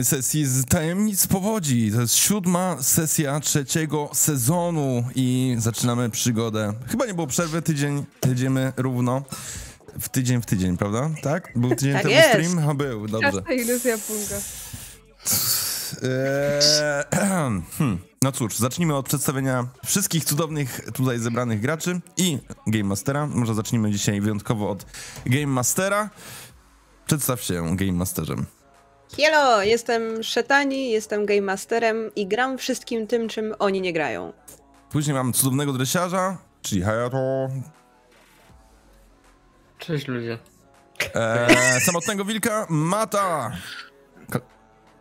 kolejnej sesji z Tajemnic Powodzi. To jest siódma sesja trzeciego sezonu i zaczynamy przygodę. Chyba nie było przerwy, tydzień jedziemy równo. W tydzień w tydzień, prawda? Tak? Był tydzień Tak temu jest. stream? A był, dobrze. Iluzja punga. Eee, hmm. No cóż, zacznijmy od przedstawienia wszystkich cudownych tutaj zebranych graczy i Game Mastera. Może zacznijmy dzisiaj wyjątkowo od Game Mastera. Przedstaw się Game Masterem. Hello, jestem Szetani, jestem Game Masterem i gram wszystkim tym, czym oni nie grają. Później mam cudownego dresiarza, czyli Hayato. Cześć ludzie. Eee, samotnego wilka, Mata.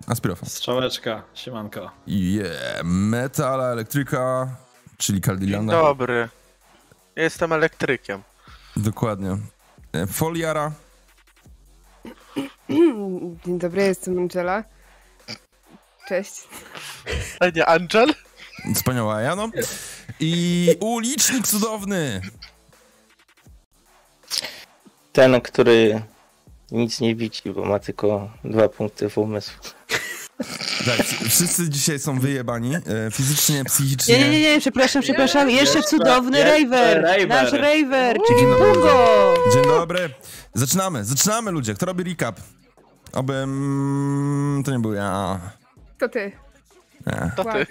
Aspirofa. Strzałeczka, siemanko. Yeah, Metal Elektryka, czyli Dzień Cardillana. dobry. Jestem elektrykiem. Dokładnie. E, Foliara. Dzień dobry, jestem Angela. Cześć. A nie Angel? Wspaniała Jano. I ulicznik cudowny. Ten, który nic nie widzi, bo ma tylko dwa punkty w umysł. Tak, wszyscy dzisiaj są wyjebani. E, fizycznie, psychicznie. Nie, nie, nie, przepraszam, przepraszam, jeszcze cudowny jeszcze Raver, Raver. nasz Raver, czyli Dzień dobry, Pungo. Dzień dobry. Zaczynamy, zaczynamy ludzie. Kto robi recap? Oby... Mm, to nie był ja. To ty. Nie. To ty.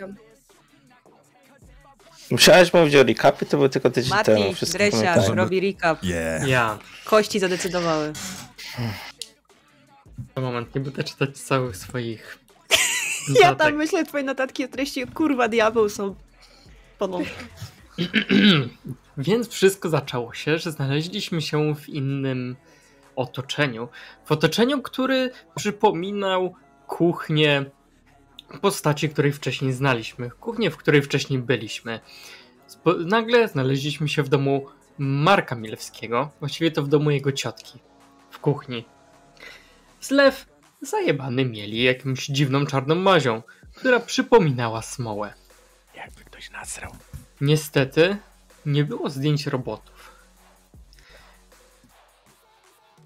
Musiałeś mówić o recapie, to był tylko tydzień temu. Mati, Wszystko Dresiarz, robi recap. Yeah. Ja. Kości zadecydowały. Na moment, nie będę czytać całych swoich. Ja tam myślę, twoje notatki o treści kurwa diabeł są ponownie. Więc wszystko zaczęło się, że znaleźliśmy się w innym otoczeniu. W otoczeniu, który przypominał kuchnię postaci, której wcześniej znaliśmy. Kuchnię, w której wcześniej byliśmy. Spo- nagle znaleźliśmy się w domu Marka Milewskiego, właściwie to w domu jego ciotki, w kuchni. Zlew zajebany mieli jakąś dziwną czarną mazią, która przypominała smołę. Jakby ktoś nasrał. Niestety nie było zdjęć robotów.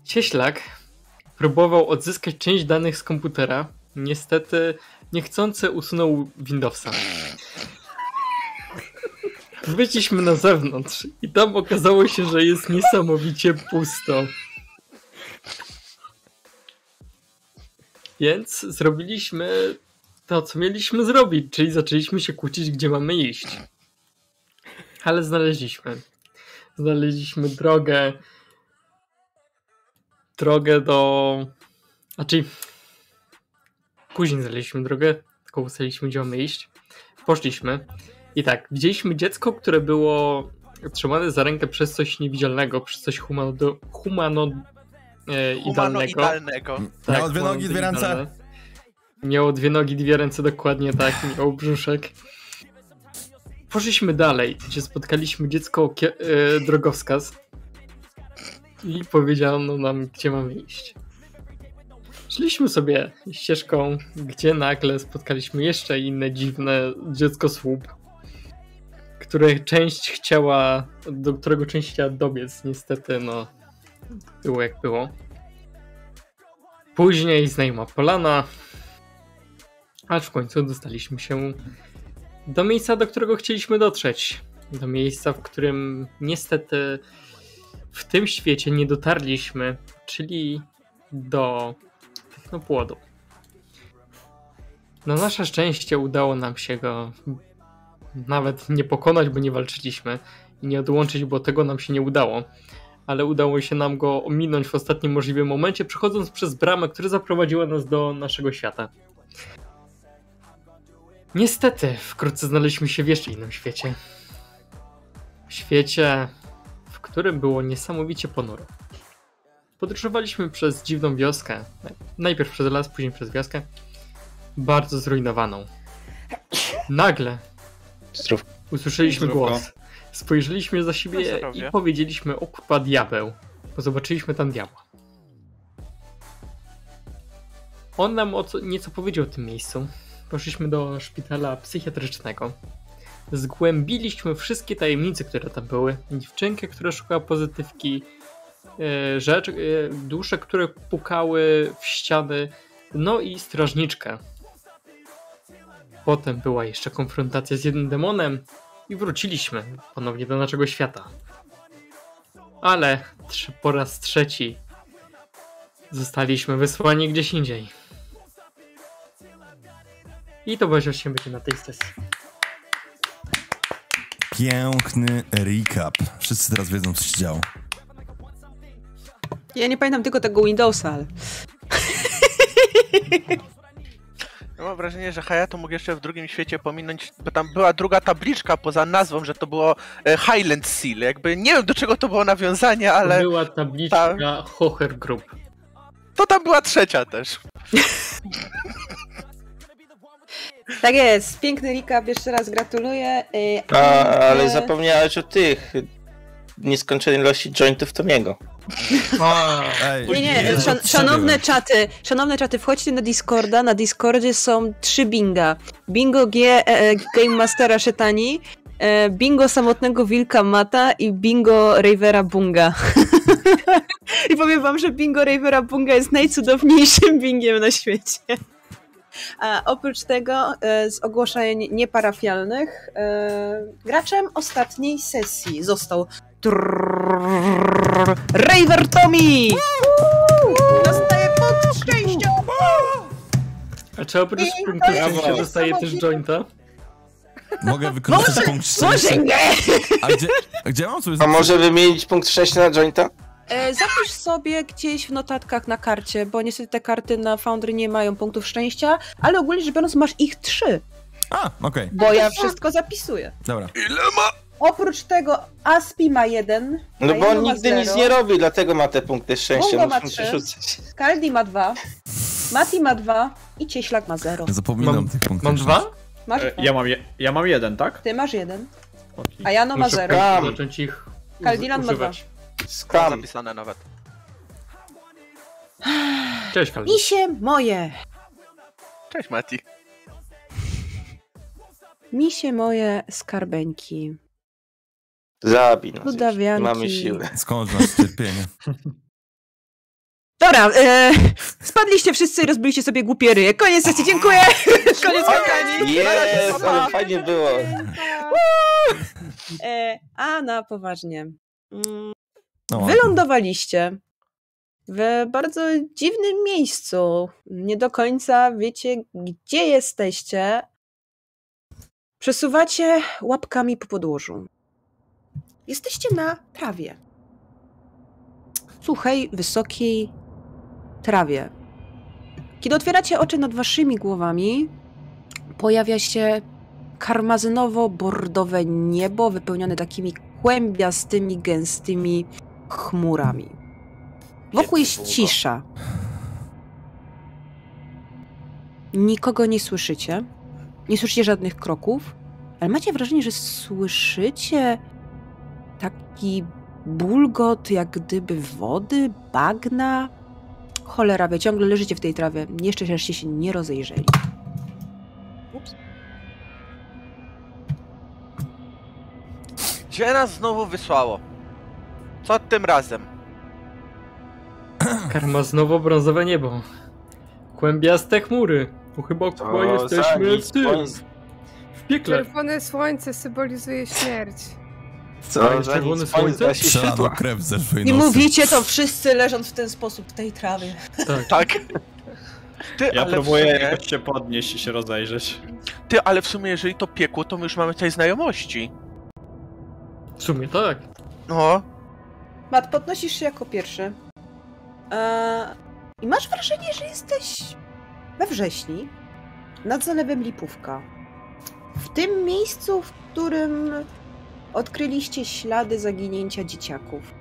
Cieślak próbował odzyskać część danych z komputera. Niestety niechcący usunął Windowsa. Wyszliśmy na zewnątrz i tam okazało się, że jest niesamowicie pusto. Więc zrobiliśmy to, co mieliśmy zrobić, czyli zaczęliśmy się kłócić, gdzie mamy iść. Ale znaleźliśmy. Znaleźliśmy drogę. Drogę do. Znaczy. Później znaleźliśmy drogę, tylko ustaliliśmy, gdzie mamy iść. Poszliśmy. I tak, widzieliśmy dziecko, które było trzymane za rękę przez coś niewidzialnego, przez coś humano, humano e, idealnego. Humanoidalnego. Miało dwie humano nogi, dwie ręce. idealne. Miało dwie nogi, dwie ręce, dokładnie tak, miał brzuszek. Poszliśmy dalej, gdzie spotkaliśmy dziecko kie- e, drogowskaz i powiedziano nam, gdzie mamy iść. Szliśmy sobie ścieżką, gdzie nagle spotkaliśmy jeszcze inne dziwne dziecko słup, które część chciała, do którego część chciała dobiec. Niestety, no, było jak było. Później znajoma polana, aż w końcu dostaliśmy się do miejsca, do którego chcieliśmy dotrzeć. Do miejsca, w którym niestety w tym świecie nie dotarliśmy, czyli do technopłodu. Na nasze szczęście udało nam się go nawet nie pokonać, bo nie walczyliśmy i nie odłączyć, bo tego nam się nie udało. Ale udało się nam go ominąć w ostatnim możliwym momencie, przechodząc przez bramę, która zaprowadziła nas do naszego świata. Niestety, wkrótce znaleźliśmy się w jeszcze innym świecie. W świecie, w którym było niesamowicie ponuro. Podróżowaliśmy przez dziwną wioskę. Najpierw przez las, później przez wioskę. Bardzo zrujnowaną. Nagle Zdrów. usłyszeliśmy Zdrówko. głos. Spojrzeliśmy za siebie i powiedzieliśmy o kurwa diabeł. Bo zobaczyliśmy tam diabła. On nam o co, nieco powiedział o tym miejscu. Poszliśmy do szpitala psychiatrycznego. Zgłębiliśmy wszystkie tajemnice, które tam były. Dziewczynkę, która szukała pozytywki, e, rzecz, e, dusze, które pukały w ściany, no i strażniczkę. Potem była jeszcze konfrontacja z jednym demonem i wróciliśmy ponownie do naszego świata. Ale po raz trzeci zostaliśmy wysłani gdzieś indziej. I to właśnie będzie na tej sesji. Piękny recap. Wszyscy teraz wiedzą, co się działo. Ja nie pamiętam tylko tego Windowsa, ale... Ja mam wrażenie, że Hayato mógł jeszcze w drugim świecie pominąć, bo tam była druga tabliczka poza nazwą, że to było e, Highland Seal. Jakby nie wiem do czego to było nawiązanie, ale Była tabliczka Hocher Group. to tam była trzecia też. Tak jest, piękny recap, jeszcze raz gratuluję. Y, A, ale zapomniałeś o tych nieskończonej ilości jointów Tomiego. Nie, nie, szan, szanowne czaty, szanowne czaty, wchodźcie na Discorda, na Discordzie są trzy binga. Bingo G, e, e, Game Mastera Szetani, e, bingo samotnego wilka Mata i bingo Ravera Bunga. I powiem wam, że bingo Ravera Bunga jest najcudowniejszym bingiem na świecie. A oprócz tego, e, z ogłoszeń nieparafialnych, e, graczem ostatniej sesji został Raver Tommy! Dostaje punkt szczęścia! A czy oprócz I punktu to jest szczęścia dostaje też jointa? Mogę wykorzystać punkt szczęścia. Może nie! A gdzie, gdzie mam sobie A może wymienić punkt szczęścia na jointa? E, zapisz sobie gdzieś w notatkach na karcie, bo niestety te karty na Foundry nie mają punktów szczęścia, ale ogólnie rzecz biorąc masz ich trzy, A, okej, bo ja wszystko zapisuję. dobra. Ile ma? Oprócz tego Aspi ma jeden, No bo on nigdy zero, nic nie robi, dlatego ma te punkty szczęścia. Bungo ma Muszę trzy. Kaldi ma dwa, Mati ma dwa i Cieślak ma zero. Zapominam Mam- tych punktów. Mam dwa? Masz E, dwa. Ja mam, je, ja mam jeden, tak? Ty masz jeden, a Jano ma Muszę zero. Skam. zacząć ich Kaldilan ma. Mam Skam. zapisane nawet. Cześć Kaldi. Misie moje, Cześć Mati. misie moje skarbeńki. Zabij nas. Nie Ludawianki. mamy siły. Skąd masz cierpienie? Dobra, e, spadliście wszyscy i rozbiliście sobie głupie ryje. Koniec sesji, dziękuję! Koniec kampanii! Jest, ale fajnie było. E, a na poważnie. Mm, No, Wylądowaliście w bardzo dziwnym miejscu. Nie do końca wiecie, gdzie jesteście. Przesuwacie łapkami po podłożu. Jesteście na trawie. Suchej, wysokiej trawie. Kiedy otwieracie oczy nad waszymi głowami, pojawia się karmazynowo-bordowe niebo wypełnione takimi kłębiastymi, gęstymi chmurami. Wokół jest cisza. Nikogo nie słyszycie. Nie słyszycie żadnych kroków, ale macie wrażenie, że słyszycie taki bulgot, jak gdyby wody, bagna. Cholera, wy ciągle leżycie w tej trawie. Jeszcze żeście się nie rozejrzeli. Ups. Gdzie nas znowu wysłało? Co tym razem? Karma znowu brązowe niebo. Kłębiaste chmury. Bo chyba chyba jesteśmy w tym. W piekle. Czerwone słońce symbolizuje śmierć. Co jest czerwone słońce? krew zeszłej Nie nocy. mówicie to wszyscy leżąc w ten sposób w tej trawie. Tak. Tak. Ty, Ja próbuję sumie, jakoś się podnieść i się rozejrzeć. ty, ale w sumie jeżeli to piekło, to my już mamy tutaj znajomości. W sumie tak. No, Mat, podnosisz się jako pierwszy. Eee, I masz wrażenie, że jesteś we wrześni, nad zalewem Lipówka. W tym miejscu, w którym odkryliście ślady zaginięcia dzieciaków.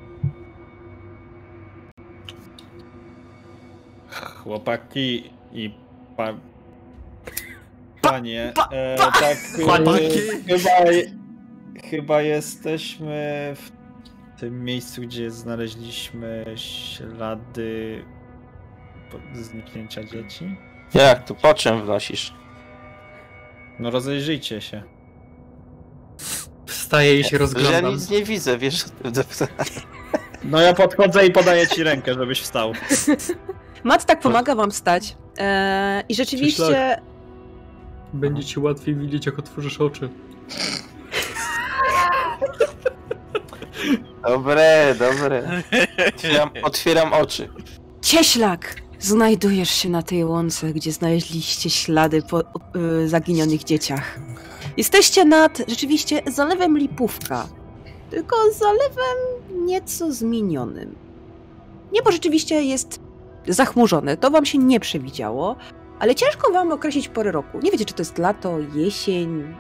Chłopaki i pa... Panie, e, tak Chłopaki. e, chyba, chyba jesteśmy w tym miejscu, gdzie znaleźliśmy ślady zniknięcia dzieci. Jak tu, po czym wnosisz? No rozejrzyjcie się. Wstaję i się Że ja rozglądam. nic nie widzę, wiesz? No ja podchodzę i podaję ci rękę, żebyś wstał. Mat tak pomaga wam stać. E, I rzeczywiście. Będzie ci łatwiej widzieć, jak otworzysz oczy. Dobre, dobre. Otwieram, otwieram oczy. Cieślak! Znajdujesz się na tej łące, gdzie znaleźliście ślady po y, zaginionych dzieciach. Jesteście nad rzeczywiście zalewem Lipówka. Tylko zalewem nieco zmienionym. Niebo rzeczywiście jest zachmurzone. To wam się nie przewidziało, ale ciężko wam określić porę roku. Nie wiecie, czy to jest lato, jesień,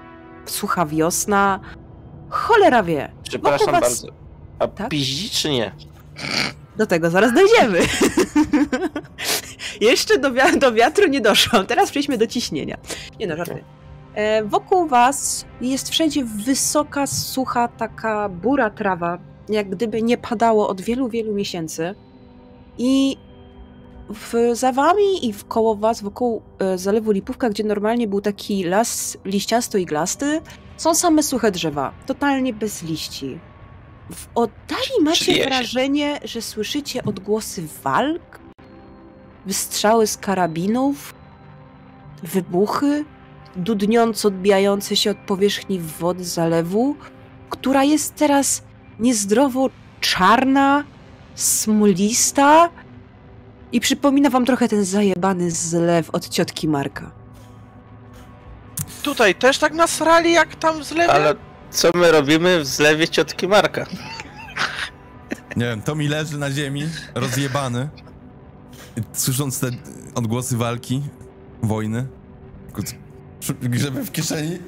sucha wiosna. Cholera wie. Przepraszam was- bardzo. A Tak? piździ czy nie? Do tego zaraz dojdziemy. Jeszcze do, wia- do wiatru nie doszłam. Teraz przejdźmy do ciśnienia. Nie no, żarty. E, wokół was jest wszędzie wysoka, sucha, taka bura trawa, jak gdyby nie padało od wielu, wielu miesięcy. I w, za wami i koło was, wokół e, zalewu Lipówka, gdzie normalnie był taki las liściasto-iglasty, są same suche drzewa, totalnie bez liści. W oddali macie wrażenie, że słyszycie odgłosy walk, wystrzały z karabinów, wybuchy, dudniąco odbijające się od powierzchni wody zalewu, która jest teraz niezdrowo czarna, smolista i przypomina wam trochę ten zajebany zlew od ciotki Marka. Tutaj też tak nasrali jak tam z lewej? Ale co my robimy w zlewie ciotki Marka? Nie wiem, to mi leży na ziemi, rozjebany. Słysząc te odgłosy walki, wojny, grzebie w kieszeni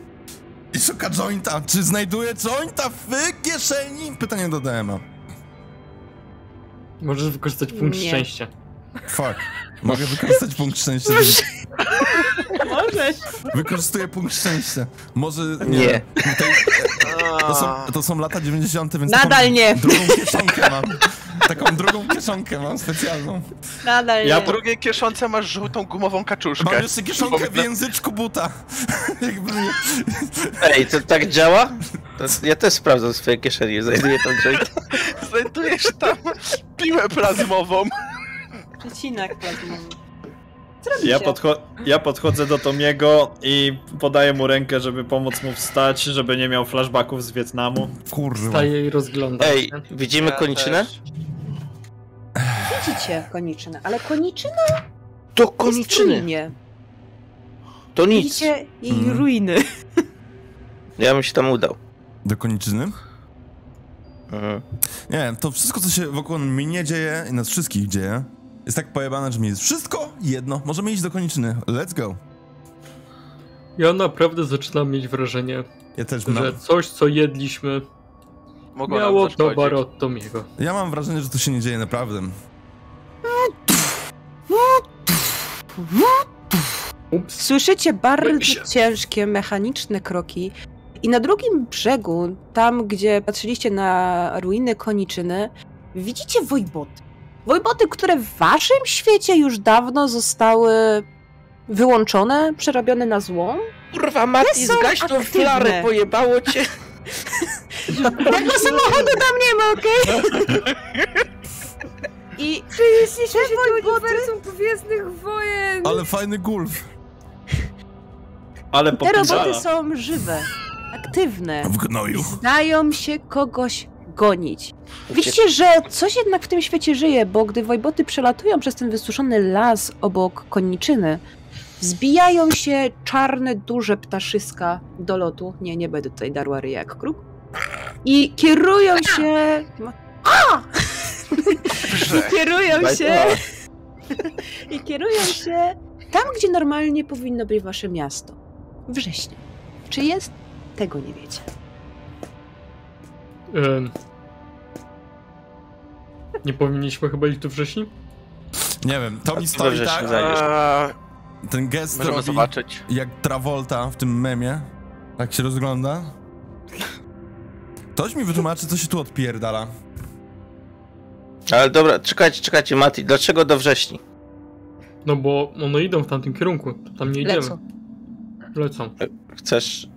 i szuka jointa. Czy znajduje jointa w kieszeni? Pytanie do DM-a. Możesz wykorzystać punkt Nie. szczęścia. Fuck. Mogę wykorzystać punkt szczęścia. Możesz. Wykorzystuję punkt szczęścia. Może nie. Nie. Tutaj, to, są, to są lata 90., więc Nadal nie. drugą kieszonkę mam. Taką drugą kieszonkę mam specjalną. Nadal Ja. W drugiej kieszonce masz żółtą gumową kaczuszkę. Mam jeszcze kieszonkę w języczku buta. Ej, to tak działa? To ja też sprawdzam swoje kieszenie, znajduję tam joint. Znajdujesz tam piłę plazmową. Przecinak plazmowy. Co robicie? Ja, podcho- ja podchodzę do Tomiego i podaję mu rękę, żeby pomóc mu wstać, żeby nie miał flashbacków z Wietnamu. Kurwa. Staje i rozgląda Ej, widzimy Ja koniczynę? też. Widzicie koniczynę, ale koniczyna To koniczyny. ruinie. To nic. Widzicie jej Mhm. ruiny. Ja bym się tam udał. Do koniczyny? Mhm. Nie wiem, to wszystko, co się wokół mnie dzieje i nas wszystkich dzieje, jest tak pojebane, że mi jest wszystko jedno. Możemy iść do koniczyny. Let's go. Ja naprawdę zaczynam mieć wrażenie, Ja też mam, że coś, co jedliśmy, Mogło miało towar od Tomiego. ja mam wrażenie, że to się nie dzieje naprawdę. Ups. Słyszycie bardzo ciężkie, mechaniczne kroki. I na drugim brzegu, tam gdzie patrzyliście na ruiny koniczyny, widzicie wojboty. Wojboty, które w waszym świecie już dawno zostały wyłączone, przerobione na złą. Kurwa, Mati, są zgaś tą aktywne. flarę, pojebało cię. Tego samochodu tam nie ma, okej? I Dzisiejsze uniwersum Gwiezdnych Wojen! Ale fajny gulf. Ale te popizala. roboty są żywe, aktywne. W gnoju. Zdają się kogoś gonić. Widzicie, że coś jednak w tym świecie żyje, bo gdy wojboty przelatują przez ten wysuszony las obok koniczyny, zbijają się czarne, duże ptaszyska do lotu. Nie, nie będę tutaj darła ryja jak kruk. I kierują się... A! I kierują się... I kierują się tam, gdzie normalnie powinno być wasze miasto. Wrześnie. Czy jest? Tego nie wiecie. Nie powinniśmy chyba iść do wrześni? Nie wiem, to mi stoi tak? Eee, ten gest możemy robi zobaczyć. jak Travolta w tym memie. Jak się rozgląda. Ktoś mi wytłumaczy, co się tu odpierdala. Ale dobra, czekajcie, czekajcie, Mati, dlaczego do wrześni? No bo one idą w tamtym kierunku, to tam nie idziemy. Lecą. Lecą. Chcesz...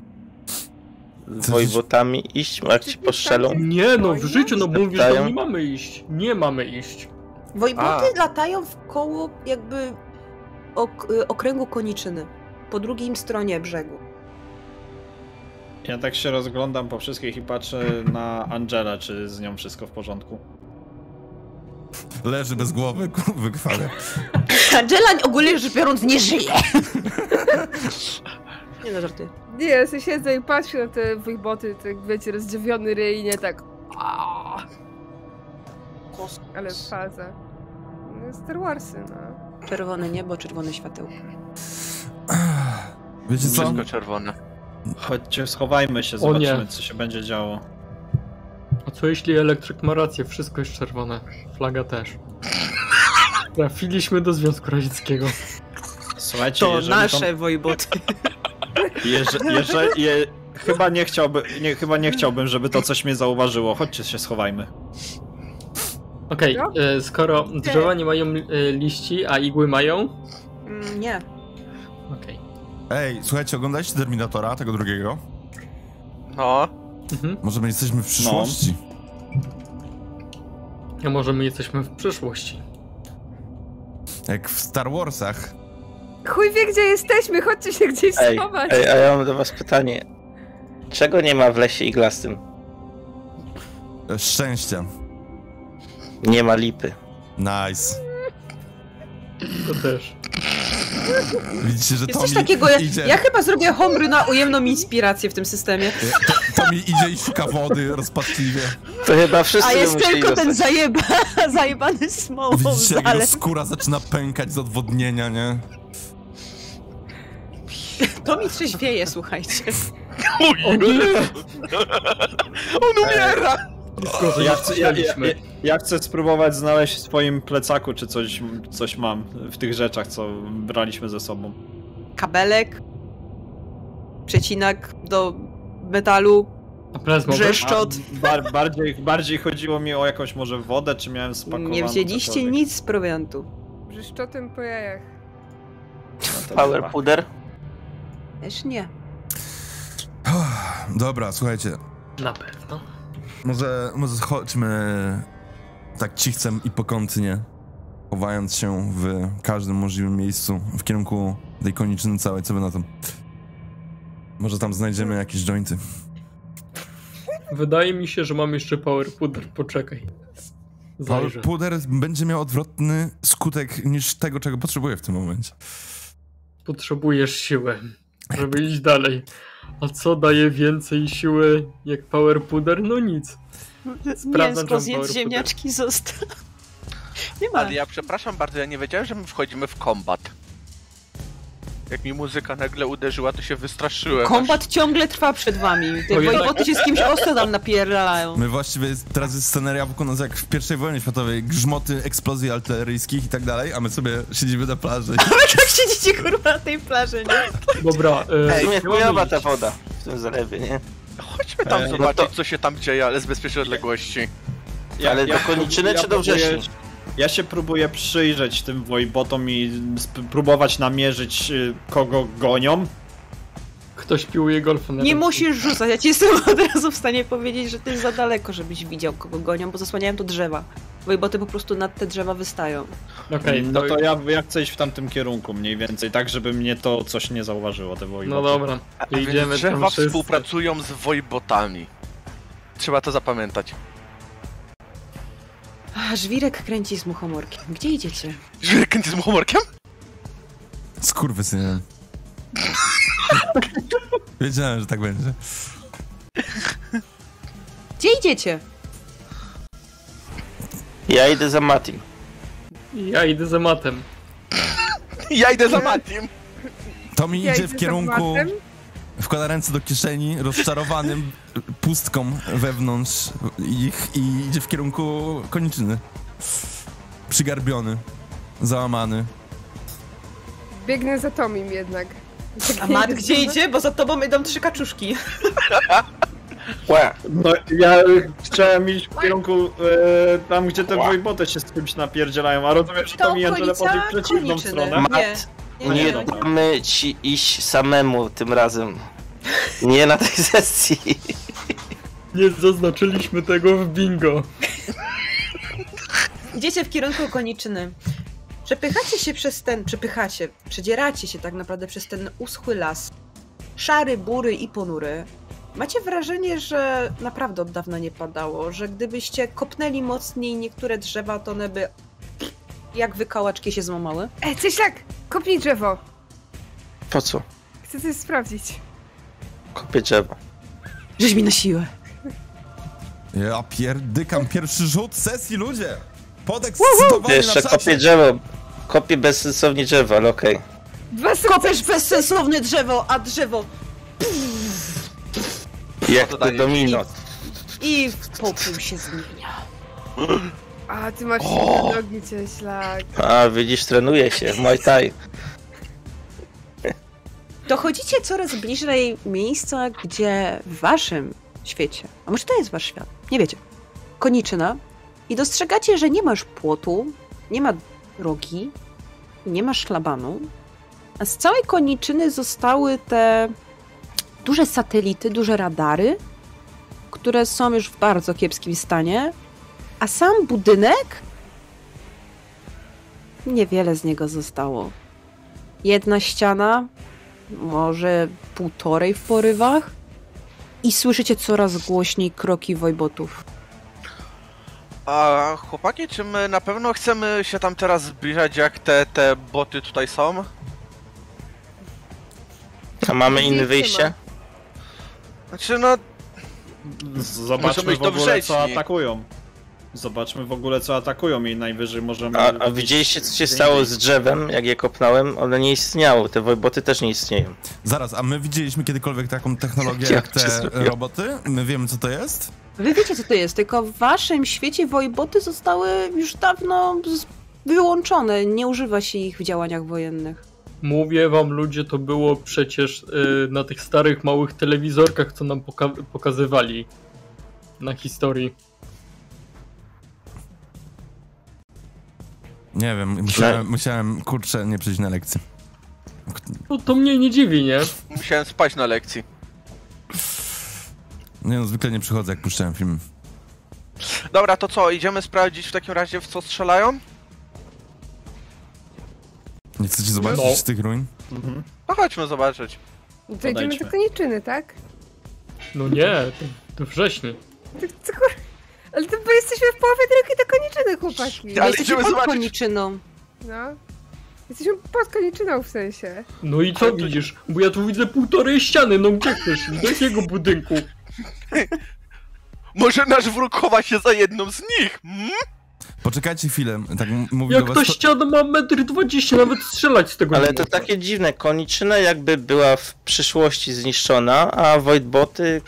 z wojwotami iść, jak ci postrzelą? Nie no, w życiu, no bo mówisz, że nie mamy iść. Nie mamy iść. Wojwoty latają w koło jakby ok y, okręgu koniczyny. Po drugim stronie brzegu. Ja tak się rozglądam po wszystkich i patrzę na Angelę, czy z nią wszystko w porządku. Leży bez głowy, kurwy krwawie. Angela ogólnie rzecz biorąc nie żyje. nie no, żarty. Nie, ja sobie siedzę i patrzę na te wojboty, tak wiecie, rozdziawiony ryj, nie tak... Ale faza. No, Star Warsy, no. Czerwone niebo, czerwone światełko. Wiecie co? Wszystko czerwone. Chodźcie, schowajmy się, O nie. zobaczymy co się będzie działo. A co jeśli elektryk ma rację? Wszystko jest czerwone. Flaga też. Trafiliśmy do Związku Radzieckiego. Słuchajcie, To jeżeli nasze wojboty. To, jeże, jeże, je, chyba, nie chciałby, nie, chyba nie chciałbym, żeby to coś mnie zauważyło. Chodźcie się schowajmy. Okej, No. e, skoro drzewa nie mają e, liści, a igły mają... Mm, nie. Okej. Ej, słuchajcie, oglądaliście Terminatora, tego drugiego? No. Mhm. Może my jesteśmy w przyszłości? A może my jesteśmy w przyszłości? Jak w Star Warsach. Chuj wie, gdzie jesteśmy, chodźcie się gdzieś Ej, schować. ej, a ja mam do was pytanie. Czego nie ma w lesie iglastym? Szczęścia. Nie ma lipy. Nice. To też. Widzicie, że Jest to coś mi takiego, ja, idzie, ja chyba zrobię homry na ujemną inspirację w tym systemie. to mi idzie i szuka wody rozpaczliwie. To chyba wszyscy A jest tylko ten dostać. zajeba, zajebany smołą Widzicie, jak skóra zaczyna pękać z odwodnienia, nie? To mi trzeźwieje, słuchajcie. O nie! On umiera! Gorzej Ja chcę, ja, ja, ja, chcę spróbować znaleźć w swoim plecaku, czy coś, coś mam w tych rzeczach, co braliśmy ze sobą. Kabelek, przecinak do metalu, brzeszczot. Bar, bardziej, bardziej chodziło mi o jakąś może wodę, czy miałem spakowaną Nie wzięliście cokolwiek. nic z prowiantu. Brzeszczotem po jajach. No Power dobra. Też nie. Dobra, słuchajcie. Na pewno. Może, może chodźmy tak cichcem i pokątnie, chowając się w każdym możliwym miejscu w kierunku tej koniczyny całej, co wy na tym? Może tam znajdziemy jakieś jointy. Wydaje mi się, że mam jeszcze power puder. Poczekaj. Zajrzę. Puder będzie miał odwrotny skutek niż tego, czego potrzebuję w tym momencie. Potrzebujesz siły, żeby iść dalej. A co daje więcej siły jak power puder? No nic. Sprawdzam, Mięsko zjedz ziemniaczki zostaw. Nie ma. Ale ja przepraszam bardzo, ja nie wiedziałem, że my wchodzimy w kombat. Jak mi muzyka nagle uderzyła, to się wystraszyłem. Kombat ciągle trwa przed wami. Te wojwoty się z kimś ostro tam napierdalają. My właściwie teraz jest sceneria wokół nas jak w pierwszej wojnie światowej, grzmoty eksplozji artyleryjskich i tak dalej, a my sobie siedzimy na plaży. Tak siedzicie kurwa na tej plaży, nie? Dobra, e, Ej, chujowa iść? ta woda w tym zalewie, nie? Chodźmy tam Ej, no zobaczyć, to- co się tam dzieje, ale z bezpiecznej odległości. Ale do koniczyny czy do wrześni? Ja się próbuję przyjrzeć tym wojbotom i sp- próbować namierzyć, y, kogo gonią. Ktoś piłuje golfa na Nie ręce. musisz rzucać, ja ci jestem od razu w stanie powiedzieć, że to jest za daleko, żebyś widział, kogo gonią, bo zasłaniają to drzewa. Wojboty po prostu nad te drzewa wystają. Okej, no to ja, ja chcę iść w tamtym kierunku mniej więcej, tak żeby mnie to coś nie zauważyło, te wojboty. No dobra, A więc idziemy tam drzewa wszyscy. współpracują z wojbotami. Trzeba to zapamiętać. A, żwirek kręci z muchomorkiem. Gdzie idziecie? Kręci z humorkiem? Skurwysynem. Wiedziałem, że tak będzie. Gdzie idziecie? Ja idę za Matim. Ja idę za matem. Ja idę za Matim. To mi Ja idzie idę w kierunku, matem. Wkłada ręce do kieszeni, rozczarowanym pustką wewnątrz ich i idzie w kierunku koniczyny. Przygarbiony, załamany. Biegnę za Tomim jednak. A Mat gdzie idzie? Bo za tobą idą trzy kaczuszki. Ła, No ja chciałem iść w kierunku e, tam, gdzie te wojboty się z czymś napierdzielają, a rozumiem, że to mi Angela poszli w przeciwną stronę. Nie, nie, damy ci iść samemu tym razem. Nie na tej sesji. Nie zaznaczyliśmy tego w bingo. Idziecie w kierunku koniczyny. Przepychacie się przez ten, przepychacie, przedzieracie się tak naprawdę przez ten uschły las. Szary, bury i ponury. Macie wrażenie, że naprawdę od dawna nie padało, że gdybyście kopnęli mocniej niektóre drzewa, to one by jak wykałaczki się złamały. Ej, Cieślak, kopnij drzewo. Po co? Chcę coś sprawdzić. Kopię drzewo. Żeś mi na siłę. Ja pierdykam pierwszy rzut sesji, ludzie! Podekscytowani Jeszcze kopię drzewo. Kopię bezsensownie drzewo, ale okej. Dwa Kopiesz bezsensowne drzewo, a drzewo Jak to domino. i w popiół się zmienia. A, ty masz silne nogi, Cieślak. A, widzisz, trenuje się. Muay Thai. Dochodzicie coraz bliżej miejsca, gdzie w waszym świecie, a może to jest wasz świat, nie wiecie, koniczyna i dostrzegacie, że nie masz płotu, nie ma drogi, nie ma szlabanu, a z całej koniczyny zostały te duże satelity, duże radary, które są już w bardzo kiepskim stanie, a sam budynek niewiele z niego zostało. Jedna ściana, może półtorej w porywach i słyszycie coraz głośniej kroki wojbotów. A chłopaki, czy my na pewno chcemy się tam teraz zbliżać, jak te, te boty tutaj są? A mamy inne wyjście? Znaczy, no, Zobaczmy w ogóle co atakują. Zobaczmy w ogóle co atakują i najwyżej możemy... A, a widzieliście, co się stało z drzewem, jak je kopnąłem? One nie istniało. Te wojboty też nie istnieją. Zaraz, a my widzieliśmy kiedykolwiek taką technologię Jak te roboty? My wiemy co to jest? Wy wiecie, co to jest, tylko w waszym świecie wojboty zostały już dawno wyłączone. Nie używa się ich w działaniach wojennych. Mówię wam ludzie, to było przecież y, na tych starych małych telewizorkach, co nam poka- pokazywali na historii. Nie wiem, musiałem, musiałem kurczę, nie przyjść na lekcję. No to mnie nie dziwi, nie? musiałem spać na lekcji. Nie no, zwykle nie przychodzę jak puszczałem film. Dobra, to co, idziemy sprawdzić w takim razie, w co strzelają? Nie chcecie zobaczyć No. z tych ruin? Mhm. No chodźmy zobaczyć. To idziemy Podejdźmy. do koniczyny, tak? No nie, to, to wrześni. Kur... Ale to bo jesteśmy w połowie drogi do koniczyny, chłopaki. Ale Jesteście idziemy pod zobaczyć. koniczyną. No. Jesteśmy pod koniczyną w sensie. No i co widzisz? Bo ja tu widzę półtorej ściany, no gdzie chcesz? Do jakiego budynku? Może nasz wróg chowa się za jedną z nich? Hmm? Poczekajcie chwilę, tak m- mówi do Jak was... ta to- ściana ma metr dwadzieścia, nawet strzelać z tego Ale nie to można. takie dziwne. Koniczyna jakby była w przyszłości zniszczona, a Voidboty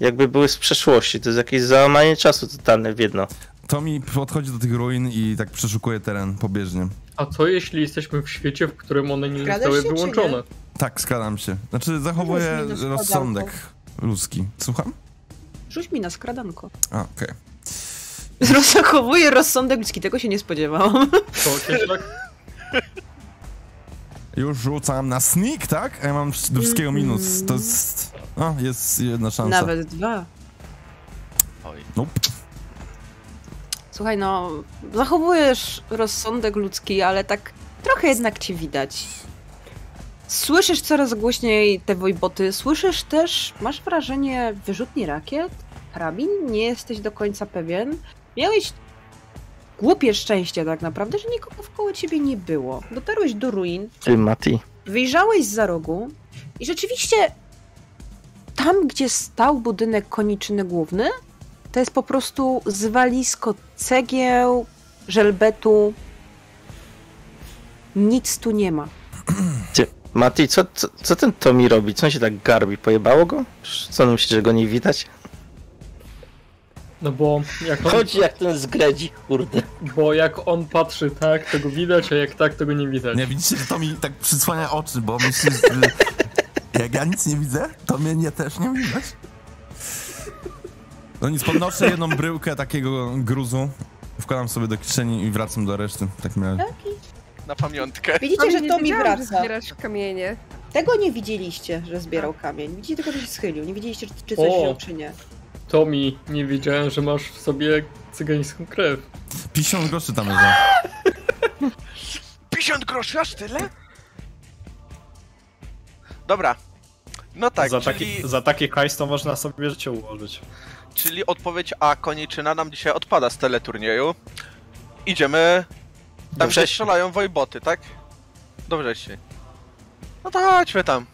jakby były z przeszłości. To jest jakieś załamanie czasu totalne w jedno. Tommy podchodzi do tych ruin i tak przeszukuje teren pobieżnie. A co jeśli jesteśmy w świecie, w którym one nie Skradasz zostały się, wyłączone? Tak, skradam się. Znaczy, zachowuję mi rozsądek ludzki. Słucham? Rzuć mi na skradanko. A, okej. Zachowuję rozsądek ludzki, tego się nie spodziewałam. To cieślak? Już rzucam na sneak, tak? A ja mam do wszystkiego minus. To jest... O, jest jedna szansa. Nawet dwa. Oj. Nope. Słuchaj, no, zachowujesz rozsądek ludzki, ale tak trochę jednak cię widać. Słyszysz coraz głośniej te wojboty, słyszysz też, masz wrażenie, wyrzutni rakiet? Karabin? Nie jesteś do końca pewien. Miałeś głupie szczęście tak naprawdę, że nikogo wkoło ciebie nie było. Dotarłeś do ruin, Ty, Mati. wyjrzałeś za rogu i rzeczywiście tam, gdzie stał budynek koniczyny główny, to jest po prostu zwalisko cegieł, żelbetu. Nic tu nie ma. Ty, Mati, co, co, co ten Tommy robi? Co on się tak garbi? Pojebało go? Co on myśli, że go nie widać? No bo jak on, Chodzi jak ten zgredzi, kurde. bo jak on patrzy tak, to go widać, a jak tak, to go nie widać. Nie, widzicie, że Tommy tak przysłania oczy, bo myśli, że jak ja nic nie widzę, to mnie nie, też nie widać. No nic, podnoszę jedną bryłkę takiego gruzu, wkładam sobie do kieszeni i wracam do reszty. Tak miałem. Na pamiątkę. Widzicie, że to mi wraca. zbierasz kamienie. Tego nie widzieliście, że zbierał kamień. Widzicie tylko, że się schylił. Nie widzieliście, czy, czy coś O. wziął, czy nie. Tomi, nie wiedziałem, że masz w sobie cygańską krew. 50 groszy tam leżą. 50 groszy, aż tyle? Dobra. No tak, za, czyli, taki, za taki hajs to można sobie życie ułożyć. czyli odpowiedź A, koniczyna nam dzisiaj odpada z teleturnieju. Idziemy... Tam gdzie strzelają wojboty, tak? Dobrze się. No to chodźmy tam.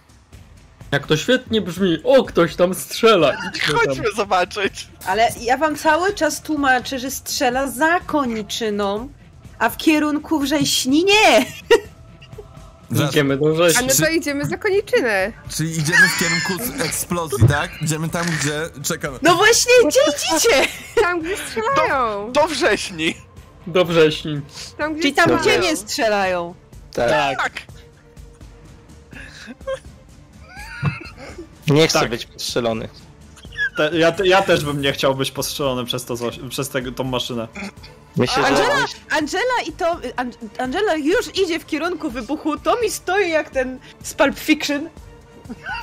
Jak to świetnie brzmi, o, ktoś tam strzela. Idźmy tam. Chodźmy zobaczyć. Ale ja wam cały czas tłumaczę, że strzela za koniczyną, a w kierunku wrześni nie. Zaraz, Idziemy do A wrześni. no to idziemy za koniczynę. czyli idziemy w kierunku z eksplozji, tak? Idziemy tam, gdzie czekamy. No właśnie, gdzie idziecie? Tam, gdzie strzelają. Do wrześni. Do wrześni. Tam, gdzie Czyli tam, strzelają. gdzie nie strzelają. Tak. Tak. Nie chcę Tak. być postrzelony. Te, ja, te- ja też bym nie chciał być postrzelony przez, to, przez tego, tą maszynę. Myślę, że... Angela, Angela i to. An Angela już idzie w kierunku wybuchu. Tommy stoi jak ten z Pulp Fiction.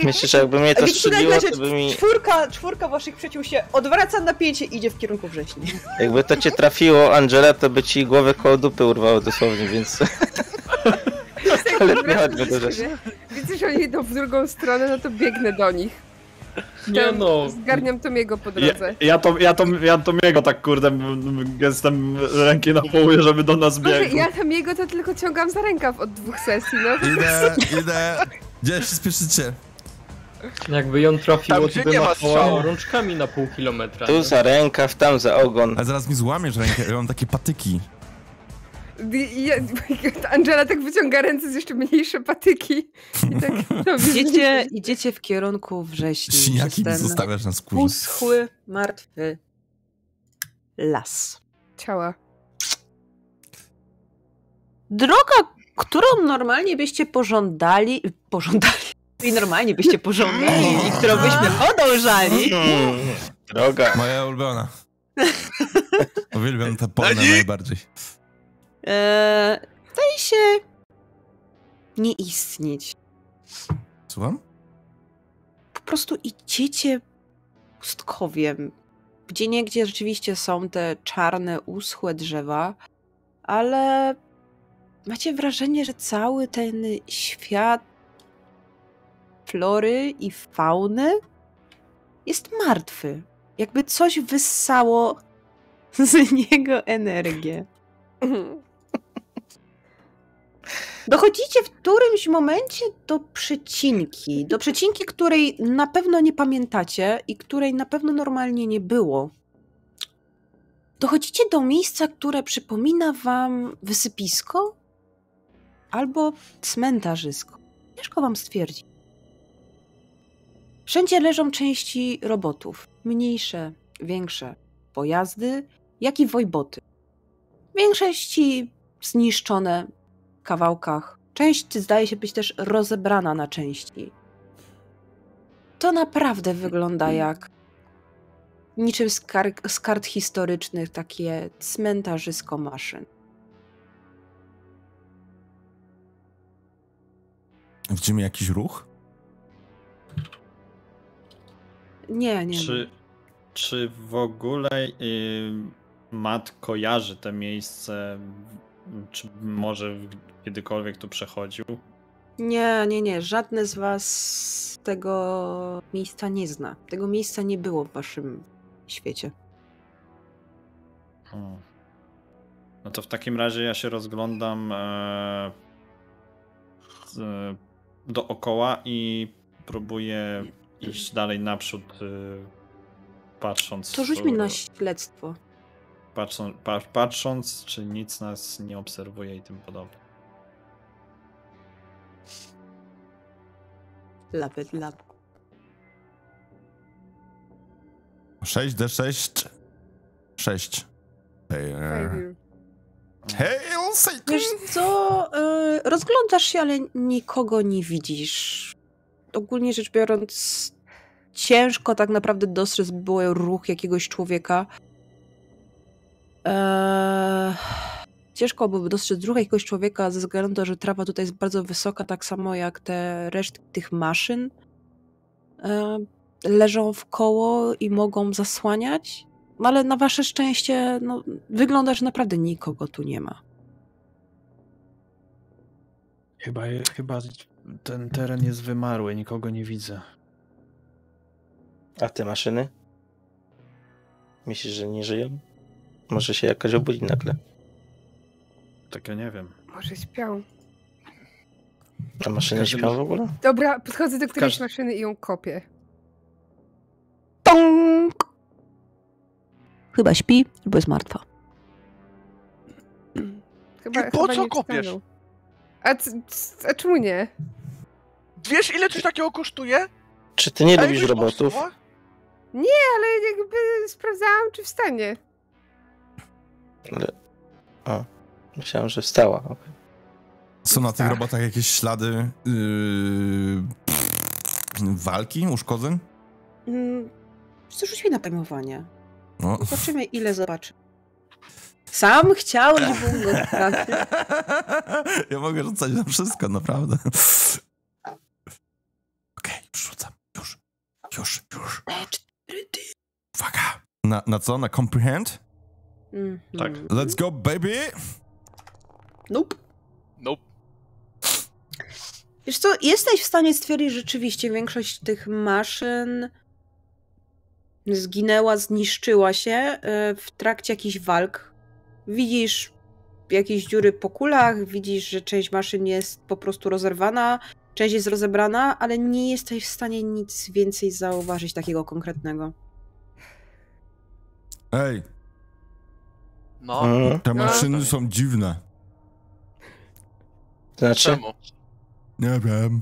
Myślę, że jakby mnie to strzeliło, to by mi... czwórka, czwórka waszych przyjaciół się odwraca napięcie i idzie w kierunku wrześni. Jakby to cię trafiło, Angela, to by ci głowę koło dupy urwało dosłownie, więc... Ale chodźmy do rzeczy. Widzę, że oni idą w drugą stronę, no to biegnę do nich. Nie Tam no, Zgarniam Tomiego po Ja, drodze. ja, to, ja, to, ja to miego tak kurde m- m- gestem ręki na połuje, żeby do nas biegł. ja Tomiego to tylko ciągam za rękaw od dwóch sesji, no. Idę, idę. Gdzie się spieszycie? jakby ją trafiło, Tam, to by nie ma machało rączkami na pół kilometra. Tu nie? za rękaw, tam za ogon. A zaraz mi złamiesz rękę, ja mam takie patyki. Ja, Angela tak wyciąga ręce z jeszcze mniejsze patyki. I tak. Idziecie, idziecie w kierunku wrześni. Siniaki zostawiasz na skórze. uschły, martwy las. Ciała. Droga, którą normalnie byście pożądali, pożądali, i normalnie byście pożądali, i którą byśmy podążali, droga. Moja ulubiona. Uwielbiam te polne Nani? najbardziej. E, wydaje się nie istnieć. Słucham? Po prostu idziecie pustkowiem, gdzie niegdzie rzeczywiście są te czarne, uschłe drzewa, ale macie wrażenie, że cały ten świat flory i fauny jest martwy. Jakby coś wyssało z niego energię. Dochodzicie w którymś momencie do przecinki. Do przecinki, której na pewno nie pamiętacie i której na pewno normalnie nie było. Dochodzicie do miejsca, które przypomina wam wysypisko albo cmentarzysko. Ciężko wam stwierdzić. Wszędzie leżą części robotów. Mniejsze, większe pojazdy, jak i wojboty. W większości zniszczone kawałkach. Część zdaje się być też rozebrana na części. To naprawdę wygląda jak niczym z, kar- z kart historycznych takie cmentarzysko maszyn. Widzimy jakiś ruch? Nie, nie. Czy, czy w ogóle y, Matt kojarzy te miejsce? Czy może kiedykolwiek tu przechodził? Nie, nie, nie. Żadne z was tego miejsca nie zna. Tego miejsca nie było w waszym świecie. Hmm. No to w takim razie ja się rozglądam e, z, dookoła i próbuję iść dalej naprzód, e, patrząc. To rzuć mi na e, śledztwo. Patrzą, pa, patrząc, czy nic nas nie obserwuje i tym podobne. Lapet lap. 6D6. 6. Failure. Hail Satan! Wiesz co, y, rozglądasz się, ale nikogo nie widzisz. Ogólnie rzecz biorąc, ciężko tak naprawdę dostrzec było ruch jakiegoś człowieka. Eee, ciężko byłoby dostrzec ruch jakiegoś człowieka ze względu na to, że trawa tutaj jest bardzo wysoka, tak samo jak te resztki tych maszyn e, leżą w koło i mogą zasłaniać. No ale na wasze szczęście no, wygląda, że naprawdę nikogo tu nie ma. Chyba, chyba ten teren jest wymarły, nikogo nie widzę. A te maszyny? Myślisz, że nie żyją? Może się jakaś obudzi nagle. Tak ja nie wiem. Może śpią. A maszyny Każdy śpią może- w ogóle? Dobra, podchodzę do którejś Każdy- maszyny i ją kopię. Tong! Chyba śpi, albo jest martwa. Chyba, I po chyba co nie kopiesz? A, a czemu nie? Wiesz, ile coś takiego kosztuje? Czy ty nie A lubisz robotów? popsuła? Ale jakby sprawdzałam, czy wstanie. Ale... O, myślałem, że wstała. okej. Są na tych Tak. robotach jakieś ślady yy, walki, uszkodzeń? Mm, Co rzuć mi na pojmowanie. No. Zobaczymy, ile zobaczy. Sam chciałeś, Bungo. ja mogę rzucać na wszystko, naprawdę. Okej, już rzucam. Już. Już, już. Uwaga. Na, na co? Na comprehend? Mhm. Tak. Let's go, baby! Nope. Nope. Wiesz co, jesteś w stanie stwierdzić, że rzeczywiście większość tych maszyn zginęła, zniszczyła się e, w trakcie jakichś walk. Widzisz jakieś dziury po kulach, widzisz, że część maszyn jest po prostu rozerwana, część jest rozebrana, ale nie jesteś w stanie nic więcej zauważyć takiego konkretnego. Ej, No, te No. maszyny są dziwne. Znaczy? czemu? Nie wiem.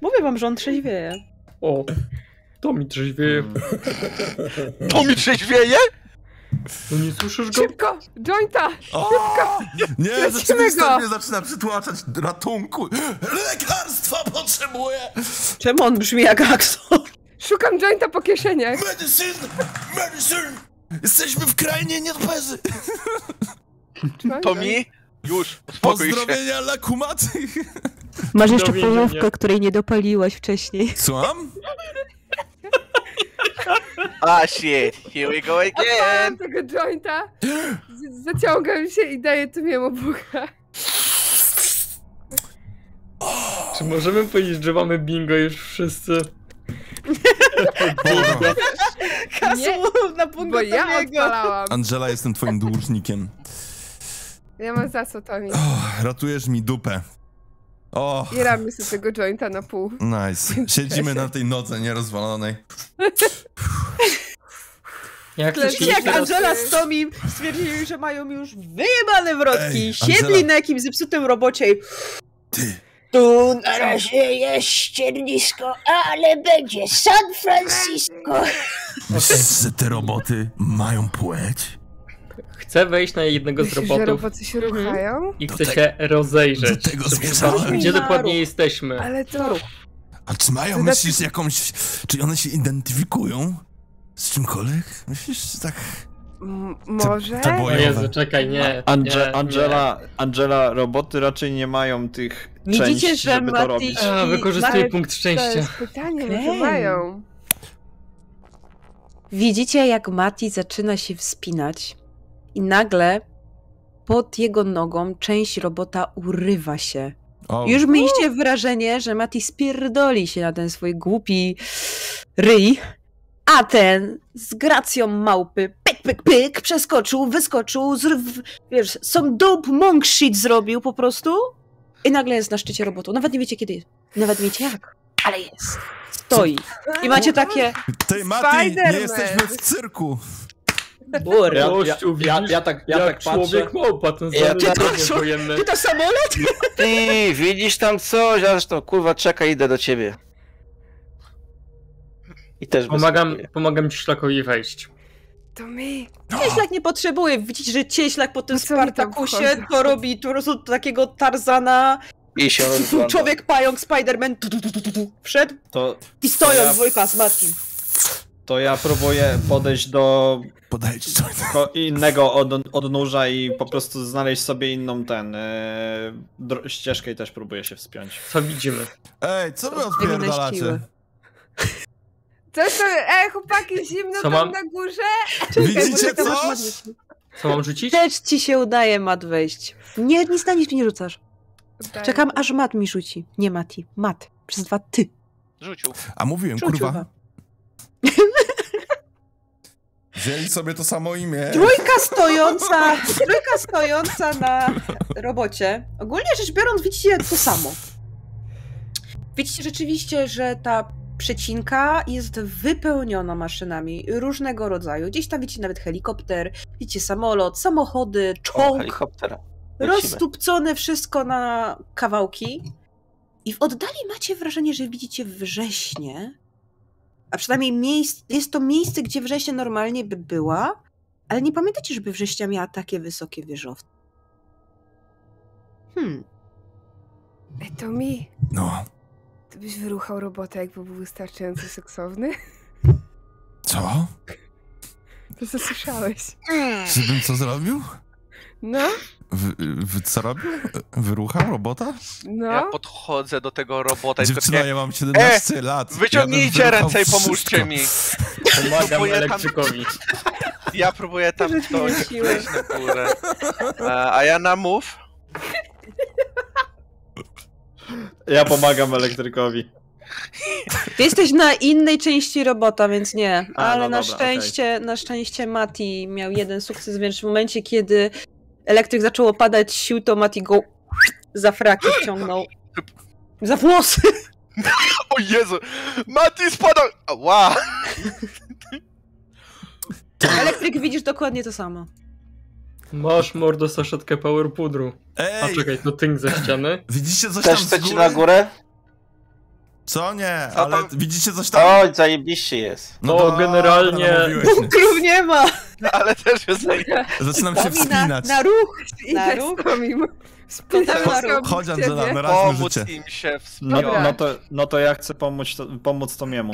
Mówię wam, że on trzeźwieje. O, to mi trzeźwieje. Mm. To mi trzeźwieje? No nie słyszysz go? Szybko! Jointa! O! Nie, go! mnie zaczyna przytłaczać ratunku. Lekarstwa potrzebuję! Czemu on brzmi jak Axon? Szukam jointa po kieszeniach. Medicine! Medicine! Jesteśmy w krainie nietoperzy! To mi? Już, uspokój się. Pozdrowienia dla kumaty! Masz jeszcze połówkę, której nie dopaliłaś wcześniej. Słucham? Ah shit, here we go Odpalam again. tego jointa, z- zaciągam się i daję tu miemu bucha. Czy możemy powiedzieć, że mamy bingo już wszyscy? Nie, na Bo ja odpalałam. Angela, jestem twoim dłużnikiem. Ja mam za co, Toni. Oh, ratujesz mi dupę. O, I ramy sobie tego jointa na pół. nice. Siedzimy na tej nodze nierozwalonej. Jak Widzicie, jak Angela z Tomim stwierdzili, że mają już wyjebane wrotki. Ej, Siedli Angela. na jakimś zepsutym robocie i Ty, tu na razie jest ściernisko, ale będzie San Francisco. myślisz, że te roboty mają płeć? Chcę wejść na jednego z Myślisz, że robotów roboty się Mhm. ruchają? i Do chcę te- się rozejrzeć. do tego Żeby zmierzałem. zobaczyć, Gdzie dokładnie jesteśmy? Ale to... A czy mają, To myślisz, znaczy- jakąś... Czy one się identyfikują z czymkolwiek? Myślisz, że tak... M- może? te O bojowe. Jezu, czekaj, nie. Ange nie, Angela, Angela, roboty raczej nie mają tych Widzicie, części, że żeby to robić. Nie. A, wykorzystuję punkt To szczęścia. jest pytanie, może Okej. mają. Widzicie, jak Mati zaczyna się wspinać i nagle pod jego nogą część robota urywa się. O, Już mieliście wrażenie, że Mati spierdoli się na ten swój głupi ryj, a ten z gracją małpy pyk, pyk, pyk, przeskoczył, wyskoczył, zrw, wiesz, some dope monk shit zrobił po prostu i nagle jest na szczycie robotu. Nawet nie wiecie kiedy jest, nawet nie wiecie jak, ale jest. Stoi. I macie takie... Ty, Mati, nie Spider-Man. jesteśmy w cyrku. Bur. Ja, ja, ja, ja tak, ja jak tak patrzę. człowiek małpa, ten Ja żołnierz wojenny. Ty to samolot? Ty, widzisz tam coś? A zresztą, kurwa, czekaj, idę do ciebie. I też Pomagam, pomagam ci szlakowi wejść. To my. Cieślak nie potrzebuje. Widzicie, że Cieślak po tym No Spartakusie to robi po prostu takiego Tarzana, I się rozglądam. człowiek pająk, Spider-Man tu, tu, tu, tu, tu, tu, wszedł To, i stoją ja- dwójka z Matim. to ja próbuję podejść do coś. ko- innego od, odnóża i po prostu znaleźć sobie inną ten e, dro- ścieżkę i też próbuję się wspiąć. Co widzimy? Ej, co wy odpierdalacie? Coś to, ej chłopaki, zimno Co tam mam? na górze? Widzicie magnesy. Co mam rzucić? Też ci się udaje mat wejść. Nie, nic na nic mi nie rzucasz. Czekam aż mat mi rzuci. Nie Mati, mat. Przez dwa ty. Rzucił. A mówiłem, Rzucił kurwa. Wzięli sobie to samo imię. Trójka stojąca, trójka stojąca na robocie. Ogólnie rzecz biorąc, widzicie to samo. Widzicie rzeczywiście, że ta przecinka jest wypełniona maszynami różnego rodzaju. Gdzieś tam widzicie nawet helikopter, widzicie samolot, samochody, O, czołg. Lecimy. roztupcone wszystko na kawałki. I w oddali macie wrażenie, że widzicie wrześnie. A przynajmniej miejsc, jest to miejsce, gdzie września normalnie by była, ale nie pamiętacie, żeby września miała takie wysokie wieżowce. Hmm. Ej, to mi. No, byś wyruchał robotę, jakby był wystarczająco seksowny? co? To co słyszałeś? Żebym co zrobił? No, Wy, wy co robił? Wyrucham robota? no. Ja podchodzę do tego robota i Dziewczyna, ja mam 17 lat. Ja bym wyciągnijcie wyruchał ręce i wszystko. pomóżcie mi. Pomagam Próbuję tam- elektrykowi. Ja próbuję tam mi na górę. A, a ja na move. Ja pomagam elektrykowi. Ty jesteś na innej części robota, więc nie. A, Ale no na dobra, szczęście, na szczęście Mati miał jeden sukces, więc w momencie, kiedy elektryk zaczął opadać sił, to Mati go za fraki wciągnął. Za włosy! O Jezu! Mati spadał! Ła! Elektryk widzisz dokładnie to samo. Masz mordo saszetkę power pudru. A Ej, czekaj, to tynk ze ściany. widzicie coś tam Też z chcecie góry? na górę? Co? Nie, Co ale tam? widzicie coś tam? Oj, zajebiście jest. No, dobra, generalnie- namówiłeś mnie. Bunkrów nie ma! Ale też jest zajęty. Zaczynam się Tomi na, wspinać. na ruch! Na Idę ruch! z Tomim. na ruch. Chodź Angela, na razie Pomóc życie. im się No. Dobra. no, to, no to ja chcę pomóc, to, pomóc Tomiemu.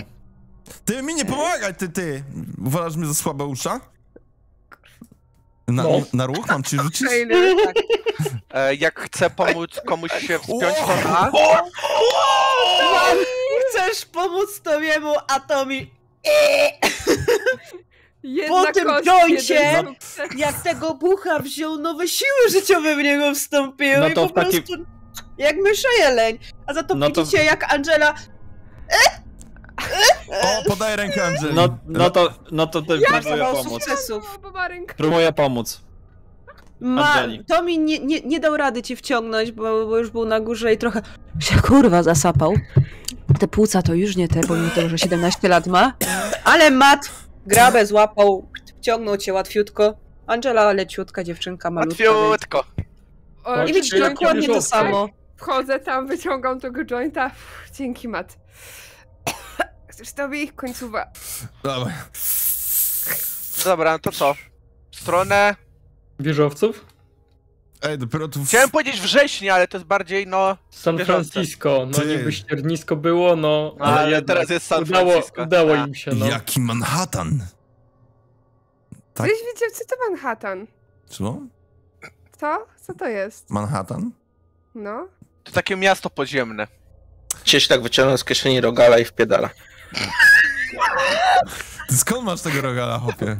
Ty mi nie pomagaj, ty, ty. Uważasz mnie za słabe usza? Na, No. na ruch mam ci rzucić? Trailer. Tak. E, jak chcę pomóc komuś się wspiąć, to na. Chcesz pomóc Tomiemu, a Tomi... Jedna Po tym jeden sukces. Jak tego bucha wziął, nowe siły życiowe w niego wstąpiły No i to po w takim- prostu... Jak mysza jeleń. A za to No to- widzicie, jak Angela O, podaj rękę Andrzej. No, no to, no to też próbuję masował pomóc. sukcesów. Bo. Próbuję pomóc. Ma, Angeli. Tomi nie, nie, nie dał rady ci wciągnąć, bo, bo już był na górze i trochę się kurwa zasapał. Te płuca to już nie te, pomimo tego, że 17 lat ma. Ale Mat grabę złapał, wciągnął cię łatwiutko. Angela leciutka, dziewczynka malutka. więc- Łatwiutko. O, I widzisz dokładnie to wieżowce. samo. Wchodzę tam, wyciągam tego jointa. Uff, dzięki, Mat. Chcesz tobie końcówa. Dawaj. Dobra, no to co? W stronę. Wieżowców? Ej, dopiero tu... w- Chciałem powiedzieć września, ale to jest bardziej no. San Wieżowce. Francisco. No Ty. niby ściernisko było, no Ale ale, jednak teraz jest San udało, Francisco. udało A. im się, no. Jaki Manhattan. Tak? Gdzieś wiecie, co to Manhattan? Co? Co? Co to jest? Manhattan? No. To takie miasto podziemne. Cieś tak wyciągnął z kieszeni rogala i wpiedala. Ty skąd masz tego rogala, hopie?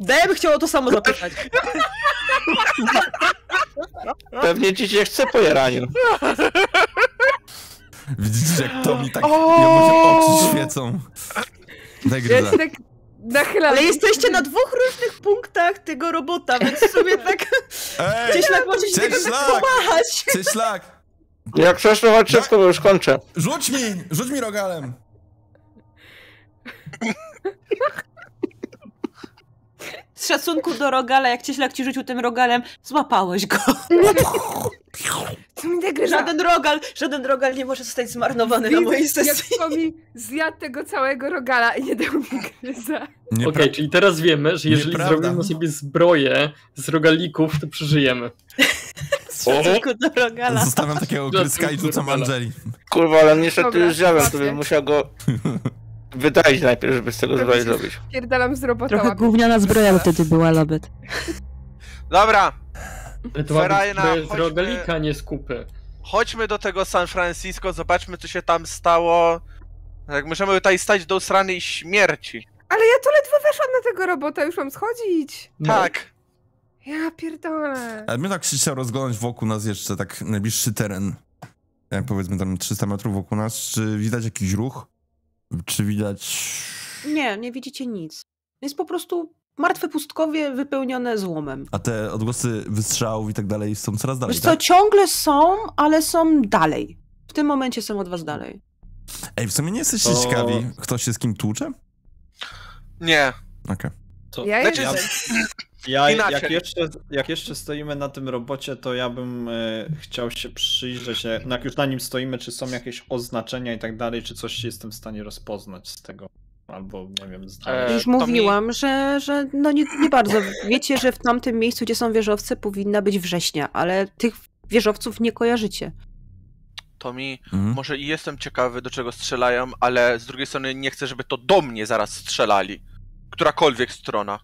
Dem chciał o to samo zapytać. Pewnie ci się chce po jaraniu. Widzicie, jak to mi tak... Jemu się oczy świecą. Daj Ja się tak nachylam. Ale jesteście na dwóch różnych punktach tego robota, więc sobie tak Ej! cieślak może się tego tak szlak! pomachać. Cześć, szlak! Jak przeszło szybko, bo już kończę. Rzuć mi! Rzuć mi rogalem! Z szacunku do rogala, jak cieślak ci rzucił tym rogalem, złapałeś go. Co mi tak? Żaden rogal, żaden rogal nie może zostać zmarnowany na mojej Widzę, jak sesji. Tomi zjadł tego całego rogala i nie dał mi gryza. Okej, Niepra- czyli teraz wiemy, że jeżeli Nieprawda. zrobimy sobie zbroję z rogalików, to przeżyjemy. Z szacunku do rogala. Zostawiam takiego gryzka i rzucam. Angeli. Kurwa, ale niestety już zjadłem, to bym musiał go... Wydać najpierw, żeby z tego zbroję zrobić. Pierdalam z robota Trochę gówniana zbroja by wtedy była, Lobet. Dobra, Ferajna, z chodźmy- rogalika, nie z kupy. chodźmy do tego San Francisco, zobaczmy co się tam stało. Jak możemy tutaj stać do i śmierci. Ale ja tu ledwo weszłam na tego robota, już mam schodzić. No. Tak. Ja pierdolę. Ale my tak się chciał rozglądać wokół nas jeszcze, tak najbliższy teren. Jak powiedzmy tam 300 metrów wokół nas. Czy widać jakiś ruch? Czy widać... Nie, nie widzicie nic. Jest po prostu martwe pustkowie wypełnione złomem. A te odgłosy wystrzałów i tak dalej są coraz dalej, Wiesz co, tak? ciągle są, ale są dalej. W tym momencie są od was dalej. Ej, w sumie nie jesteście To- ciekawi, kto się z kim tłucze? Nie. Okej. To Ja Znaczy, jestem. Ja, Inaczej. jak jeszcze, jak jeszcze stoimy na tym robocie, to ja bym e, chciał się przyjrzeć, e, no jak już na nim stoimy, czy są jakieś oznaczenia i tak dalej, czy coś jestem w stanie rozpoznać z tego, albo nie wiem, znaleźć. E, Już to mi- mówiłam, że, że no nie, nie bardzo. Wiecie, że w tamtym miejscu, gdzie są wieżowce, powinna być września, ale tych wieżowców nie kojarzycie. To mi Mhm. może i jestem ciekawy do czego strzelają, ale z drugiej strony nie chcę, żeby to do mnie zaraz strzelali. Którakolwiek strona.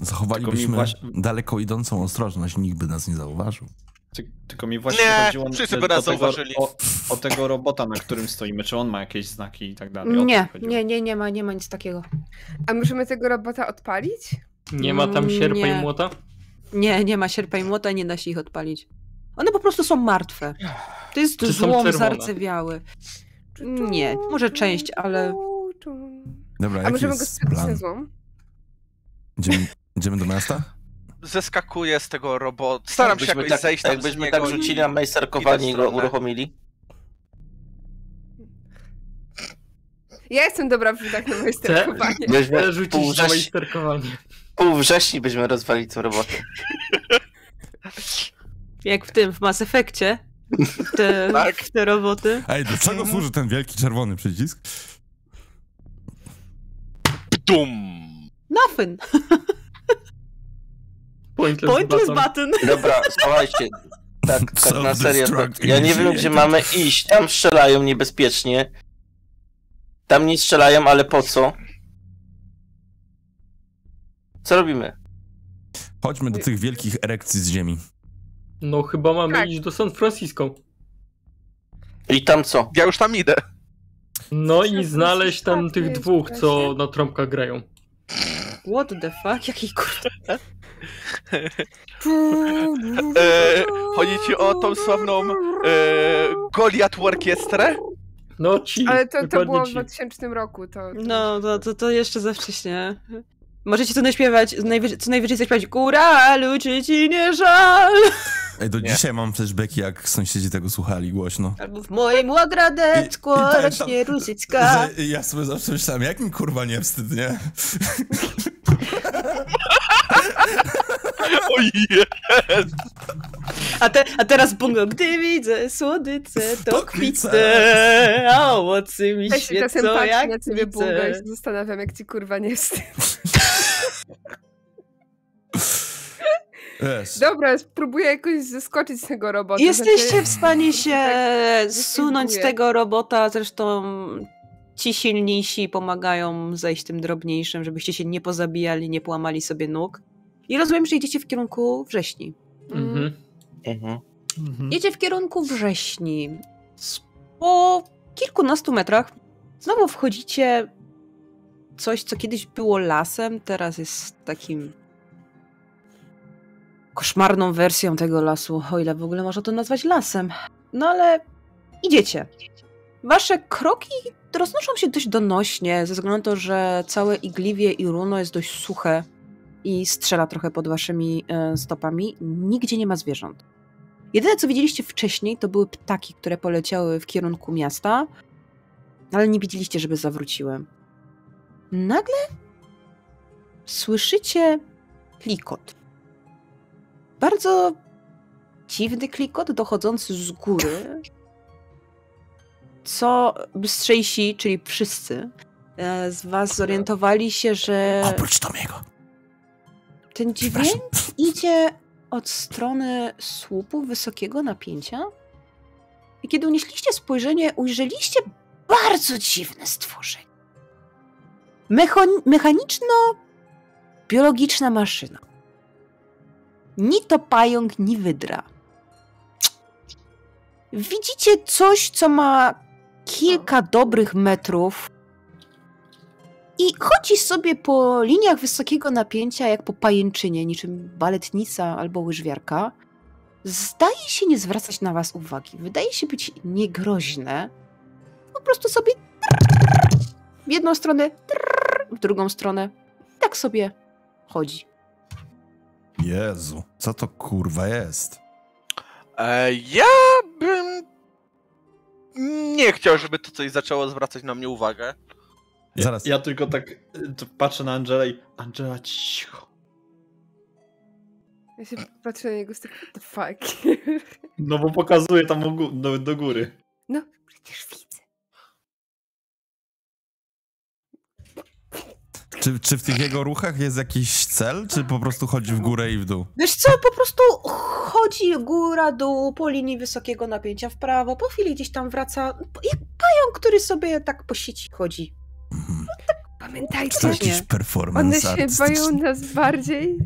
Zachowalibyśmy właśnie- daleko idącą ostrożność, nikt by nas nie zauważył. Ty, tylko mi właśnie Nie, chodziło wszyscy by nas o, tego, zauważyli. o, o tego robota, na którym stoimy, czy on ma jakieś znaki i tak dalej. Nie, nie, nie, nie ma, nie ma nic takiego. A możemy tego robota odpalić? Nie ma tam sierpa Nie. i młota? Nie, nie ma sierpa i młota, nie da się ich odpalić. One po prostu są martwe. To jest Czy złom zardzewiały. Nie, może część, ale Dobra, A możemy go jest spytać na złom? Idziemy, idziemy do miasta? Zeskakuję z tego robota. Staram się jakoś tak, zejść tam z Jakbyśmy niego tak rzucili na majsterkowanie i go uruchomili. Ja jestem dobra w rzutach na moje sterkowanie. Byśmy Chcę rzucić pół, na wrześni, majsterkowanie. pół wrześni byśmy rozwalili tą robotę. jak w tym, w Mass Effectie, te, Tak. te roboty. Ej, do czego służy ten wielki czerwony przycisk? Dum! Nothing. Pointless, Pointless button. button. Dobra, słuchajcie. Tak, tak na serio. Self-destruct ja nie wiem, gdzie mamy iść. Tam strzelają niebezpiecznie. Tam nie strzelają, ale po co? Co robimy? Chodźmy do tych wielkich erekcji z ziemi. No chyba mamy Tak. iść do San Francisco. I tam co? Ja już tam idę. No i znaleźć tam Francisco tych dwóch, co na trąbkach grają. What the fuck? Jaki kurwa. E, chodzi ci o tą sławną e, Goliath Orkiestrę? No ci, Ale to, to było w ci. 2000 roku. To, to... No, to, to, to jeszcze za wcześnie. Możecie tu naśpiewać, najwyżej, co najwyżej zaśpiewać Góralu, czy ci nie żal? Ej, do Nie. dzisiaj mam flashbacki, jak sąsiedzi tego słuchali głośno. Albo w moim i pamiętam, rośnie różyczka. Że ja sobie zawsze myślałem, jak mi kurwa nie wstyd, nie? Ojej! A, te, a teraz bungo, gdy widzę słodyce, to To kwitnę, a owoce mi Ja się czasem świecą patrzę jak na ciebie bunga i się zastanawiam, jak ci kurwa nie wstyd. Wiesz, Dobra, spróbuję jakoś zeskoczyć z tego robota. Jesteście znaczy- w stanie się Tak, zsunąć z tego robota, zresztą ci silniejsi pomagają zejść tym drobniejszym, żebyście się nie pozabijali, nie połamali sobie nóg. I rozumiem, że idziecie w kierunku wrześni. Mhm. Mhm. Mhm. Jedzie w kierunku wrześni. Po kilkunastu metrach znowu wchodzicie coś, co kiedyś było lasem, teraz jest takim koszmarną wersją tego lasu, o ile w ogóle można to nazwać lasem. No ale idziecie. Wasze kroki roznoszą się dość donośnie, ze względu na to, że całe igliwie i runo jest dość suche i strzela trochę pod waszymi e, stopami. Nigdzie nie ma zwierząt. Jedyne, co widzieliście wcześniej, to były ptaki, które poleciały w kierunku miasta, ale nie widzieliście, żeby zawróciły. Nagle słyszycie klikot. Bardzo dziwny klikot dochodzący z góry, co bystrzejsi, czyli wszyscy e, z was zorientowali się, że Oprócz Tomiego. ten dźwięk idzie od strony słupu wysokiego napięcia. I kiedy unieśliście spojrzenie, ujrzeliście bardzo dziwne stworzenie. Mechon- mechaniczno-biologiczna maszyna. Ni to pająk, ni wydra. Widzicie coś, co ma kilka dobrych metrów i chodzi sobie po liniach wysokiego napięcia, jak po pajęczynie, niczym baletnica albo łyżwiarka. Zdaje się nie zwracać na was uwagi. Wydaje się być niegroźne. Po prostu sobie w jedną stronę, w drugą stronę. Tak sobie chodzi. Jezu, co to kurwa jest? E, ja bym nie chciał, żeby to coś zaczęło zwracać na mnie uwagę. Zaraz. Ja tylko tak to patrzę na Angelę i Angela cicho. Ja się patrzę na niego z tak, what the fuck. No bo pokazuje tam do, do góry. No, przecież widzę. Czy, czy w tych jego ruchach jest jakiś cel, czy po prostu chodzi w górę i w dół? Wiesz co, po prostu chodzi góra, dół, po linii wysokiego napięcia w prawo, po chwili gdzieś tam wraca, jak pająk, który sobie tak po sieci chodzi. Mhm. Pamiętajcie, Czy to jakiś nie. one performance się artystyczny? boją nas bardziej.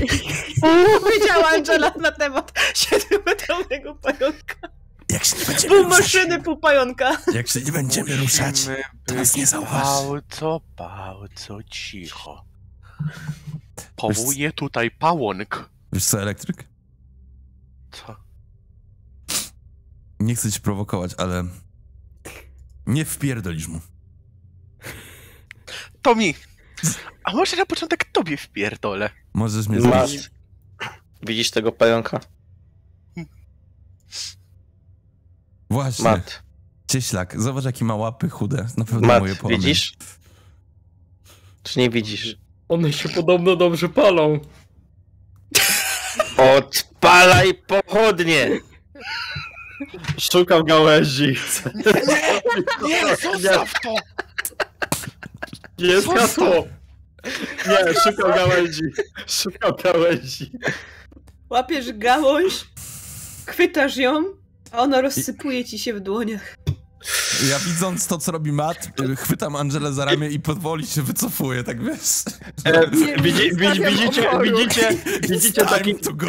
Powiedziała Angela na temat siedmiometrowego pająka. Jak się nie będziemy Pół ruszać, maszyny, pół pająka. jak się nie będziemy ruszać, Musimy to nas być nie zauważy. Bardzo, bardzo cicho. Powołuję tutaj pałąk. Wiesz co, elektryk? Co? Nie chcę cię prowokować, ale nie wpierdolisz mu. To mi. A może na początek tobie wpierdolę? Możesz mnie Masz. zbić. Widzisz tego pająka? Właśnie. Mat. Cieślak, zobacz jaki ma łapy chude. Na pewno Mat, moje połamy. widzisz? Czy nie widzisz? One się podobno dobrze palą. Odpalaj pochodnie! Szukam gałęzi. Nie, zostaw to! Jest hasło. Nie, szukam gałęzi. Szukam gałęzi. Łapiesz gałąź, chwytasz ją, a ona rozsypuje ci się w dłoniach. Ja widząc to, co robi Matt, chwytam Angelę za ramię i powoli się wycofuję, tak wiesz? E, widzi, widzi, widzicie, widzicie, widzicie taki, time to go.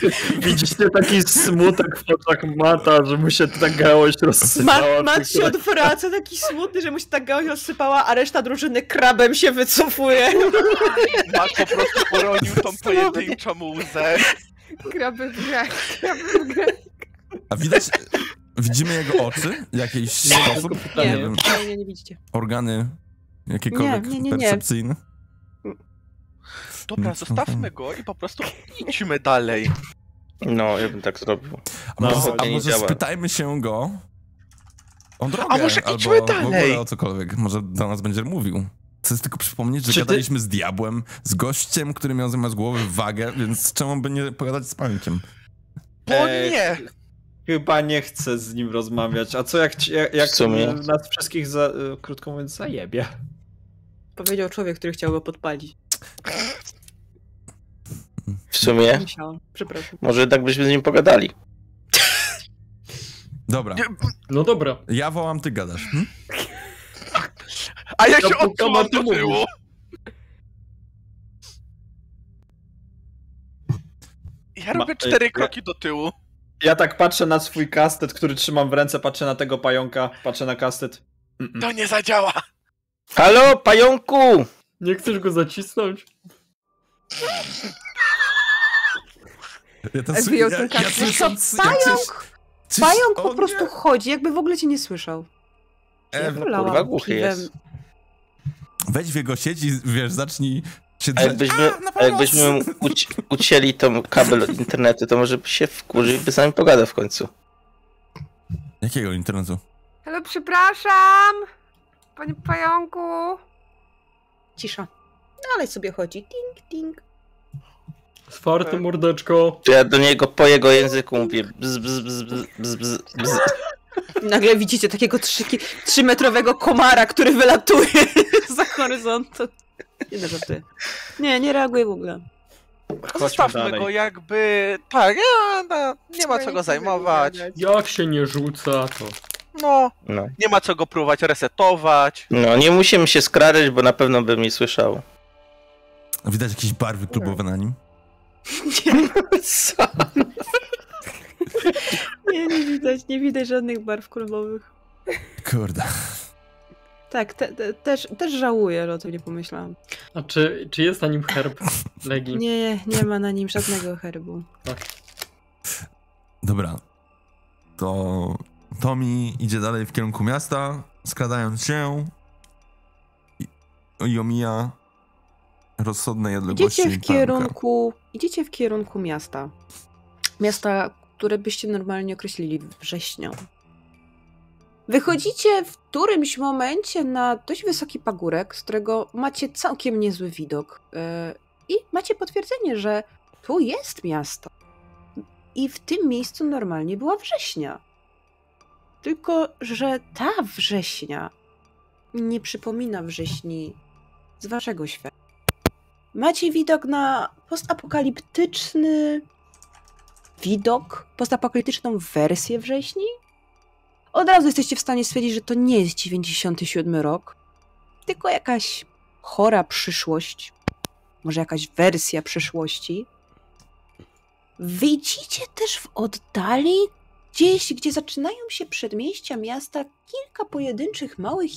widzicie taki smutek w oczach Mata, że mu się ta gałąź rozsypała. Mat, mat się odwraca, taki smutny, że mu się ta gałąź rozsypała, a reszta drużyny krabem się wycofuje. Mat po prostu poronił tą pojedynczą łzę. Kraby w grach, kraby w grach. A widać, widzimy jego oczy w jakiś sposób? Nie, Nie nie, wiem, nie, nie widzicie. organy jakiekolwiek Nie, nie, nie, nie. percepcyjne? Dobra, zostawmy go i po prostu idźmy dalej. No, ja bym tak zrobił. A może, No, a nie może spytajmy się go o drogę, A może albo idźmy w dalej? ogóle o cokolwiek. Może do nas będzie mówił. Chcę tylko przypomnieć, że Czy ty- gadaliśmy z diabłem, z gościem, który miał zamiast głowy wagę, więc czemu by nie pogadać z panikiem? Bo Ej, nie! Chyba nie chcę z nim rozmawiać. A co jak, ci- jak, jak sumie. nas wszystkich, za, y, krótko mówiąc, zajebie? Powiedział człowiek, który chciał go podpalić. W sumie, Musiałam, przepraszam. może tak byśmy z nim pogadali. Dobra, No dobra. ja wołam, ty gadasz. Hm? A ja się ty do tyłu. Ja robię Ma- cztery ja- kroki do tyłu. Ja tak patrzę na swój kastet, który trzymam w ręce, patrzę na tego pająka, patrzę na kastet. Mm-mm. To nie zadziała. Halo, pająku! Nie chcesz go zacisnąć? Ja, to Ej, sły- wyjął ja, ten ja kastet. słyszę, jak Pająk, coś- pająk o po nie. prostu chodzi, jakby w ogóle cię nie słyszał. E, no Wolałam kurwa, głuchy piwem. jest. Wejdź w jego sieć i wiesz, zacznij się A jakbyśmy, A, a jakbyśmy uci ucięli tą kabel od internetu, to może by się wkurzył i by z nami pogadał w końcu. Jakiego internetu? Halo, przepraszam! Panie pająku! Cisza. Dalej sobie chodzi. Ting, ting. Swarte mordeczko. To ja do niego po jego języku mówię bz, bz, bz, bz, bz, bz. Nagle widzicie takiego trzymetrowego komara, który wylatuje za horyzontu. Nie żartuję. Nie, nie reaguje w ogóle. Chodźmy Zostawmy dalej. go jakby... Tak, ja, no, nie ma co go zajmować. Jak się nie rzuca, to... No, No. nie ma co go próbować resetować. no, nie musimy się skradać, bo na pewno by mi słyszał. Widać jakieś barwy klubowe na nim? Co? Nie, nie widać, nie widać żadnych barw klubowych. Kurde. Tak, te, te, też, też żałuję, że o tym nie pomyślałam. A czy, czy jest na nim herb Legii? Nie, nie ma na nim żadnego herbu. Dobra. To Tommy idzie dalej w kierunku miasta, skradając się i, i omija rozsądnej odległości Idziecie w kierunku, idziecie w kierunku miasta. Miasta, które byście normalnie określili wrześnią. Wychodzicie w którymś momencie na dość wysoki pagórek, z którego macie całkiem niezły widok. Yy, I macie potwierdzenie, że tu jest miasto. I w tym miejscu normalnie była września. Tylko, że ta września nie przypomina wrześni z waszego świata. Macie widok na postapokaliptyczny widok, postapokaliptyczną wersję wrześni. Od razu jesteście w stanie stwierdzić, że to nie jest 97 rok, tylko jakaś chora przyszłość, może jakaś wersja przyszłości. Widzicie też w oddali, gdzieś, gdzie zaczynają się przedmieścia miasta, kilka pojedynczych małych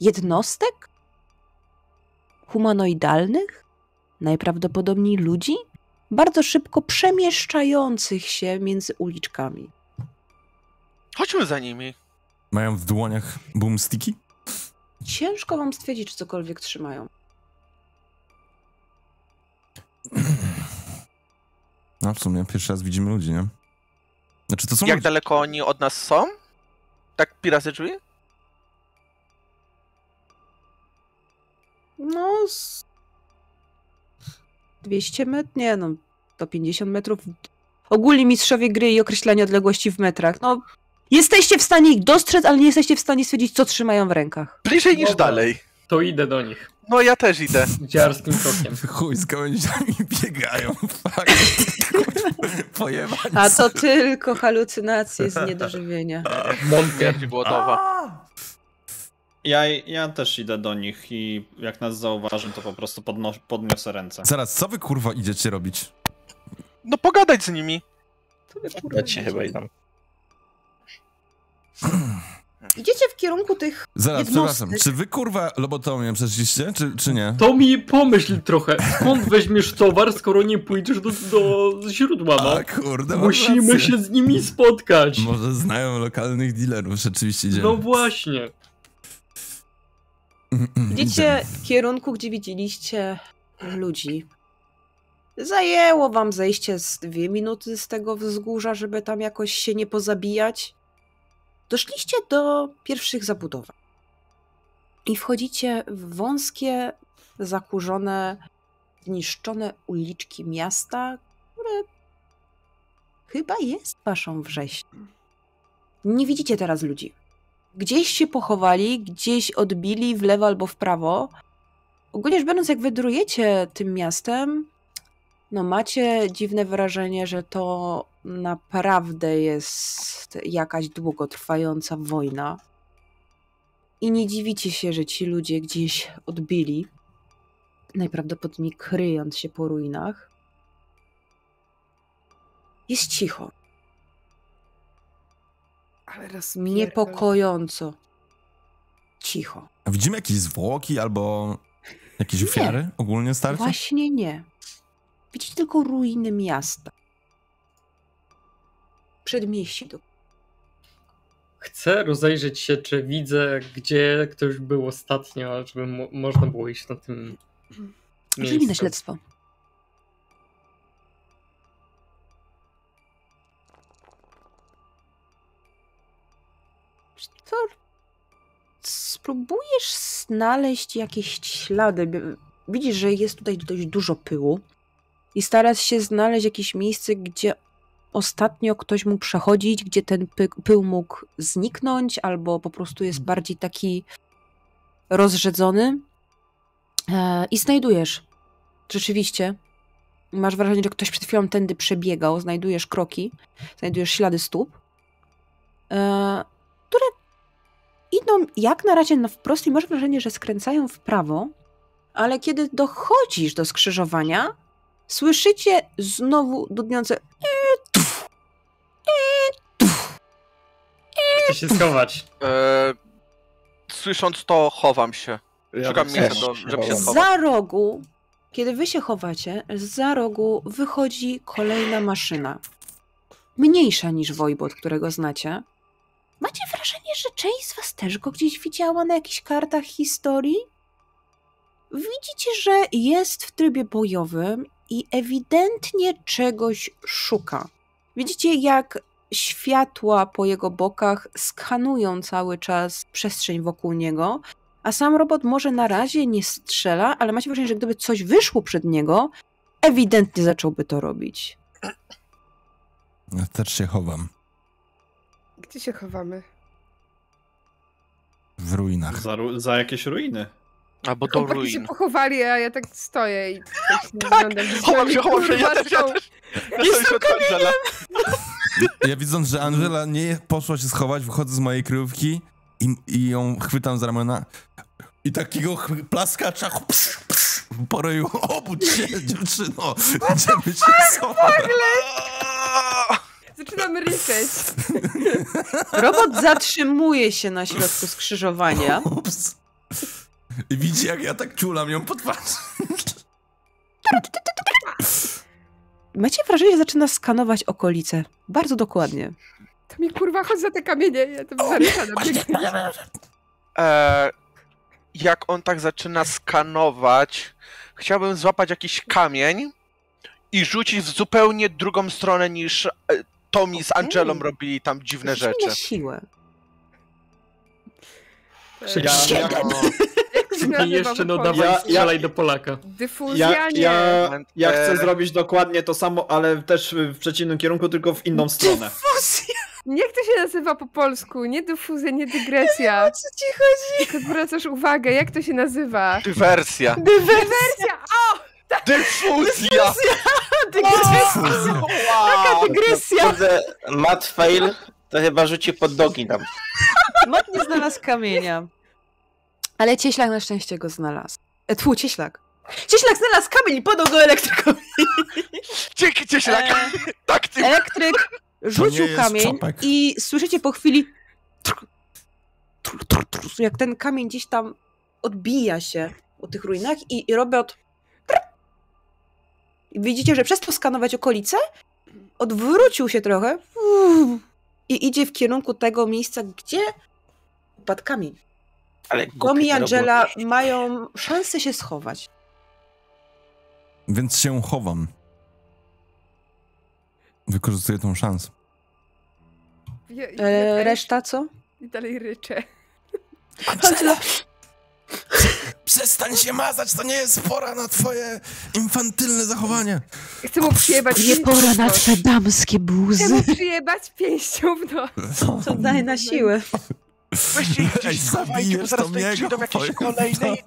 jednostek humanoidalnych, najprawdopodobniej ludzi, bardzo szybko przemieszczających się między uliczkami. Chodźmy za nimi. Mają w dłoniach boomsticki? Ciężko wam stwierdzić, czy cokolwiek trzymają. No w sumie pierwszy raz widzimy ludzi, nie? Znaczy to są Jak ludzie. daleko oni od nas są? Tak pirazy drzwi? No, z 200 metrów, nie no, 150 metrów. Ogólnie mistrzowie gry i określanie odległości w metrach. No, jesteście w stanie ich dostrzec, ale nie jesteście w stanie stwierdzić, co trzymają w rękach. Bliżej niż Dobra. dalej. To idę do nich. No ja też idę. Dziarskim krokiem. Chuj, z gałęziami biegają. Fuck. Pojebani A to tylko halucynacje z niedożywienia. Śmierć głodowa. Ja, ja też idę do nich i jak nas zauważą, to po prostu podno, podniosę ręce. Zaraz, co wy kurwa idziecie robić? No pogadać z nimi. Ja ci chyba idą. Idziecie w kierunku tych Zaraz, Jednostek. przepraszam, czy wy kurwa lobotomię przeszliście, czy, czy nie? To mi pomyśl trochę, skąd weźmiesz towar, skoro nie pójdziesz do, do źródła, no? A kurde, Musimy rację. się z nimi spotkać. Może znają lokalnych dealerów, rzeczywiście idziemy. No właśnie. Idziecie w kierunku, gdzie widzieliście ludzi. Zajęło wam zejście z dwie minuty z tego wzgórza, żeby tam jakoś się nie pozabijać. Doszliście do pierwszych zabudowań. I wchodzicie w wąskie, zakurzone, zniszczone uliczki miasta, które chyba jest waszą wrześnią. Nie widzicie teraz ludzi gdzieś się pochowali, gdzieś odbili w lewo albo w prawo. Ogólnie rzecz biorąc, jak wydrujecie tym miastem, no macie dziwne wrażenie, że to naprawdę jest jakaś długotrwająca wojna. I nie dziwicie się, że ci ludzie gdzieś odbili, najprawdopodobniej kryjąc się po ruinach. Jest cicho. Ale raz Niepokojąco. Cicho. A widzimy jakieś zwłoki albo jakieś Nie. ofiary ogólnie starcia? Właśnie nie. Widzicie tylko ruiny miasta. Przedmieści do Chcę rozejrzeć się, czy widzę, gdzie ktoś był ostatnio, żeby mo- można było iść na tym Rzuć na śledztwo. To spróbujesz znaleźć jakieś ślady. Widzisz, że jest tutaj dość dużo pyłu i starasz się znaleźć jakieś miejsce, gdzie ostatnio ktoś mógł przechodzić, gdzie ten py- pył mógł zniknąć, albo po prostu jest bardziej taki rozrzedzony. E, I znajdujesz. Rzeczywiście. Masz wrażenie, że ktoś przed chwilą tędy przebiegał. Znajdujesz kroki, znajdujesz ślady stóp, e, które idą jak na razie na wprost i masz wrażenie, że skręcają w prawo, ale kiedy dochodzisz do skrzyżowania, słyszycie znowu dudniące Chcę się schować. E, słysząc to, chowam się. Szukam też miejsca, do, się żeby się chowam. schować. za rogu, kiedy wy się chowacie, za rogu wychodzi kolejna maszyna. Mniejsza niż Wojbot, którego znacie. Macie wrażenie, że część z was też go gdzieś widziała na jakichś kartach historii? Widzicie, że jest w trybie bojowym i ewidentnie czegoś szuka. Widzicie, jak światła po jego bokach skanują cały czas przestrzeń wokół niego, a sam robot może na razie nie strzela, ale macie wrażenie, że gdyby coś wyszło przed niego, ewidentnie zacząłby to robić. Ja też się chowam. Gdzie się chowamy? W ruinach. Za, ru- za jakieś ruiny. Albo do Chłopaki się ruin. pochowali, a ja tak stoję i tak się rozglądam. Chowam się, chowam się, ja też, ja też. Się od Angela. Ja widząc, że Angela nie poszła się schować, wychodzę z mojej kryjówki i, i ją chwytam za ramiona i takiego plaskacza ps, ps, po ryju. Obudź się, dziewczyno! Idziemy się schować. Zaczynamy ryczeć. Robot zatrzymuje się na środku skrzyżowania. Ups. I widzi, jak ja tak czulam ją pod twarz. Macie wrażenie, że zaczyna skanować okolice. Bardzo dokładnie. To mi kurwa chodź za te kamienie, ja tam zaryczana biegnę. E, jak on tak zaczyna skanować, chciałbym złapać jakiś kamień i rzucić w zupełnie drugą stronę niż e, Tommy z. Angelą robili tam dziwne Rzuć mi rzeczy. na siłę. Ja, ja, się I jeszcze dodawaj, Polsce? Ja- strzelaj do Polaka. Dyfuzja, ja, nie. ja, ja chcę E, zrobić dokładnie to samo, ale też w przeciwnym kierunku, tylko w inną stronę. Jak to się nazywa po polsku? Nie dyfuzja, nie dygresja. co ci chodzi? Tylko zwracasz uwagę, jak to się nazywa? Dywersja. Dywersja! O! Dyfuzja! Dygresja. Wow. Dygresja. Kurde, Matt fail, to chyba rzuci pod nogi nam. Mat nie znalazł kamienia. Ale cieślak na szczęście go znalazł. E, tfu, cieślak. Cieślak znalazł kamień i podał go elektrykowi. Dzięki cię, ślak. E, Tak, ty. elektryk rzucił kamień czopek. i słyszycie po chwili tr- tr- tr- tr- jak ten kamień gdzieś tam odbija się po tych ruinach i, i i widzicie, że przez to skanować okolice odwrócił się trochę i idzie w kierunku tego miejsca, gdzie upadł kamień. Ale Tom i Angela robot. mają szansę się schować. Więc się chowam. Wykorzystuję tą szansę. Ja, ja E, też reszta co? I dalej ryczę. Angela, Przestań się mazać, to nie jest pora na twoje infantylne zachowanie. Chcę mu przyjebać nie pora na twe damskie Chcę buzy. mu przyjebać pięścią w nos. To daj na siłę. Weźcie ich gdzieś schowajcie, bo zaraz to tutaj przyjdą jakieś kolejne i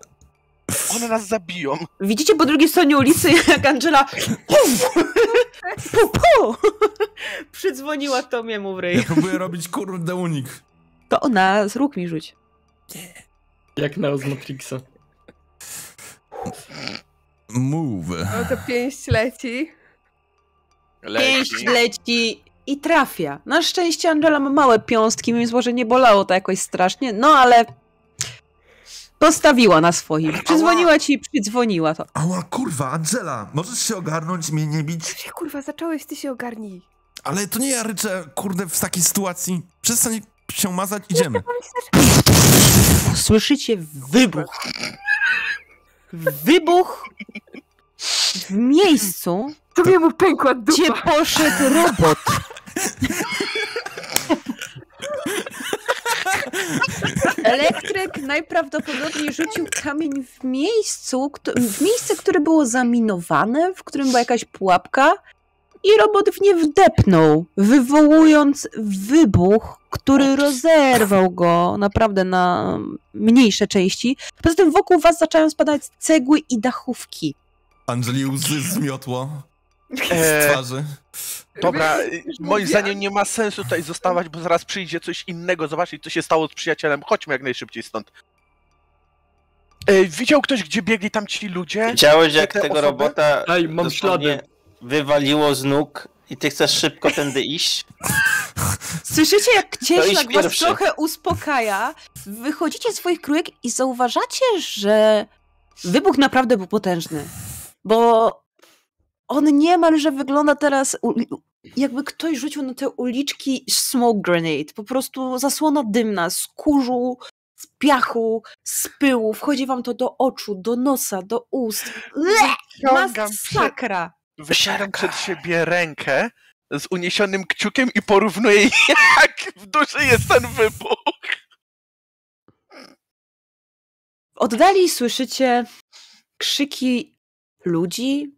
one nas zabiją. Widzicie po drugiej stronie ulicy, jak Angela puf, pu, pu, przydzwoniła Tomiemu w Ja ryj. próbuję robić kurde unik. To ona z róg mi rzuć. Jak na z Matrixa. Move. No to pięść leci. Pięść leci i trafia. Na szczęście Angela ma małe piąstki, więc może nie bolało to jakoś strasznie, no ale postawiła na swoim. Przydzwoniła ci i przydzwoniła to. Ała, kurwa, Angela, możesz się ogarnąć i mnie nie bić? Się kurwa zacząłeś, ty się ogarnij. Ale to nie ja ryczę, kurde, w takiej sytuacji. Przestań się mazać, idziemy. Słyszycie wybuch. Wybuch w miejscu, mu pękła gdzie dupa. poszedł robot. Elektryk najprawdopodobniej rzucił kamień w miejscu, kto- w miejsce, które było zaminowane, w którym była jakaś pułapka i robot w nie wdepnął, wywołując wybuch, który rozerwał go naprawdę na mniejsze części. Poza tym wokół was zaczęły spadać cegły i dachówki. Angeli łzy zmiotło z E, twarzy. Dobra, y, moim zdaniem nie ma sensu tutaj zostawać, bo zaraz przyjdzie coś innego, zobaczyć co się stało z przyjacielem. Chodźmy jak najszybciej stąd. E, widział ktoś, gdzie biegli tam ci ludzie? Widziałeś jak te tego osoby? robota Ej, mam dosłownie ślady. Wywaliło z nóg i ty chcesz szybko tędy iść? Słyszycie, jak cieślak was pierwszy. trochę uspokaja, wychodzicie z swoich krujek i zauważacie, że wybuch naprawdę był potężny. Bo on niemalże wygląda teraz, jakby ktoś rzucił na te uliczki smoke grenade. Po prostu zasłona dymna z kurzu, z piachu, z pyłu. Wchodzi wam to do oczu, do nosa, do ust. Le! Masakra! Wyciągam przed siebie rękę z uniesionym kciukiem i porównuję jak w duszy jest ten wybuch. W oddali słyszycie krzyki ludzi.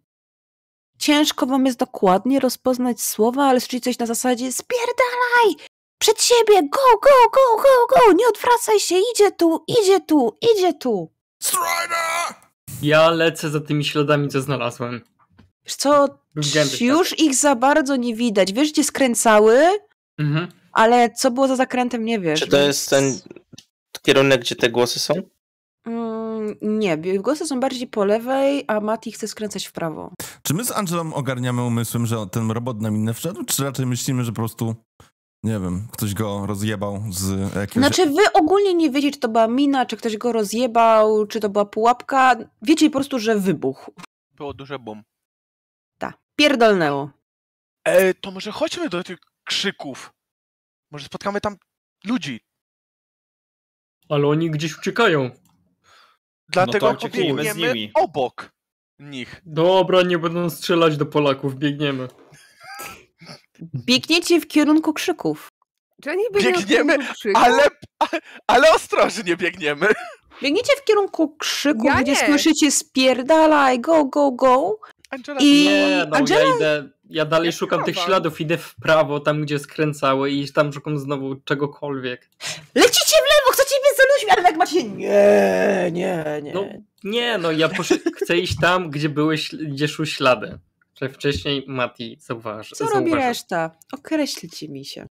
Ciężko wam jest dokładnie rozpoznać słowa, ale słyszycie coś na zasadzie spierdalaj! Przed siebie! Go, go, go, go, go! Nie odwracaj się! Idzie tu, idzie tu, idzie tu! Strider! Ja lecę za tymi śladami, co znalazłem. Wiesz co, już ich za bardzo nie widać. Wiesz, gdzie skręcały, Mhm. ale co było za zakrętem, nie wiesz. Czy to więc- jest ten kierunek, gdzie te głosy są? Mm, nie, głosy są bardziej po lewej, a Mati chce skręcać w prawo. Czy my z Angelą ogarniamy umysłem, że ten robot na minę wszedł, czy raczej myślimy, że po prostu, nie wiem, ktoś go rozjebał z jakiegoś... Znaczy, wy ogólnie nie wiecie, czy to była mina, czy ktoś go rozjebał, czy to była pułapka. Wiecie po prostu, że wybuch. Było duże bum. Pierdolnęło. E, to może chodźmy do tych krzyków. Może spotkamy tam ludzi. Ale oni gdzieś uciekają. Dlatego z pobiegniemy nimi. obok nich. Dobra, nie będą strzelać do Polaków, biegniemy. Biegniecie w kierunku krzyków. Czy oni Biegniemy, krzyku? Ale, ale ostrożnie biegniemy. Biegniecie w kierunku krzyków, Ja gdzie nie. słyszycie spierdalaj, go, go, go. Angela, I Nie, no Angela ja idę, ja dalej Jak szukam tych śladów, idę w prawo, tam gdzie skręcały i tam szukam znowu czegokolwiek. lecicie w lewo, chcecie mnie za ludźmi, ale tak macie nie, nie, nie. No, nie, no ja chcę iść tam, gdzie były, gdzie szły ślady. Że wcześniej Mati zauważy. Co robi reszta? Określcie mi się.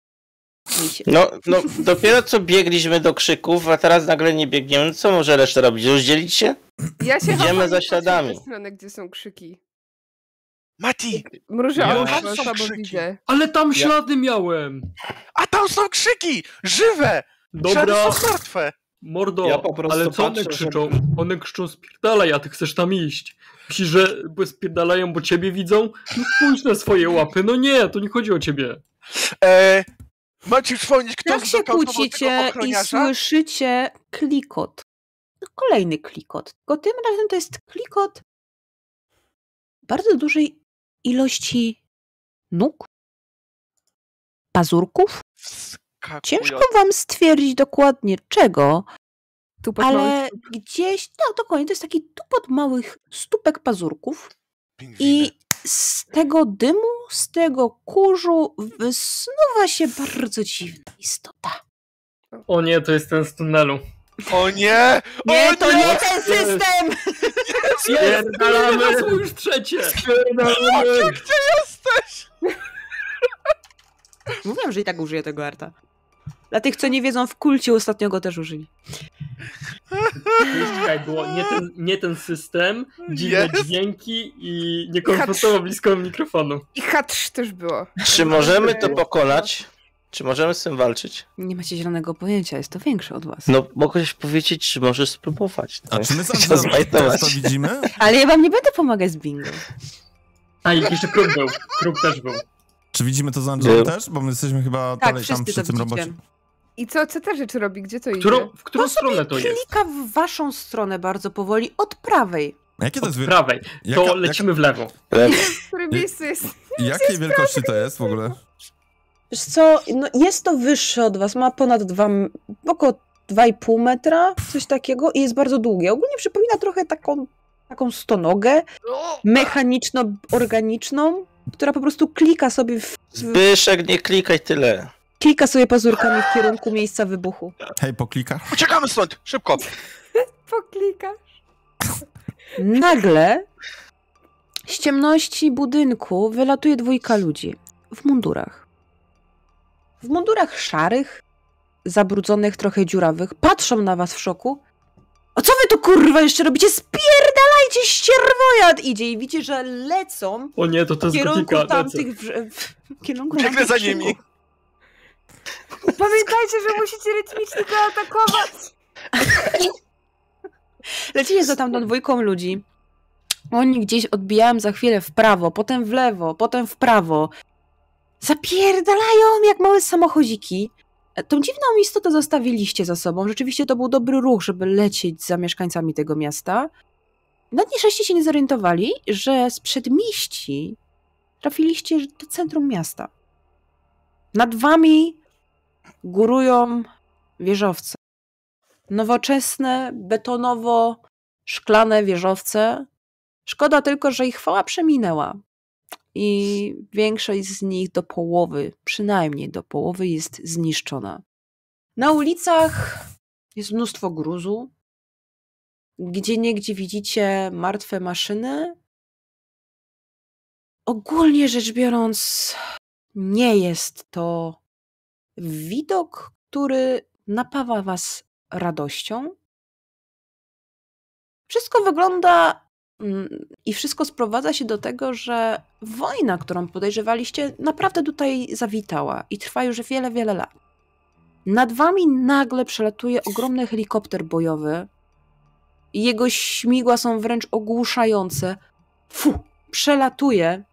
Mi się. No, no, dopiero co biegliśmy do krzyków, a teraz nagle nie biegniemy. Co może reszta robić? Rozdzielić się? Ja się Idziemy za śladami. w stronę, gdzie są krzyki. Mati, Mrużę Ja- oczy, Tam są krzyki. Ale tam ślady miałem! a tam są krzyki! Żywe! Ślady Dobra, są martwe! mordo, Ja po prostu ale co one krzyczą? One krzyczą spierdalaj, a ty chcesz tam iść. Myślisz, że spierdalają, bo ciebie widzą? No spójrz na swoje łapy. No nie, to nie chodzi o ciebie. E, macie wspomnieć, kto Tak się kłócicie i słyszycie klikot. No, Kolejny klikot. Tylko tym razem to jest klikot bardzo dużej ilości nóg, pazurków. Wskakują. Ciężko wam stwierdzić dokładnie czego, Tu patrz, mamy ale gdzieś, no dokładnie, to jest taki tupot małych stópek pazurków Pingwiny. i z tego dymu, z tego kurzu wysnuwa się bardzo dziwna istota. O nie, to jest ten z tunelu. O nie! Nie, o to nie ten system! Spierdalamy! są już trzecie! Spierdalamy! Gdzie jesteś? Mówiłam, że i tak użyję tego arta. Dla tych, co nie wiedzą, w kulcie ostatnio go też użyli. Czekaj, było nie ten, nie ten system, dziwne Jest. dźwięki i niekomfortowo blisko mikrofonu. I H3 też było. Czy możemy to pokonać? Czy możemy z tym walczyć? Nie macie zielonego pojęcia, jest to większe od was. No, mogłeś powiedzieć, czy możesz spróbować. A czy my z Trzeba Angelą zbajtować. też to widzimy? Ale ja wam nie będę pomagać z bingo. A i jeszcze kruk był. Kruk też był. Czy widzimy to z Angelą też? Bo my jesteśmy chyba Tak, dalej tam przy tym robocie. I co, co ta rzecz robi? Gdzie to idzie? Którą, w którą To sobie stronę to jest? Klika w waszą stronę bardzo powoli, od prawej. Jakie to jest... Od prawej. Jaka- To lecimy w lewo. Lewo. W którym miejscu jest? Jakiej wielkości to jest w ogóle? Wiesz co, no jest to wyższe od was, ma ponad dwa, około 2,5 metra, coś takiego i jest bardzo długie. Ogólnie przypomina trochę taką, taką stonogę mechaniczno-organiczną, która po prostu klika sobie, w, Zbyszek, nie klikaj tyle. klika sobie pazurkami w kierunku miejsca wybuchu. Hej, poklika? Uciekamy stąd! Szybko! Poklika. Nagle z ciemności budynku wylatuje dwójka ludzi. w mundurach. W mundurach szarych, zabrudzonych, trochę dziurawych, patrzą na was w szoku. A co wy tu kurwa jeszcze robicie? Spierdalajcie, ścierwojad! Idzie i widzicie, że lecą O nie, to to w jest kierunku gotika. tamtych... W, w kierunku Biegnę za nimi. Pamiętajcie, że musicie rytmicznie go atakować. Lecicie za tamtą dwójką ludzi. Oni gdzieś odbijają za chwilę w prawo, potem w lewo, potem w prawo. Zapierdalają jak małe samochodziki. E, Tą dziwną istotę zostawiliście za sobą. Rzeczywiście to był dobry ruch, żeby lecieć za mieszkańcami tego miasta. Na nieszczęście się nie zorientowali, że z przedmieści trafiliście do centrum miasta. Nad wami górują wieżowce. Nowoczesne, betonowo-szklane wieżowce. Szkoda tylko, że ich chwała przeminęła. I większość z nich do połowy, przynajmniej do połowy, jest zniszczona. Na ulicach jest mnóstwo gruzu. Gdzie niegdzie widzicie martwe maszyny. Ogólnie rzecz biorąc, nie jest to widok, który napawa was radością. Wszystko wygląda i wszystko sprowadza się do tego, że wojna, którą podejrzewaliście, naprawdę tutaj zawitała i trwa już wiele, wiele lat. Nad wami nagle przelatuje ogromny helikopter bojowy. Jego śmigła są wręcz ogłuszające. Fu! Przelatuje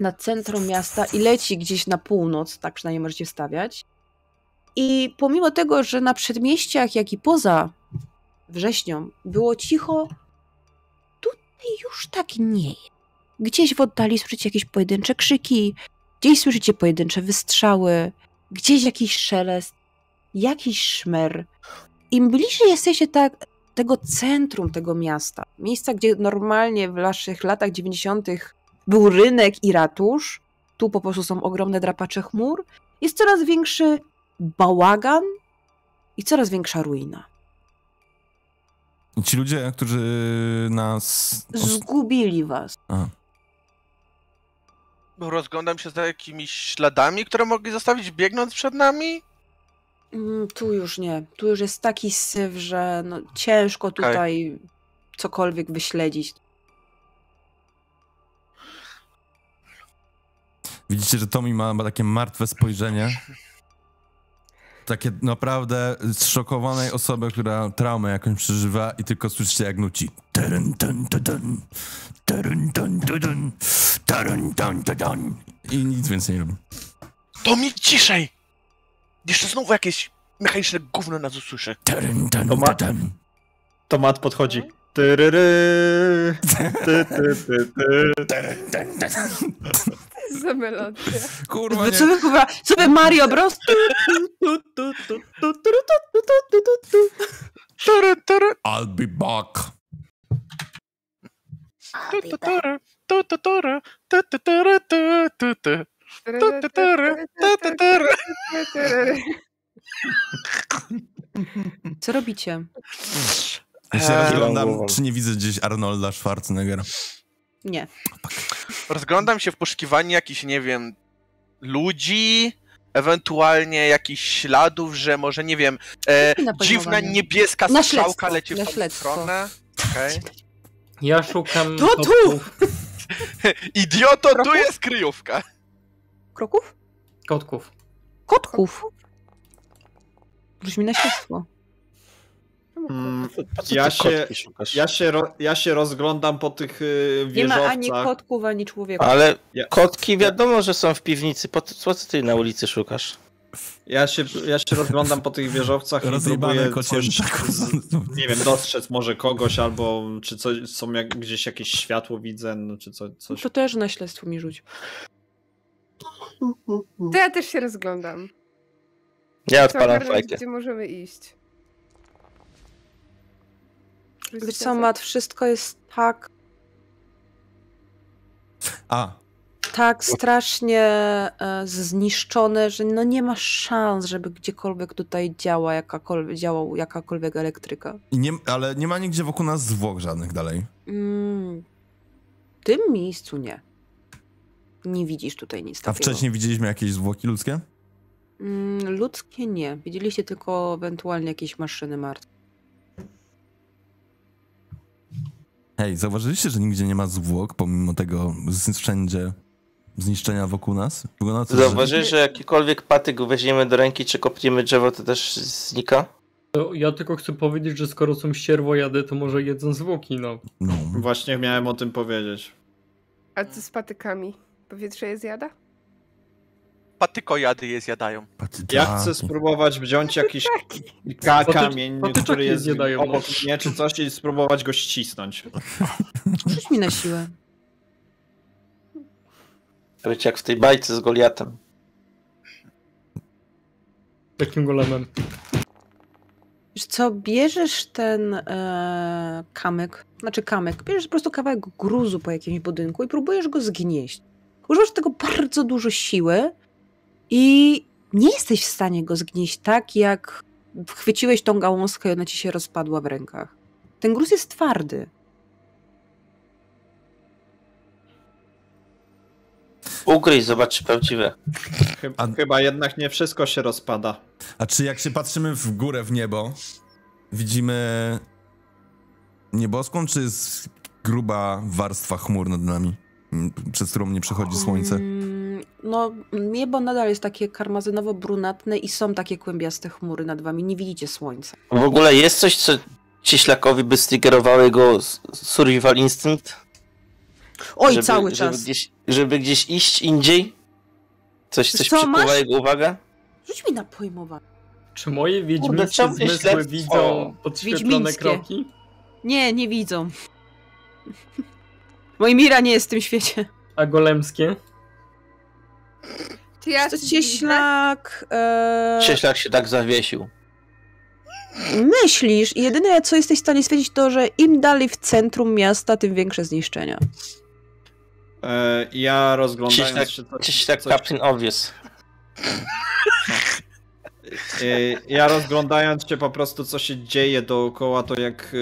nad centrum miasta i leci gdzieś na północ, tak przynajmniej możecie stawiać. I pomimo tego, że na przedmieściach, jak i poza wrześnią było cicho, już tak nie jest. Gdzieś w oddali słyszycie jakieś pojedyncze krzyki, gdzieś słyszycie pojedyncze wystrzały, gdzieś jakiś szelest, jakiś szmer. Im bliżej jesteście tak tego centrum tego miasta, miejsca, gdzie normalnie w naszych latach 90. był rynek i ratusz, tu po prostu są ogromne drapacze chmur, jest coraz większy bałagan i coraz większa ruina. I ci ludzie, którzy nas... Zgubili was. A. Rozglądam się za jakimiś śladami, które mogli zostawić biegnąc przed nami. Mm, Tu już nie. Tu już jest taki syf, że no, ciężko tutaj cokolwiek wyśledzić. Widzicie, że Tommy ma, ma takie martwe spojrzenie. Takie naprawdę zszokowanej osoby, która traumę jakąś przeżywa i tylko słyszycie jak nuci. I nic więcej nie robi. To mi ciszej! Jeszcze znowu jakieś mechaniczne gówno nas usłyszy. Tarun, tun, To ma- tu, dun. Tomat podchodzi. Tyryry, ty, ty, ty, ty. Dun. Za melodia. Kurwa, nie. Co wy, kurwa, co wy Mario Bros? I'll be back. Co robicie? Ja się Eee, rozglądam, czy nie widzę gdzieś Arnolda Schwarzeneggera. Nie. Rozglądam się w poszukiwaniu jakichś, nie wiem, ludzi, ewentualnie jakichś śladów, że może, nie wiem, e, Na dziwna niebieska strzałka leci w na tą stronę. Okej. Ja szukam. To tu! Idioto, tu Kroków? jest kryjówka. Kroków? Kotków. Kotków. Rzuć mi na śledztwo. Mm, Ja się-? Ja się, ro, ja się rozglądam po tych y, Nie wieżowcach. ma ani kotków, ani człowieków. Ale Ja- kotki wiadomo, że są w piwnicy. Po co ty na ulicy szukasz? Ja się, ja się rozglądam po tych wieżowcach i próbuję coś, nie wiem, dostrzec może kogoś, albo czy coś, są jak, gdzieś jakieś światło widzę, no, czy co, coś. To też na śledztwo mi rzuć. To ja też się rozglądam. Ja odpalam fajkę. gdzie możemy iść. Wiesz co, Mat, wszystko jest tak, A, tak strasznie e, zniszczone, że no nie ma szans, żeby gdziekolwiek tutaj działa jakakolwiek, działał jakakolwiek elektryka. i nie, ale nie ma nigdzie wokół nas zwłok żadnych dalej. Mm, w tym miejscu nie. Nie widzisz tutaj nic A takiego. wcześniej widzieliśmy jakieś zwłoki ludzkie? Mm, ludzkie nie. Widzieliście tylko ewentualnie jakieś maszyny martwe. Hej, zauważyliście, że nigdzie nie ma zwłok, pomimo tego wszędzie zniszczenia wokół nas? Wygląda to, że- Zauważysz, że jakikolwiek patyk weźmiemy do ręki, czy kopniemy drzewo, to też znika? To Ja tylko chcę powiedzieć, że skoro są ścierwojady, to może jedzą zwłoki, no. No. Właśnie miałem o tym powiedzieć. A co z patykami? Powietrze je zjada? Patykojady je zjadają. Ja chcę spróbować wziąć jakiś ka- Patycz- kamień, patyczaki który jest zjadają, obok no. mnie, czy coś i spróbować go ścisnąć. Rzuć mi na siłę. Wiecie, jak w tej bajce z Goliatem. Takim golemem. Wiesz co, bierzesz ten e, kamyk, znaczy kamyk, bierzesz po prostu kawałek gruzu po jakimś budynku i próbujesz go zgnieść. Używasz do tego bardzo dużo siły i nie jesteś w stanie go zgnieść tak, jak chwyciłeś tą gałązkę i ona ci się rozpadła w rękach. Ten gruz jest twardy. Ugryź, zobacz, czy prawdziwe. Chyba, A- chyba jednak nie wszystko się rozpada. A czy jak się patrzymy w górę, w niebo, widzimy nieboską, czy jest gruba warstwa chmur nad nami, przez którą nie przechodzi słońce? No, niebo nadal jest takie karmazynowo-brunatne i są takie kłębiaste chmury nad wami. Nie widzicie słońca. W ogóle jest coś, co cieślakowi by striggerowało jego survival instinct? Oj, żeby, cały żeby czas. Gdzieś, żeby gdzieś iść indziej? Coś, coś co, przykuwa masz? jego uwagę? Rzuć mi na pojmowanie. Czy moje Kurde, wiedźmińskie nie zmysły śledztwo? widzą podświetlone kroki? Nie, nie widzą. Mojmira nie jest w tym świecie. A golemskie? Czy ja To cieślak... E... Cieślak się tak zawiesił. Myślisz i jedyne co jesteś w stanie stwierdzić to, że im dalej w centrum miasta, tym większe zniszczenia. E, ja rozglądając Cieślak, się... coś- cieślak coś- Captain Obvious. E, Ja rozglądając się po prostu, co się dzieje dookoła, to jak, e,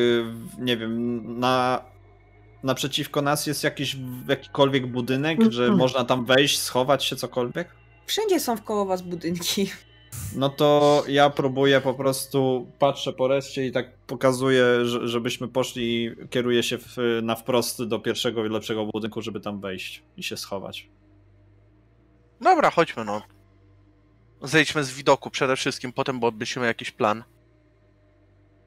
nie wiem, na, naprzeciwko nas jest jakiś jakikolwiek budynek, że Mhm. można tam wejść, schować się, cokolwiek? Wszędzie są wkoło was budynki. No to ja próbuję po prostu, patrzę po reszcie i tak pokazuję, że, żebyśmy poszli i kieruję się w, na wprost do pierwszego i lepszego budynku, żeby tam wejść i się schować. Dobra, chodźmy no. Zejdźmy z widoku przede wszystkim, potem odbyśmy jakiś plan.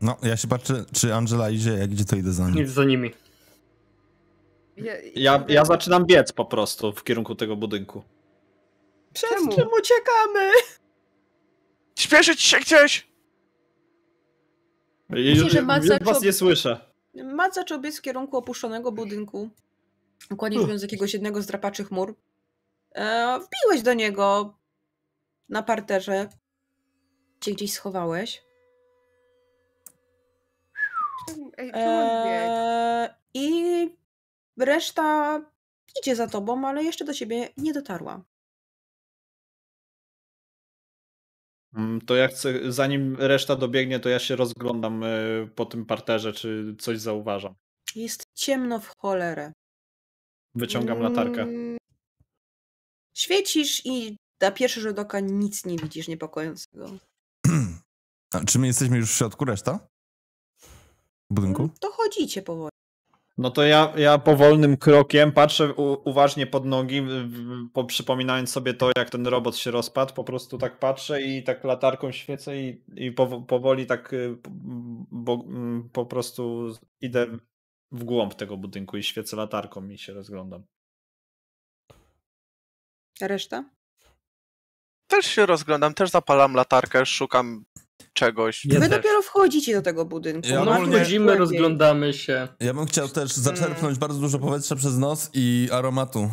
No, ja się patrzę, czy Angela idzie, jak idzie, to idę za nim. Nic za nimi. Ja, Ja, ja zaczynam biec po prostu w kierunku tego budynku. Czemu? uciekamy? Śpieszyć się gdzieś! Myślę, że Maca was nie słyszę. Matt zaczął biec w kierunku opuszczonego budynku. Dokładnie rzecz biorąc, jakiegoś jednego z drapaczy chmur. E, wbiłeś do niego na parterze. Cię gdzieś schowałeś. Ej, czemu on biegł? E, I reszta idzie za tobą, ale jeszcze do ciebie nie dotarła. Mm, To ja chcę, zanim reszta dobiegnie, to ja się rozglądam y, po tym parterze, czy coś zauważam. Jest ciemno w cholerę. Wyciągam latarkę. Mm, Świecisz i na pierwszy rzut oka nic nie widzisz niepokojącego. A czy my jesteśmy już w środku, reszta? Budynku? To chodzicie powoli. No to ja, ja powolnym krokiem patrzę u, uważnie pod nogi, po, przypominając sobie to, jak ten robot się rozpadł, po prostu tak patrzę i tak latarką świecę i, i powo- powoli tak y, po- bo, mm, po prostu idę w głąb tego budynku i świecę latarką i się rozglądam. Reszta? Też się rozglądam, też zapalam latarkę, szukam czegoś. Ja Wy też. dopiero wchodzicie do tego budynku. Ja No, wchodzimy, rozglądamy się. Ja bym chciał też zaczerpnąć bardzo dużo powietrza przez nos i aromatu.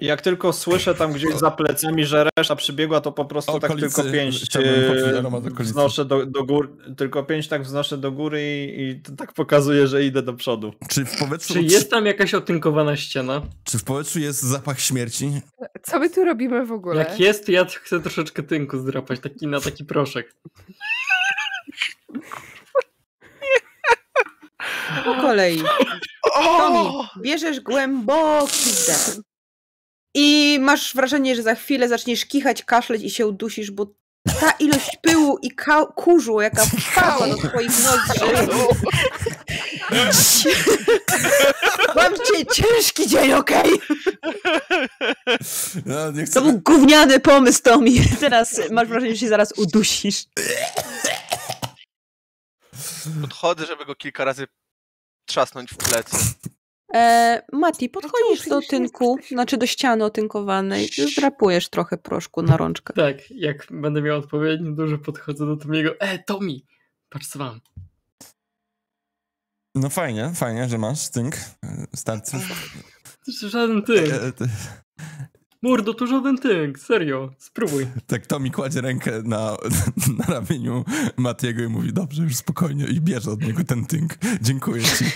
Jak tylko słyszę tam gdzieś za plecami, że reszta przybiegła, to po prostu Okolicy, tak tylko pięść okolicy. wznoszę do, do góry, tylko pięść tak wznoszę do góry i, i tak pokazuje, że idę do przodu. Czy w powietrzu, Czy jest tam jakaś otynkowana ściana? czy w powietrzu jest zapach śmierci? Co my tu robimy w ogóle? Jak jest, to ja chcę troszeczkę tynku zdrapać, taki na taki proszek. Po kolei. Tomi, bierzesz głęboki wdech. I masz wrażenie, że za chwilę zaczniesz kichać, kaszleć i się udusisz, bo ta ilość pyłu i ka- kurzu, jaka wpadła do twoich nozdrzy. Mam dzisiaj ciężki dzień, okej? No, nie chcę... To był gówniany pomysł, Tomi. Teraz masz wrażenie, że się zaraz udusisz. Podchodzę, żeby go kilka razy trzasnąć w plecy. E, Mati, podchodzisz do tynku, znaczy do ściany otynkowanej, zdrapujesz trochę proszku na rączkę. Tak, jak będę miał odpowiednio dużo, podchodzę do Tomiego. E, Tomi, patrz co mam. No fajnie, fajnie, że masz tynk. Starcy. To żaden tynk. E, ty- Mordo, to żaden tynk, serio, spróbuj. Tak to mi kładzie rękę na, na ramieniu Matiego i mówi, dobrze, już spokojnie i bierze od niego ten tynk. Dziękuję ci.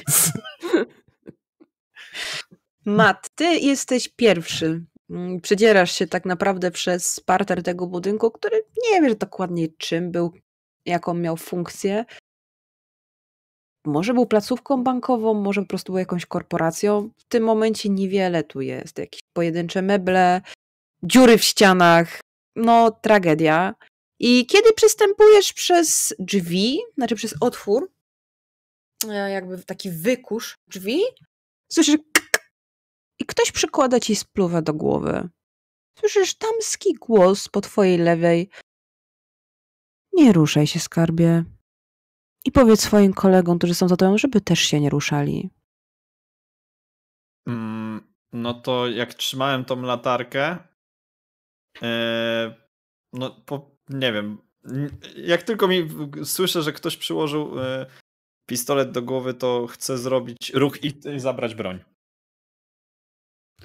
Mat, ty jesteś pierwszy. Mm, Przedzierasz się tak naprawdę przez parter tego budynku, który nie wiesz dokładnie czym był, jaką miał funkcję. Może był placówką bankową, może po prostu był jakąś korporacją. W tym momencie niewiele tu jest. Jakieś pojedyncze meble, dziury w ścianach. No, tragedia. I kiedy przystępujesz przez drzwi, znaczy przez otwór, e, jakby taki wykusz drzwi, słyszysz i ktoś przykłada ci spluwę do głowy. Słyszysz damski głos po twojej lewej. Nie ruszaj się, skarbie. I powiedz swoim kolegom, którzy są za tobą, żeby też się nie ruszali. Mm, no to jak trzymałem tą latarkę, e, no po, nie wiem, jak tylko mi słyszę, że ktoś przyłożył e, pistolet do głowy, to chcę zrobić ruch i, i zabrać broń.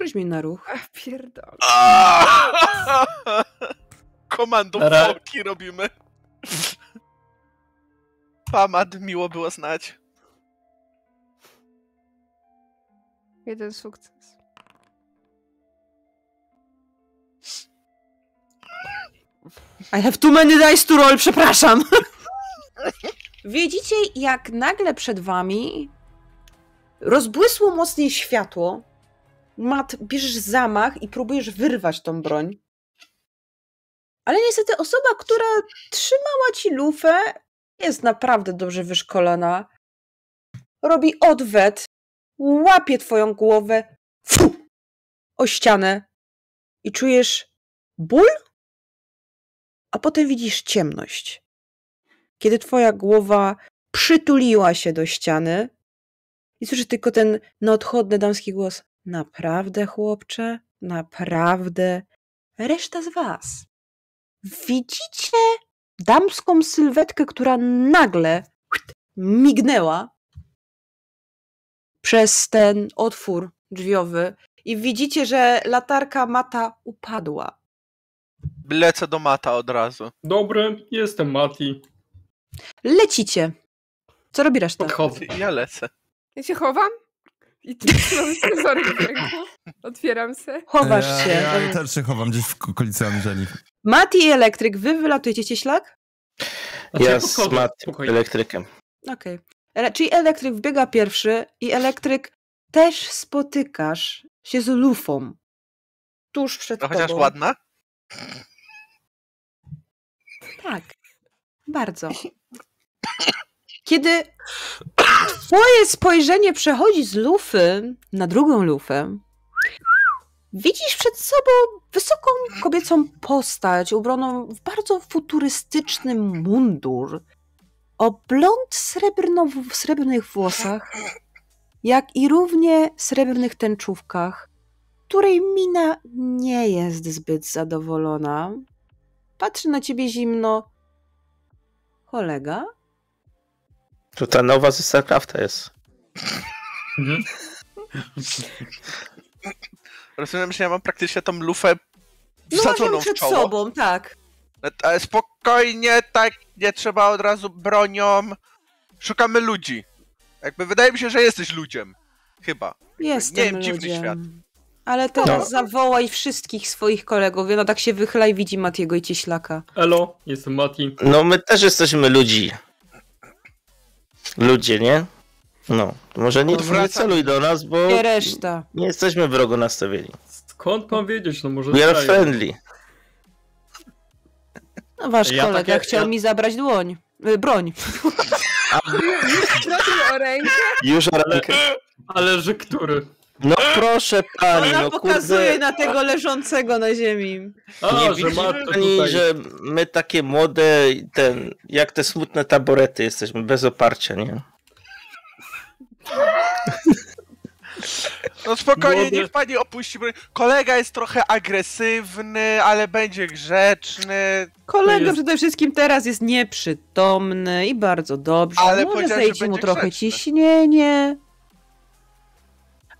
Rzuć mi na ruch. A pierdol. Komando Ra- foki robimy. Pamad, miło było znać. Jeden sukces. I have too many dice to roll, przepraszam. Widzicie, jak nagle przed wami rozbłysło mocniej światło. Mat, bierzesz zamach i próbujesz wyrwać tą broń. Ale niestety osoba, która trzymała ci lufę, jest naprawdę dobrze wyszkolona. Robi odwet, łapie twoją głowę fu, o ścianę i czujesz ból a potem widzisz ciemność. Kiedy twoja głowa przytuliła się do ściany i słyszysz tylko ten nieodchodny damski głos. Naprawdę, chłopcze? Naprawdę? Reszta z was. Widzicie damską sylwetkę, która nagle mignęła przez ten otwór drzwiowy i widzicie, że latarka mata upadła. Lecę do mata od razu. Dobre, jestem Mati. Lecicie. Co robi reszta? Podchodzę. Ja lecę. Ja się chowam i trzymam scyzoryk w ręku. Otwieram se. Chowasz ja, się. Ja też się chowam gdzieś w okolicy Angeli. Mati i elektryk, wy wylatujecie cieślak? Znaczy, Ja z spokojnie. elektrykiem. Okej. Ele- Czyli elektryk wbiega pierwszy i elektryk też spotykasz się z lufą. Tuż przed No tobą. chociaż ładna. Tak. Bardzo. Kiedy twoje spojrzenie przechodzi z lufy na drugą lufę, widzisz przed sobą wysoką kobiecą postać ubraną w bardzo futurystyczny mundur o blond srebrno, w srebrnych włosach, jak i równie srebrnych tęczówkach, której mina nie jest zbyt zadowolona. Patrzy na ciebie zimno. Kolega? To ta nowa ze StarCrafta jest. Mhm. Rozumiem, że ja mam praktycznie tą lufę No wsadzoną w przed czoło. sobą, tak. Ale spokojnie, tak, nie trzeba od razu bronią. Szukamy ludzi. Jakby wydaje mi się, że jesteś ludziem. Chyba. Jestem wiem, dziwny ludziem. świat. Ale teraz No. zawołaj wszystkich swoich kolegów. Ona tak się wychyla i widzi Matiego i Cieślaka. Elo, jestem Mati. No my też jesteśmy ludzi. Ludzie, nie? No, to może nie, nie celuj do nas, bo Nie reszta. nie jesteśmy wrogo nastawieni. Skąd mam wiedzieć? No może We are friendly. No wasz Ja kolega takie- chciał ja- mi zabrać dłoń. y, Broń. O rękę. Już rękę. Ale że który? No proszę pani, Ona no pokazuje kurde. na tego leżącego na ziemi. A, Nie że widzi pani, tutaj. że my takie młode, ten, jak te smutne taborety jesteśmy, bez oparcia, nie? No spokojnie, Młody- niech pani opuści. Kolega jest trochę agresywny, ale będzie grzeczny. Kolega jest- przede wszystkim teraz jest nieprzytomny i bardzo dobrze. Ale Może że zejdzie mu trochę grzeczny. ciśnienie.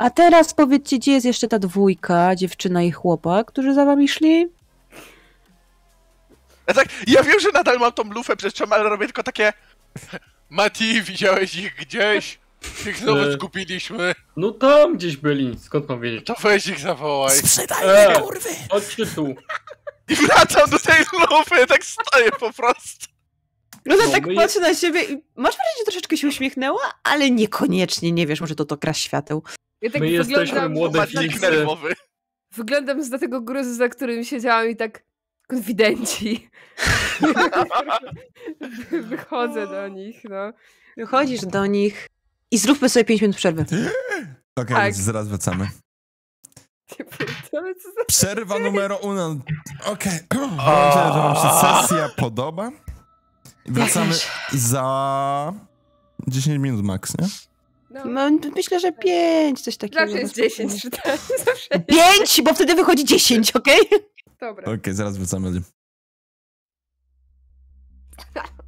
A teraz powiedzcie, gdzie jest jeszcze ta dwójka, dziewczyna i chłopak, którzy za wami szli? Ja tak, ja wiem, że nadal mam tą lufę przez czym, ale robię tylko takie... Mati, widziałeś ich gdzieś? Ich znowu E. zgubiliśmy. No tam gdzieś byli. Skąd mam wiedzieć? To weź ich zawołaj. E, chodźcie tu. I wracam do tej lufy, tak stoję po prostu. No to No, tak my patrzy na siebie i masz wrażenie, że troszeczkę się uśmiechnęła, ale niekoniecznie, nie wiesz, może to to kras świateł. Ja tak My jesteśmy wyglądam, młode Filiksy. nerwowy. wyglądam z tego gruzu, za którym siedziałam i tak konfidenci. Wychodzę do nich, no. Wychodzisz do nich i zróbmy sobie 5 minut przerwy. Okej, Tak. więc zaraz wracamy. Przerwa numer uno. Okej, mam nadzieję, że wam się sesja podoba. Wracamy za 10 minut max, nie? No. No, myślę, że 5, coś takiego. Zawsze jest 10 czytania, zawsze jest... 5, bo wtedy wychodzi 10, okej? Dobra. Okej, zaraz wracamy.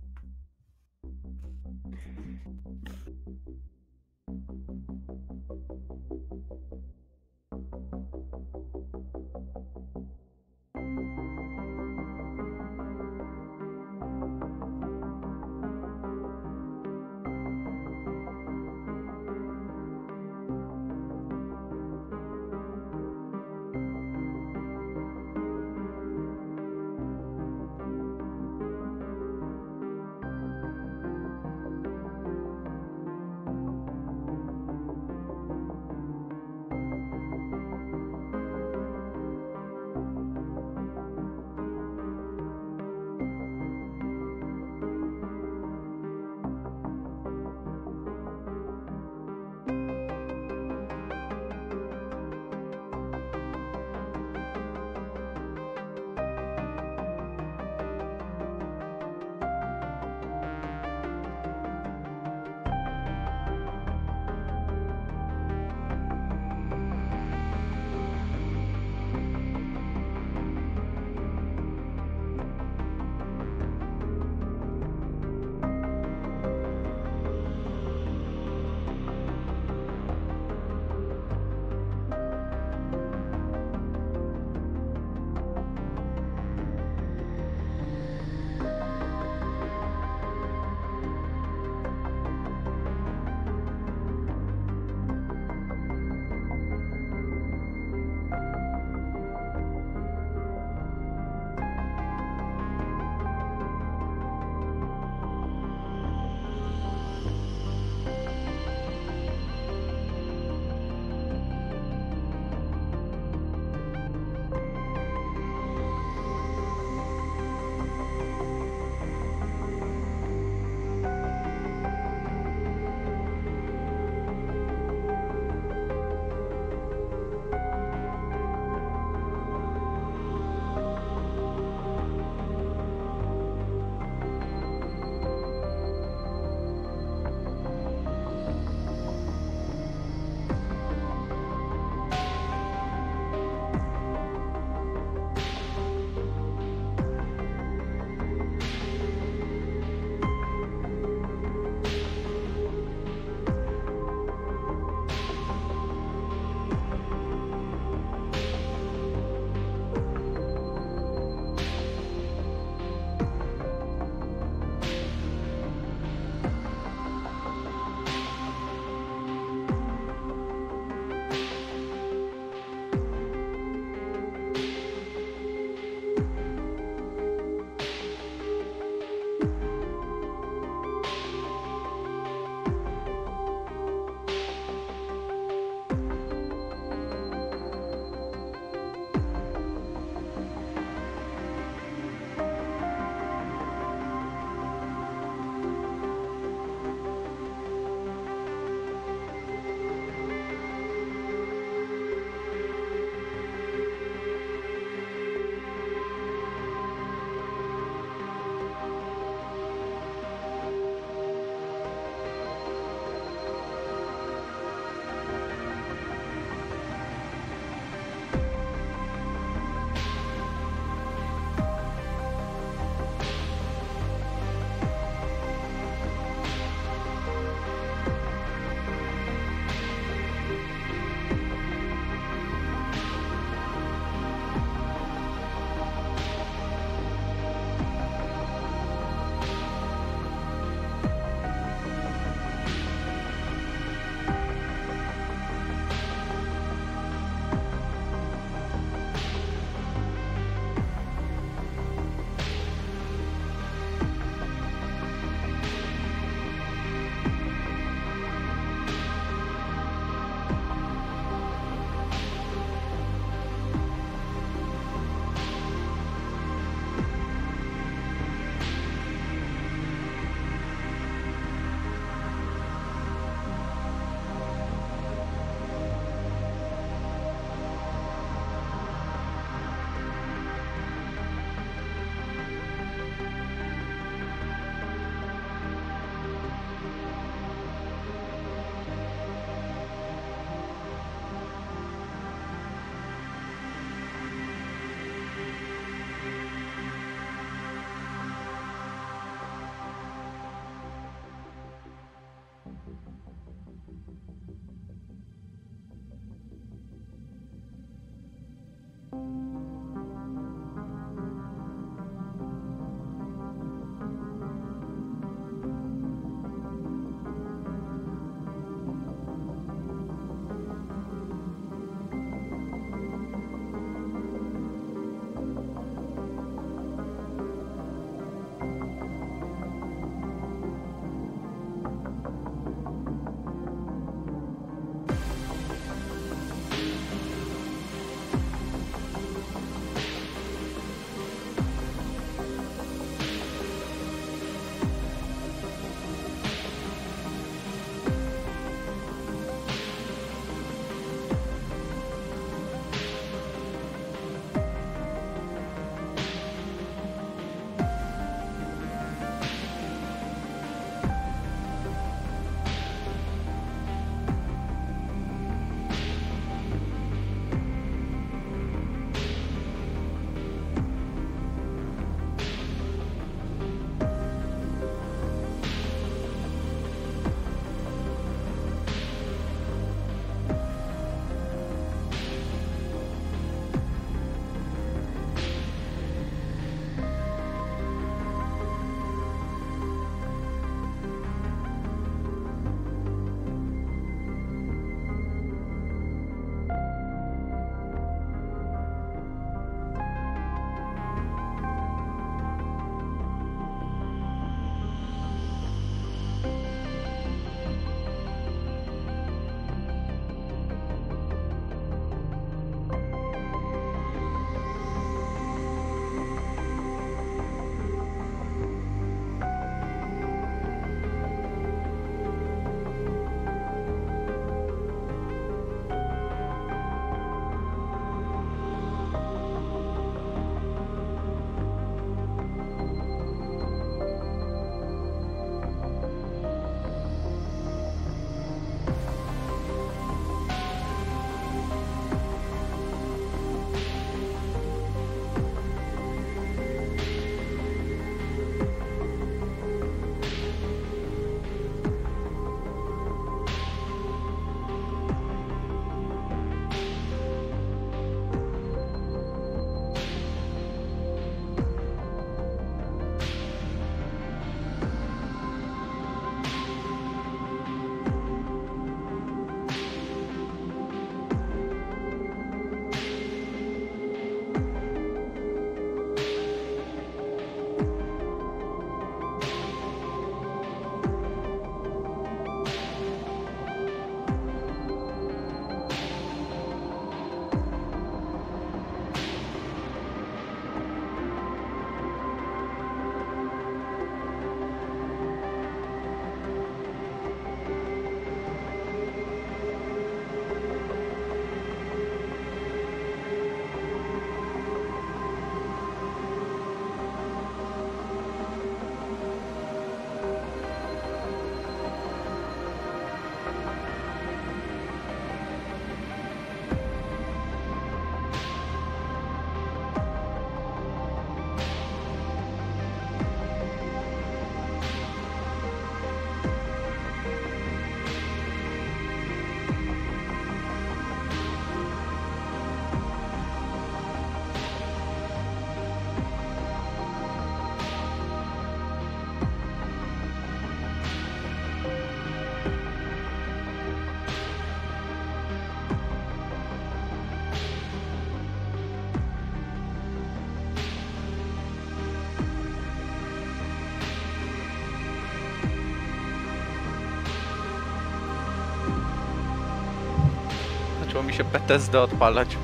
mi się PTSD odpalać.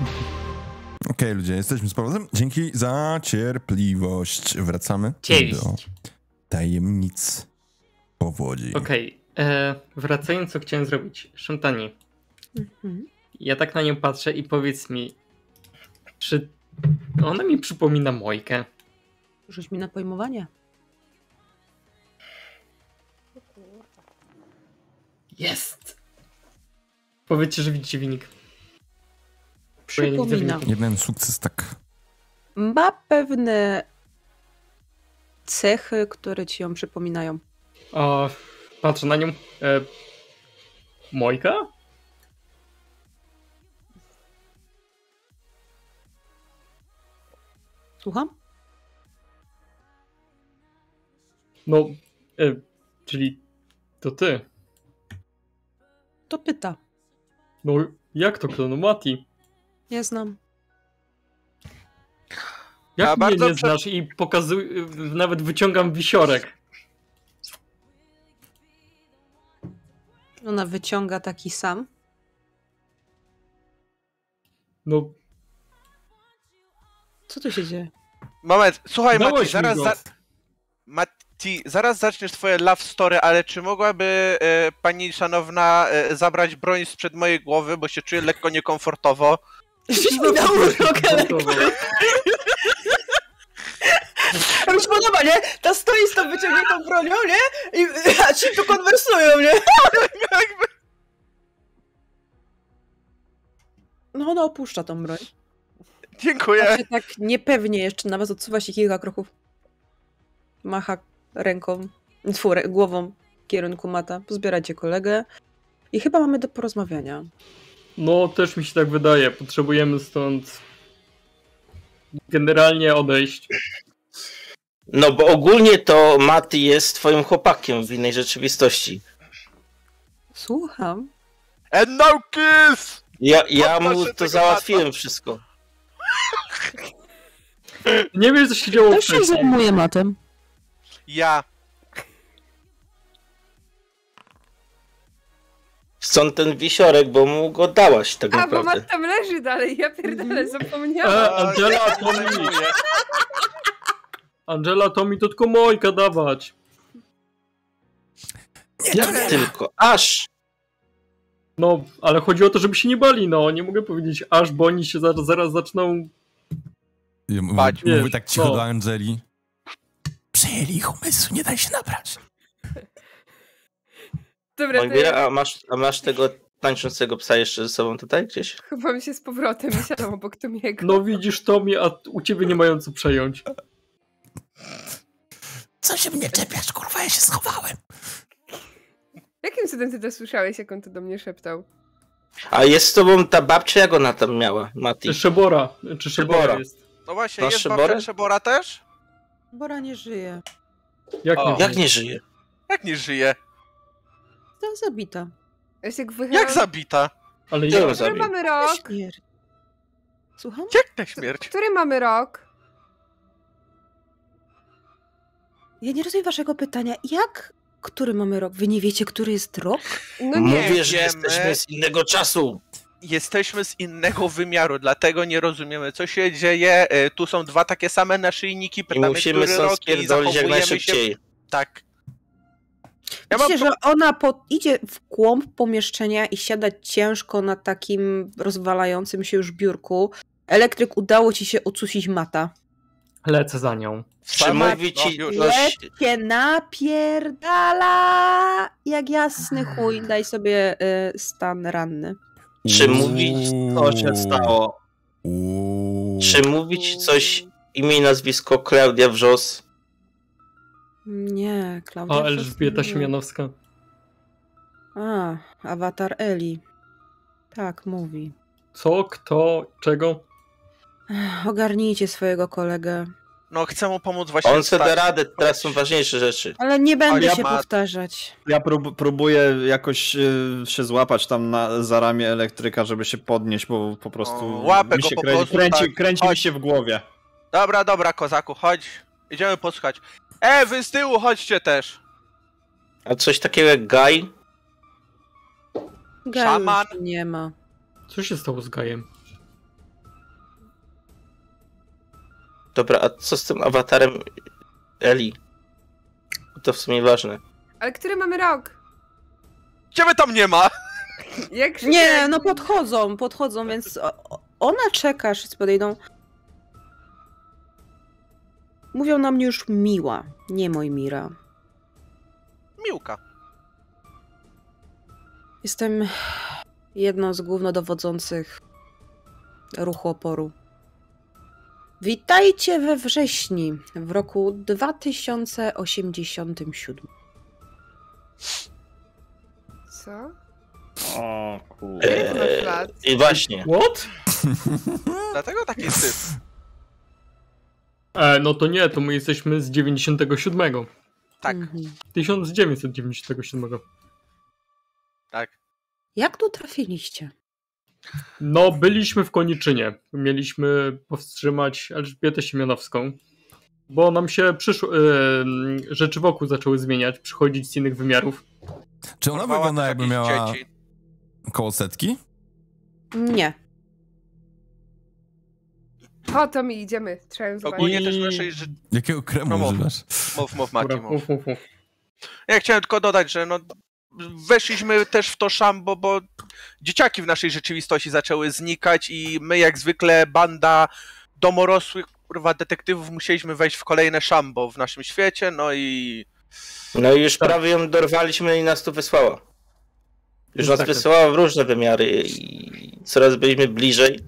Okej, ludzie, jesteśmy z powrotem. Dzięki za cierpliwość. Wracamy Cześć. do tajemnic powodzi. Okej, e, wracając co chciałem zrobić. Szantani, Mhm. ja tak na nią patrzę i powiedz mi, czy ona mi przypomina Mojkę? Rzuć mi na pojmowanie. Jest! Powiedzcie, że widzicie wynik. Bo ja nie widzę Przypomina. wyniku. Jeden sukces, tak. Ma pewne cechy, które ci ją przypominają. O, patrzę na nią. E, Mojka? Słucham? No, e, czyli to ty. To pyta. No, jak to kto? No Mati. Ja znam. Jak Ja mnie nie prze- znasz i pokazuj, nawet wyciągam wisiorek. Ona wyciąga taki sam. No, Co tu się dzieje? Moment, słuchaj Mati, dałeś mi zaraz, za... Zaraz zaczniesz twoje love story, ale czy mogłaby e, pani szanowna e, zabrać broń sprzed mojej głowy, bo się czuję lekko niekomfortowo? Rzuć mi na urok, A mi się podoba, nie? Ta stoi z tą wyciągniętą bronią, nie? I a ci tu konwersują, nie? No ona opuszcza tą broń. Dziękuję. Znaczy tak niepewnie jeszcze nawet odsuwa się kilka kroków. Macha ręką, tfu, głową w kierunku mata. Pozbieracie kolegę. I chyba mamy do porozmawiania. no też mi się tak wydaje. Potrzebujemy stąd generalnie odejść. No bo ogólnie to Mati jest twoim chłopakiem w innej rzeczywistości. Słucham. And no kiss! Ja, ja mu to załatwiłem wszystko. Nie wiem, co się działo Kto się wcześniej. zajmuje matem? Ja. Stąd ten wisiorek, bo mu go dałaś tak A, bo naprawdę. Mat tam leży dalej, ja pierdolę, E, zapomniałam. Angela, to mi. Angela, to mi to tylko Mojka dawać. Jak tylko, aż. No, ale chodzi o to, żeby się nie bali, no. Nie mogę powiedzieć aż, bo oni się zaraz, zaraz zaczną... Ja mówię, Bać. mówię tak cicho no. do Angeli. Przejęli ich umysł, nie daj się nabrać. Dobra, ja a masz, a masz tego tańczącego psa jeszcze ze sobą tutaj gdzieś? chowam się z powrotem i siadam obok Tomiego. No widzisz, Tomi, a u ciebie nie mają co przejąć. Co się mnie czepiasz, kurwa, ja się schowałem. Jakim cudem ty to słyszałeś, jak on to do mnie szeptał? A jest z tobą ta babcia, jak ona tam miała, Mati? Szebora. Czy Szebora Szebora. jest? No właśnie, Masz jest Szyborę? babcia Szebora też? Bora nie żyje. Jak O. nie? Jak nie żyje? Jak nie żyje? Została zabita. Ja się wychylam. Jak zabita? Ale ja... ją Który zabił? mamy rok? Śmierć. Słucham? Jak na śmierć? Który mamy rok? Ja nie rozumiem waszego pytania. Jak? Który mamy rok? Wy nie wiecie, który jest rok? No nie. Mówię, że wiemy. jesteśmy z innego czasu. Jesteśmy z innego wymiaru, dlatego nie rozumiemy, co się dzieje. E, Tu są dwa takie same naszyjniki, I pytamy, musimy który rok i jak najszybciej. się tak. Ja mam Wiecie, że ona po, idzie w głąb pomieszczenia i siada ciężko na takim rozwalającym się już biurku. Elektryk udało ci się ocusić mata. Lecę za nią. Czy Sama- mówi no, ci już. coś... Cię napierdala jak jasny chuj. Daj sobie y, stan ranny. Czy mówić, co się stało? Czy mówić coś imię i nazwisko Klaudia Wrzos? Nie, Klaudia. A Wrzos Elżbieta nie. Siemianowska. A, awatar Eli. Tak, mówi. Co? Kto? Czego? Ogarnijcie swojego kolegę. No, chcę mu pomóc właśnie. On se da radę, teraz są ważniejsze rzeczy. Ale nie będę ja się ma- powtarzać. Ja prób, próbuję jakoś y, się złapać tam na, za ramię elektryka, żeby się podnieść, bo po prostu O, łapę mi go się po kręci, prostu, kręci, tak. kręci mi się w głowie. Dobra, dobra, kozaku, chodź. Idziemy posłuchać. E, wy z tyłu chodźcie też. A coś takiego jak Guy? Gaja Szaman. nie ma. Co się stało z Gajem? Dobra, a co z tym awatarem Eli? To w sumie ważne. Ale który mamy rok? Ciebie tam nie ma! Jak się Nie, no podchodzą, podchodzą, więc ona czeka, aż podejdą. Mówią na mnie już miła, nie mój Mira. Miłka. Jestem jedną z głównodowodzących ruchu oporu. Witajcie we wrześni w roku 2087. Co? O kurde. Eee? I właśnie. What? Dlatego taki syf. E, no to nie, to my jesteśmy z 97. Tak, Mhm. 1997. tak. Jak tu trafiliście? No, byliśmy w Koniczynie. Mieliśmy powstrzymać Elżbietę Siemianowską, bo nam się przyszło, e, rzeczy wokół zaczęły zmieniać, przychodzić z innych wymiarów. Czy ona Porwała wygląda jakby miała dzieci. koło setki? Nie. O, to mi idziemy. Trzeba ją zobaczyć. Ogólnie też naszej ży... Jakiego kremu No mów. używasz? Mów, mów, Mati, mów. mów, mów, mów. Ja chciałem tylko dodać, że no weszliśmy też w to szambo, bo dzieciaki w naszej rzeczywistości zaczęły znikać i my jak zwykle banda domorosłych kurwa detektywów musieliśmy wejść w kolejne szambo w naszym świecie, no i No i już prawie ją dorwaliśmy i nas tu wysłała. Już nas Tak. wysłała w różne wymiary i coraz byliśmy bliżej.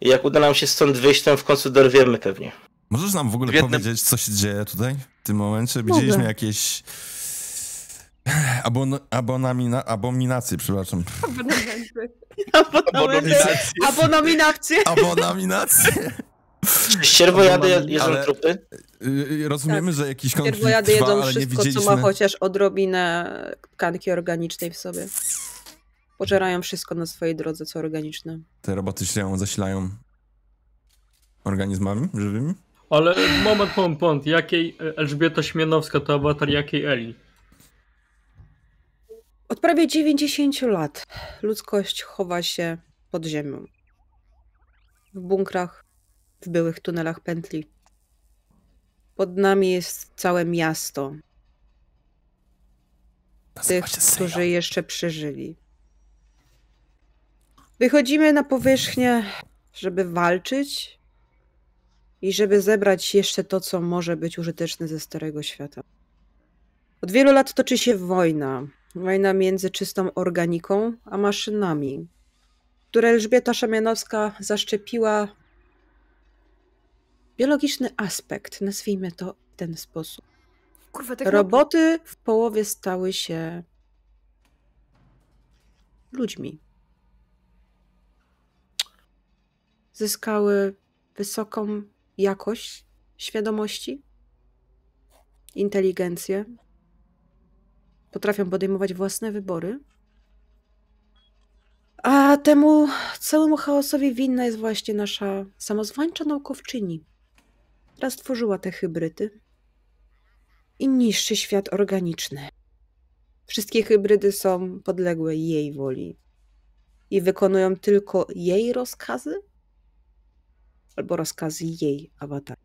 I jak uda nam się stąd wyjść, to w końcu dorwiemy pewnie. Możesz nam w ogóle W jednym- powiedzieć, co się dzieje tutaj w tym momencie? Mogę. Widzieliśmy jakieś abon abonamina abominacje, przepraszam. Abonominacje. Abonominacje. Abominacje? Ścierwojady Ale- jedzą trupy? Y, Rozumiemy, że jakiś konflikt Cierwojady trwa, jedzą wszystko, co widzieliśmy... ma chociaż odrobinę tkanki organicznej w sobie. Pożerają wszystko na swojej drodze, co organiczne. Te roboty się zasilają organizmami żywymi? Ale moment, moment, moment. Jakiej e, Elżbieta Śmianowska to awatar jakiej Eli? Od prawie 90 lat ludzkość chowa się pod ziemią. W bunkrach, w byłych tunelach pętli. Pod nami jest całe miasto tych, którzy jeszcze przeżyli. Wychodzimy na powierzchnię, żeby walczyć i żeby zebrać jeszcze to, co może być użyteczne ze Starego Świata. Od wielu lat toczy się wojna. Wojna między czystą organiką a maszynami, które Elżbieta Szamianowska zaszczepiła biologiczny aspekt, nazwijmy to w ten sposób. Kurwa, tak Roboty w połowie stały się ludźmi. Zyskały wysoką jakość świadomości, inteligencję, potrafią podejmować własne wybory. A temu całemu chaosowi winna jest właśnie nasza samozwańcza naukowczyni, która stworzyła te hybrydy i niższy świat organiczny. Wszystkie hybrydy są podległe jej woli i wykonują tylko jej rozkazy albo rozkazy jej awatara.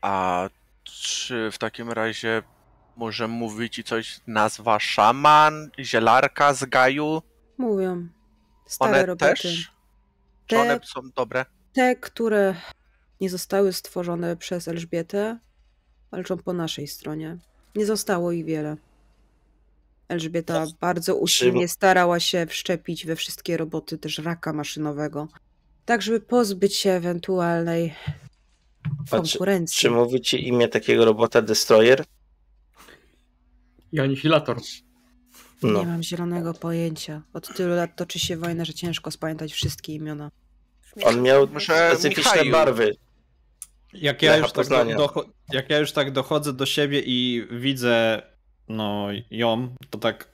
A czy w takim razie może mówi ci coś nazwa szaman, zielarka z Gaju? Mówią stare One roboty. też? Czy Te- one są dobre? Te, które nie zostały stworzone przez Elżbietę, walczą po naszej stronie. Nie zostało ich wiele. Elżbieta bardzo usilnie starała się wszczepić we wszystkie roboty też raka maszynowego, tak żeby pozbyć się ewentualnej A czy- konkurencji. Czy mówi ci imię takiego robota Destroyer? I anihilator. No. Nie mam zielonego pojęcia. Od tylu lat toczy się wojna, że ciężko spamiętać wszystkie imiona. On miał Może specyficzne Michaju. barwy. Jak ja, już tak jak ja już tak dochodzę do siebie i widzę no ją, to tak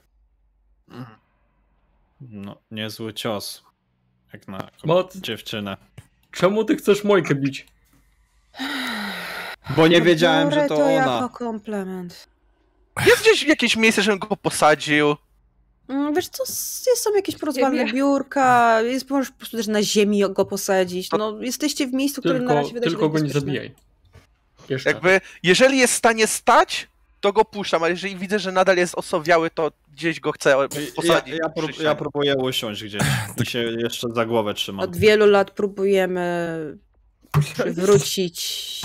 no niezły cios. Jak na Mot, dziewczynę. czemu ty chcesz Mojkę bić? Bo nie wiedziałem, że to to ona. jako komplement. Jest gdzieś jakieś miejsce, żebym go posadził? Mm, Wiesz co, jest, są jakieś porozwalne biurka, jest, możesz po prostu też na ziemi go posadzić. No, jesteście w miejscu, które na Tylko, razie wydaje tylko go nie zabijaj. Jeszcze. Jakby, jeżeli jest w stanie stać, to go puszczam, ale jeżeli widzę, że nadal jest osowiały, to gdzieś go chcę Ja, posadzić. ja, przy prób, ja próbuję usiąść gdzieś i się jeszcze za głowę trzymam. Od wielu lat próbujemy przywrócić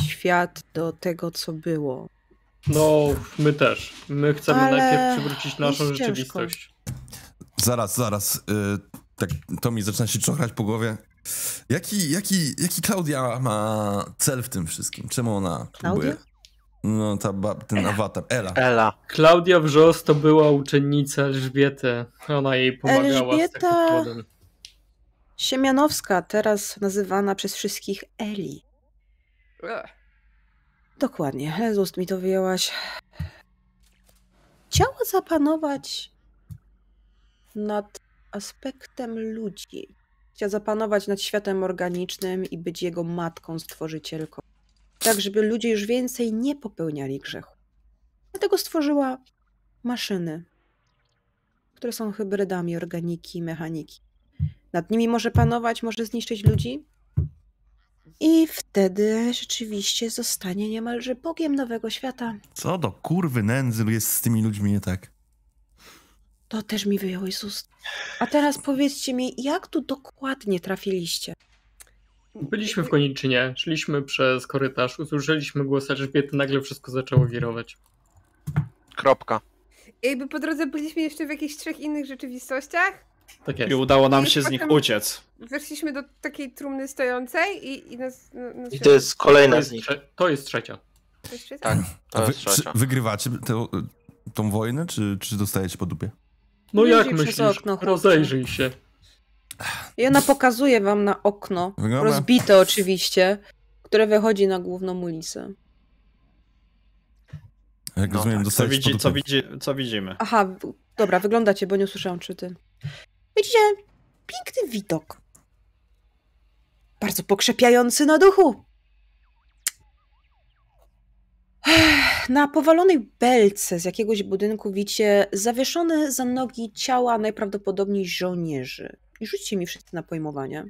świat do tego, co było. No, my też. My chcemy Ale najpierw przywrócić naszą jest rzeczywistość. Zaraz, zaraz. Y, tak, to mi zaczyna się czochrać po głowie. Jaki, jaki, jaki Klaudia ma cel w tym wszystkim? Czemu ona próbuje? No, ta, ten awatar. Ela. Ela. Klaudia Wrzos to była uczennica Elżbiety. Ona jej pomagała z Elżbieta- takim płodem. Siemianowska, teraz nazywana przez wszystkich Eli. Ugh. Dokładnie, z ust mi to wyjęłaś. Chciała zapanować nad aspektem ludzi. Chciała zapanować nad światem organicznym i być jego matką, stworzycielką. Tak, żeby ludzie już więcej nie popełniali grzechu. Dlatego stworzyła maszyny, które są hybrydami organiki mechaniki. Nad nimi może panować, może zniszczyć ludzi, i wtedy rzeczywiście zostanie niemalże Bogiem nowego świata. Co do kurwy nędzy jest z tymi ludźmi nie tak? To też mi wyjąłeś z ust. A teraz powiedzcie mi, jak tu dokładnie trafiliście? Byliśmy w koniczynie, szliśmy przez korytarz, usłyszeliśmy głos Elżbiety, nagle wszystko zaczęło wirować. Kropka. Jakby po drodze byliśmy jeszcze w jakichś trzech innych rzeczywistościach. Tak I jest. udało nam I się z nich uciec. Weszliśmy do takiej trumny stojącej i, i nas... No, nas I to jest To kolejna jest, z nich. to jest trzecia. Tak. A To wy, jest trzecia. wygrywacie tę, tą wojnę, czy, czy dostajecie po dupie? No Wyjrzyj jak myślisz? okno. Rozejrzyj się. I ona pokazuje wam na okno, Wygląda- rozbite oczywiście, które wychodzi na główną ulicę. Jak No rozumiem, tak, Co, dostajecie widzi, co, widzi, co widzimy? Aha, dobra, wyglądacie, bo nie usłyszałam czy ty. Widzicie, piękny widok. Bardzo pokrzepiający na duchu. Na powalonej belce z jakiegoś budynku widzicie zawieszone za nogi ciała najprawdopodobniej żołnierzy. I rzućcie mi wszyscy na pojmowanie.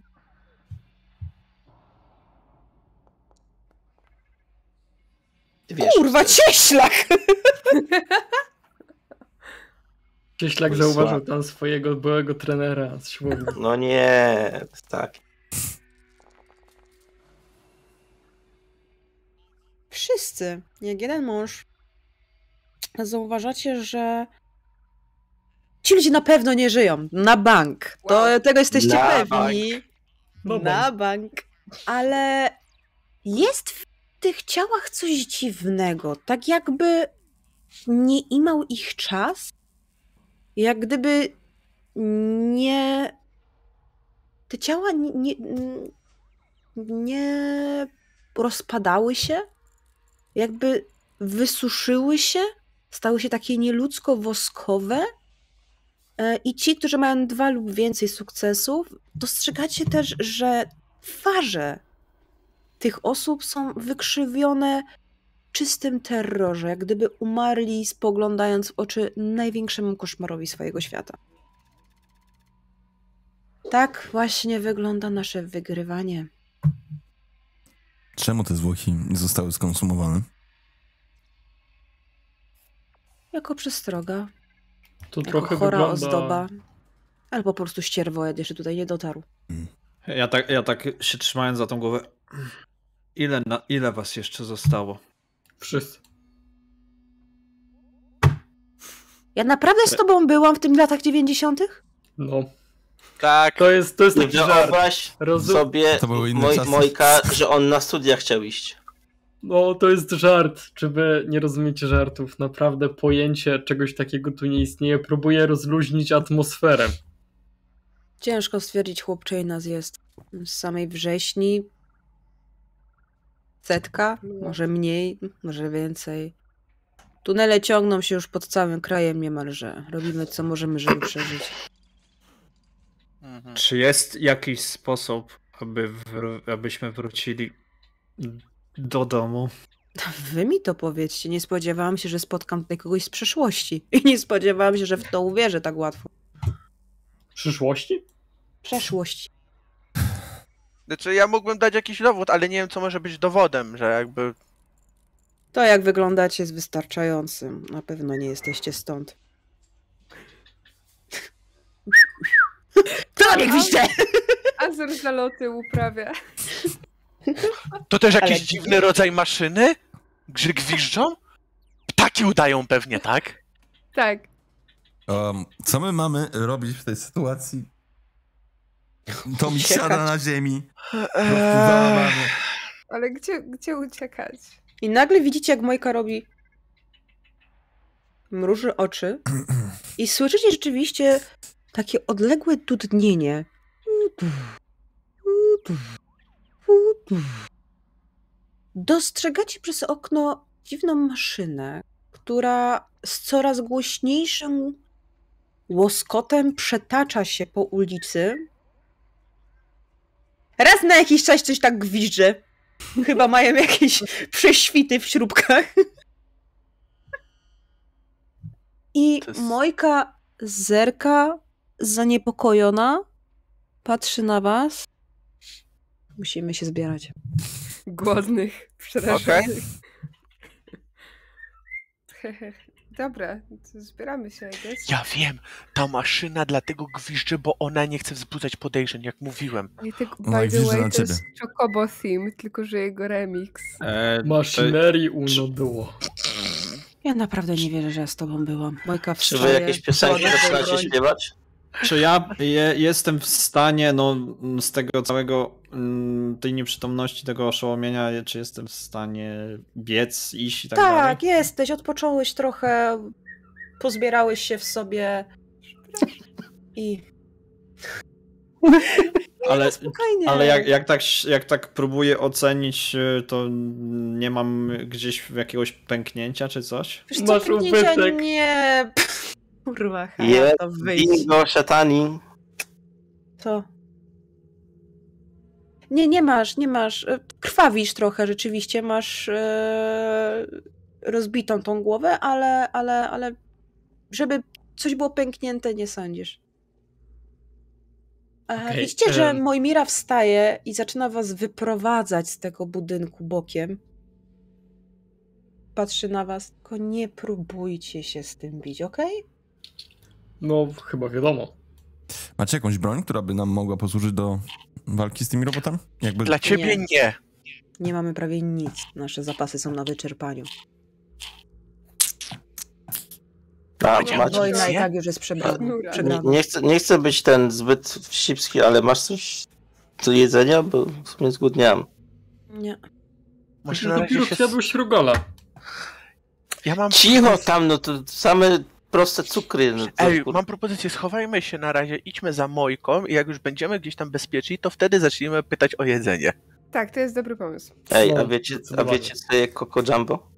Wiesz, Kurwa, cieślak! Cieślak zauważył tam swojego byłego trenera z siłowni. No nie, tak. Wszyscy, jak jeden mąż, zauważacie, że ci ludzie na pewno nie żyją. Na bank. To, Wow. tego jesteście Na pewni. No na bank. Ale jest w tych ciałach coś dziwnego. Tak jakby nie imał ich czas. Jak gdyby nie. Te ciała nie, nie, rozpadały się. Jakby wysuszyły się, stały się takie nieludzko woskowe. E, I ci, którzy mają dwa lub więcej sukcesów, dostrzegacie też, że twarze tych osób są wykrzywione czystym terrorze, jak gdyby umarli spoglądając w oczy największemu koszmarowi swojego świata. Tak właśnie wygląda nasze wygrywanie. Czemu te zwłoki nie zostały skonsumowane? Jako przestroga, To jako trochę chora wygląda... ozdoba, albo po prostu ścierwojad jeszcze tutaj nie dotarł. Ja tak, ja tak się trzymając za tą głowę. Ile, na, ile was jeszcze zostało? Wszyscy. Ja naprawdę z tobą byłam w tym latach 90. No. Tak. To jest, to jest taki żart. wyobraź Rozum... sobie, To były inne moj, czasy. Mojka, że on na studiach chciał iść. No, to jest żart. Czy wy nie rozumiecie żartów? Naprawdę pojęcie czegoś takiego tu nie istnieje. Próbuję rozluźnić atmosferę. Ciężko stwierdzić, chłopczyj nas jest. Z samej wrześni. Setka, może mniej, może więcej. Tunele ciągną się już pod całym krajem niemalże. Robimy co możemy, żeby przeżyć. Mhm. Czy jest jakiś sposób, aby wr- abyśmy wrócili do domu? Wy mi to powiedzcie. Nie spodziewałam się, że spotkam tutaj kogoś z przeszłości. I nie spodziewałam się, że w to uwierzę tak łatwo. Przyszłości? Przeszłość. Znaczy ja mógłbym dać jakiś dowód, ale nie wiem co może być dowodem, że jakby... To jak wyglądacie jest wystarczającym. Na pewno nie jesteście stąd. To nie gwizdże! Azor zaloty uprawia. To też jakiś Ale- dziwny rodzaj maszyny? Gwiżdżą? Ptaki udają pewnie, tak? Tak. Um, co my mamy robić w tej sytuacji? To mi Uciekać. siada na ziemi. Eee. Ale gdzie, gdzie uciekać? I nagle widzicie, jak Mojka robi. Mruży oczy. I słyszycie rzeczywiście takie odległe dudnienie. Dostrzegacie przez okno dziwną maszynę, która z coraz głośniejszym łoskotem przetacza się po ulicy. Raz na jakiś czas coś tak gwizdże. Chyba mają jakieś prześwity w śrubkach. I jest- Mojka zerka zaniepokojona, patrzy na was. Musimy się zbierać. Głodnych, przerażonych. Dobra, zbieramy się, guess. Ja wiem, ta maszyna dlatego gwizdże, bo ona nie chce wzbudzać podejrzeń, jak mówiłem. I tak, Ona by the gwizdże na way, to ciebie. jest Chocobo theme, tylko że jego remix. E, Maszynerii uno było. Ja naprawdę nie wierzę, że ja z tobą byłam. Mojka Czy wstaje. wy jakieś piosenki zaczynacie broń. śpiewać? Czy ja je, jestem w stanie, no z tego całego, mm, tej nieprzytomności, tego oszołomienia, czy jestem w stanie biec, iść i tak, dalej? Tak, jesteś, odpocząłeś trochę, pozbierałeś się w sobie i... Ale, Spokojnie. ale jak, jak, tak, jak tak próbuję ocenić, y, to nie mam gdzieś jakiegoś pęknięcia czy coś? Wiesz co, Masz pęknięcia ubytek. nie... Kurwa, Je, ja to wyjść. bingo, szatani. Co? Nie, nie masz, nie masz. E, Krwawisz trochę rzeczywiście, masz e, rozbitą tą głowę, ale, ale, ale żeby coś było pęknięte, nie sądzisz. E, Okej, widzicie, że. Mojmira wstaje i zaczyna was wyprowadzać z tego budynku bokiem. Patrzy na was, tylko nie próbujcie się z tym bić, okej? No, chyba wiadomo. Macie jakąś broń, która by nam mogła posłużyć do walki z tymi robotami? Jakby... Dla ciebie Nie. nie. Nie mamy prawie nic. Nasze zapasy są na wyczerpaniu. A, Macie. Wojna i tak już jest przebra- Nura. Nie, nie, chcę, nie chcę być ten zbyt wścibski, ale masz coś do jedzenia? Bo w sumie zgłodniałem. Nie. Może Dopiero się... rugola. Ja mam... Cicho tam, no to same proste cukry. No to, Ej, kur- mam propozycję, schowajmy się na razie, idźmy za Mojką i jak już będziemy gdzieś tam bezpieczni, to wtedy zacznijmy pytać o jedzenie. Tak, to jest dobry pomysł. Ej, a No, wiecie, a wiecie co je Coco Jumbo?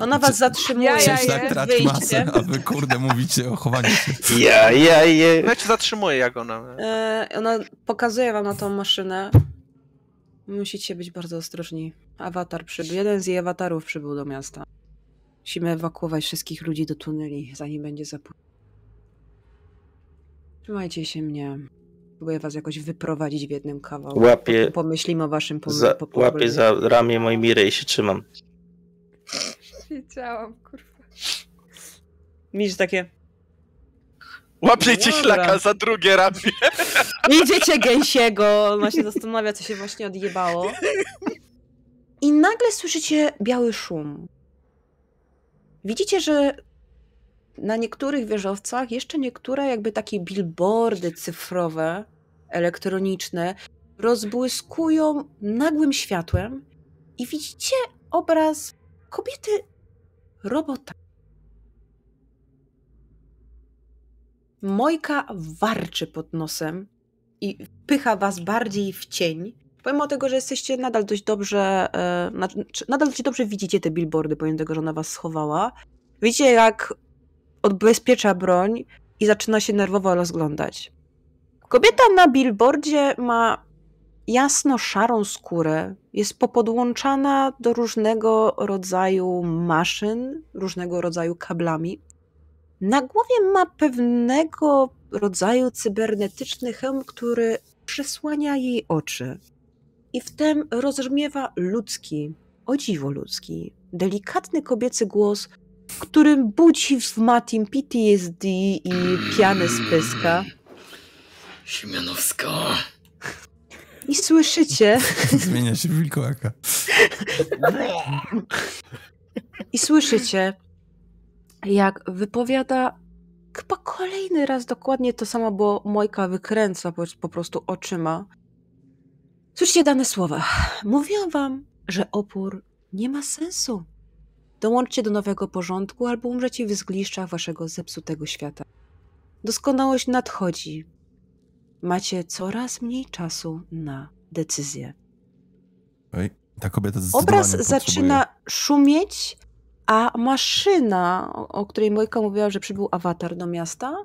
Ona was zatrzymuje Ja, ja, ja. tak trać wyjście. masę, a wy kurde mówicie o chowaniu się. Ja, ja. No ja cię zatrzymuję, jak ona... E, ona pokazuje wam na tą maszynę. Musicie być bardzo ostrożni. Awatar przybył. Jeden z jej awatarów przybył do miasta. Musimy ewakuować wszystkich ludzi do tuneli, zanim będzie za późno. Trzymajcie się mnie. Próbuję was jakoś wyprowadzić w jednym kawałku. Łapię pomyślimy o waszym pom- Za, po- łapię za ramię mojej miry i się trzymam. Wiedziałam, kurwa. Widzisz takie... Łapiecie ślaka za drugie ramię. Idziecie gęsiego. Ona się zastanawia, co się właśnie odjebało. I nagle słyszycie biały szum. Widzicie, że na niektórych wieżowcach jeszcze niektóre jakby takie billboardy cyfrowe, elektroniczne rozbłyskują nagłym światłem i widzicie obraz kobiety robota. Mojka warczy pod nosem i pycha was bardziej w cień. Pomimo tego, że jesteście nadal dość dobrze, e, nad- nadal dość dobrze widzicie te billboardy, pomimo tego, że ona was schowała. Widzicie, jak odbezpiecza broń i zaczyna się nerwowo rozglądać. Kobieta na billboardzie ma jasno-szarą skórę, jest popodłączana do różnego rodzaju maszyn, różnego rodzaju kablami. Na głowie ma pewnego rodzaju cybernetyczny hełm, który przesłania jej oczy. I wtem rozbrzmiewa ludzki, o dziwo ludzki, delikatny kobiecy głos, którym budzi w Matim PTSD i pianę z pyska. Siemianowska. I słyszycie, Zmienia się w wilkołaka. i słyszycie, jak wypowiada chyba kolejny raz dokładnie to samo, bo Mojka wykręca po, po prostu oczyma. Słyszycie dane słowa. Mówiłam wam, że opór nie ma sensu. Dołączcie do nowego porządku albo umrzecie w zgliszczach waszego zepsutego świata. Doskonałość nadchodzi. Macie coraz mniej czasu na decyzję. Oj, ta kobieta Obraz potrzebuje- zaczyna szumieć, a maszyna, o, której Mojka mówiła, że przybył awatar do miasta,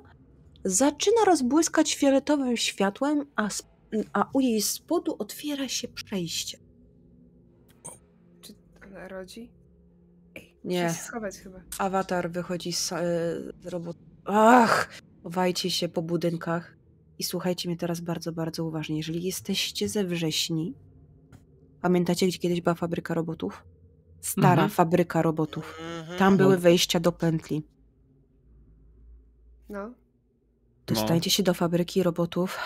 zaczyna rozbłyskać fioletowym światłem, a, sp- a u jej spodu otwiera się przejście. Czy ona rodzi? Ej, Nie. się schować chyba. Awatar wychodzi z, e, z roboty. Ach! Chowajcie się po budynkach i słuchajcie mnie teraz bardzo, bardzo uważnie. Jeżeli jesteście ze wrześni, pamiętacie, gdzie kiedyś była fabryka robotów? Stara Mhm. fabryka robotów. Mhm. Tam były wejścia do pętli. No. Dostańcie się do fabryki robotów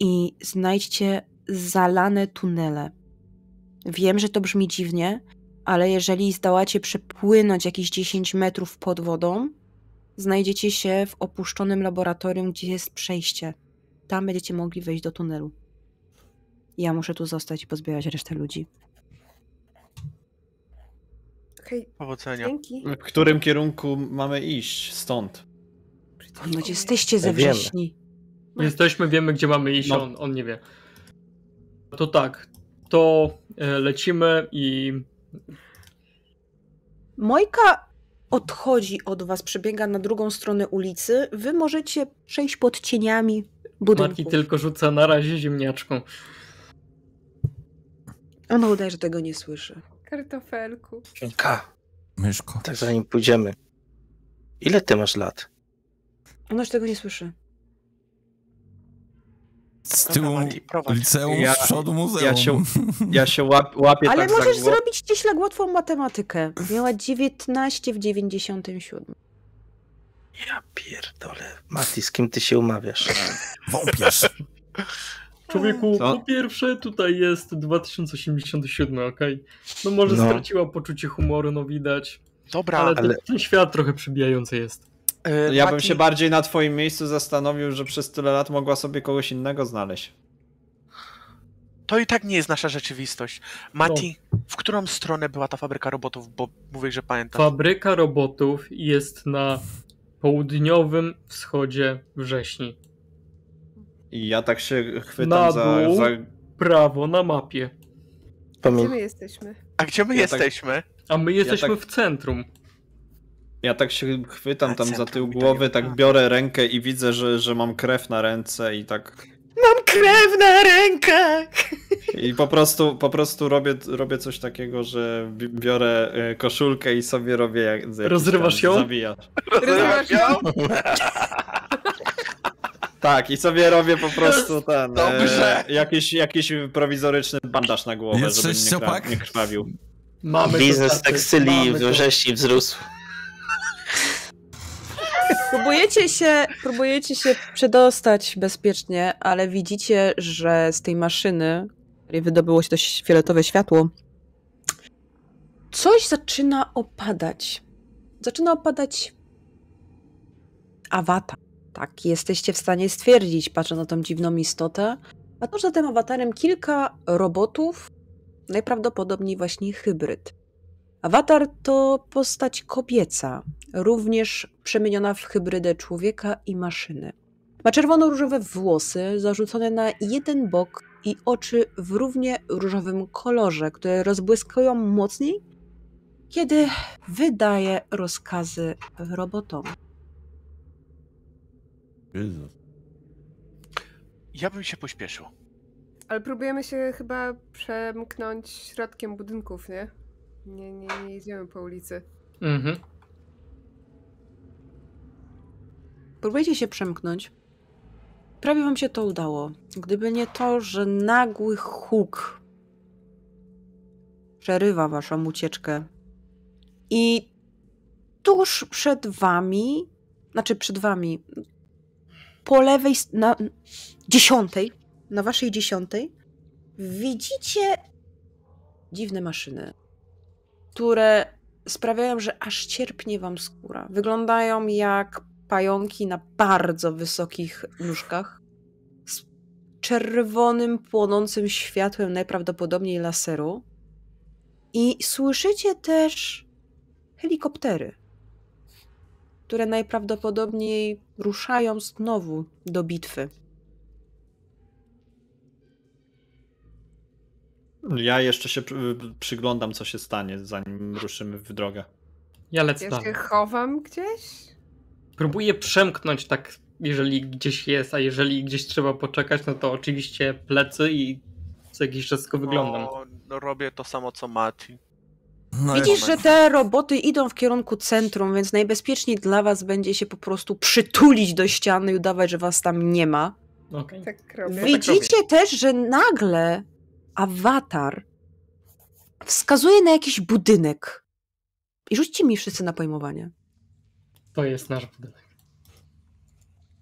i znajdźcie zalane tunele. Wiem, że to brzmi dziwnie, ale jeżeli zdołacie przepłynąć jakieś 10 metrów pod wodą, znajdziecie się w opuszczonym laboratorium, gdzie jest przejście. Tam będziecie mogli wejść do tunelu. Ja muszę tu zostać i pozbierać resztę ludzi. Okej, Powodzenia. dzięki. W którym kierunku mamy iść? Stąd. No, jesteście ze Wiemy. wrześni. Jesteśmy, wiemy gdzie mamy iść, No. on, on nie wie. To tak, to e, lecimy i Mojka odchodzi od was, przebiega na drugą stronę ulicy. Wy możecie przejść pod cieniami Mati budynków. tylko rzuca na razie ziemniaczką. Ona udaje, że tego nie słyszy. Kartofelku. Ka, Myszko. tak zanim pójdziemy. Ile ty masz lat? Ona już tego nie słyszy. Z tyłu liceum, Ja- z przodu muzeum. ja się- Ja się łap, łapię Ale tak za możesz głowę. zrobić cieślak łatwą matematykę. Miała 19 w 97. Ja pierdolę. Mati, z kim ty się umawiasz? Wąpiarz. Człowieku, Co? po pierwsze tutaj jest 2087, okej? No może No. straciła poczucie humoru, no widać. Dobra, Ale, ten- ale- ten świat trochę przybijający jest. E, Ja bym Mati, się bardziej na twoim miejscu zastanowił, że przez tyle lat mogła sobie kogoś innego znaleźć. To i tak nie jest nasza rzeczywistość. Mati, w którą stronę była ta fabryka robotów, bo mówię, że pamiętasz. Fabryka robotów jest na południowym wschodzie wrześni. I ja tak się Na chwytam za, dół. za... Prawo na mapie. Gdzie my jesteśmy? A gdzie my Ja tak- jesteśmy? A my jesteśmy tak- w centrum. Ja tak się chwytam tam za tył głowy, tak biorę rękę i widzę, że, że mam krew na ręce i tak... Mam krew na rękach! I po prostu, po prostu robię, robię coś takiego, że bi- biorę e, koszulkę i sobie robię jak... Rozrywasz ją? Zawijasz. Rozrywasz ją? Tak, i sobie robię po prostu ten... Dobrze. E, jakiś, jakiś prowizoryczny bandaż na głowę, Jest żeby nie, nie krwawił. Mamy Biznes tekstyli mamy w to. wrześni wzrósł. Próbujecie się, próbujecie się przedostać bezpiecznie, ale widzicie, że z tej maszyny, której wydobyło się to fioletowe światło, coś zaczyna opadać. Zaczyna opadać awatar. Tak, jesteście w stanie stwierdzić, patrząc na tą dziwną istotę. A tuż za tym awatarem kilka robotów, najprawdopodobniej właśnie hybryd. Awatar to postać kobieca, również przemieniona w hybrydę człowieka i maszyny. Ma czerwono-różowe włosy zarzucone na jeden bok i oczy w równie różowym kolorze, które rozbłyskują mocniej, kiedy wydaje rozkazy robotom. Jezus. Ja bym się pośpieszył. Ale próbujemy się chyba przemknąć środkiem budynków, nie? Nie, nie, nie jedziemy po ulicy. Mhm. Próbujecie się przemknąć. Prawie wam się to udało. Gdyby nie to, że nagły huk przerywa waszą ucieczkę. I tuż przed wami, znaczy przed wami, po lewej, na dziesiątej, na waszej dziesiątej, widzicie dziwne maszyny, które sprawiają, że aż cierpnie wam skóra. Wyglądają jak pająki na bardzo wysokich nóżkach z czerwonym, płonącym światłem najprawdopodobniej laseru. I słyszycie też helikoptery, które najprawdopodobniej ruszają znowu do bitwy. Ja jeszcze się przy- przyglądam, co się stanie, zanim ruszymy w drogę. Ja lecę Ja dalej. się chowam gdzieś? Próbuję przemknąć tak, jeżeli gdzieś jest, a jeżeli gdzieś trzeba poczekać, no to oczywiście plecy i co jakiś czas tylko wyglądam. No, no, robię to samo co Mati. No, Widzisz, że te roboty idą w kierunku centrum, więc najbezpieczniej dla was będzie się po prostu przytulić do ściany i udawać, że was tam nie ma. Okej. Tak robię. Widzicie też, że nagle awatar wskazuje na jakiś budynek. I rzućcie mi wszyscy na pojmowanie. To jest nasz budynek.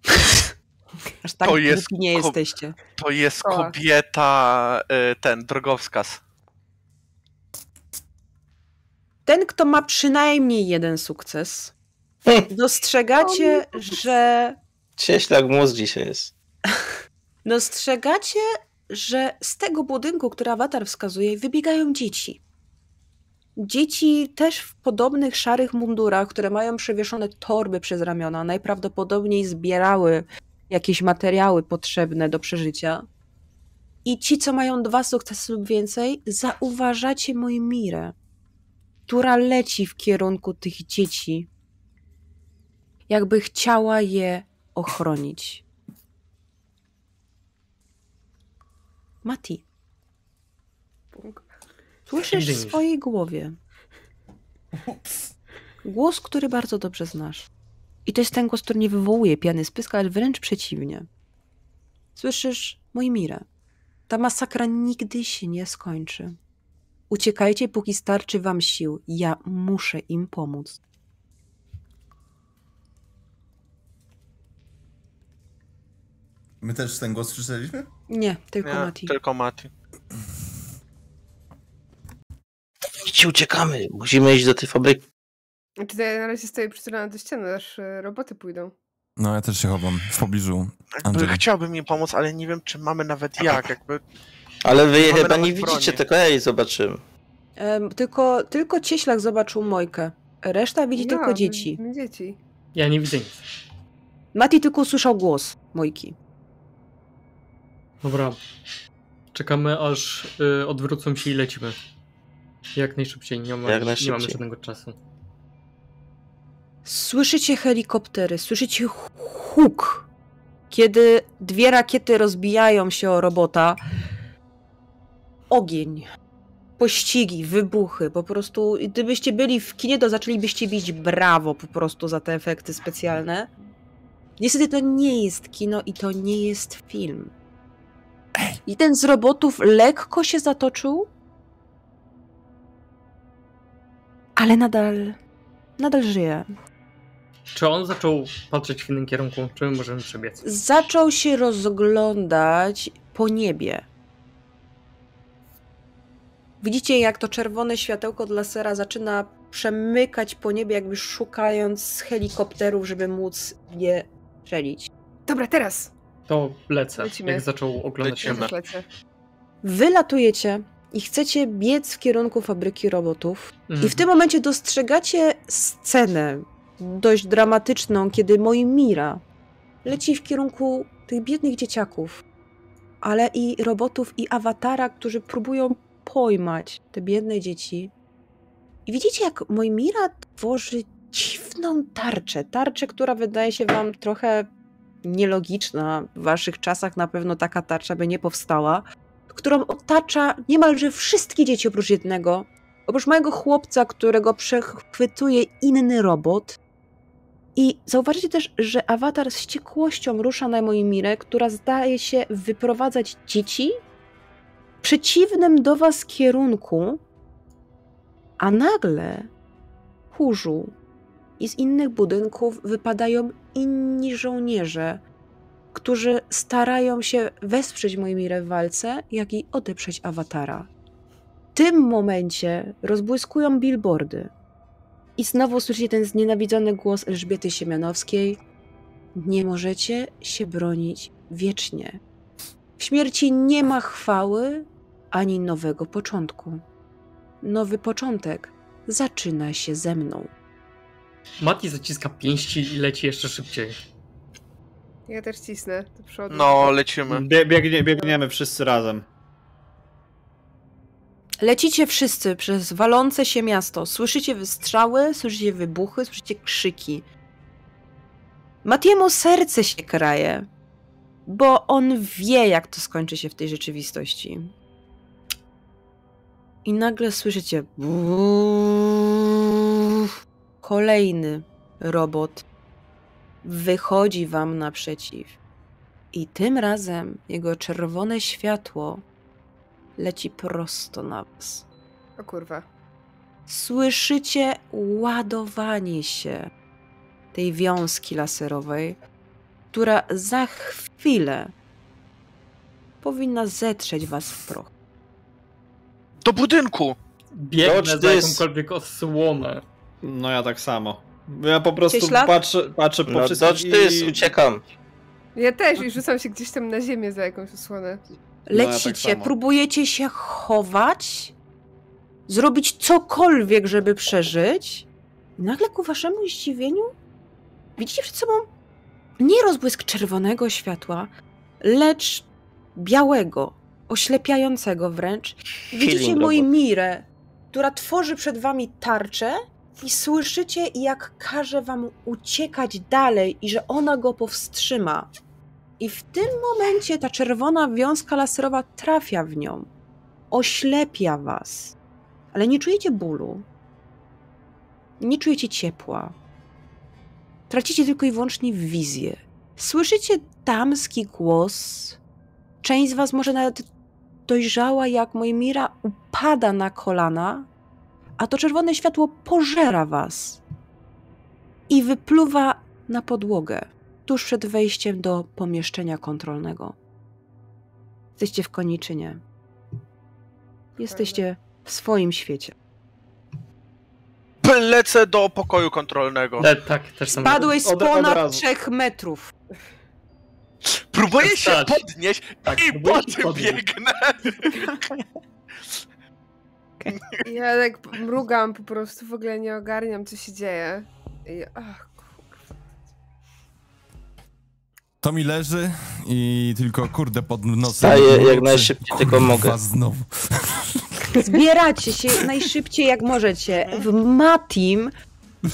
Aż tak To jest nie jesteście. To jest O. kobieta, y, ten, drogowskaz. Ten, kto ma przynajmniej jeden sukces, dostrzegacie, że Cieślak mózg dzisiaj jest. dostrzegacie, że z tego budynku, który awatar wskazuje, wybiegają dzieci. Dzieci też w podobnych szarych mundurach, które mają przewieszone torby przez ramiona, najprawdopodobniej zbierały jakieś materiały potrzebne do przeżycia. I ci, co mają dwa sukcesy lub więcej, zauważacie moją Mirę, która leci w kierunku tych dzieci, jakby chciała je ochronić. Mati, słyszysz w swojej głowie głos, który bardzo dobrze znasz. I to jest ten głos, który nie wywołuje piany z pyska, ale wręcz przeciwnie. Słyszysz, mój Mirę, ta masakra nigdy się nie skończy. Uciekajcie, póki starczy wam sił. Ja muszę im pomóc. My też ten głos słyszeliśmy? Nie, tylko Nie, Mati. tylko Mati. Idźcie, uciekamy. Musimy iść do tej fabryki. Znaczy, to ja na razie stoję przytulona do ściany, aż e, roboty pójdą. No, ja też się chowam w pobliżu Jakby chciałbym im pomóc, ale nie wiem, czy mamy nawet jak. Jakby Ale wy chyba nie widzicie, broni. tylko ja jej zobaczyłem. Em, tylko, tylko Cieślak zobaczył Mojkę. Reszta widzi Ja, tylko my- dzieci. my dzieci. Ja nie widzę nic. Mati tylko usłyszał głos Mojki. Dobra. Czekamy aż y, odwrócą się i lecimy. Jak najszybciej, nie, ma, Jak nie najszybciej. mamy żadnego czasu. Słyszycie helikoptery, słyszycie huk, kiedy dwie rakiety rozbijają się o robota. Ogień, pościgi, wybuchy, po prostu gdybyście byli w kinie, to zaczęlibyście bić brawo po prostu za te efekty specjalne. Niestety to nie jest kino i to nie jest film. Jeden z robotów lekko się zatoczył, ale nadal, nadal żyje. Czy on zaczął patrzeć w innym kierunku? Czy my możemy przebiec? zaczął się rozglądać po niebie. Widzicie, jak to czerwone światełko od lasera zaczyna przemykać po niebie, jakby szukając helikopterów, żeby móc je strzelić. Dobra, teraz! To lecę. Lecimy. Jak zaczął oglądać. Lecę. Wylatujecie i chcecie biec w kierunku fabryki robotów. I Mhm. w tym momencie dostrzegacie scenę dość dramatyczną, kiedy Mojmira leci w kierunku tych biednych dzieciaków, ale i robotów i awatara, którzy próbują pojmać te biedne dzieci. I widzicie, jak Mojmira tworzy dziwną tarczę. Tarczę, która wydaje się wam trochę nielogiczna. W waszych czasach na pewno taka tarcza by nie powstała, którą otacza niemalże wszystkie dzieci oprócz jednego, Oprócz małego chłopca, którego przechwytuje inny robot, I zauważycie też, że awatar z wściekłością rusza na moją mirę, która zdaje się wyprowadzać dzieci w przeciwnym do was kierunku, a nagle chórzu i z innych budynków wypadają inni żołnierze, którzy starają się wesprzeć moją mirę w walce, jak i odeprzeć awatara. W tym momencie rozbłyskują billboardy. I znowu słyszycie ten znienawidzony głos Elżbiety Siemianowskiej. Nie możecie się bronić wiecznie. W śmierci nie ma chwały ani nowego początku. Nowy początek zaczyna się ze mną. Mati zaciska pięści i leci jeszcze szybciej. Ja też cisnę do przodu. No, lecimy. Bie, biegnie, biegniemy wszyscy razem. Lecicie wszyscy przez walące się miasto. Słyszycie wystrzały, słyszycie wybuchy, słyszycie krzyki. Matiemu serce się kraje, bo on wie, jak to skończy się w tej rzeczywistości. I nagle słyszycie. Kolejny robot wychodzi wam naprzeciw. I tym razem jego czerwone światło leci prosto na was. O kurwa. Słyszycie ładowanie się tej wiązki laserowej, która za chwilę powinna zetrzeć was w proch. Do budynku! Biegnę Dodge za this. jakąkolwiek osłonę. No ja tak samo. Ja po prostu Cieśla? patrzę, patrzę po No wszystkich i... uciekam. Ja też i rzucam się gdzieś tam na ziemię za jakąś osłonę. No, ja tak Lecicie, próbujecie się chować, zrobić cokolwiek, żeby przeżyć. I nagle ku waszemu zdziwieniu widzicie przed sobą nie rozbłysk czerwonego światła, lecz białego, oślepiającego wręcz. Widzicie moją mirę, która tworzy przed wami tarczę i słyszycie, jak każe wam uciekać dalej i że ona go powstrzyma. I w tym momencie ta czerwona wiązka laserowa trafia w nią. Oślepia was. Ale nie czujecie bólu. Nie czujecie ciepła. Tracicie tylko i wyłącznie wizję. Słyszycie damski głos. Część z was może nawet dojrzała, jak Mojmira upada na kolana, a to czerwone światło pożera was i wypluwa na podłogę tuż przed wejściem do pomieszczenia kontrolnego. Jesteście w koniczynie. Jesteście w swoim świecie. Lecę do pokoju kontrolnego. Le, tak, też sam. Spadłeś z ponad trzech metrów. Próbuję się podnieść Tak, i po tym biegnę. Ja tak mrugam po prostu, w ogóle nie ogarniam, co się dzieje. I, ach, kurwa. To mi leży i tylko kurde pod nosem. Wstaję jak najszybciej tylko Kurwa, mogę. znowu. Zbieracie się najszybciej jak możecie. W Matim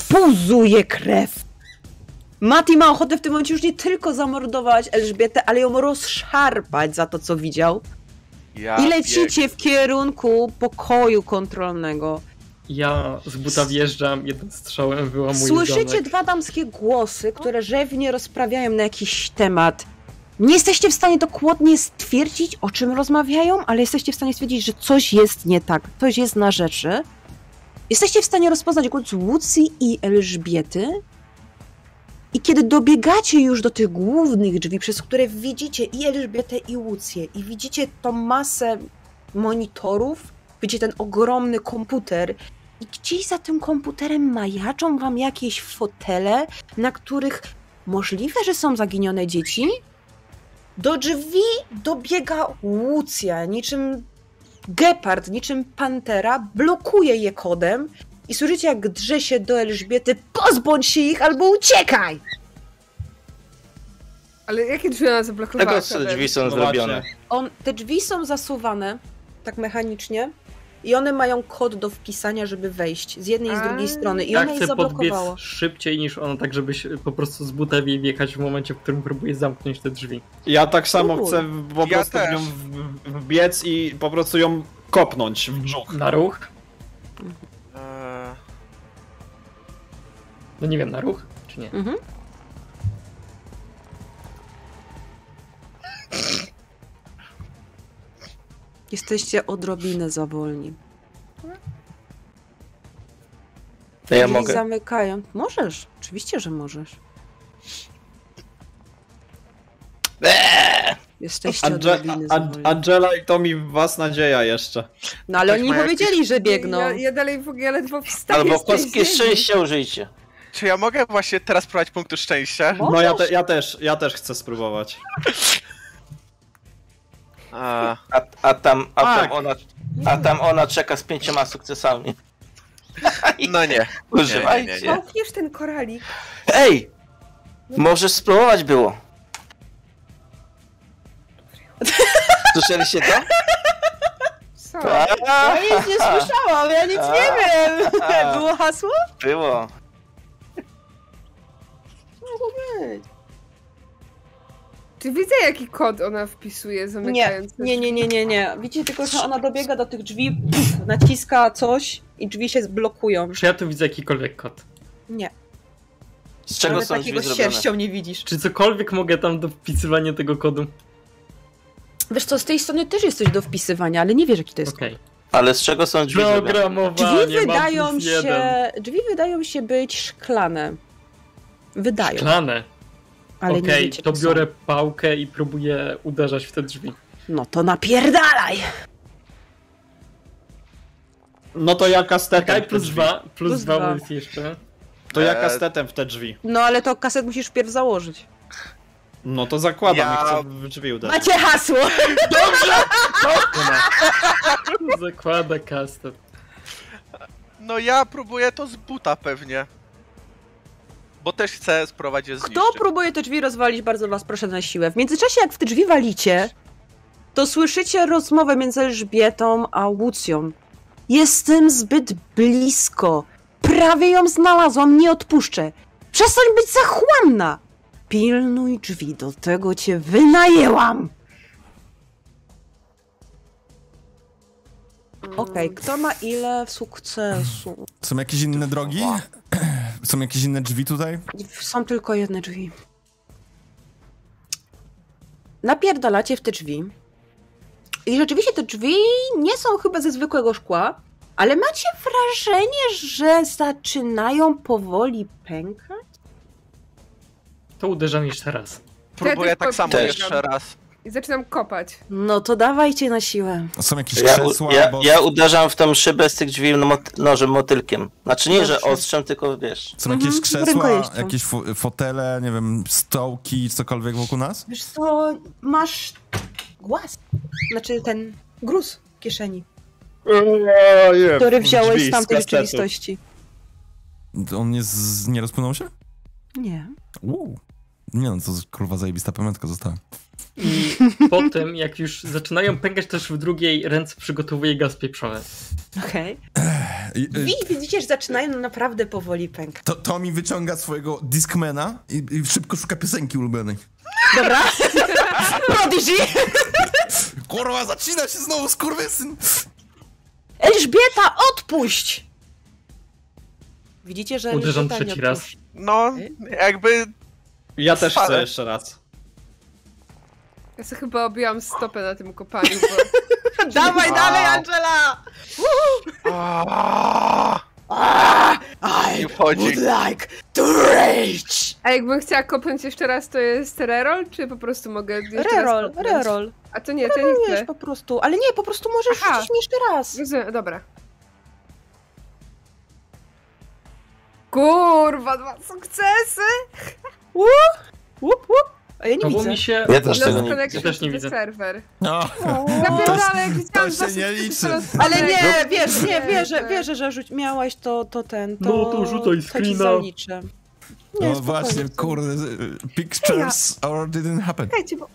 puzuje krew. Mati ma ochotę w tym momencie już nie tylko zamordować Elżbietę, ale ją rozszarpać za to, co widział. Ja I lecicie w kierunku pokoju kontrolnego. Ja z buta wjeżdżam, jednym strzałem wyłamuję Słyszycie zamek. dwa damskie głosy, które rzewnie rozprawiają na jakiś temat. Nie jesteście w stanie dokładnie stwierdzić, o czym rozmawiają, ale jesteście w stanie stwierdzić, że coś jest nie tak, coś jest na rzeczy. Jesteście w stanie rozpoznać głos Łucji i Elżbiety. I kiedy dobiegacie już do tych głównych drzwi, przez które widzicie i Elżbietę, i Łucję, i widzicie tą masę monitorów, widzicie ten ogromny komputer, i gdzieś za tym komputerem majaczą wam jakieś fotele, na których możliwe, że są zaginione dzieci. Do drzwi dobiega Łucja, niczym gepard, niczym pantera, blokuje je kodem i słyszycie, jak drze się do Elżbiety, pozbądź się ich albo uciekaj! Ale jakie drzwi ona zablokowała? Tego co drzwi są zrobione. On, te drzwi są zasuwane, tak mechanicznie, i one mają kod do wpisania, żeby wejść z jednej i z drugiej strony. I Ja ona je chcę podbiec zablokowało. szybciej niż ona, tak żebyś po prostu z buta jej wjechać w momencie, w którym próbuje zamknąć te drzwi. Ja tak samo Uuu. chcę w- po Ja prostu w też. nią w- wbiec i po prostu ją kopnąć w brzuch. Na ruch? No nie wiem, na ruch? czy nie? Mhm. Jesteście odrobinę za wolni. To ja Drzwi mogę. zamykają. Możesz, oczywiście, że możesz. Eee! Jesteście Ange- odrobinę za An- wolni. Angela i Tommy w was nadzieja jeszcze. No ale Ktoś oni nie ma powiedzieli, że biegną. Ja, ja dalej w ogóle ledwo wstaję Albo z tej kostki ziemi. szczęścia użyjcie. Czy ja mogę właśnie teraz prowadzić punktu szczęścia? No ja, te, ja też, ja też chcę spróbować. A, A, a, tam, a, Tak. tam ona, a tam ona czeka z pięcioma sukcesami. no nie. Używajcie. Nie, nie, nie. Zamkniesz ten koralik. Ej! Możesz spróbować było. Słyszeliście to? Co? Ja nic nie słyszałam, ja nic nie wiem. Było hasło? Było. Mogło być. Czy widzę, jaki kod ona wpisuje, Nie, zamykając nie, nie, nie, nie, nie. Widzicie tylko, że ona dobiega do tych drzwi, pff, naciska coś i drzwi się zblokują. Czy ja tu widzę jakikolwiek kod? Nie, Z czego ale są takiego drzwi z zrobione? sierścią nie widzisz. Czy cokolwiek mogę tam do wpisywania tego kodu? Wiesz co, z tej strony też jest coś do wpisywania, ale nie wiesz jaki to jest Okej. Ale z czego są drzwi? Programowanie, Drzwi wydają się, jeden. drzwi wydają się być szklane. Wydają, Szklane. ale nie Okej, wiecie, to są. biorę pałkę i próbuję uderzać w te drzwi. No to napierdalaj! No to ja kastetem Czekaj, plus dwa, plus, Plus dwa, dwa. jeszcze. To ja Eee. kastetem w te drzwi. No ale to kaset musisz wpierw założyć. No to zakładam Ja- i chcę w drzwi uderzyć. Macie hasło! Zakłada kastet. No ja próbuję to z buta pewnie. Bo też chcę spróbować je zniszczyć. Kto próbuje te drzwi rozwalić, bardzo was proszę na siłę. W międzyczasie, jak w te drzwi walicie, to słyszycie rozmowę między Elżbietą a Łucją. Jestem zbyt blisko. Prawie ją znalazłam, nie odpuszczę. Przestań być zachłanna! Pilnuj drzwi, do tego cię wynajęłam! Okej, kto ma ile sukcesu? Są jakieś inne drogi? Są jakieś inne drzwi tutaj? Są tylko jedne drzwi. Napierdalacie w te drzwi. I rzeczywiście te drzwi nie są chyba ze zwykłego szkła, ale macie wrażenie, że zaczynają powoli pękać? To uderzam jeszcze raz. Próbuję tak samo też. jeszcze raz. I zaczynam kopać. No to dawajcie na siłę. Są jakieś Ja, krzesła ja, albo... ja uderzam w tą szybę z tych drzwi no, mot, nożem motylkiem. Znaczy nie, że ostrzem, tylko wiesz. Są jakieś Mhm, krzesła, jakieś fo- fotele, nie wiem, stołki, cokolwiek wokół nas? Wiesz co, masz głaz. Znaczy ten gruz w kieszeni, który wziąłeś z tamtej rzeczywistości. On nie, z... nie rozpłynął się? Nie. Uuu. Nie no, to kurwa zajebista pamiątka została. I potem, jak już zaczynają pękać, też w drugiej ręce przygotowuję gaz pieprzowy. Okej. I, y, I widzicie, że zaczynają naprawdę powoli pękać. to, to mi wyciąga swojego Discmana i, i szybko szuka piosenki ulubionej. Dobra. Prodigy! Kurwa, zacina się znowu, skurwysyn! Elżbieta, odpuść! Widzicie, że Uderzam Elżbieta trzeci raz. No, jakby Ja też chcę jeszcze raz. Ja sobie chyba obiłam stopę na tym kopaniu, bo... Dawaj Wow. dalej, Angela! I wchodzi. like to rage! A jakbym chciała kopnąć jeszcze raz, to jest reroll, czy po prostu mogę jeszcze Reroll, raz kopnąć? reroll. A to nie, to nie Wiesz, chcę. po prostu. Ale nie, po prostu możesz Aha. rzucić mi jeszcze raz. Rozumiem, dobra. Kurwa, dwa sukcesy! Łup, łup. A ja nie No bo widzę. mi się... Ja też No, tego nie Ja też nie to widzę. serwer. No. Napierdala, jak widziałam się nie liczy. to Ale nie, rozpadek. wiesz, nie, wierzę, wierzę, że rzuć, miałaś to, to ten, to, No to rzucaj to screena. zaliczę. Nie, No właśnie, kurde, y, pictures or didn't happen. Czekajcie, bo...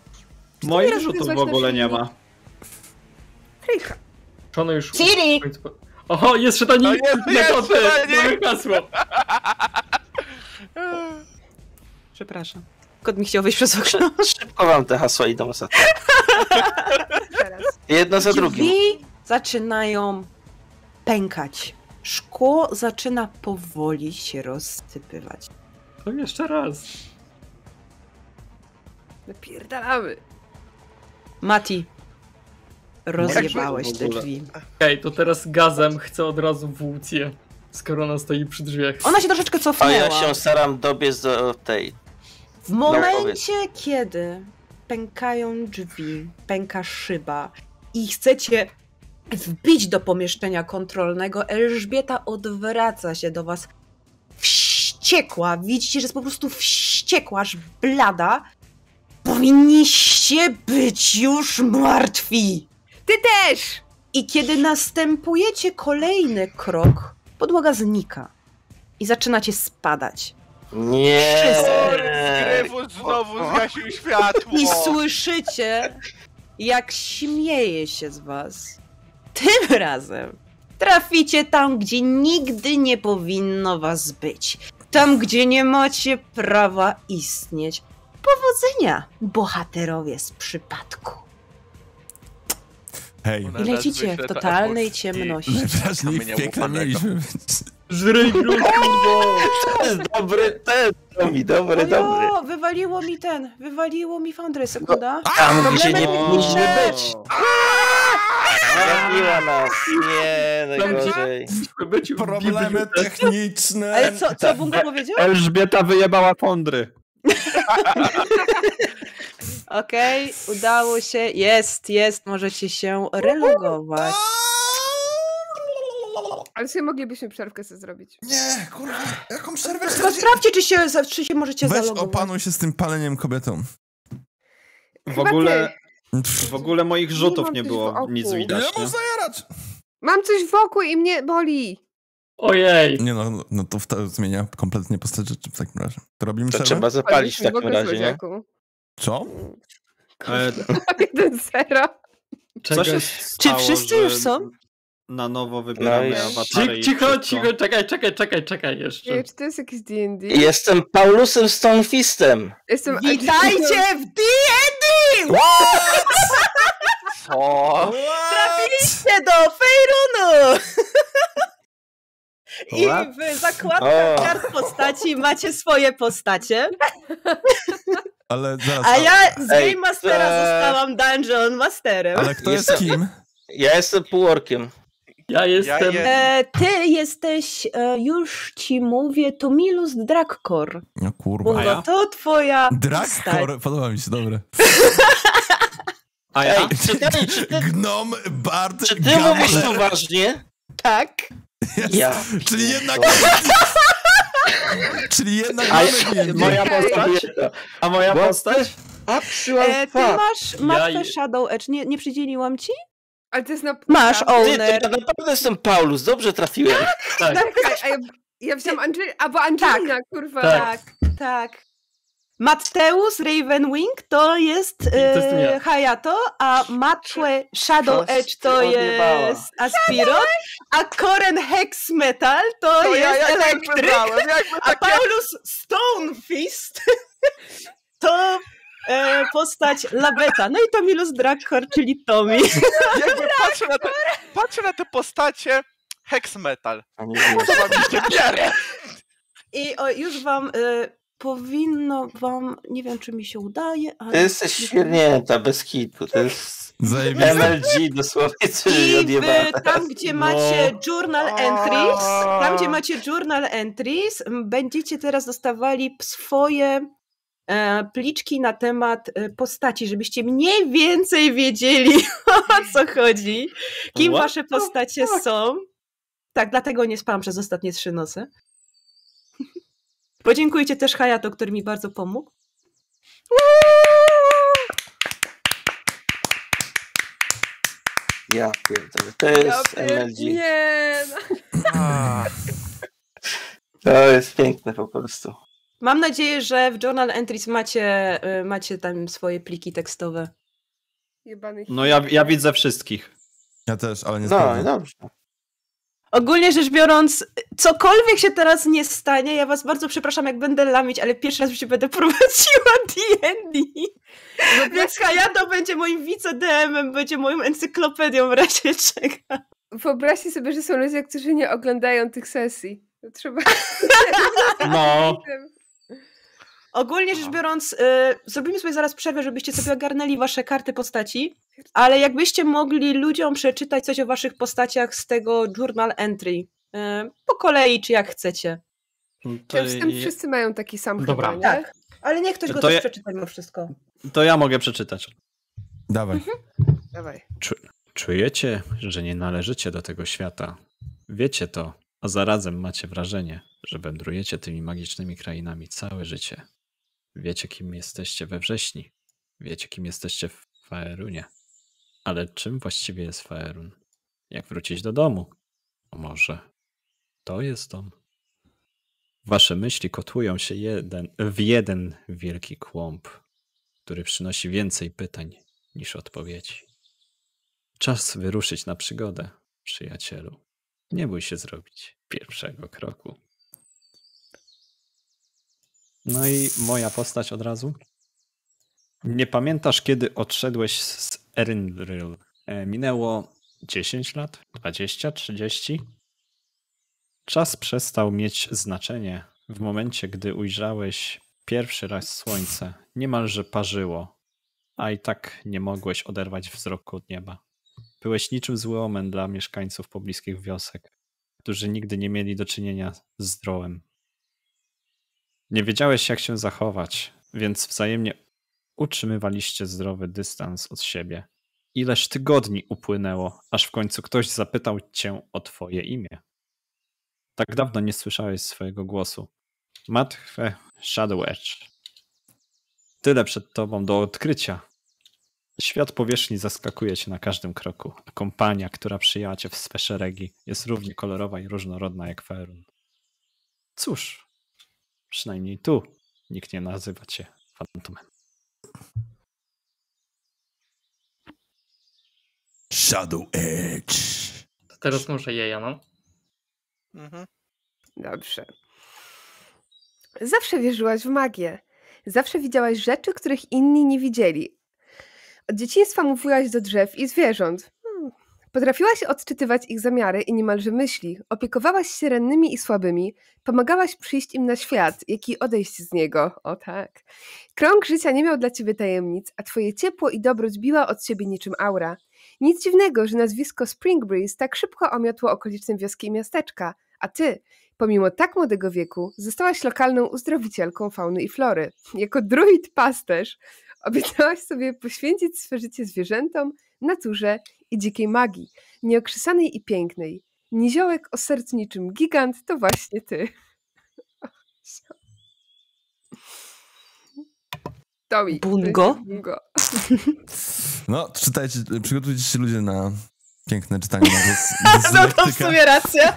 Moich rzutów w ogóle nie ma. Hejka. Czy ono już... Siri! Oho, jest szatanik! No jest, jest koty! szatanik! Mamy hasło! Przepraszam. Kot mi chciał wyjść przez okno. Szybko wam te hasła idą. Teraz. Jedno za drugim. Drzwi zaczynają pękać. Szkło zaczyna powoli się rozsypywać. To jeszcze raz. Napierdalamy. Mati. Rozjebałeś te drzwi. Okej, to teraz gazem chcę od razu włócję, skoro ona stoi przy drzwiach. Ona się troszeczkę A cofnęła. ja się staram dobiec do tej. W momencie, kiedy pękają drzwi, pęka szyba i chcecie wbić do pomieszczenia kontrolnego, Elżbieta odwraca się do was wściekła. Widzicie, że jest po prostu wściekła, aż blada. Powinniście być już martwi. Ty też! I kiedy następujecie kolejny krok, podłoga znika i zaczynacie spadać. Nie. Grywu znowu zgasił światło! I słyszycie, jak śmieje się z was. Tym razem traficie tam, gdzie nigdy nie powinno was być. Tam, gdzie nie macie prawa istnieć. Powodzenia, bohaterowie z przypadku. Hej, I lecicie w totalnej ciemności. najwyraźniej w piekle mieliśmy. Żryj kurwo! To jest dobry ten, Tomi, dobry, dobry. O, wywaliło mi ten, wywaliło mi Foundry, sekunda. Tam, gdzie nie powinniśmy być. Zabiła nas. Nie, najgorzej. Problemy techniczne. Ale co, co Bunga powiedział? Elżbieta wyjebała fondry. Okej, udało się. Jest, jest, możecie się relogować. Ale sobie moglibyśmy przerwkę sobie zrobić. Nie, kurwa, jaką przerwę Tylko sprawdźcie, czy się, za- czy się możecie Weź zalogować. opanuj się z tym paleniem kobietą. W Chyba ogóle, w ogóle moich Nie rzutów nie coś było nic widać. Nie? mu zajarać? Mam coś wokół i mnie boli. Ojej! Nie no, no to wtedy zmienia kompletnie postać rzeczy w takim razie. To robimy To trzeba zapalić w takim razie, nie? Co? Jeden zero. stało, wszyscy już są? Na nowo wybieramy No awatary Cicho, cicho, czekaj, czekaj, czekaj, czekaj jeszcze. Nie, czy to jest jakiś D&D? Jestem Paulusem Stonefistem. Jestem Witajcie w D&D! Co? Trafiliście do Fejrunu! I What? w zakładkach kart postaci macie swoje postacie, Ale zaraz, a ja z Game Mastera to- zostałam Dungeon Masterem. ale kto jest kim? Ja jestem półorkiem. Ja jestem. je- E, ty jesteś, e, już ci mówię, Tomilus Drakor. No kurwa. Bo A ja? to twoja. Drakor, podoba mi się, dobre. A ja? Ej, czy ty, czy ty, Gnom, Bard, czy ty mówisz Gambler. poważnie? Tak. Jest. Ja. Czyli jednak... Czyli jednak A ja-. Moja postać? A moja postać? Patrzyłam E, ty masz matwę je- Shadow Edge, nie, nie przydzieliłam ci? Ale to jest na... Masz, na- Ty, owner. to ja naprawdę jestem Paulus, dobrze trafiłem. Tak. Czekaj, a ja, ja wziąłam Angel... Albo Angelina, kurwa. Tak. Tak, tak. Mateusz Ravenwing to jest ja. e, Hayato, a Matłe Shadow Edge to jest Aspirot, a Koren Hex Metal to, To ja jest wybrałem, jakby a. Paulus Stonefist to e, postać Labeta. No i Tomilus Drakor, czyli Tomi. Jakby patrzę na te, patrzę na te postacie Hex Metal. A nie wiem. Podoba mi się miarę. I o, już wam e, powinno wam, nie wiem czy mi się udaje, ale... Ty jesteś świernięta, bez kitu. To jest Zajebiste. MLG dosłownie, czyli I odjebane. tam, gdzie macie journal entries, tam, gdzie macie journal entries, będziecie teraz dostawali swoje pliczki na temat e, postaci, żebyście mniej więcej wiedzieli, o co chodzi, kim What wasze postacie są. Tak, dlatego nie spałam przez ostatnie trzy noce. Podziękujcie też Hayato, który mi bardzo pomógł. Ja pierdolę, to Ja jest pier- MLG. Nie, no. To jest piękne po prostu. Mam nadzieję, że w journal entries macie, e, macie tam swoje pliki tekstowe. Jebany No ja, ja widzę wszystkich. Ja też, ale nie No dobrze. Ogólnie rzecz biorąc, cokolwiek się teraz nie stanie, ja was bardzo przepraszam, jak będę lamić, ale pierwszy raz w życiu będę prowadziła D&D. Więc Hayato będzie moim wice-DM-em, będzie moją encyklopedią w razie czego. Wyobraźcie sobie, że są ludzie, którzy nie oglądają tych sesji. To trzeba... No. Ogólnie rzecz biorąc, y, zrobimy sobie zaraz przerwę, żebyście sobie ogarnęli wasze karty postaci, ale jakbyście mogli ludziom przeczytać coś o waszych postaciach z tego journal entry. Y, po kolei, czy jak chcecie. To, Ja Wszyscy, wszyscy mają taki sam Dobra. chyba, nie? Tak. Ale niech ktoś go To też ja- przeczyta mimo wszystko. to ja mogę przeczytać. Dawaj. Dawaj. Czujecie, że nie należycie do tego świata. Wiecie to, a zarazem macie wrażenie, że wędrujecie tymi magicznymi krainami całe życie. Wiecie, kim jesteście we wrześni. Wiecie, kim jesteście w Faerunie. Ale czym właściwie jest Faerun? Jak wrócić do domu? A może to jest dom? Wasze myśli kotłują się jeden, w jeden wielki kłąb, który przynosi więcej pytań niż odpowiedzi. Czas wyruszyć na przygodę, przyjacielu. Nie bój się zrobić pierwszego kroku. No i moja postać od razu. Nie pamiętasz, kiedy odszedłeś z Erindryl? E, Minęło 10 lat? 20? 30? Czas przestał mieć znaczenie w momencie, gdy ujrzałeś pierwszy raz słońce. Niemalże parzyło, a i tak nie mogłeś oderwać wzroku od nieba. Byłeś niczym zły omen dla mieszkańców pobliskich wiosek, którzy nigdy nie mieli do czynienia z drołem. Nie wiedziałeś, jak się zachować, więc wzajemnie utrzymywaliście zdrowy dystans od siebie. Ileż tygodni upłynęło, aż w końcu ktoś zapytał cię o twoje imię. Tak dawno nie słyszałeś swojego głosu. Matchwe Shadow Edge. Tyle przed tobą do odkrycia. Świat powierzchni zaskakuje cię na każdym kroku, a kompania, która przyjęła cię w swe szeregi, jest równie kolorowa i różnorodna jak Faerun. Cóż, przynajmniej tu nikt nie nazywa cię fantomem. Shadow Edge. To teraz może jeja, no. Mhm. Dobrze. Zawsze wierzyłaś w magię. Zawsze widziałaś rzeczy, których inni nie widzieli. Od dzieciństwa mówiłaś do drzew i zwierząt. Potrafiłaś odczytywać ich zamiary i niemalże myśli. Opiekowałaś się rannymi i słabymi. Pomagałaś przyjść im na świat, jak i odejść z niego. O tak. Krąg życia nie miał dla ciebie tajemnic, a twoje ciepło i dobroć biła od siebie niczym aura. Nic dziwnego, że nazwisko Spring Breeze tak szybko omiotło okoliczne wioski i miasteczka, a ty, pomimo tak młodego wieku, zostałaś lokalną uzdrowicielką fauny i flory. Jako druid pasterz obiecałaś sobie poświęcić swe życie zwierzętom, naturze i dzikiej magii, nieokrzesanej i pięknej. Niziołek o sercu niczym gigant to właśnie ty. Tomi. Bungo? Bungo. No, czytajcie, przygotujcie się ludzie na piękne czytanie na głos No to w sumie racja.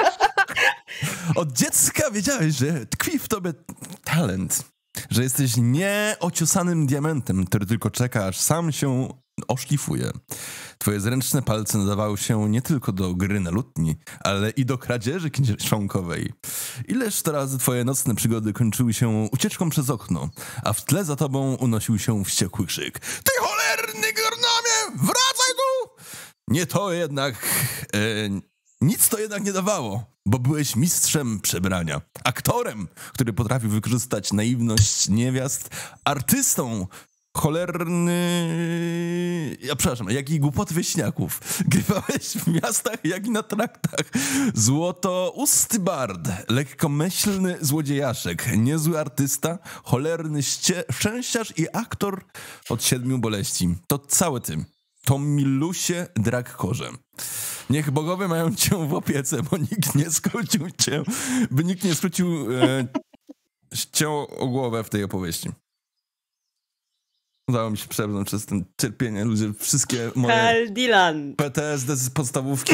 Od dziecka wiedziałeś, że tkwi w tobie talent. Że jesteś nieociosanym diamentem, który tylko czeka, aż sam się oszlifuje. Twoje zręczne palce nadawały się nie tylko do gry na lutni, ale i do kradzieży kieszonkowej. Ileż to razy twoje nocne przygody kończyły się ucieczką przez okno, a w tle za tobą unosił się wściekły krzyk. Ty cholerny gornomie, wracaj tu! Nie to jednak... E, nic to jednak nie dawało, bo byłeś mistrzem przebrania, aktorem, który potrafił wykorzystać naiwność niewiast, artystą, cholerny... Ja przepraszam, jak i głupoty wieśniaków. Grywałeś w miastach, jak i na traktach. Złoto usty bard, lekkomyślny złodziejaszek, niezły artysta, cholerny ście- szczęściarz i aktor od siedmiu boleści. To cały ty. To milusie Drakkorze. Niech bogowie mają cię w opiece, bo nikt nie skrócił cię, by nikt nie skrócił e, cię o głowę w tej opowieści. Udało mi się przebrnąć przez ten cierpienie. Ludzie, wszystkie moje Kaldilan. PTSD z podstawówki,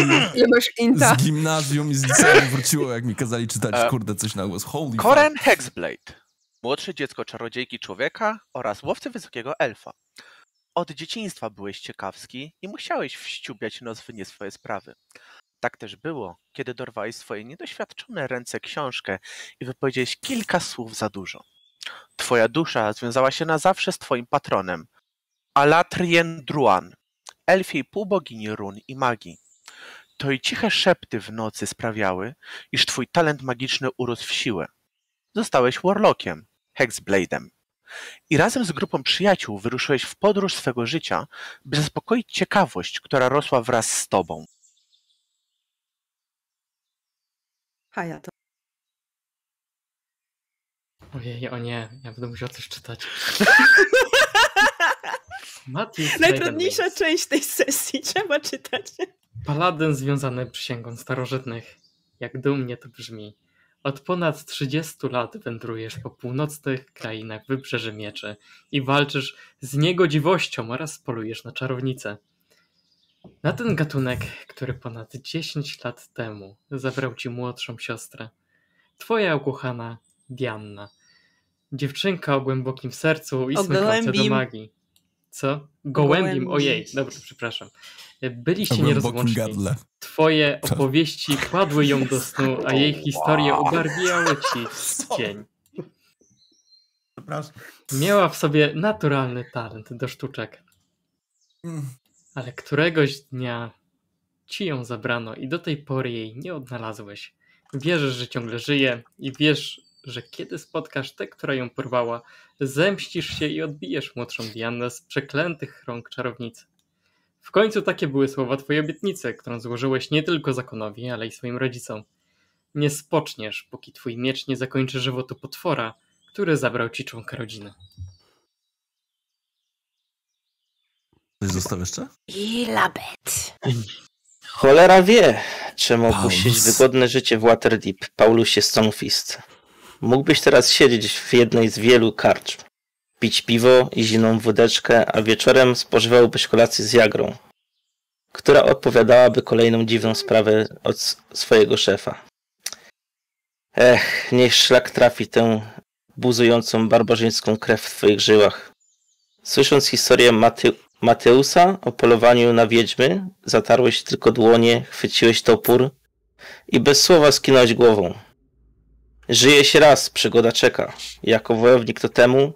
z gimnazjum i z liceum wróciło, jak mi kazali czytać, E, kurde, coś na głos. Holy fuck. Koren Hexblade. Młodsze dziecko czarodziejki człowieka oraz łowcy wysokiego elfa. Od dzieciństwa byłeś ciekawski i musiałeś wściubiać nos w nie swoje sprawy. Tak też było, kiedy dorwałeś swoje niedoświadczone ręce książkę i wypowiedziałeś kilka słów za dużo. Twoja dusza związała się na zawsze z twoim patronem, Alatrien Druan, elfiej półbogini run i magii. To i ciche szepty w nocy sprawiały, iż twój talent magiczny urósł w siłę. Zostałeś Warlockiem, Hexblade'em. i razem z grupą przyjaciół wyruszyłeś w podróż swego życia, by zaspokoić ciekawość, która rosła wraz z tobą. Haja, to Ojej, o nie, ja będę musiał coś czytać. Najtrudniejsza część tej sesji, trzeba czytać. Paladyn związany przysięgą starożytnych. Jak dumnie to brzmi. Od ponad 30 lat wędrujesz po północnych krainach Wybrzeży Mieczy i walczysz z niegodziwością oraz polujesz na czarownicę. Na ten gatunek, który ponad 10 lat temu zabrał ci młodszą siostrę. Twoja ukochana Dianna. Dziewczynka o głębokim sercu i O smykająca do magii. Co? Gołębim, Gołębim. ojej, dobrze, przepraszam. Byliście W głębokim nierozłączni. Twoje opowieści kładły ją do snu, a jej historie ubarwiały ci dzień. Miała w sobie naturalny talent do sztuczek, Mm. ale któregoś dnia ci ją zabrano i do tej pory jej nie odnalazłeś. Wierzysz, że ciągle żyje i wiesz, że kiedy spotkasz tę, która ją porwała, zemścisz się i odbijesz młodszą Diannę z przeklętych rąk czarownicy. W końcu takie były słowa twojej obietnicy, którą złożyłeś nie tylko zakonowi, ale i swoim rodzicom. Nie spoczniesz, póki twój miecz nie zakończy żywotu potwora, który zabrał ci członka rodziny. Coś został jeszcze? Cholera wie, czemu opuścić wygodne życie w Waterdeep, Paulusie Stonefist. Mógłbyś teraz siedzieć w jednej z wielu karcz, pić piwo i zimną wódeczkę, a wieczorem spożywałbyś kolację z Jagrą, która odpowiadałaby kolejną dziwną sprawę od swojego szefa. Ech, niech szlak trafi tę buzującą barbarzyńską krew w twoich żyłach. Słysząc historię Mate Mateusa o polowaniu na wiedźmy, zatarłeś tylko dłonie, chwyciłeś topór i bez słowa skinąłeś głową. Żyje się raz, przygoda czeka. Jako wojownik to temu,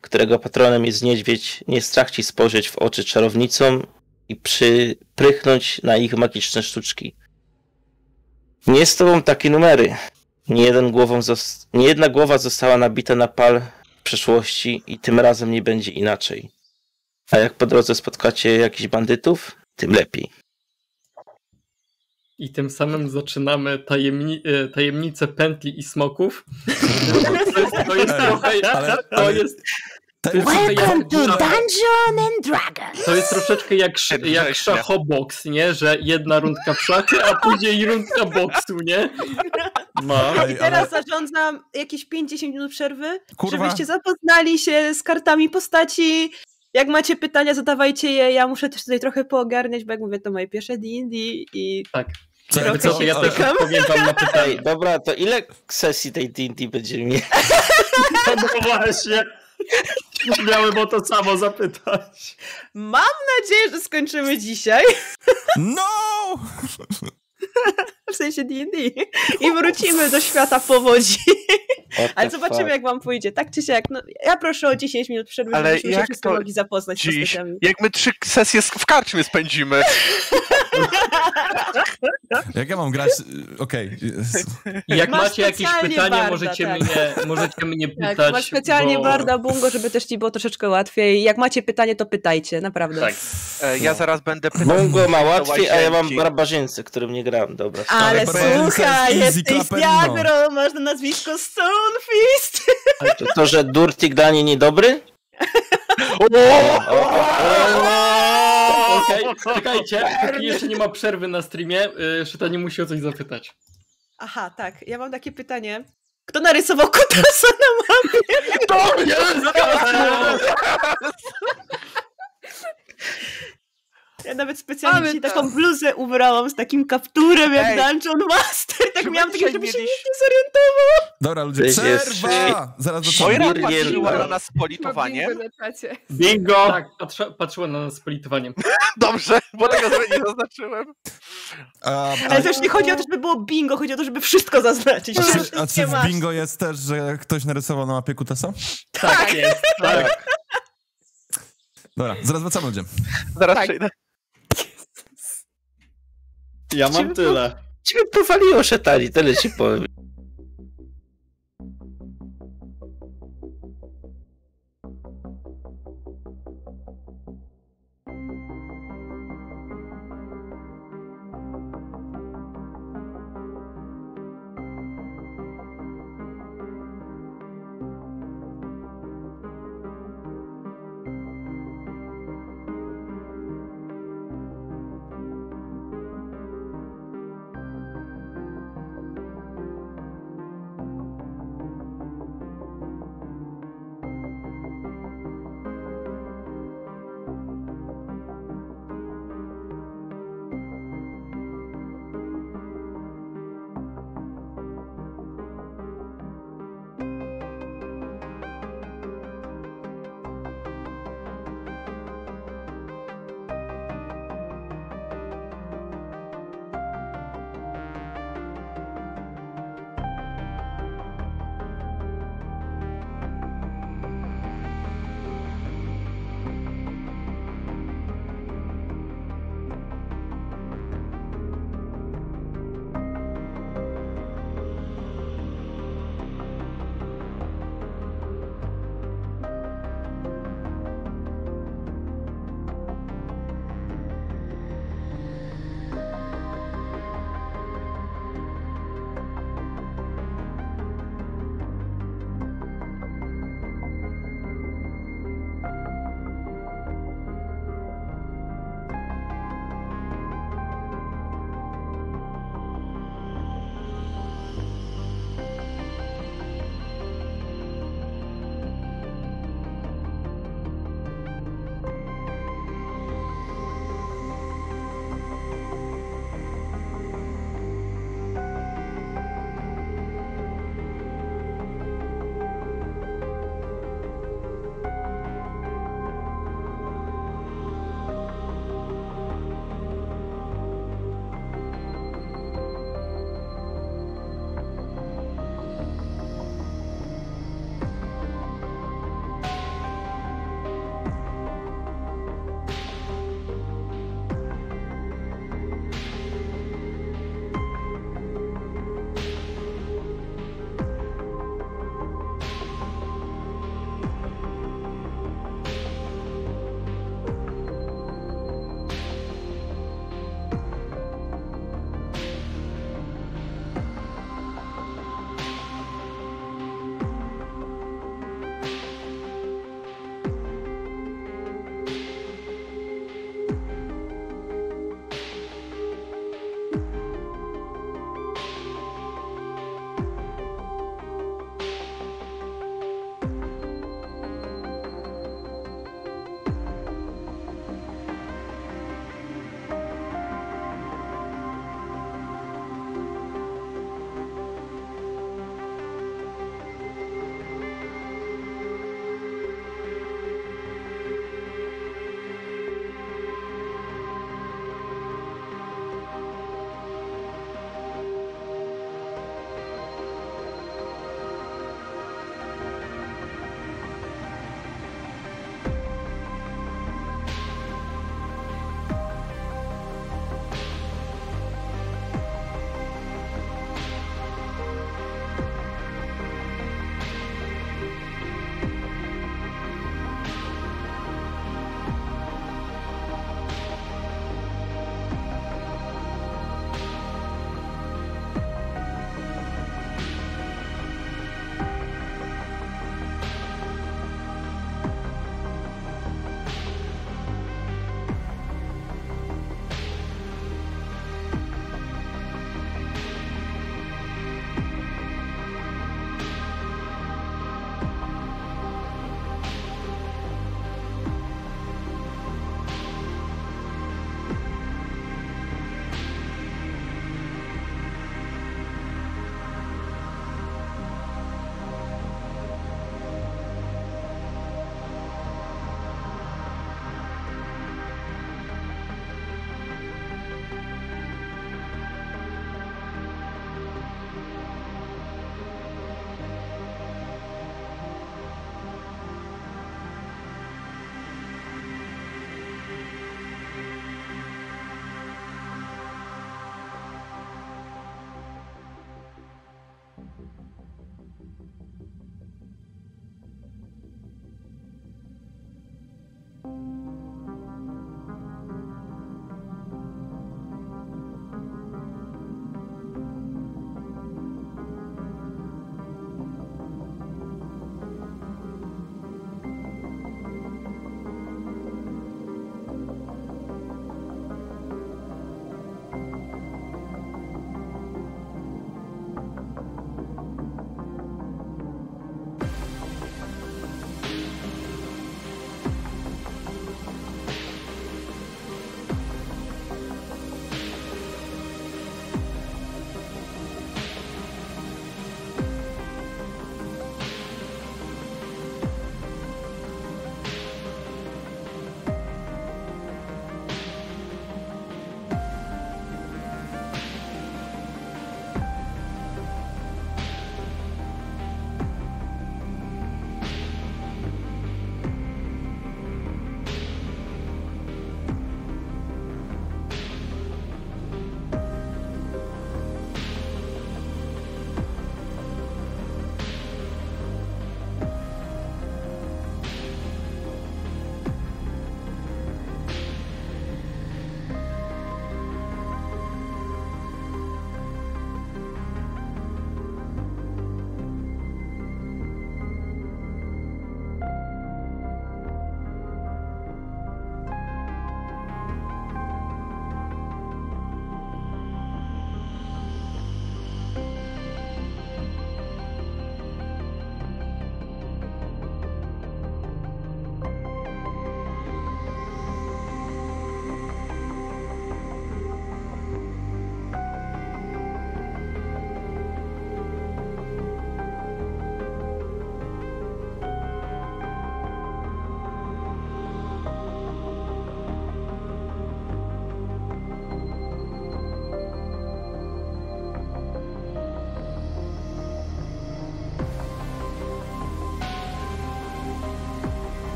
którego patronem jest niedźwiedź, nie strach ci spojrzeć w oczy czarownicom i przyprychnąć na ich magiczne sztuczki. Nie z tobą takie numery. Nie, jeden głową nie jedna głowa została nabita na pal w przeszłości i tym razem nie będzie inaczej. A jak po drodze spotkacie jakichś bandytów, tym lepiej. I tym samym zaczynamy tajemni e, tajemnicę pętli i smoków. To jest, to jest trochę. Ale- To jest. Te- To jest, trochę Welcome jak, to Dungeon and Dragons! to jest troszeczkę jak, jak szachoboks, nie? Że jedna rundka w szachy, a później rundka boksu, nie? No. I teraz ale- zarządzam jakieś 5-10 minut przerwy, Kurwa. żebyście zapoznali się z kartami postaci. Jak macie pytania, zadawajcie je. Ja muszę też tutaj trochę poogarniać, bo jak mówię, to moje pierwsze D&D i Tak. Co, Jakby co, ja też odpowiem wam na pytanie. Ej, dobra, to ile sesji tej D&D będziemy mieli? No właśnie. Miałem o to samo zapytać. mam nadzieję, że skończymy dzisiaj. No! W sensie D&D. I wrócimy do świata powodzi. Ale zobaczymy, fuck? jak wam pójdzie. Tak czy siak. No, ja proszę o 10 minut przerwy, Ale żebyśmy się jak to mogli zapoznać z Dziś, postaciami. jak my trzy sesje w karczmie spędzimy. Jak ja mam grać? Okej. jest- Jak Masz macie jakieś pytania, barda, możecie, tak. mnie, możecie mnie pytać. Tak, masz specjalnie bo... Barda Bungo, żeby też ci było troszeczkę łatwiej. Jak macie pytanie, to pytajcie, naprawdę. Tak. E, Ja zaraz będę pytał. Mongo ma łatwiej, a ja mam barbarzyńcy, którym nie grałem. Dobra. Ale słuchaj, jesteś. Diagro, masz na nazwisko Stonefist. To, to, że Durtik dla niej niedobry? Okej, czekajcie, jeszcze nie ma przerwy na streamie, y, Szyta nie musi o coś zapytać. Aha, tak, ja mam takie pytanie. Kto narysował kutasa na mapie? To jest! Ja nawet specjalnie Mamy dzisiaj to. taką bluzę ubrałam z takim kapturem jak Ej. Dungeon Master. Tak Czy miałam takie, żeby się nikt nie zorientował. Dobra, ludzie, przerwa! Zaraz Moira patrzyła na nas z politowaniem. Bingo! Tak, patrzyła, patrzyła na nas z politowaniem. Dobrze, bo tego sobie nie zaznaczyłem. A, Ale też nie chodzi o to, żeby było bingo, chodzi o to, żeby wszystko zaznaczyć. a, czy, a czy w bingo jest też, że ktoś narysował na mapie kutasa? Tak jest, tak. Dobra, zaraz wracamy ludzie. Zaraz Tak. przejdę. Ja mam tyle. Ciebie powaliło szetani, tyle ci powiem.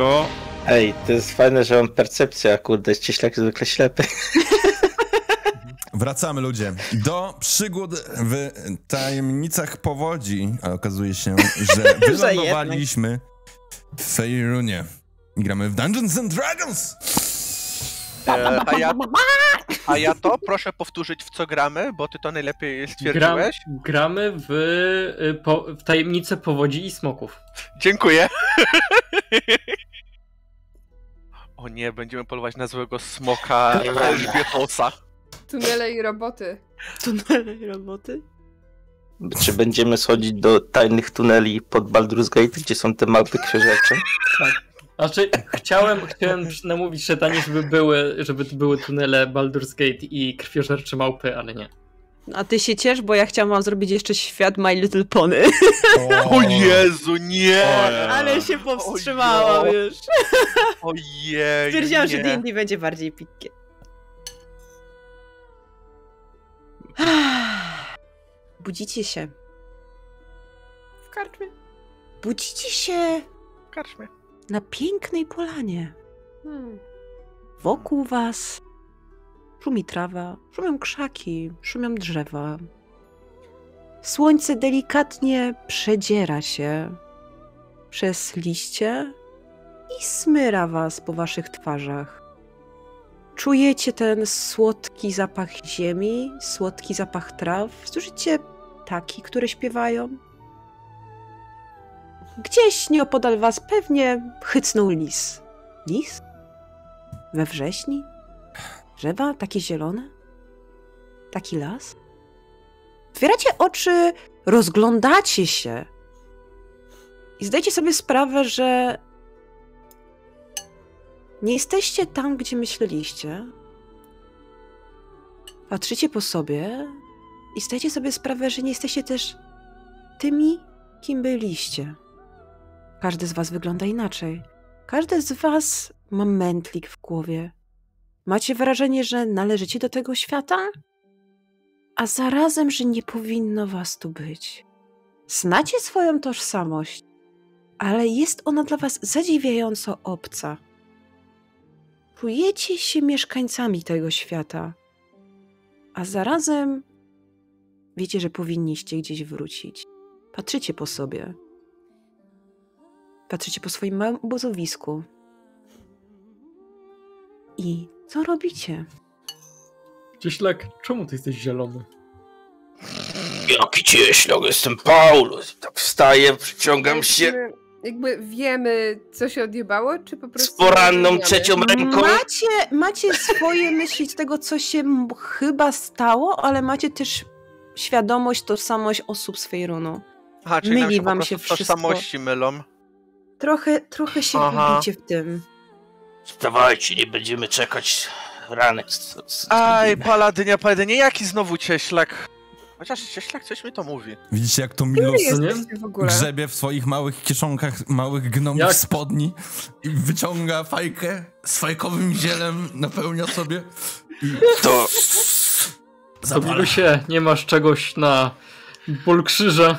Bungo. Ej, to jest fajne, że mam percepcję, a kurde, ściślak zwykle ślepy. Wracamy ludzie do przygód w tajemnicach powodzi, a okazuje się, że wylądowaliśmy w Fejrunie. I gramy w Dungeons and Dragons! E, a, ja, a ja to proszę powtórzyć w co gramy, bo ty to najlepiej Gram, stwierdziłeś. gramy w, y, po, w tajemnicę powodzi i smoków. Dziękuję. O nie, będziemy polować na złego smoka Elżbietosa. Tunele i roboty. Tunele i roboty? Czy będziemy schodzić do tajnych tuneli pod Baldur's Gate, gdzie są te małpy krzyżacze? Znaczy, chciałem, chciałem namówić szatanie, żeby były, żeby to były tunele Baldur's Gate i krwiożercze małpy, ale nie. A ty się ciesz, bo ja chciałam wam zrobić jeszcze świat My Little Pony. O Jezu, nie! Ale się powstrzymałam Ojo. już. Ojej, Stwierdziłam, nie. że D&D będzie bardziej pitkie. Budzicie się. W karczmie. Budzicie się W karczmie. na pięknej polanie. Hmm. Wokół was szumi trawa, szumią krzaki, szumią drzewa. Słońce delikatnie przedziera się przez liście i smyra was po waszych twarzach. Czujecie ten słodki zapach ziemi, słodki zapach traw. Słyszycie ptaki, które śpiewają. Gdzieś nieopodal was pewnie chycnął lis. Lis? We wrześni? Drzewa takie zielone? Taki las? Otwieracie oczy, rozglądacie się i zdajcie sobie sprawę, że nie jesteście tam, gdzie myśleliście. Patrzycie po sobie i zdajcie sobie sprawę, że nie jesteście też tymi, kim byliście. Każdy z was wygląda inaczej. Każdy z was ma mętlik w głowie. Macie wrażenie, że należycie do tego świata? A zarazem, że nie powinno was tu być. Znacie swoją tożsamość, ale jest ona dla was zadziwiająco obca. Czujecie się mieszkańcami tego świata, a zarazem wiecie, że powinniście gdzieś wrócić. Patrzycie po sobie. Patrzycie po swoim małym obozowisku. I co robicie? Cieślak, czemu ty jesteś zielony? Jaki cieślak, jestem Paulus. Tak wstaję, przyciągam się Jakby- wiemy, co się odjebało, czy po z prostu... poranną rozumiemy? trzecią ręką. Macie, macie swoje myśli z tego, co się chyba stało, ale macie też świadomość, tożsamość osób z Fejrunu. Aha, czyli Myli wam się wszystko. tożsamości mylą. Trochę, trochę się Aha. gubicie w tym. Wstawajcie, nie będziemy czekać ranek. z- z- Aj, paladynia, paladynia, jaki znowu cieślak? Chociaż cieślak coś mi to mówi. Widzicie, jak to Milos w ogóle. grzebie w swoich małych kieszonkach małych gnomów Jak? spodni i wyciąga fajkę z fajkowym zielem, napełnia sobie i To zapala. się, nie masz czegoś na ból krzyża.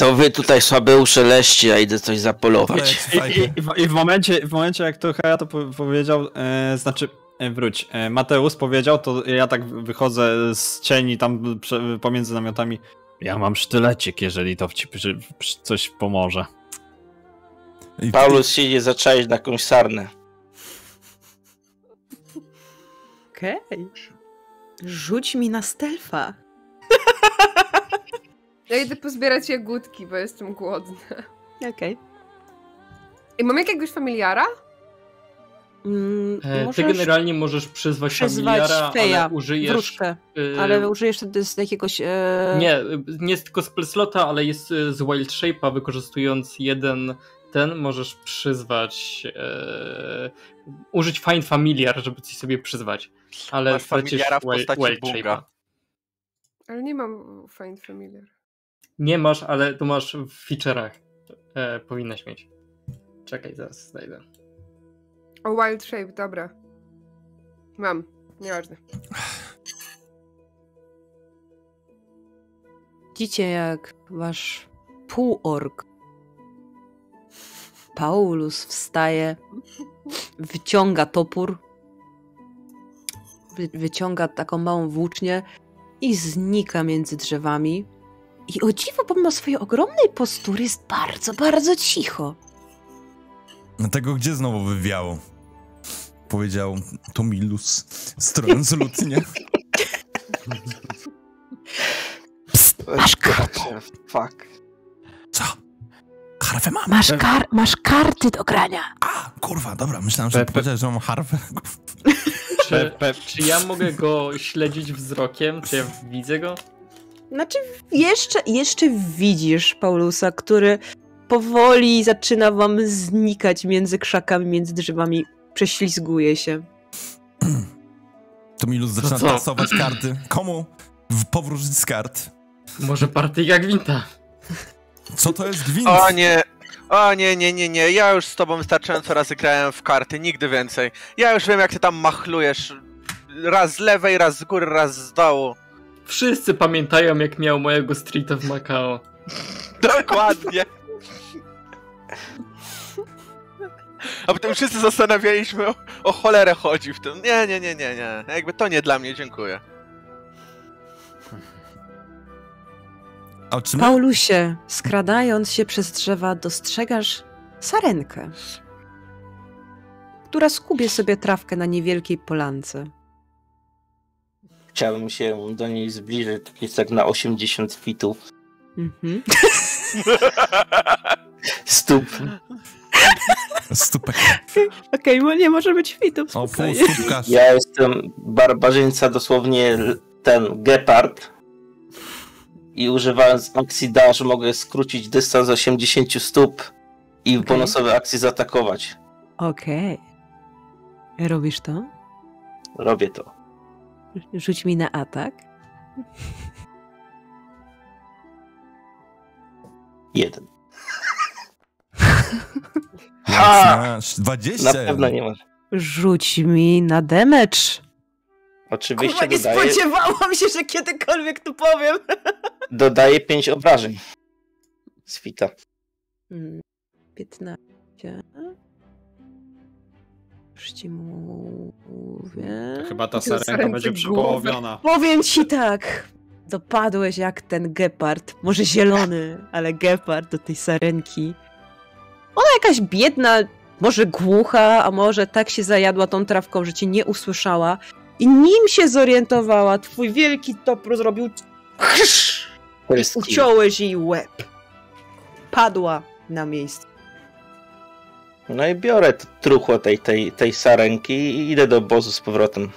To wy tutaj słabeusze leście, ja idę coś zapolować. I, i, i, w, I w momencie, w momencie jak to Haja to po, powiedział, e, znaczy, e, wróć, e, Mateusz powiedział, to ja tak wychodzę z cieni tam prze, pomiędzy namiotami. Ja mam sztylecik, jeżeli to ci przy, przy, coś pomoże. I- Paulus się idzie zaczaić na jakąś sarnę. Okej. Rzuć mi na stealtha. Ja idę pozbierać jagódki, bo jestem głodna. Okej. I mam jakiegoś familiara? Mm, E, ty generalnie możesz przyzwać, przyzwać familiara, feja, ale użyjesz... wróżkę, y, ale użyjesz wtedy z jakiegoś... E... Nie, y, nie jest tylko spell slota, ale jest y, z Wild Shape'a, wykorzystując jeden ten, możesz przyzwać, e, użyć Find Familiar, żeby coś sobie przyzwać. Ale Masz familiara w postaci Wild. Shape'a. Ale nie mam Find Familiar. Nie masz, ale tu masz w feature'ach. E, powinnaś mieć. Czekaj, zaraz znajdę. O, Wild Shape, dobra. Mam, nieważne. Widzicie jak wasz półork Paulus wstaje, wyciąga topór, wy, wyciąga taką małą włócznię i znika między drzewami. I o dziwo, pomimo swojej ogromnej postury, jest bardzo, bardzo cicho. Tego gdzie znowu wywiało? Powiedział Tomilus, strojąc lutnię. Masz kartę. Fuck. Co? Harfę mam. Masz, kar masz karty do grania. A, kurwa, dobra, myślałem, że powiedziałeś, że mam harfę. Czy, czy ja mogę go śledzić wzrokiem? Czy ja widzę go? Znaczy, jeszcze, jeszcze widzisz Paulusa, który powoli zaczyna wam znikać między krzakami, między drzewami. Prześlizguje się. Tomilus zaczyna co? tasować karty. Komu powrócić z kart? Może partyjka gwinta? Co to jest gwint? O nie, o nie, nie, nie, nie, ja już z tobą wystarczająco razy grałem w karty, nigdy więcej. Ja już wiem jak ty tam machlujesz. Raz z lewej, raz z góry, raz z dołu. Wszyscy pamiętają, jak miał mojego streeta w Macao. Dokładnie. A potem wszyscy zastanawialiśmy, o, o cholerę chodzi w tym. Nie, nie, nie, nie, nie. Jakby to nie dla mnie, dziękuję. A czy my... Paulusie, skradając się przez drzewa, dostrzegasz sarenkę, która skubie sobie trawkę na niewielkiej polance. Chciałbym się do niej zbliżyć, jest tak na 80 fitów Mhm. stóp. Stupek. Okej, okay, nie może być fitów, O, pół stópkarz. Ja jestem barbarzyńca, dosłownie ten gepard. I używając akcji dash mogę skrócić dystans 80 stóp i bonusowej akcji zaatakować. Okej. Robisz to? Robię to. Rzuć mi na atak. Jeden. Ha! 20. Na pewno nie masz. Rzuć mi na damage. Oczywiście Kurwa, nie dodaję, spodziewałam się, że kiedykolwiek to powiem. dodaję 5 obrażeń. Swita. Mm, 15. Już ci mówię. Chyba ta sarenka będzie głowę. przepołowiona. Powiem ci tak. Dopadłeś jak ten gepard. Może zielony, ale gepard do tej sarenki. Ona jakaś biedna, może głucha, a może tak się zajadła tą trawką, że cię nie usłyszała. I nim się zorientowała, twój wielki topór zrobił kill. uciąłeś jej łeb. Padła na miejscu. No i biorę t- truchło tej, tej, tej sarenki i idę do obozu z powrotem.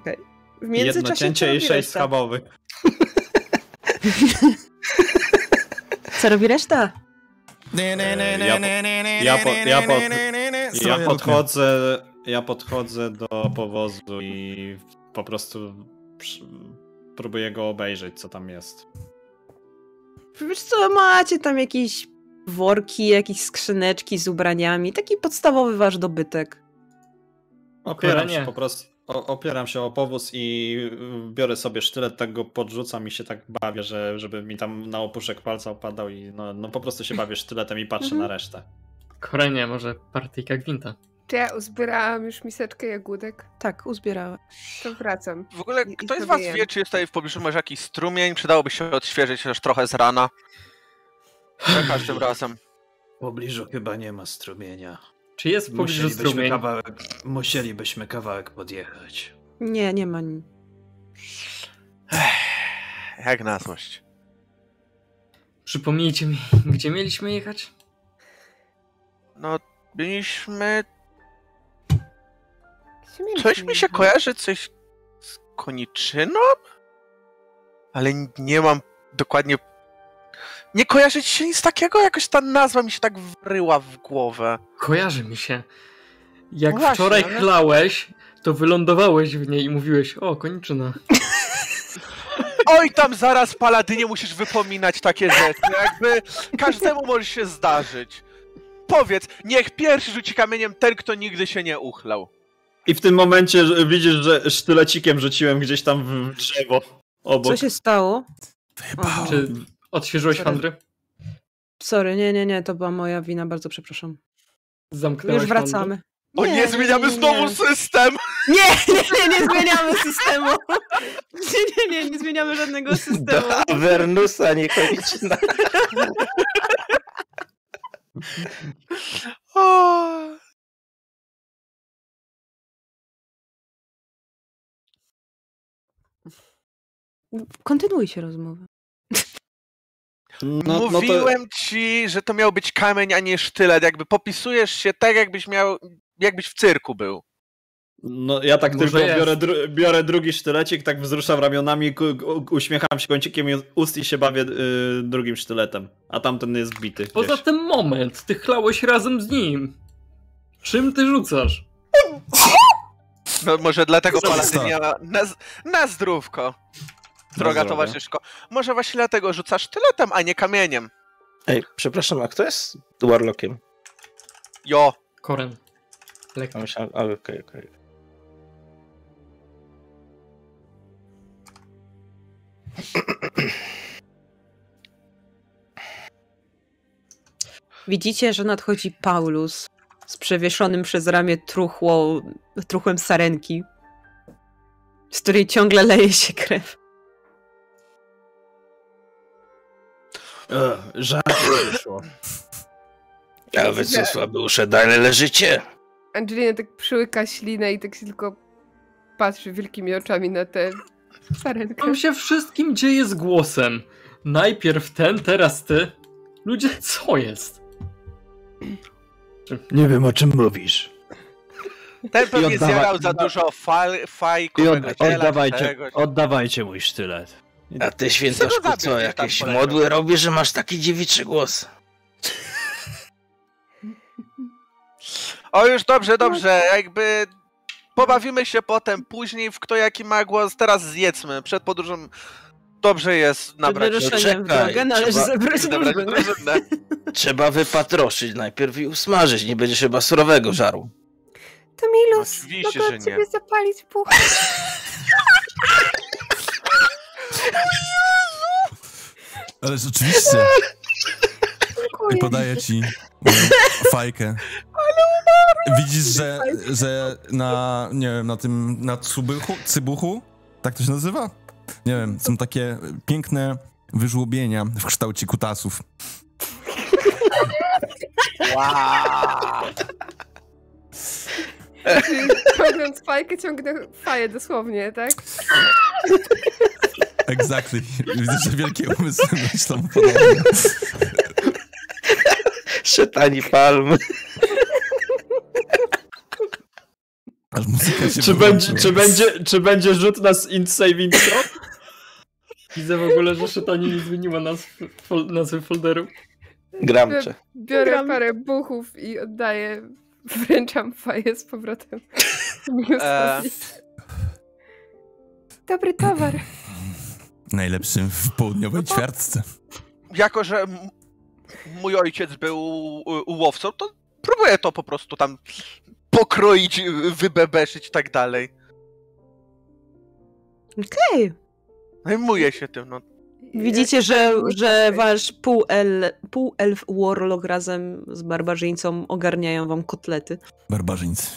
Okej. W Jedno międzyczasie co cięcie i sześć schabowych. Co robi reszta? Nie, nie, nie, Ja nie, po- nie, nie, nie, ja nie, po- nie, ja nie, po- nie, nie, nie, nie. Ja Stroję lutnię. podchodzę, ja podchodzę do powozu i po prostu przy- próbuję go obejrzeć, co tam jest. Wiesz co, macie tam jakieś worki, jakieś skrzyneczki z ubraniami. Taki podstawowy wasz dobytek. Opieram się po prostu, o, opieram się o powóz i biorę sobie sztylet, tak go podrzucam i się tak bawię, że, żeby mi tam na opuszek palca opadał i no, no po prostu się bawię sztyletem i patrzę Mhm. na resztę. Korenie, może partyjka gwinta. Czy ja uzbierałam już miseczkę jagódek? Tak, uzbierałem. To wracam. W ogóle I- i ktoś z was wiem. wie, czy jest tutaj w pobliżu może jakiś strumień? Przydałoby się odświeżyć chociaż trochę z rana. Za każdym razem. W pobliżu chyba nie ma strumienia. Czy jest w pobliżu strumień? kawałek, musielibyśmy kawałek podjechać. Nie, nie ma. ni- Jak na złość. Przypomnijcie mi, gdzie mieliśmy jechać? No, byliśmy... Coś mi się kojarzy, coś z koniczyną? Ale nie mam dokładnie... Nie kojarzy ci się nic takiego? Jakoś ta nazwa mi się tak wryła w głowę. Kojarzy mi się. Jak No właśnie, wczoraj ale- chlałeś, to wylądowałeś w niej i mówiłeś, o, koniczyna. Oj, tam zaraz, paladynie, musisz wypominać takie rzeczy. Jakby każdemu może się zdarzyć. Powiedz, niech pierwszy rzuci kamieniem ten, kto nigdy się nie uchlał. I w tym momencie widzisz, że sztylecikiem rzuciłem gdzieś tam w drzewo obok. Co się stało? Wyjebał. Czy odświeżyłeś Sorry. handry? Sorry, nie, nie, nie, to była moja wina, bardzo przepraszam. Zamknęłaś Już wracamy. O nie, zmieniamy znowu system! Nie, nie, nie, nie zmieniamy systemu. Nie, nie, nie, nie zmieniamy żadnego systemu. Do Avernusa niekonieczna. O, Kontynuujcie rozmowę. No, no to, Mówiłem ci, że to miał być kamień, a nie sztylet. Jakby popisujesz się tak, jakbyś miał. jakbyś w cyrku był. no ja tak Może tylko jest. biorę, dru, biorę drugi sztylecik, tak wzruszam ramionami, uśmiecham się kącikiem ust i się bawię y, drugim sztyletem. A tamten jest bity. Poza gdzieś. tym moment, ty chlałeś razem z nim. Czym ty rzucasz? No może dlatego Co Paladyn to? miała na, na zdrówko. Droga towarzyszko. Może właśnie dlatego rzucasz sztyletem, a nie kamieniem. Ej, przepraszam, a kto jest Warlockiem? Jo. Koren. Lekko. Myślałem, a, okej, okej. Widzicie, że nadchodzi Paulus z przewieszonym przez ramię truchło, truchłem sarenki, z której ciągle leje się krew. Ech, Żart wyszło. A wy co, słabusze, dalej leżycie? Angelina tak przyłyka ślinę i tak się tylko patrzy wielkimi oczami na tę sarenkę. Tam się wszystkim dzieje z głosem. Najpierw ten, teraz ty. Ludzie, co jest? Nie wiem o czym mówisz. Ten pewnie oddawa- zjarał za dużo fal, I fajkowego od, oddawajcie, oddawajcie mój sztylet. A ty, świętoszku, co, jakieś modły robisz, że masz taki dziewiczy głos? O już dobrze, dobrze, jakby pobawimy się potem, później w kto jaki ma głos, teraz zjedzmy, przed podróżą dobrze jest Przed nabrać wyruszeniem w drogę należy trzeba- zebrać drużynę. Trzeba wypatroszyć najpierw i usmażyć, nie będziesz chyba surowego żaru. To Milus, Oczywiście, mogę że od nie. ciebie zapalić puch. Ale rzeczywiście. I podaję ci fajkę. Widzisz, że, że na, nie wiem, na tym, na cybuchu, cybuchu, tak to się nazywa? Nie wiem, są takie piękne wyżłobienia w kształcie kutasów. Wow. Czyli ciągnąc fajkę, ciągnę faję dosłownie, tak? Exactly. Widzę, że wielkie umysły myślą podobnie. Szetani palm. Aż muzyka się Czy będzie, czy, będzie, czy będzie rzut na int saving throw? Widzę w ogóle, że Szetani nie zmieniła nazw, fol, nazwy folderu. Gramcze. Biorę Gram. parę buchów i oddaję, wręczam faję z powrotem. E. Dobry towar. Najlepszy w południowej ćwiartce. Jako, że mój ojciec był łowcą, to próbuję to po prostu tam pokroić, wybebeszyć i tak dalej. Okej. Zajmuję się tym, no. Widzicie, że, że wasz półel, półelf warlock razem z barbarzyńcą ogarniają wam kotlety. Barbarzyńcy.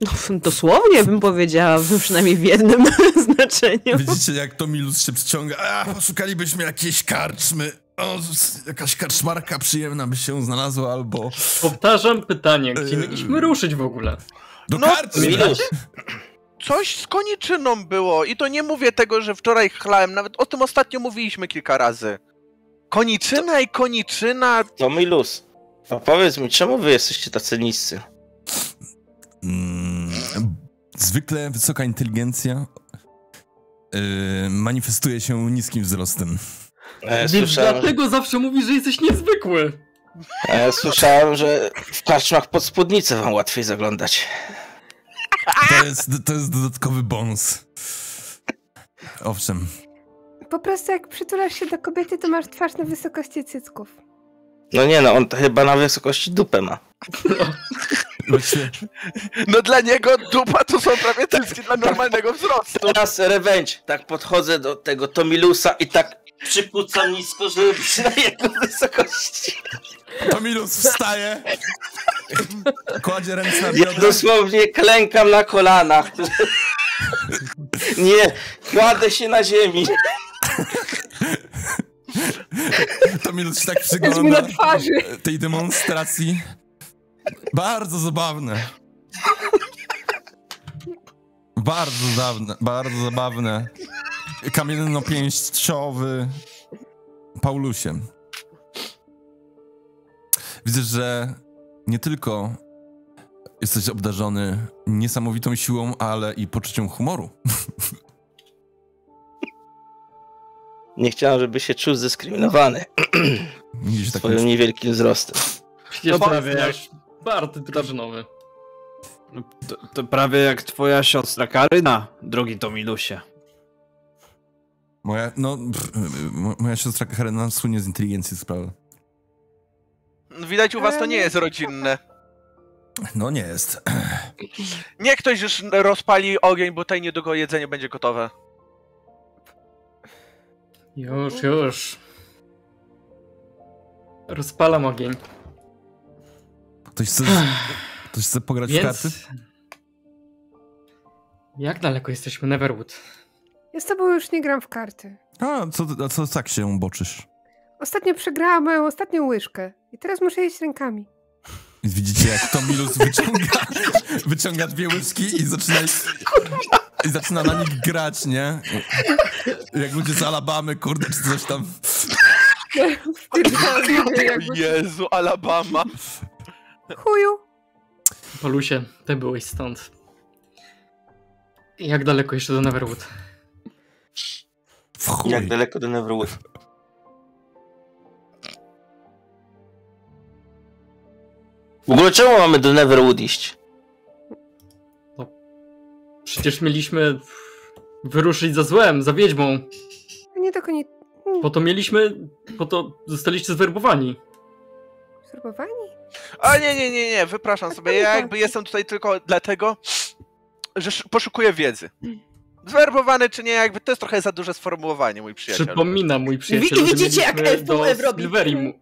No, dosłownie bym powiedziała, przynajmniej w jednym znaczeniu. Widzicie, jak to Milus się przyciąga. A, poszukalibyśmy jakiejś karczmy. O, jakaś karczmarka przyjemna by się znalazła, albo Powtarzam pytanie, gdzie mieliśmy ruszyć w ogóle? do No, karczmy. Coś z koniczyną było i to nie mówię tego, że wczoraj chlałem, nawet o tym ostatnio mówiliśmy kilka razy. Koniczyna i koniczyna, To mój luz. A powiedz mi, czemu wy jesteście tacy niscy? Mm, zwykle wysoka inteligencja yy, manifestuje się niskim wzrostem. Więc słyszałem, dlatego zawsze mówisz, że jesteś niezwykły. ja słyszałem, że w karczmach pod spódnicę wam łatwiej zaglądać. To jest, to jest dodatkowy bonus. Owszem. Po prostu jak przytulasz się do kobiety, to masz twarz na wysokości cycków. No nie no, on to chyba na wysokości dupę ma. Właściwie no dla niego dupa to są prawie cycki dla normalnego wzrostu. Teraz revenge. Tak podchodzę do tego Tomilusa i tak przypucam nisko, żeby być na jego wysokości. Tomilus wstaje, kładzie ręce na Ja biodra. dosłownie klękam na kolanach. Nie, kładę się na ziemi. Tomilus się tak przygląda tej demonstracji. Bardzo zabawne. Bardzo zabawne, bardzo zabawne. Kamiennopięściowy Paulusiem. Widzę, że nie tylko jesteś obdarzony niesamowitą siłą, ale i poczuciem humoru. Nie chciałem, żeby się czuł dyskryminowany Widzisz tak swoim niewielkim wzrostem. Przecież No to prawie jest jak- Bart drużynowy. No, To, to prawie jak twoja siostra Karyna, drogi Tomilusie. Moja, no, pff, mo- moja siostra Karena słynie z inteligencji sprawy. Widać u was to nie jest rodzinne. No nie jest. Nie ktoś już rozpali ogień, bo tutaj niedługo jedzenie będzie gotowe. Już, już. Rozpalam ogień. Ktoś chce, ktoś chce pograć w Więc... karty? Jak daleko jesteśmy Neverwood? Ja z tobą już nie gram w karty. A, co, a co tak się boczysz? Ostatnio przegrałam moją ostatnią łyżkę. I teraz muszę jeść rękami. I widzicie, jak Tomilus wyciąga, wyciąga dwie łyżki i zaczyna, i zaczyna na nich grać, nie? Jak ludzie z Alabamy, kurde, czy coś tam. Jezu, Alabama. Chuju. Polusie, ty byłeś stąd. Jak daleko jeszcze do Neverwood? Jak daleko do Neverwood? W ogóle czemu mamy do Neverwood iść? Przecież mieliśmy wyruszyć za złem, za wiedźmą. Nie tylko nie... Po to mieliśmy, po to zostaliście zwerbowani. Turbowani? A nie, nie, nie, nie, wypraszam sobie. Ja jakby jestem tutaj tylko dlatego, że sz- poszukuję wiedzy. Zwerbowany czy nie, jakby to jest trochę za duże sformułowanie, mój przyjaciel. Przypomina mój przyjaciel, widzicie, jak FWF do robi. Silverium,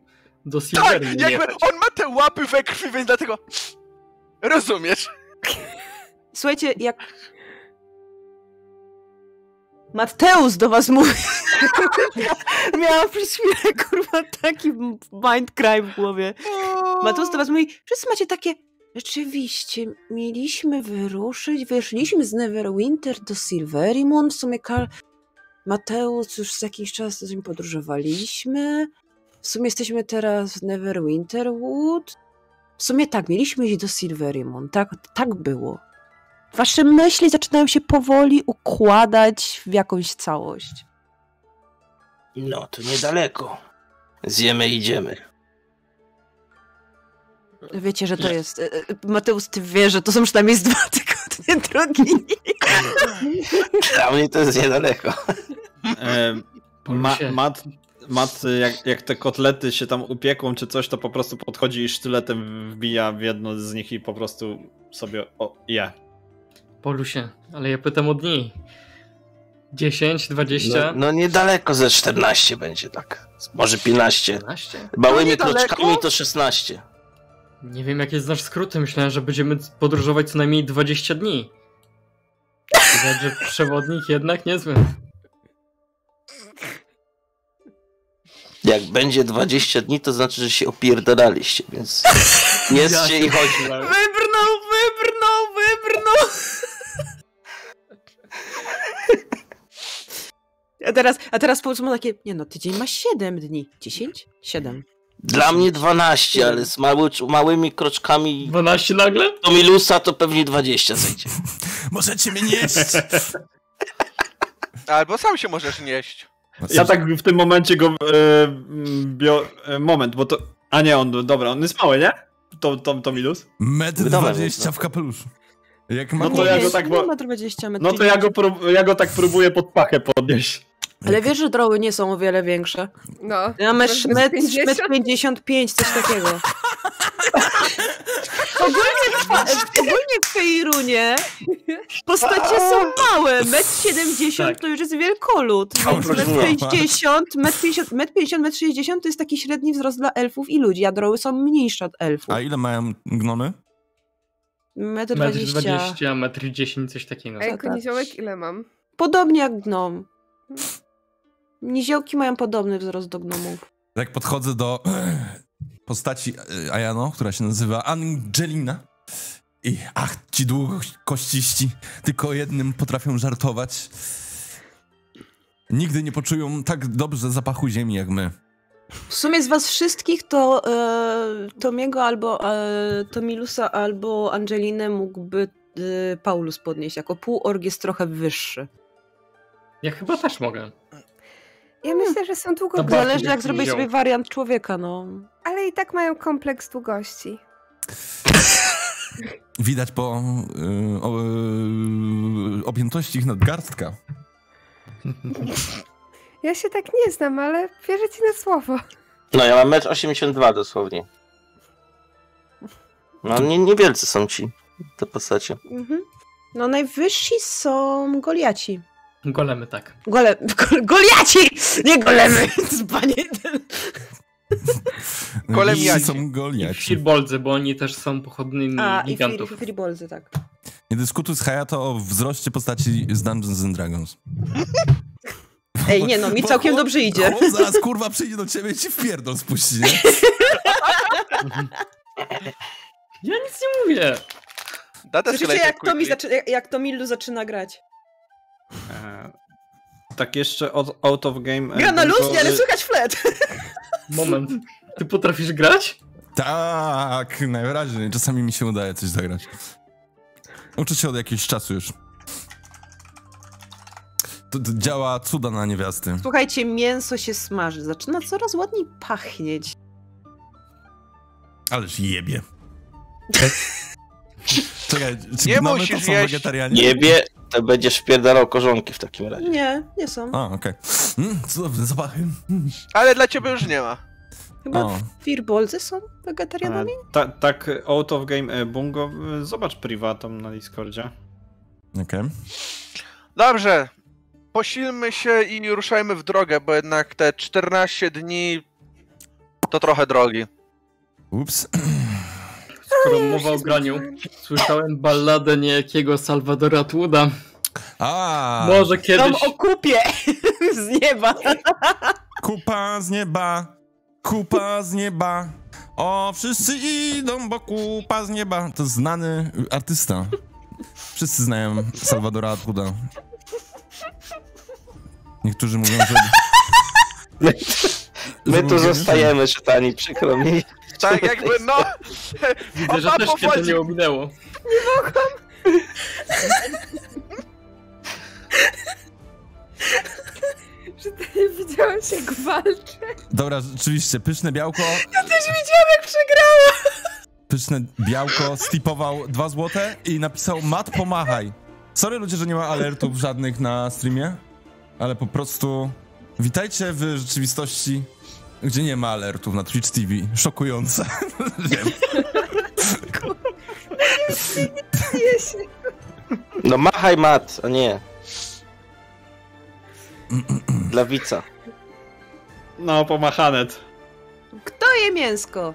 do Tak, Silverium jakby jechać. on ma te łapy we krwi, więc dlatego... Rozumiesz? Słuchajcie, jak... Mateusz do was mówi. Miałam przez chwilę, kurwa, taki mind w głowie. Mateusz do was mówi, wszyscy macie takie... Rzeczywiście, mieliśmy wyruszyć, wyszliśmy z Neverwinter do Silverimon, w sumie Kar... Mateusz już z jakiś czas z nim podróżowaliśmy. W sumie jesteśmy teraz w Neverwinterwood. W sumie tak, mieliśmy iść do Silverimon, tak, tak było. Wasze myśli zaczynają się powoli układać w jakąś całość. No, to niedaleko. Zjemy i idziemy. Wiecie, że to jest. e, e, Mateusz, ty wiesz, że to są przynajmniej z dwa tygodnie drogi. Dla mnie to jest niedaleko. E, ma, mat, mat jak, jak te kotlety się tam upieką czy coś, to po prostu podchodzi i sztyletem wbija w jedno z nich i po prostu sobie o, je. Polusie, ale ja pytam o dni. 10, 20, No, no niedaleko ze 14 będzie tak. Może 15. 15? Małymi niedaleko? kroczkami to 16. Nie wiem, jakie znasz skróty. Myślałem, że będziemy podróżować co najmniej 20 dni. Widać, że przewodnik jednak niezły. Jak będzie 20 dni, to znaczy, że się opierdalaliście, więc jedzcie i chodźcie. Wybrnął, wybrnął, wybrnął! A teraz, a teraz powiedzmy takie, nie no, tydzień ma 7 dni. 10? 7. Dla mnie 12, ale z mały, małymi kroczkami 12 nagle? do Milusa to pewnie 20 zejdzie. Możecie mnie nieść! Albo sam się możesz nieść. Ja tak w tym momencie go e, bio, e, moment, bo to... A nie, on, dobra, on jest mały, nie? To, to, to Milus? Metr Wydałem 20 mocno. w kapeluszu. Jak No mam to ja go tak, bo- Nie ma 20 No to ja go, prób, ja go tak próbuję pod pachę podnieść. Ale wiesz, że droły nie są o wiele większe. No. Ja metr, Metr metr, 50? metr 55, coś takiego. ogólnie, w, ogólnie w Fejrunie postacie są małe. Metr 70 Tak. to już jest wielkolud. Więc proszę metr nie. 60, metr 50, metr 50, metr 60 to jest taki średni wzrost dla elfów i ludzi, a droły są mniejsze od elfów. A ile mają gnomy? Metr Metr 20. 20, metr 10, coś takiego. Ej, koniziołek ile mam? Podobnie jak gnom. Niziołki mają podobny wzrost do gnomów. Jak podchodzę do postaci e, Ayano, która się nazywa Angelina. I ach, ci długokościści tylko o jednym potrafią żartować. Nigdy nie poczują tak dobrze zapachu ziemi jak my. W sumie z was wszystkich to e, Tomiego albo e, Tomilusa albo Angelinę mógłby e, Paulus podnieść. Jako półorg jest trochę wyższy. Ja chyba też mogę. Ja myślę, że są długo. Zależy jak jak zrobić sobie wariant człowieka, no. ale i tak mają kompleks długości. Widać po y, o, y, objętości ich nadgarstka. Ja się tak nie znam, ale wierzę ci na słowo. No ja mam 1,82 m dosłownie. No nie, niewielcy są ci te postacie. Mhm. No najwyżsi są Goliaci. Golemy, tak. Gole... Go, Goliaci! Nie golemy! Panie... Golemiaci. Są I goliaci. firbolzy, bo oni też są pochodnymi A, gigantów. Free, Freebolzy, tak. Nie dyskutuj z Hayato o wzroście postaci z Dungeons and Dragons. Ej, nie no, mi Bo całkiem dobrze idzie. Zaraz kurwa przyjdzie do ciebie i ci wpierdol spuści, nie? Ja nic nie mówię. That Słyszycie jak Tomi, zaczy... jak- jak Tomilu zaczyna grać? E, tak jeszcze od, out of game. Gra na luźnie, ale słychać flet. Moment. Ty potrafisz grać? Tak, najwyraźniej. Czasami mi się udaje coś zagrać. Uczę się od jakiegoś czasu już. To, to działa cuda na niewiasty. Słuchajcie, mięso się smaży. Zaczyna coraz ładniej pachnieć. Ależ jebie. Czekaj, czy Nie gnomy to musisz są jeść. wegetarianie? Jebie, to będziesz wpierdalał korzonki w takim razie. Nie, nie są. A, okej. Mm, cudowne zapachy. Mm. Ale dla ciebie już nie ma. Chyba O. Firbolzy są wegetarianami? e, ta, tak, out of game e, bungo. e, Zobacz privatom na Discordzie. Okej. Dobrze. Posilmy się i ruszajmy w drogę, bo jednak te 14 dni to trochę drogi. Ups. Skoro mowa o graniu, słyszałem balladę niejakiego Salvadora Tłuda. A, Może Tam kiedyś... o kupie z nieba. kupa z nieba, kupa z nieba. O, wszyscy idą, bo kupa z nieba. To znany artysta. Wszyscy znają Salvadora Atwooda. Niektórzy mówią, że... My tu zostajemy czytani, przykro mi. Tak jakby no... Widzę, że też cię to nie ominęło. Że ty nie widziałaś jak walczę. Dobra, rzeczywiście, pyszne białko. Ja też widziałam, jak przegrała. Pyszne białko stipował 2 złote i napisał Mat pomachaj. Sorry ludzie, że nie ma alertów żadnych na streamie, ale po prostu witajcie w rzeczywistości, gdzie nie ma alertów na Twitch TV. Szokujące. Wiem. No machaj mat, a nie. Dla. No, pomachanet. Kto je mięsko?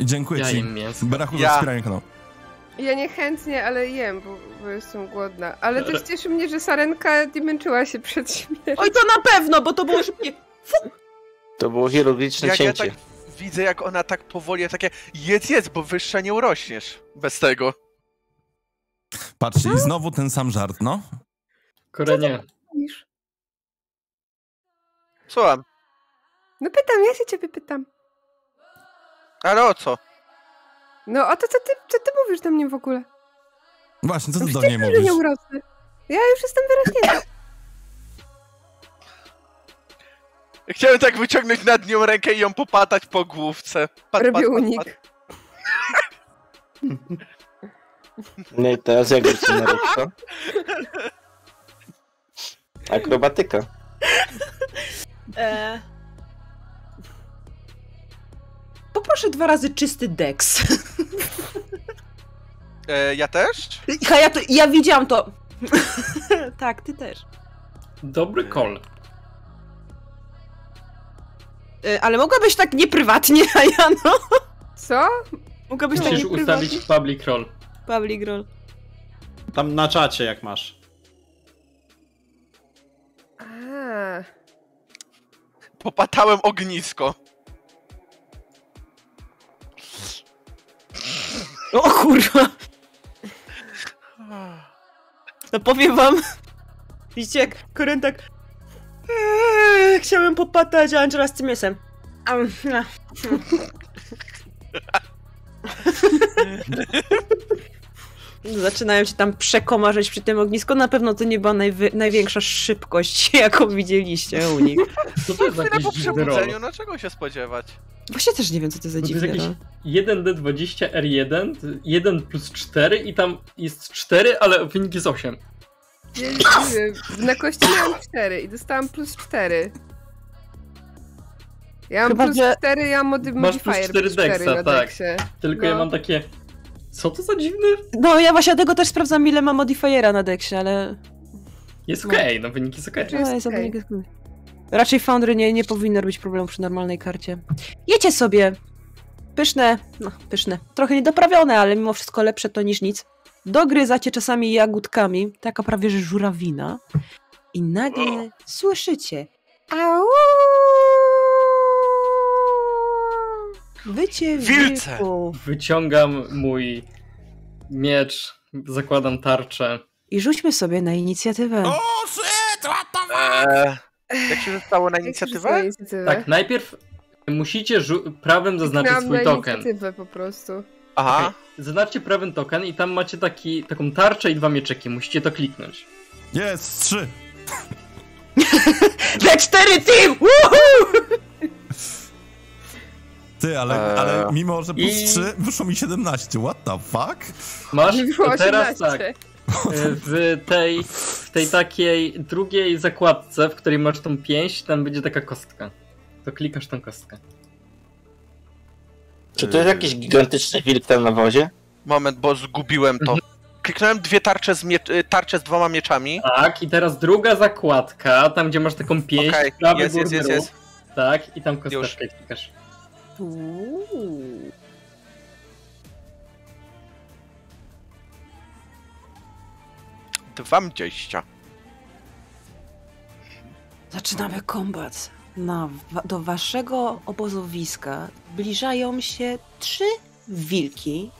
Dziękuję Ja ci, mięso. Berachu, za Ja. wspieranie kanału. Ja niechętnie, ale jem, bo, bo jestem głodna. Ale też cieszy mnie, że Sarenka nie męczyła się przed śmiercią. Oj, to na pewno, bo to było szybkie. To było chirurgiczne Jak ja cięcie. tak widzę, jak ona tak powoli, takie jedz, jedz, bo wyższa nie urośniesz bez tego. Patrzcie, i znowu ten sam żart, no. Korenie. Słucham. No pytam, ja się ciebie pytam. Ale o co? No o to, co ty, co ty mówisz do mnie w ogóle? Właśnie, co No ty do przecież mnie wiem, że mówisz? nie urosnę. Ja już jestem wyrośnięta. Chciałem tak wyciągnąć nad nią rękę i ją popatać po główce. Pat, Robię unik. No i teraz jak wrócimy na rybko? Akrobatyka. E... Poproszę dwa razy czysty deks. E, ja też? Ha, ja, to, ja widziałam to. tak, ty też. Dobry call. Y, Ale mogłabyś tak nieprywatnie, Ajano. Co? Mogłabyś tak Musisz nieprywatnie. ustawić public roll. Public roll. Tam na czacie jak masz. A, Popatałem ognisko. O kurwa. No powiem wam. Widzicie jak Koren tak... Chciałem popatać Angela z tym. Am, a. Zaczynają się tam przekomarzać przy tym ognisku. Na pewno to nie była najwy- największa szybkość, jaką widzieliście u nich. Co to jest Chwilę po jakiś dziwny przebudzeniu, no czego się spodziewać? Właśnie też nie wiem, co to za to jest dziwne. jakiś no. 1D20 R1, 1 plus 4 i tam jest 4, ale wynik jest 8. nie, nie wiem. Na kości miałam 4 i dostałam plus 4. Ja mam Chyba, plus że- 4, ja mam mody Masz plus modifier 4 plus 4 dexa, na tak. deksie. Tylko ja No. mam takie... Co to za dziwny? No ja właśnie dlatego też sprawdzam ile ma modifiera na deksie, ale... Jest okej, no wynik jest okej. Czy jest No, jest okej? ogólnie good. Raczej Foundry nie, nie powinno robić problemu przy normalnej karcie. Jecie sobie! Pyszne, no pyszne. Trochę niedoprawione, ale mimo wszystko lepsze to niż nic. Dogryzacie czasami jagódkami, taka prawie że żurawina. I nagle słyszycie Au! Wycie Wilce! Wyciągam mój miecz, zakładam tarczę. I rzućmy sobie na inicjatywę. O, shit, what the fuck? Eee, jak się zostało na inicjatywę? inicjatywę? Tak, najpierw musicie prawem zaznaczyć Kliknęłam swój na token. inicjatywę po prostu. Aha. Okej, Zaznaczcie prawym token i tam macie taki, taką tarczę i dwa mieczyki. Musicie to kliknąć. Jest, trzy. D4 team! Woohoo! Ty, ale, Eee. ale mimo, że plus I- 3, wyszło mi 17. What the fuck? Masz to teraz 18. tak. e, W tej, w tej takiej drugiej zakładce, w której masz tą pięść, tam będzie taka kostka. To klikasz tą kostkę. Czy to jest jakiś gigantyczny wilk tam na wozie? Moment, bo zgubiłem to. Kliknąłem dwie tarcze z, mie- y, tarcze z dwoma mieczami. Tak, i teraz druga zakładka, tam gdzie masz taką pięść, Okej, prawy jest, jest, górny jest, róg. jest. Tak, i tam kosteczkę klikasz. Dwadzieścia. Zaczynamy kombat. Na, do waszego obozowiska zbliżają się trzy wilki,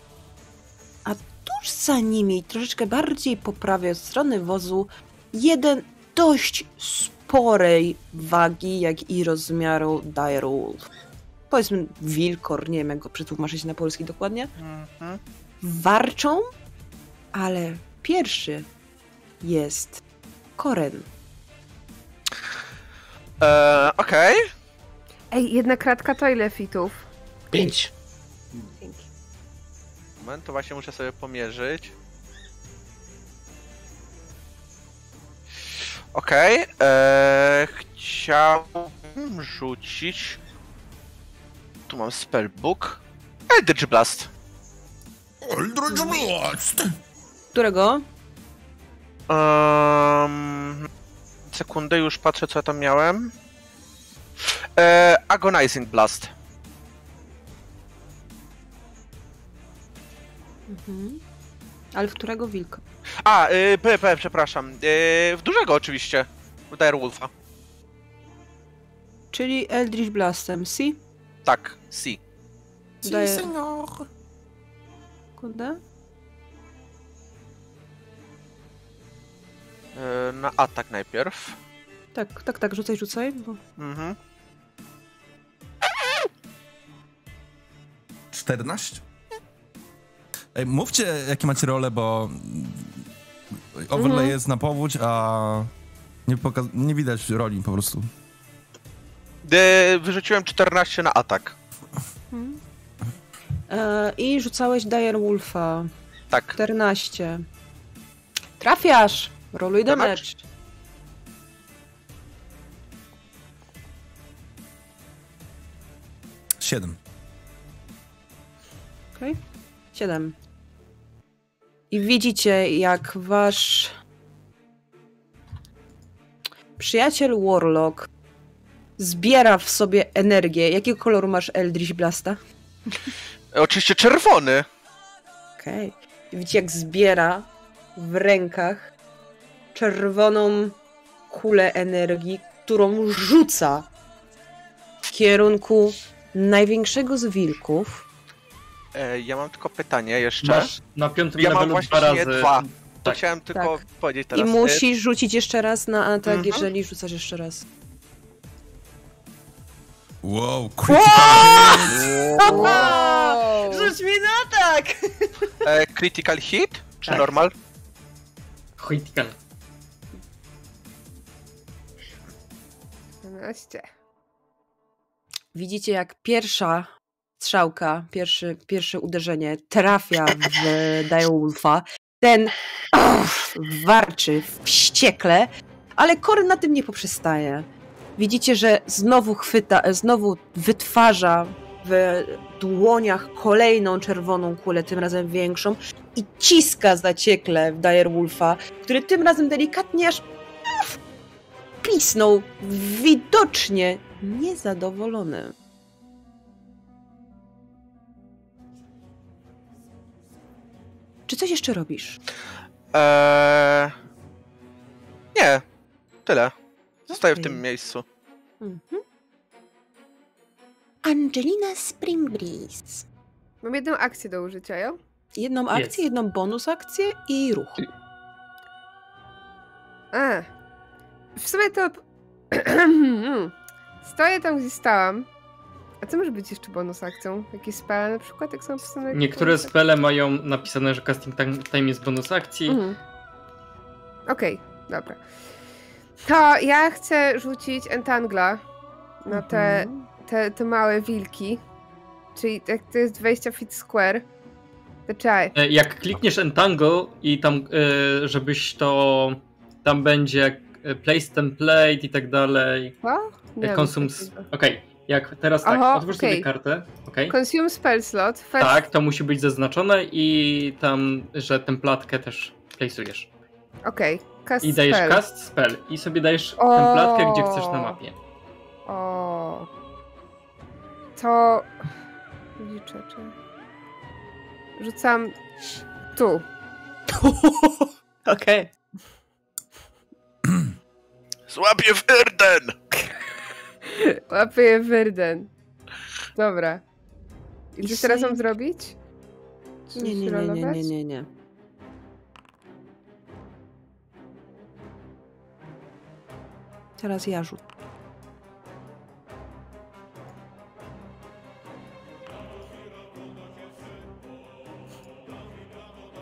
a tuż za nimi, troszeczkę bardziej po prawej od strony wozu, jeden dość sporej wagi, jak i rozmiaru direwolf. Powiedzmy wilkor, nie wiem jak go przetłumaczyć na polski dokładnie. Mhm. Warczą, ale pierwszy jest Koren. Eee, Okej. Ej, jedna kratka to ile fitów? Pięć. Moment, to właśnie muszę sobie pomierzyć. Okej. eee, Chciałbym rzucić. Tu mam spellbook. Eldritch Blast. Eldritch Blast! Którego? Um, sekundę, już patrzę co ja tam miałem. Eee, Agonizing Blast. Mhm. Ale w którego wilka? A, yy, p, p, przepraszam. Yy, w dużego oczywiście. W Direwolfa. Czyli Eldritch Blastem. Si? Tak, si. Daję... senor. Kurde. Na atak najpierw. Tak, tak, tak, rzucaj, rzucaj. Bo... Mhm. 14? Ej, mówcie, jakie macie role, bo overlay Mhm. jest na powódź, a nie, poka- nie widać roli po prostu. Yy, wyrzuciłem 14 na atak. E, I rzucałeś Dire Wolfa. Tak. 14. Trafiasz! Roluj Damage? Siedem. Okej. 7. I widzicie, jak wasz przyjaciel Warlock zbiera w sobie energię. Jakiego koloru masz Eldritch Blasta? E, Oczywiście czerwony. Okej. I widzicie, jak zbiera w rękach czerwoną kulę energii, którą rzuca w kierunku największego z wilków. E, ja mam tylko pytanie jeszcze. Masz na piątym Ja mam levelu dwa właśnie razy. dwa. To Tak. chciałem tylko Tak. powiedzieć I teraz. E, musisz rzucić jeszcze raz na atak, Mhm. jeżeli rzucasz jeszcze raz. Wow, critical hit. Wow. Rzuć mi na atak! E, critical hit? Czy Tak. normal? Critical. 12. Widzicie, jak pierwsza strzałka, pierwszy, pierwsze uderzenie trafia w Direwolfa. Ten uff, warczy wściekle, ale Kory na tym nie poprzestaje. Widzicie, że znowu chwyta, znowu wytwarza w dłoniach kolejną czerwoną kulę, tym razem większą, i ciska zaciekle w Direwolfa, który tym razem delikatnie aż pisnął, widocznie niezadowolony. Czy coś jeszcze robisz? Eee... Nie. Tyle. Zostaję w Okej. tym miejscu. Mhm. Angelina Springbreeze. Mam jedną akcję do użycia, jo? Jedną akcję, Jest. jedną bonus akcję i ruch. A. W sumie to... Stoję tam, gdzie stałam. A co może być jeszcze bonus akcją? Jakieś spele na przykład, jak są napisane? Niektóre spele mają napisane, że casting time- jest bonus akcji. Mhm. Okej, dobra. To ja chcę rzucić Entangla na te, Mhm. te, te małe wilki. Czyli jak to jest 20 feet square. To czekaj. E, Jak klikniesz Entangle i tam, e, żebyś to. Tam będzie e, place template i tak dalej. Co? Nie Jak mam konsum. Okej, jak teraz tak, Aha, otwórz okej. sobie kartę. Okej. Consume spell slot. First... Tak, to musi być zaznaczone i tam, że templatkę też placeujesz. Okej. Cast I dajesz spell. cast spell i sobie dajesz O. templatkę, gdzie chcesz na mapie. O. To. Liczę, czy. Rzucam tu. Okej. Złapię w Erden! Łapię Wyrden. Dobra. I co teraz mam zrobić? Czy Nie, nie, nie, nie, nie, nie, nie. Teraz ja rzut.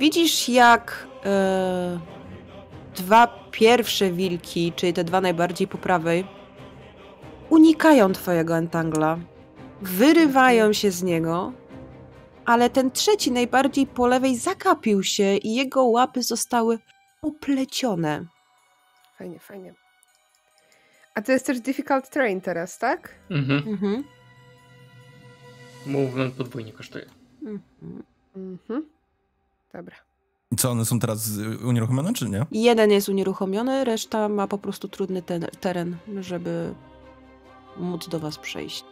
Widzisz, jak e, dwa pierwsze wilki, czyli te dwa najbardziej po prawej, unikają twojego entangla, wyrywają się z niego, ale ten trzeci, najbardziej po lewej, zakapił się i jego łapy zostały oplecione. Fajnie, fajnie. A to jest też difficult terrain teraz, tak? Mhm. Mhm. Movement podwójnie kosztuje. Mhm. Mhm. Dobra. I co, one są teraz y, unieruchomione, czy nie? Jeden jest unieruchomiony, reszta ma po prostu trudny ten, teren, żeby móc do was przejść.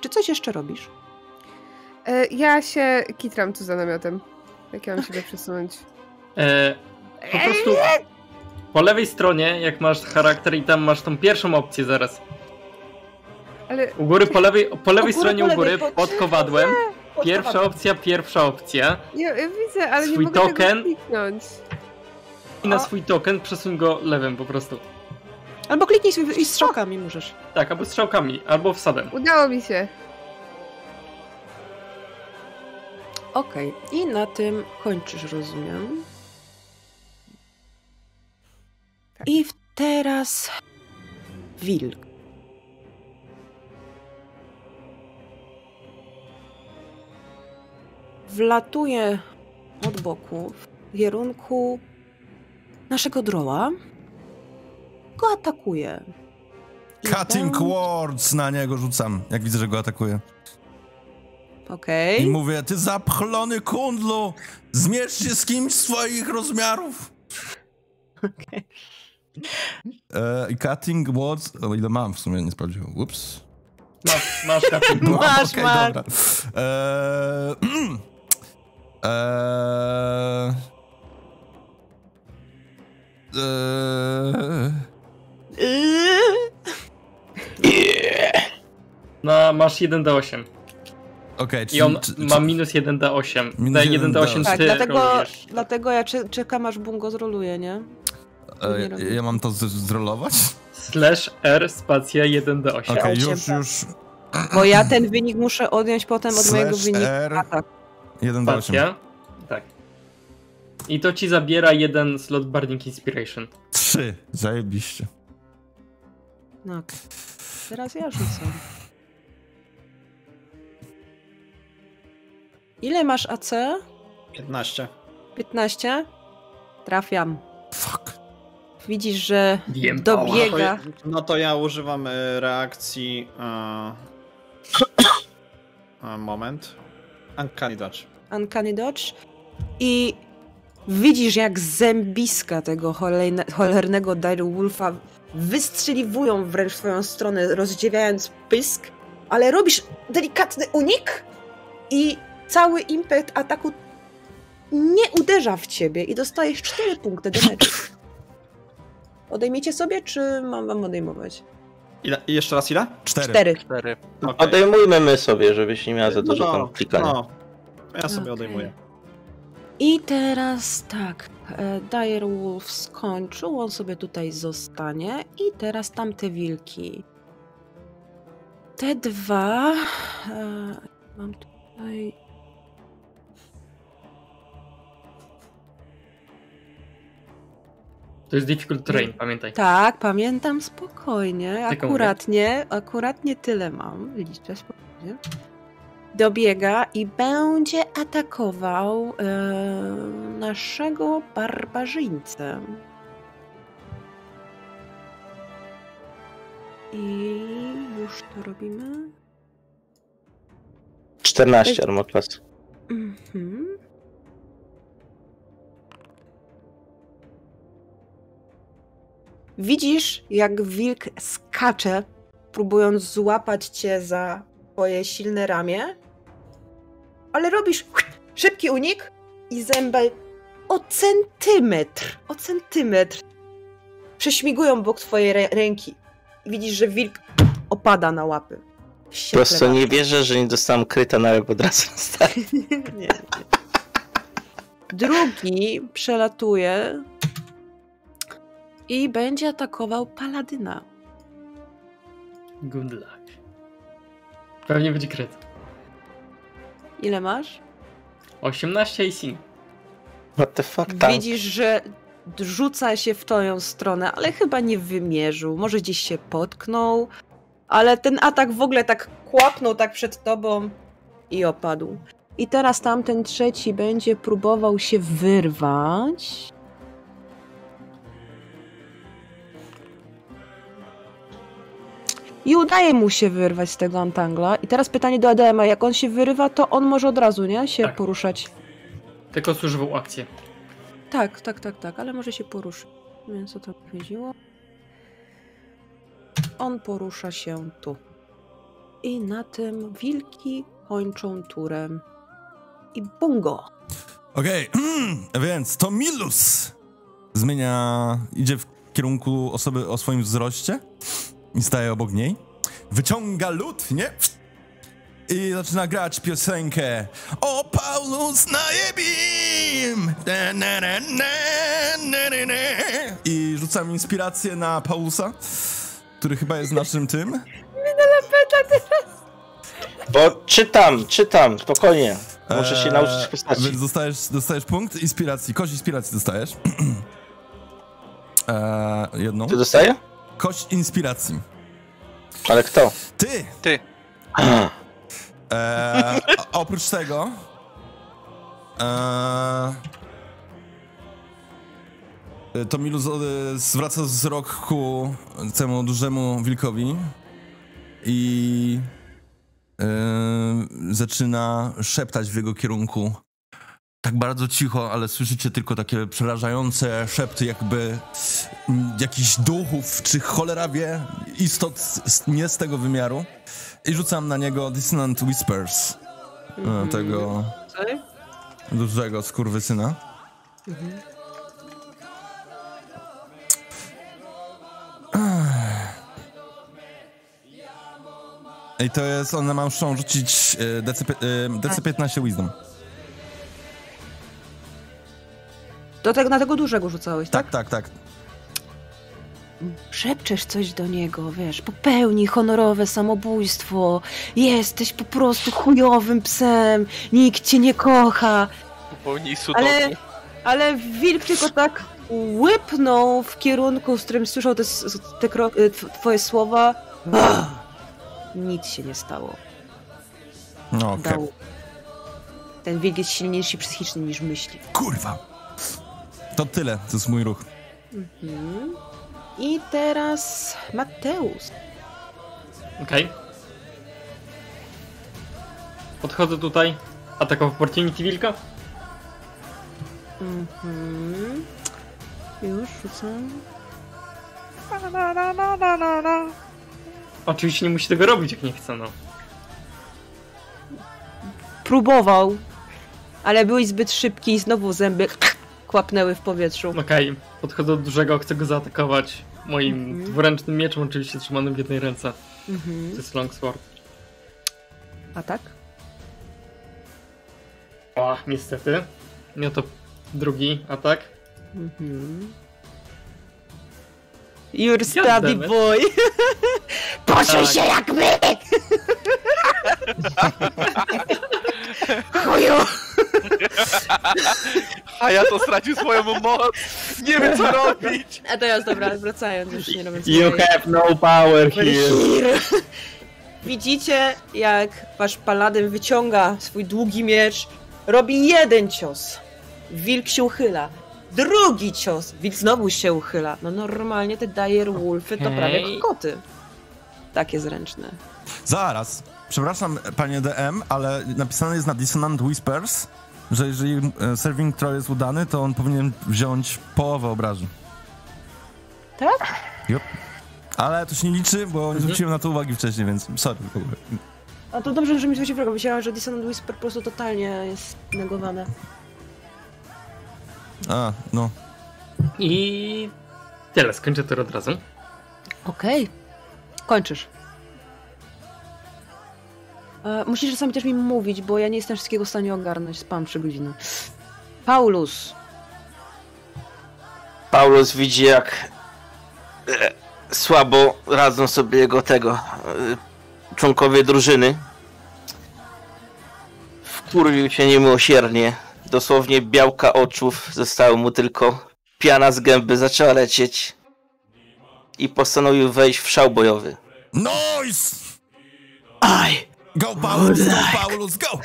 Czy coś jeszcze robisz? E, ja się kitram tu za namiotem. Jak ja mam siebie przesunąć? E, po prostu po lewej stronie, jak masz charakter i tam masz tą pierwszą opcję zaraz. Ale U góry po lewej, po lewej U góry, stronie po u góry, lewej, po- pod kowadłem. Pierwsza opcja, pierwsza opcja. ja, ja widzę, ale Swój nie mogę token? tego kliknąć. I na O. swój token przesuń go lewym po prostu. Albo kliknij sobie i strzałkami możesz. Tak, albo strzałkami, albo wsadem. Udało mi się. Okej, i na tym kończysz, rozumiem. Tak. I teraz wilk. Wlatuje od boku w kierunku naszego droła. Go atakuje. I Cutting będzie- words na niego rzucam, jak widzę, że go atakuje. Okej. I mówię, ty zapchlony kundlu, zmierz się z kimś swoich rozmiarów. E, I cutting words, o ile mam w sumie, nie sprawdziłem, ups. Masz, masz kapitał. Mam, Masz, okej, masz. dobra. Eee, eee, eee, No, masz 1d8. Okej, I czyli- on czy- ma czy- minus 1d8. Minus Daje 1d8. 1d8 Tak, ty dlatego, rolujesz. dlatego ja cze- czekam aż Bungo zroluje, nie? e, nie ja mam to z- zrolować? Slash R spacja 1d8. Okej, Osiem, już, już. Bo ja ten wynik muszę odjąć potem od mojego Slash wyniku. R. A, tak. 1 do 8. Spacja. Tak. I to ci zabiera jeden slot Burning Inspiration. 3, zajebiście. No. Teraz ja rzucę. Ile masz AC? 15. 15? Trafiam. Fuck. Widzisz, że Wiem. dobiega. No to ja używam e, reakcji. Moment. Uncanny Dodge. Uncanny Dodge i widzisz jak zębiska tego cholejne, cholernego Direwolfa wystrzeliwują wręcz w twoją stronę, rozdziewiając pysk, ale robisz delikatny unik i cały impet ataku nie uderza w ciebie i dostajesz 4 punkty damage'u. Odejmiecie sobie, czy mam wam odejmować? Ile? i Jeszcze raz ile? 4. 4. Cztery. Okej. Odejmujmy my sobie, żebyś nie miała za dużo no, tam klikania. No, ja sobie Okej. odejmuję. I teraz tak, e, Direwolf skończył, on sobie tutaj zostanie i teraz tamte wilki. Te dwa, e, mam tutaj... To jest difficult terrain, pamiętaj. Tak, pamiętam spokojnie, akuratnie, akuratnie tyle mam, liczę spokojnie. Dobiega i będzie atakował e, naszego barbarzyńcę. I już to robimy. 14 armor class. Mhm. Widzisz, jak wilk skacze, próbując złapać cię za twoje silne ramię, ale robisz szybki unik i zęby o centymetr, o centymetr prześmigują bok twojej rę- ręki. Widzisz, że wilk opada na łapy. Po prostu nie wierzę, że nie dostałam kryta na od razu. Stary. nie, nie. Drugi przelatuje i będzie atakował paladyna. Good luck. Pewnie będzie kryt. Ile masz? 18 AC. What the fuck, tak. Widzisz, że rzuca się w twoją stronę, ale chyba nie wymierzył. Może gdzieś się potknął, ale ten atak w ogóle tak kłapnął tak przed tobą i opadł. I teraz tamten trzeci będzie próbował się wyrwać. I udaje mu się wyrwać z tego Antangla. I teraz pytanie do Adema, jak on się wyrywa, to on może od razu, nie? Się Tak. poruszać. Tylko zużywał akcję. Tak, tak, tak, tak, ale może się poruszyć. Więc co to chodziło? On porusza się tu. I na tym wilki kończą turem. I bungo! Okej, więc to Milus zmienia, idzie w kierunku osoby o swoim wzroście i staje obok niej. Wyciąga lód, nie? I zaczyna grać piosenkę O Paulus najebim! Na, na, na, na, na, na, na. I rzucam inspirację na Paulusa, który chyba jest naszym tym. Bo czytam, czytam, spokojnie. Muszę się Eee, nauczyć postaci. Więc dostajesz, dostajesz punkt inspiracji, kość inspiracji dostajesz. eee, jedną. Ty dostaję? Kość inspiracji. Ale kto? Ty! Ty. Eee, oprócz tego. Eee, to Milu z- zwraca wzrok ku temu dużemu wilkowi i zaczyna szeptać w jego kierunku. Tak bardzo cicho, ale słyszycie tylko takie przerażające szepty, jakby mm, jakichś duchów, czy cholera wie, istot nie z tego wymiaru. I rzucam na niego Dissonant Whispers, e, tego Sorry? dużego skurwysyna. I to jest, one muszą rzucić e, DC, e, DC 15 Wisdom. Do tego, na tego dużego rzucałeś, tak? Tak, tak, tak. Szepczesz coś do niego, wiesz, popełnij honorowe samobójstwo, jesteś po prostu chujowym psem, nikt cię nie kocha. Popełnij sudoku. Ale, ale wilk tylko tak łypnął w kierunku, z którym słyszał te, te kro, y, tw- twoje słowa. Bah! Nic się nie stało. No okej. Dał. Ten wilk jest silniejszy psychicznie niż myśli. Kurwa. To tyle, to jest mój ruch. Mhm. I teraz Mateusz. Okej. Podchodzę tutaj. Atak of Opportunity Wilka. Mhm. Już rzucam. Oczywiście nie musi tego robić, jak nie chce, no. Próbował, ale byłeś zbyt szybki i znowu zęby kłapnęły w powietrzu. Okej, podchodzę do dużego, chcę go zaatakować moim Mhm. dwuręcznym mieczem, oczywiście trzymanym w jednej ręce. Mhm. To jest longsword. A tak? O, niestety. No to drugi atak. Mhm. You're it. boy. Poczuj Tak. się jak my! Chuju! A ja to stracił swoją moc. Nie wiem co robić. A teraz dobra, wracając, już nie robiąc You mojej- have no power here. Here. Widzicie, jak wasz paladyn wyciąga swój długi miecz, robi jeden cios. Wilk się uchyla. Drugi cios. Wilk znowu się uchyla. No normalnie te dire wolfy to Okej. prawie koty. Takie zręczne. Zaraz. Przepraszam, panie DM, ale napisane jest na Dissonant Whispers, że jeżeli e, Serving Troll jest udany, to on powinien wziąć połowę obrażeń. Tak? Yep. Ale to się nie liczy, bo nie zwróciłem na to uwagi wcześniej, więc sorry. A to dobrze, że mi zwrócił uwagę. Myślałam, że Dissonant Whisper po prostu totalnie jest negowane. A, no. I tyle, skończę to od razu. Okej. Kończysz. E, musisz czasami też mi mówić, bo ja nie jestem wszystkiego w stanie ogarnąć. Spam 3 godziny. Paulus. Paulus widzi jak e, słabo radzą sobie jego tego e, członkowie drużyny. Wkurwił się niemiłosiernie. Dosłownie białka oczów zostało mu tylko. Piana z gęby zaczęła lecieć. I postanowił wejść w szał bojowy. Nice! I Go Paulus, go Paulus, go!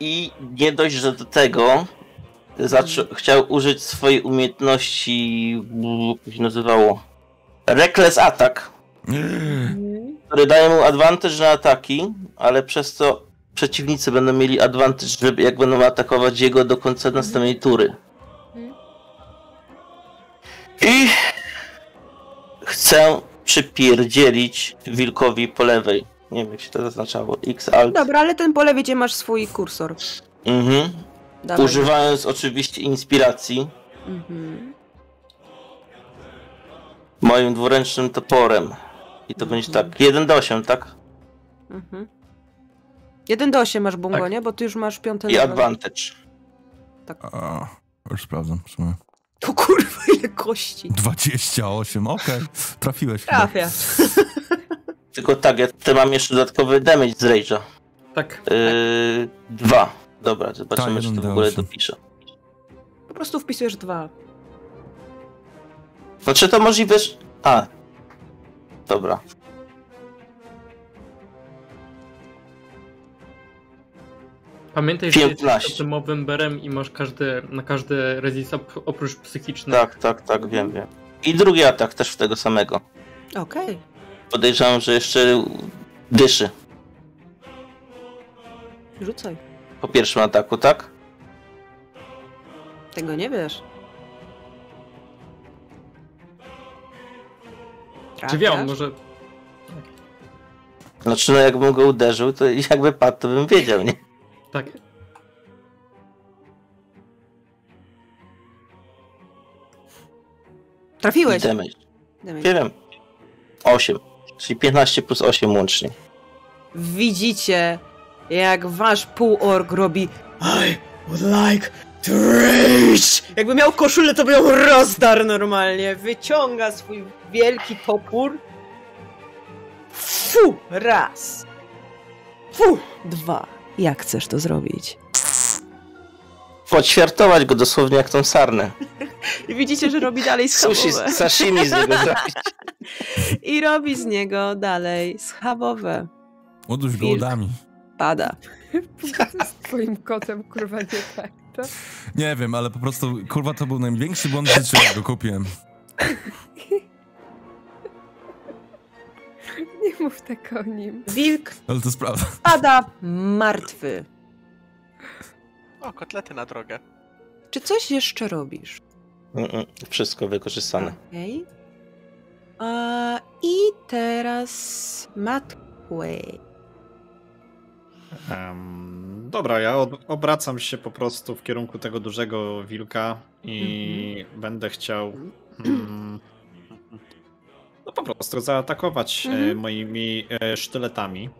I nie dość, że do tego zaczą- chciał użyć swojej umiejętności, jak to się nazywało, Reckless Attack, który daje mu advantage na ataki, ale przez to przeciwnicy będą mieli advantage, żeby jak będą atakować jego do końca następnej tury. I chcę przypierdzielić wilkowi po lewej. Nie wiem jak się to zaznaczało. X alt. Dobra, ale ten po lewie gdzie masz swój kursor. Mhm. Dawaj. Używając oczywiście inspiracji Mhm. moim dwuręcznym toporem. I to będzie tak. 1 do 8, tak? Mhm. 1 do 8 masz bungo, Tak. nie? Bo ty już masz piąty I level. advantage. A, już sprawdzam. w sumie. To kurwa, ile kości. 28, okej. Trafiłeś chyba. Trafia. Tylko tak, ja tutaj mam jeszcze dodatkowy damage z Rage'a. Tak. Yy, dwa. Dobra, zobaczymy, Tak, czy to w ogóle D8. dopiszę. Po prostu wpisujesz dwa. Znaczy to możliwe, że... A. Dobra. Pamiętaj, że jesteś 15. systemowym berem i masz każdy, na każdy resist op- oprócz psychiczny. Tak, tak, tak, wiem, wiem. I drugi atak też w tego samego. Okej. Podejrzewam, że jeszcze dyszy Rzucaj. po pierwszym ataku, tak? Tego nie wiesz. Czy wiem, Trafiasz? może... Znaczy, no jakbym go uderzył, to jakby padł, to bym wiedział, nie? Tak. Trafiłeś. Damage. Damage. Wiem. 8. Czyli 15 plus 8 łącznie. Widzicie, jak wasz półorg robi I would like rage! Jakby miał koszulę, to by ją rozdarł normalnie. Wyciąga swój wielki topór. Fu! Raz. Fu! Dwa. Jak chcesz to zrobić? Podświartować go dosłownie jak tą sarnę. I widzicie, że robi dalej Sushi, schabowe. sashimi z niego zrobić. I robi z niego dalej schabowe. Uduś go udami. Pada. Z twoim kotem, kurwa, nie tak, to? Nie wiem, ale po prostu, kurwa, to był największy błąd w życiu, jak go kupiłem. Nie mów tak o nim. Wilk Ale to jest prawda. pada martwy. O, kotlety na drogę. Czy coś jeszcze robisz? Wszystko wykorzystane. Okej. A, I teraz Matway. Em, dobra, ja obracam się po prostu w kierunku tego dużego wilka i będę chciał mm, no po prostu zaatakować e, Mhm. moimi e, sztyletami.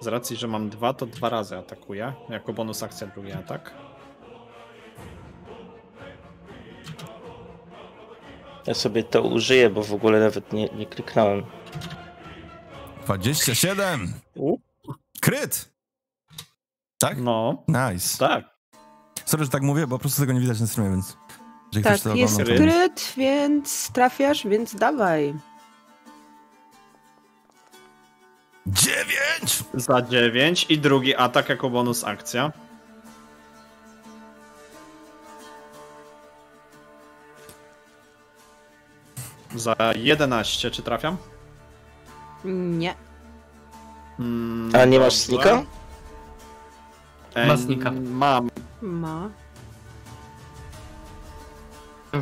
Z racji, że mam dwa, to dwa razy atakuję. Jako bonus akcja drugi atak. Ja sobie to użyję, bo w ogóle nawet nie, nie kliknąłem. 27! U. Kryt! Tak? No, Nice. tak. Sorry, że tak mówię, bo po prostu tego nie widać na streamie, więc... Jeżeli Tak, to jest ogląda, to- kryt, więc trafiasz, więc dawaj. Dziewięć! Za 9 i drugi atak jako bonus akcja. Za 11, czy trafiam? Nie. Mm, A nie masz snika? Ma snika. Mam. Ma.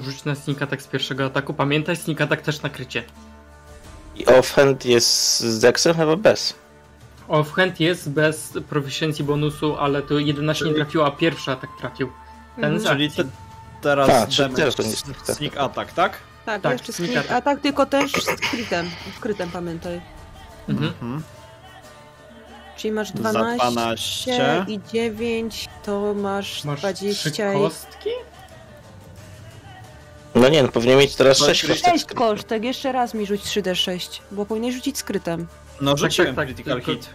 Rzuć na sneak attack z pierwszego ataku. Pamiętaj, sneak attack też na krycie. I offhand jest z Dexem chyba bez. Offhand jest bez proficiency bonusu, ale to 11 nie trafiło, a pierwszy atak trafił. Ten z Czyli te, teraz A, czyli teraz to nie sneak attack, tak? Tak, Tak, jeszcze sneak skryt. attack. A tak, tylko też z krytem. Z krytem pamiętaj. Mhm. Mhm. Czyli masz Za 12, 12. i 9, to masz, Masz 20 trzy i... kostki? No nie, no powinien mieć teraz To 6 jest kostek. 6 kosztek, jeszcze raz mi rzuć 3d6, bo powinieneś rzucić skrytem. No rzuciłem tak, tak, critical tylko- hit.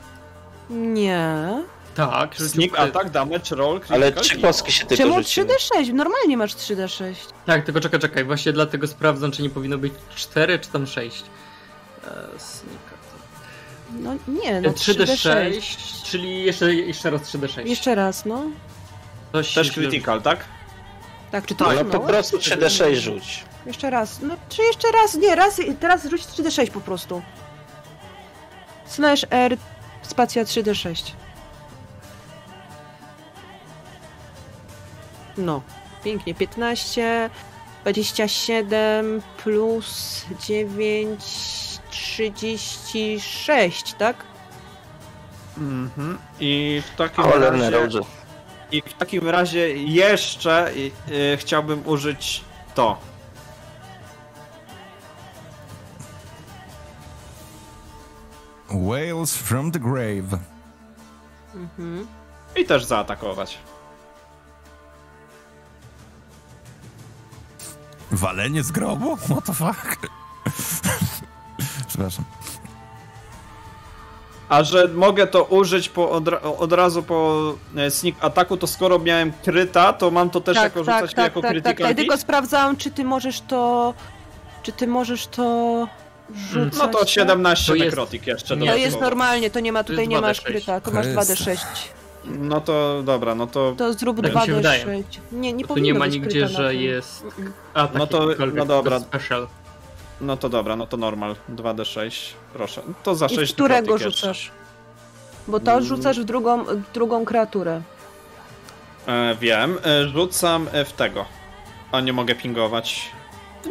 Nie. Tak, Sneak attack, damage, roll, critical Ale 3 hit. kostki się tylko Czemu rzuciły. 3d6? Normalnie masz 3d6. Tak, tylko czekaj, czekaj, właśnie dlatego sprawdzam, czy nie powinno być 4, czy tam 6. Eee, sneak. No nie, no 3D6, 3d6. czyli jeszcze, jeszcze raz 3D6. Jeszcze raz, no. Coś Też critical, tak? Tak, czy to No, no usunąłeś? po prostu 3D6 rzuć. Jeszcze raz. No, czy jeszcze raz? Nie, raz, teraz rzuć 3d6 po prostu. Slash R, spacja 3d6. No, pięknie. 15, 27 plus 9, 36, tak? Mhm. I w takim Cholerne razie... roże. I w takim razie jeszcze y, y, chciałbym użyć to. Wales from the grave. Mhm. I też zaatakować. Walenie z grobu? What the fuck? Przepraszam. A że mogę to użyć po od, od razu po e, sneak ataku, to skoro miałem kryta, to mam to też tak, jako tak, rzucać tak, jako tak, tak, critical tak. hit? Tylko sprawdzałam, czy ty możesz to... Czy ty możesz to rzucać? No to tak? 17 To jest- nekrotik jeszcze nie, To jest normalnie, to nie ma, To tutaj nie masz 2d6. kryta, to masz Chryste. 2d6. No to dobra, no to... To zrób Tak mi się 2d6. wydaje. Nie, nie Tu powinno nie ma nigdzie, kryta że jest atak No to- no dobra. special. No to dobra, no to normal. 2d6, proszę. To za I 6 w którego jeszcze. rzucasz? Bo to rzucasz w drugą, w drugą kreaturę. E, wiem, e, rzucam e, w tego. A nie mogę pingować.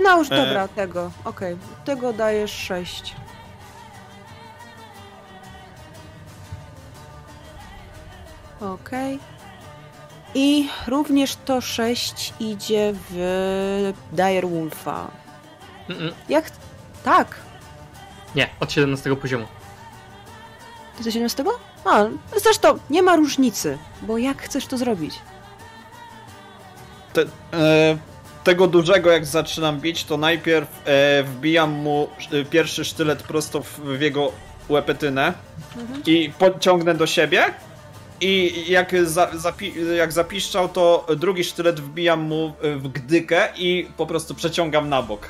No już E. dobra, tego. Okej. Tego dajesz 6. Okej. I również to 6 idzie w Direwolfa. Mm-mm. Jak? Tak. Nie, od 17 poziomu. Ty ze 17? A, zresztą nie ma różnicy, bo jak chcesz to zrobić? Te, e, tego dużego jak zaczynam bić, to najpierw e, wbijam mu e, pierwszy sztylet prosto w, w jego łepetynę i podciągnę do siebie. I jak, za, zapi, jak zapiszczał, to drugi sztylet wbijam mu e, w gdykę i po prostu przeciągam na bok.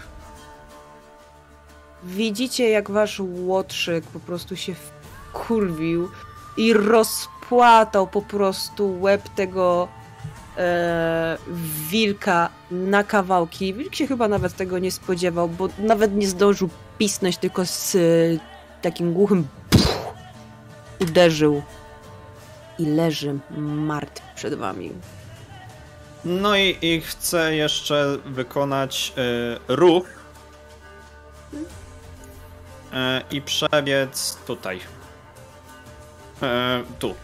Widzicie, jak wasz łotrzyk po prostu się wkurwił i rozpłatał po prostu łeb tego e, wilka na kawałki. Wilk się chyba nawet tego nie spodziewał, bo nawet nie zdążył pisnąć, tylko z e, takim głuchym pff, uderzył i leży martwy przed wami. No i, i chcę jeszcze wykonać e, ruch i przebiec tutaj. E, tu.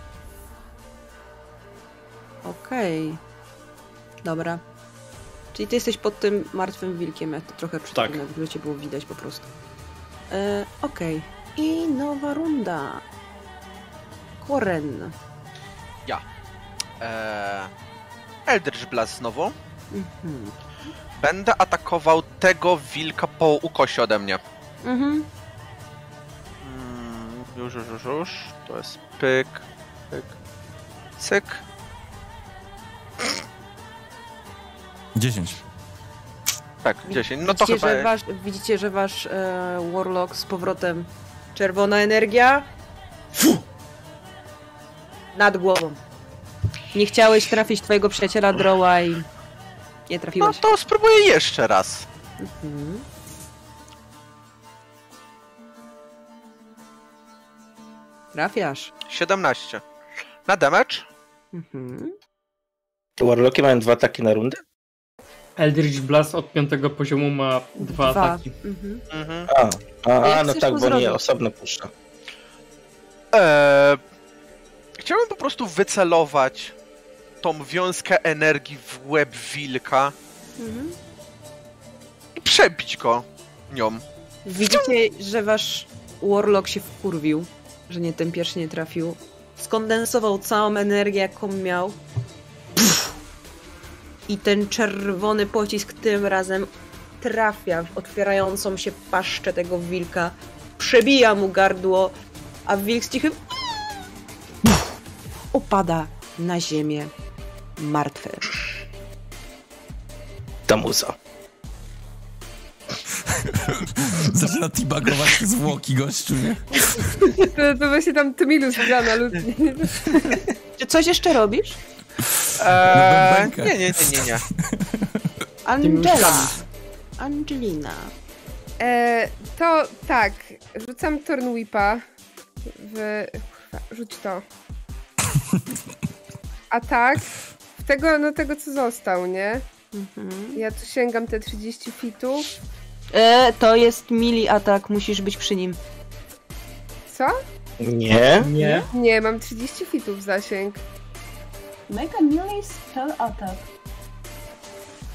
Okej. Dobra. Czyli ty jesteś pod tym martwym wilkiem, jak to trochę przed Tak. tym, cię było widać po prostu. E, Okej. I nowa runda. Koren. Eee, Eldritch Blast znowu. Mhm. Będę atakował tego wilka po ukosie ode mnie. Mhm. Już, już, już, już. To jest pyk, pyk, cyk. 10. Tak, 10. No to widzicie, chyba... że wasz, widzicie, że wasz e, Warlock z powrotem czerwona energia nad głową. Nie chciałeś trafić twojego przyjaciela Droła i nie No trafiłeś. to spróbuję jeszcze raz. Mhm. Trafiasz. 17. Na damage? Mhm. Te Warlocki mają dwa ataki na rundę? Eldritch Blast od 5 poziomu ma dwa, Dwa. ataki. Mhm. Mhm. A, a, a no tak, bo zrobić? nie, osobno puszcza. Eee, chciałbym po prostu wycelować tą wiązkę energii w łeb wilka Mhm. i przebić go nią. Widzicie, że wasz Warlock się wkurwił, że nie ten pierwszy nie trafił. Skondensował całą energię, jaką miał. Pff! I ten czerwony pocisk tym razem trafia w otwierającą się paszczę tego wilka. Przebija mu gardło, a wilk z cichym opada na ziemię martwy. Damuza. Zaczyna teabagować te zwłoki gościu, nie? To, to właśnie tam Tymilus gra na ludzi. Czy coś jeszcze robisz? Eee, nie, nie, nie, nie, nie. Angela. Angelina. E, to tak, rzucam Tornwipa w... kurwa, Rzuć to. A tak, w tego, no tego co został, nie? Mhm. Ja tu sięgam te 30 fitów. E, to jest mili atak, musisz być przy nim. Co? Nie? Nie? Nie, mam 30 fitów zasięg. Mega melee spell attack.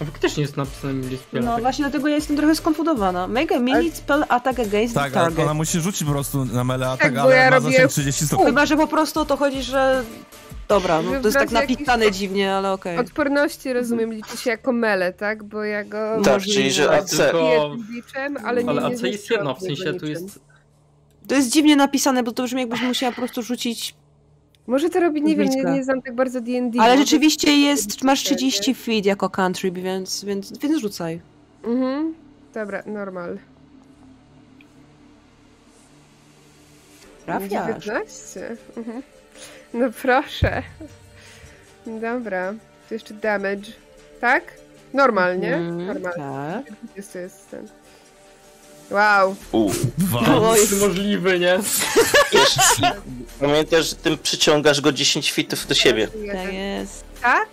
A faktycznie jest napisane Melee Spell No Attack. właśnie dlatego ja jestem trochę skonfudowana. Mega mili spell attack against Tak, the target. ona musi rzucić po prostu na mele atak, Tak, bo ale ja ma robię zasięg 30 stopni. Chyba, że po prostu o to chodzi, że... Dobra, no to jest tak napisane dziwnie, ale okej. Odporności rozumiem liczy się jako mele, tak? Bo ja go Tak, czyli że AC. Tylko- biczem, ale nie Ale nie AC jest zniszczyłam jedno, w sensie tu jest... To jest dziwnie napisane, bo to brzmi jakbyś musiała po prostu rzucić... Może to robi, nie wiem, nie, nie znam tak bardzo D&D. Ale rzeczywiście jest, masz 30 feet jako country, więc, więc, więc rzucaj. Mhm. Dobra, normal. Trafiasz. 19. Mhm. No proszę. Dobra. To jeszcze damage. Tak? Normalnie? Mhm, Normal. Tak. 20 jest ten. Wow. U. To jest możliwy, nie? Pamiętasz, że tym przyciągasz go 10 fitów do siebie. Tak jest. Tak?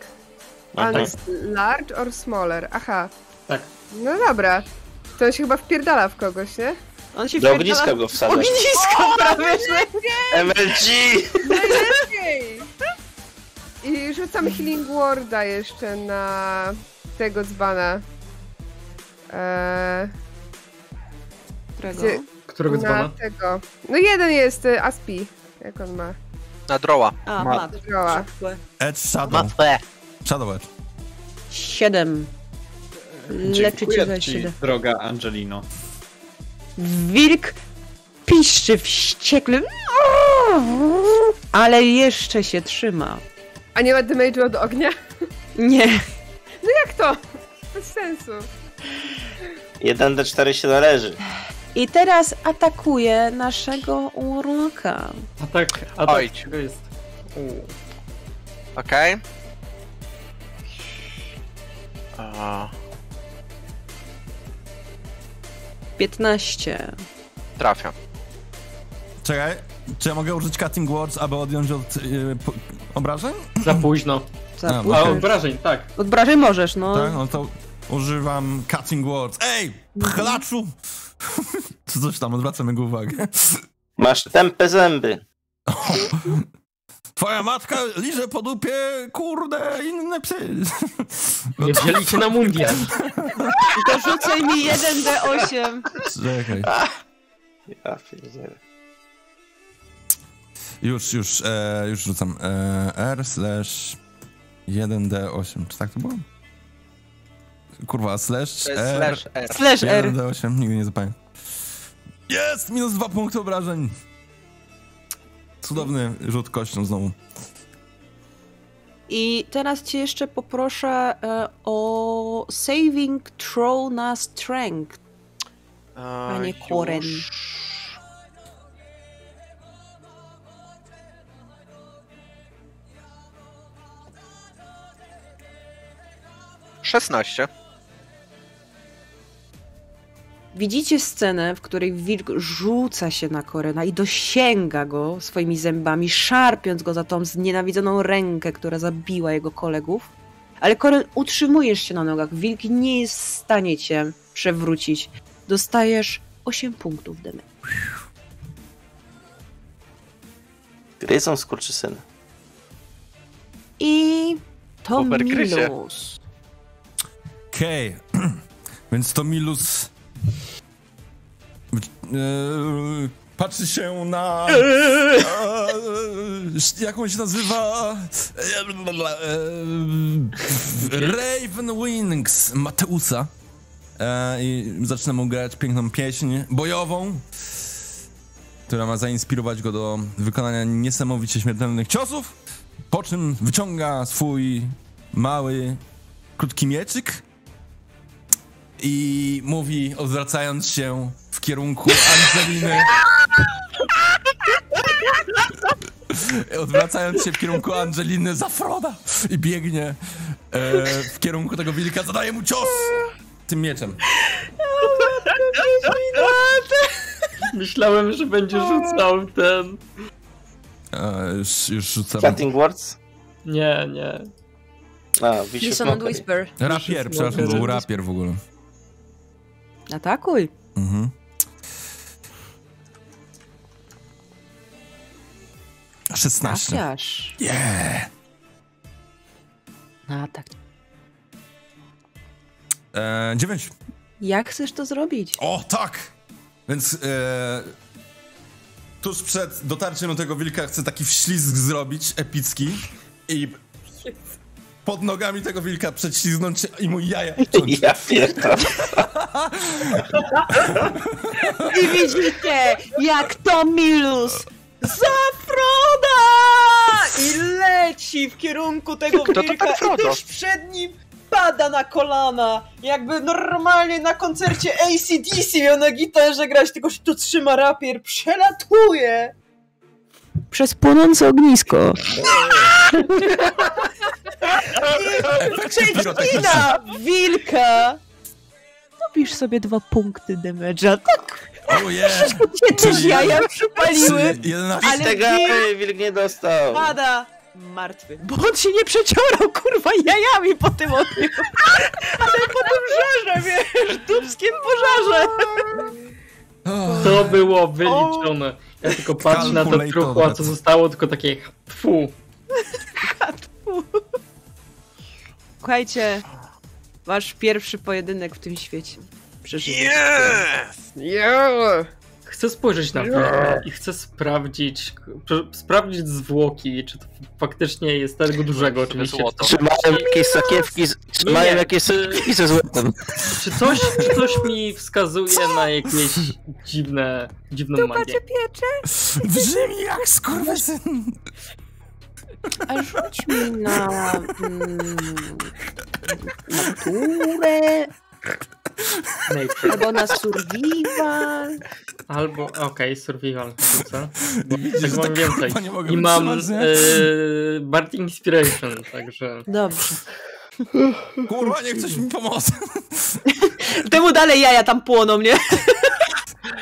Aha. On jest large or smaller? Aha. Tak. No dobra. To on się chyba wpierdala w kogoś, nie? On się Do ogniska go wsadzasz. Ognisko prawie, że... MLG! I rzucam Healing Worda jeszcze na tego dzbana. Eee, Którego? Gdzie- Którego na dzbana? tego. No jeden jest y, Aspi. Jak on ma? Na droła. A, Ma-. Droła. Edge Shadow. Shadow Edge. Siedem. Leczy cię Dziękuję za ci, siedem. droga Angelino. Wilk piszczy wściekle. Ale jeszcze się trzyma. A nie ma damage'u od ognia? Nie. No jak to? Bez sensu. 1d4 się należy. I teraz atakuje naszego uroka. A tak, a tak, Ojdź. to jest... Okej. A, 15. Trafia. Czekaj, czy ja mogę użyć Cutting Words, aby odjąć od yy, po- obrażeń? Za późno. Za A, późno. A obrażeń, tak. Odbrażeń możesz, no. Tak, no to używam Cutting Words. Ej, pchlaczu! Czy coś tam, odwracam jego uwagę. Masz tępe zęby. Twoja matka liże po dupie, kurde, inne psy. Nie wzięli cię na mundial. To rzucaj mi 1d8. Czekaj. Ja pierdzielę. Już, już, e, już rzucam. E, R slash 1D8. Czy tak to było? Kurwa, slash R. slash R. Slash R. 1D8, nigdy nie zapamiętam. Jest! Minus dwa punkty obrażeń. Cudowny rzut kością znowu. I teraz cię jeszcze poproszę e, o saving throw na strength. Panie Koren. już. Szesnaście. Widzicie scenę, w której wilk rzuca się na Korena i dosięga go swoimi zębami, szarpiąc go za tą znienawidzoną rękę, która zabiła jego kolegów. Ale Koren, utrzymujesz się na nogach. Wilk nie jest w stanie cię przewrócić. Dostajesz 8 punktów damage. Gryzą skurczysyny. I to minus. Okej. Więc to Milus... E, patrzy się na... E, on się nazywa? E, Raven Wings Mateusa. E, I zaczyna mu grać piękną pieśń bojową, która ma zainspirować go do wykonania niesamowicie śmiertelnych ciosów. Po czym wyciąga swój mały, krótki mieczyk i mówi, odwracając się w kierunku Angeliny. Odwracając się w kierunku Angeliny za Froda i biegnie e, w kierunku tego wilka, zadaje mu cios tym mieczem. Myślałem, że będzie rzucał ten... E, już, już rzucam. Cutting words? Nie, nie. A, and Mockery. Whisper. Rapier, przepraszam, był rapier w ogóle. Atakuj. Mhm. Szesnaście. Trafiasz. Yeah. Na atak. E, dziewięć. Jak chcesz to zrobić? O, tak! Więc e, tuż przed dotarciem do tego wilka chcę taki wślizg zrobić, epicki i pod nogami tego wilka prześlizgnąć się i mu jaja wciąć. Ja pierdolę. I widzicie, jak to Milus za Froda! I leci w kierunku tego Kto to wilka tak i tuż przed nim pada na kolana. Jakby normalnie na koncercie ACDC miał na gitarze grać, tylko się tu trzyma rapier, przelatuje. Przez płonące ognisko. Pirotechniczne. Przecina wilka. To wpisz sobie dwa punkty damage'a. Tak Oh yeah! cię też jaja przypaliły, Czyli 11 ale Tego wilk nie dostał. pada martwy. Bo on się nie przeciorał, kurwa, jajami po tym ogniu. Ale po tym żarze, wiesz, dubskim pożarze. To było wyliczone. Ja tylko patrzę na to truchło, a co zostało, tylko takie fu. Słuchajcie, wasz pierwszy pojedynek w tym świecie. Przeżyjecie. Yeah! Chcę spojrzeć na to i chcę sprawdzić, sprawdzić zwłoki, czy to faktycznie jest tego dużego oczywiście. złoto. Czy, Trzymają jakieś sakiewki, z- trzymają nie. jakieś sakiewki ze złotem. czy, coś, czy coś mi wskazuje na jakieś dziwne, dziwną Tu magię? patrzę piecze. Brzmi jak skurwysyn! A rzuć mi na mm, naturę Nature. albo na survival. Albo, okej, survival rzucę. Bo Widzisz, tak mam tak więcej. kurwa nie mogę I mam Bard Inspiration, także... Dobrze. Kurwa, niech coś mi pomoże. Temu dalej jaja tam płoną, nie?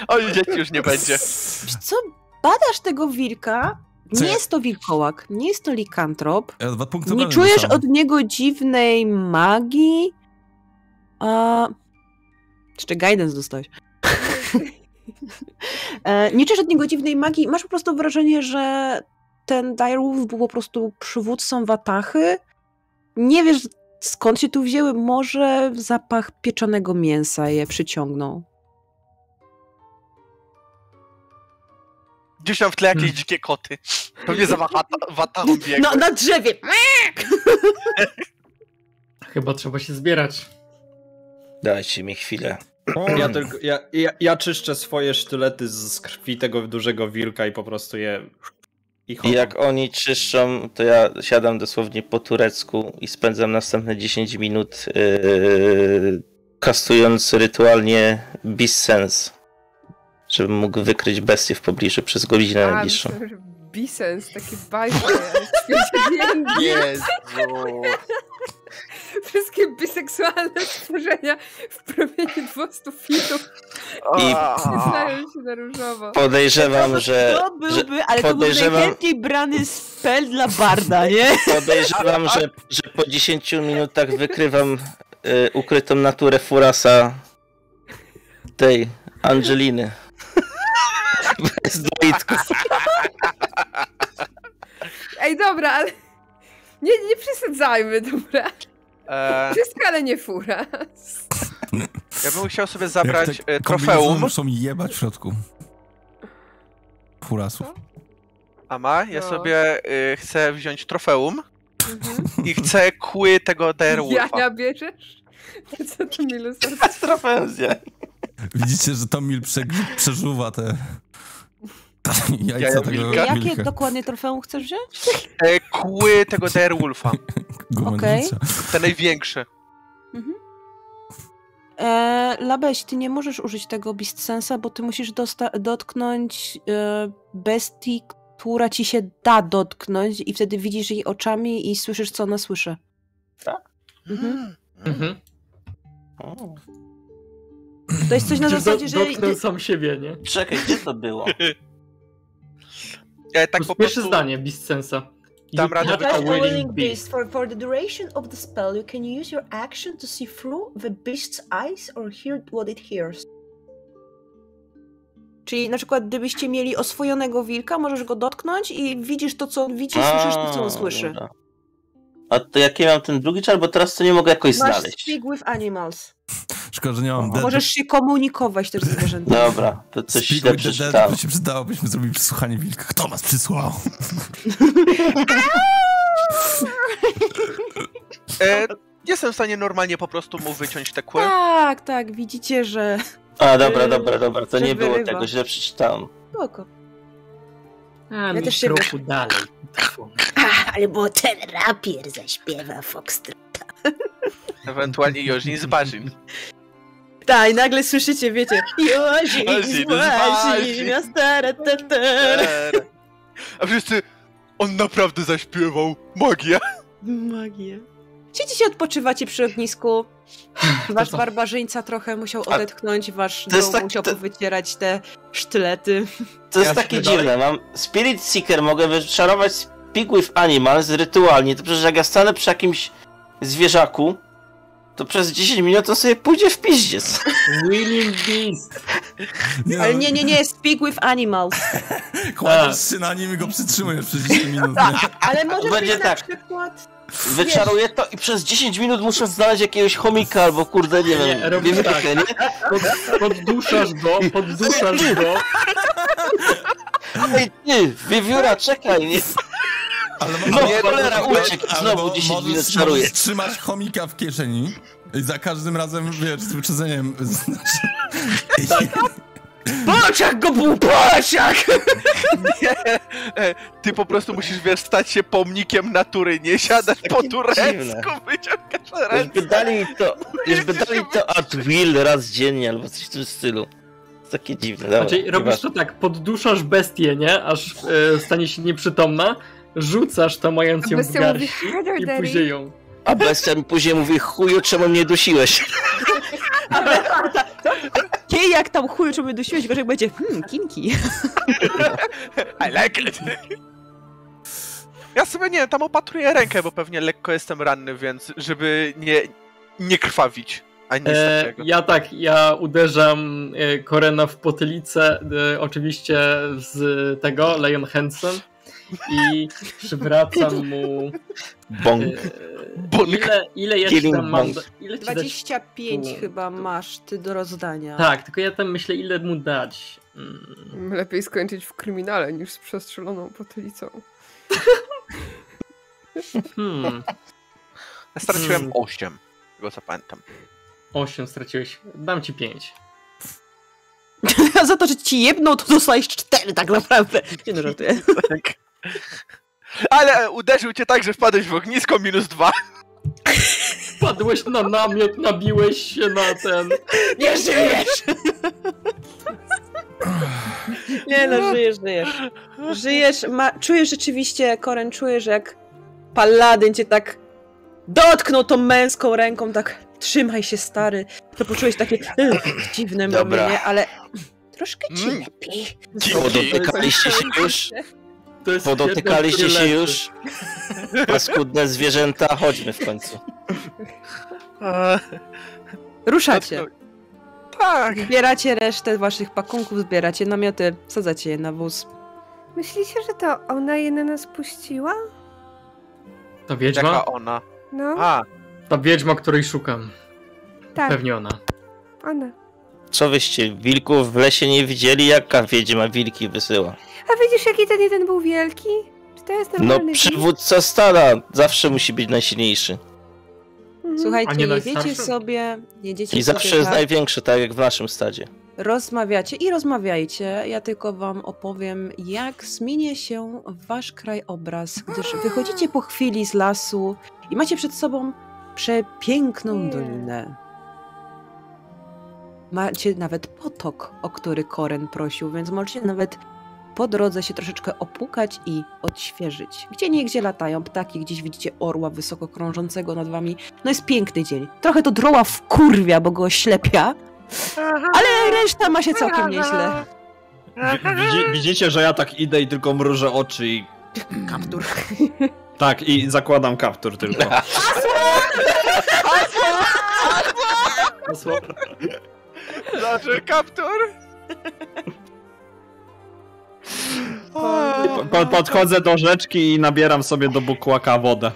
Oj, dzieci już nie będzie. Wiesz co, badasz tego wilka, Co nie ja- jest to wilkołak, nie jest to likantrop, Ja dwa punkty nie czujesz dostałem. od niego dziwnej magii, a... Jeszcze guidance dostałeś. E, nie czujesz od niego dziwnej magii, masz po prostu wrażenie, że ten Direwolf był po prostu przywódcą Watachy. Nie wiesz skąd się tu wzięły, może zapach pieczonego mięsa je przyciągnął. Gdzieś tam w tle jakieś Hmm. dzikie koty. Pewnie za wata- watachą biegły. No, na drzewie! Chyba trzeba się zbierać. Dajcie mi chwilę. Ja tylko, ja, ja, ja czyszczę swoje sztylety z krwi tego dużego wilka i po prostu je... I I jak oni czyszczą, to ja siadam dosłownie po turecku i spędzam następne 10 minut yy, kastując rytualnie Bissens, żebym mógł wykryć bestię w pobliżu przez godzinę A, najbliższą. że Bisens, takie bajki. Jezu. Wszystkie biseksualne stworzenia w promieniu 200 feetów I znają się na różowo. podejrzewam, że, To że byłby, ale to był podejrzewam- najchętniej brany spell dla Barda, nie? podejrzewam, że, że po 10 minutach wykrywam y, ukrytą naturę Furasa tej Angeliny. Bez doitku. Ej, dobra, ale nie, nie przesadzajmy, dobra. E, Wszystko, ale nie fura. ja bym chciał sobie Jak zabrać te e, trofeum. muszą mi jebać w środku. Furasów. Ama, ja No. sobie y, chcę wziąć trofeum Mhm. i chcę kły tego Direwolfa. Jaja bierzesz? To co to Milus? Trofeum zje. Widzicie, że Tomil prze, przeżuwa te, jajca tego wilka. Jakie wilka. dokładnie trofeum chcesz wziąć? E, kły tego Direwolfa. Gumenica. Te największe. E, Labeś, ty nie możesz użyć tego Beast Sensa, bo ty musisz dotknąć e, bestii, która ci się da dotknąć i wtedy widzisz jej oczami i słyszysz, co ona słyszy. Tak? Mhm. Mhm. O, To jest coś na zasadzie, że... dotknął sam siebie, nie? Czekaj, gdzie to było? Ja tak To po pierwsze zdanie, Beast Sensa. Dam radę wykonać. a willing beast. For, for the duration of the spell, you can use your action to see through the beast's eyes or hear what it hears. Czyli na przykład gdybyście mieli oswojonego wilka, możesz go dotknąć i widzisz to, co on widzi, i słyszysz to, co on słyszy. dobra. A to jaki mam ten drugi czar, bo teraz to nie mogę jakoś Masz znaleźć. speak with animals. Szkoda, że nie mam dead. Możesz się komunikować też ze zwierzętami. Dobra, to coś Speak źle przeczytałem. to się przydało, byśmy zrobili przesłuchanie wilka. Kto nas przysłał? E, jestem w stanie normalnie po prostu mu wyciąć te kły. Tak, tak, widzicie, że... A, dobra, dobra, dobra, to nie było tego, źle przeczytałem. Spoko. A, Ja mi też się kroku dalej. Ach, albo ten rapier zaśpiewa Foxtrot. Ewentualnie Jożin z Barzin. Tak, i nagle słyszycie, wiecie, Jozi, Jozi. A wszyscy... On naprawdę zaśpiewał magię. Magia. Siedzicie, odpoczywacie przy ognisku. Wasz co? barbarzyńca trochę musiał odetchnąć, wasz to jest dom tak- musiał to- powycierać te sztylety. To jest Ja takie się dalej- dziwne. Mam Spirit Seeker, mogę wyczarować Speak with Animals rytualnie. To przecież jak ja stanę przy jakimś zwierzaku, to przez 10 minut on sobie pójdzie w piździec. Willing Beast. Nie, Ale no, nie, nie, nie, speak with animals. Kładziesz się na nim i go przytrzymujesz przez 10 minut. Nie? Ale może Będzie być na tak. przykład... Wyczaruję to i przez 10 minut muszę znaleźć jakiegoś chomika albo kurde, nie Nie, wiem, robisz wiewiórkę, tak. nie? Pod, podduszasz go, podduszasz go. Ej, ty, wiewióra, czekaj, nie? Ale No, cholera, uciekł, albo znowu 10 możesz- minut czaruję. możesz trzymać chomika w kieszeni i za każdym razem, wiesz, z wyprzedzeniem, znaczy... Pociak go był, pociak! Nie, e, ty po prostu musisz, wiesz, stać się pomnikiem natury, nie siadać po turecku, wyciągasz Już ręce. by dali to, już by dali to at will raz dziennie albo coś w tym stylu. Takie dziwne, dobra. Znaczy, robisz to tak, podduszasz bestię, nie? Aż e, stanie się nieprzytomna, rzucasz to mając ją w mówi, garści "Harder, i daddy". później ją. A bestia mi później mówi, chuju, czemu mnie dusiłeś? Nie jak tam chuj, czy mnie dusiłeś, gorzej będzie, hmm, kinki. I like it. Ja sobie nie, tam opatruję rękę, bo pewnie lekko jestem ranny, więc żeby nie, nie krwawić. Ani nic E, takiego. ja tak, ja uderzam e, Korena w potylicę, e, oczywiście z tego, Leon Hansen i przywracam mu... Bong. E, ile, ile ci Killing tam mam... bonk. Ile ci dać 25 tu? chyba masz ty do rozdania. Tak, tylko ja tam myślę, ile mu dać. Mm. Lepiej skończyć w kryminale niż z przestrzeloną potylicą. Hmm, Ja straciłem Hmm. 8, tego co pamiętam. 8 straciłeś. Dam ci 5. A za to, że ci jebną, to dostajesz 4 tak naprawdę. Nie no, żartuję. Tak. Ale e, uderzył cię tak, że wpadłeś w ognisko minus 2. Padłeś na namiot, nabiłeś się na ten... Nie żyjesz! Nie no, żyjesz, żyjesz. Żyjesz, ma, czujesz rzeczywiście, Koren, czujesz jak paladyn cię tak dotknął tą męską ręką, tak trzymaj się stary. To poczułeś takie dziwne Dobra. mrowienie, ale troszkę ci Mm. lepiej. Podotykaliście się już? To jest Podotykaliście się już? Paskudne zwierzęta, chodźmy w końcu. Ruszacie. Tak. Zbieracie resztę waszych pakunków, zbieracie namioty, sadzacie je na wóz. Myślicie, że to ona je na nas puściła? To wiedźma? Jaka ona? No, A, Ta wiedźma, której szukam. tak, Pewnie ona. ona. Co wyście, wilków w lesie nie widzieli? Jaka wiedźma wilki wysyła? A widzisz, jaki ten jeden był wielki? Czy to jest No normalny wilk? przywódca stada zawsze musi być najsilniejszy. Mhm. Słuchajcie, nie jedziecie najstarszy? sobie, jedziecie I sobie zawsze jest tak, największy, tak jak w naszym stadzie. rozmawiacie i rozmawiajcie. Ja tylko wam opowiem, jak zmienia się wasz krajobraz, gdyż wychodzicie po chwili z lasu i macie przed sobą przepiękną Nie. dolinę. Macie nawet potok, o który Koren prosił, więc możecie nawet po drodze się troszeczkę opłukać i odświeżyć. Gdzie niegdzie latają ptaki, gdzieś widzicie orła wysoko krążącego nad wami. No jest piękny dzień. Trochę to droła wkurwia, bo go oślepia, ale reszta ma się całkiem nieźle. Wi- Widzi, widzicie, że ja tak idę i tylko mrużę oczy i... Kaptur. Tak, i zakładam kaptur tylko. Hasło. Znaczy kaptur? Po, po, podchodzę do rzeczki i nabieram sobie do bukłaka wodę.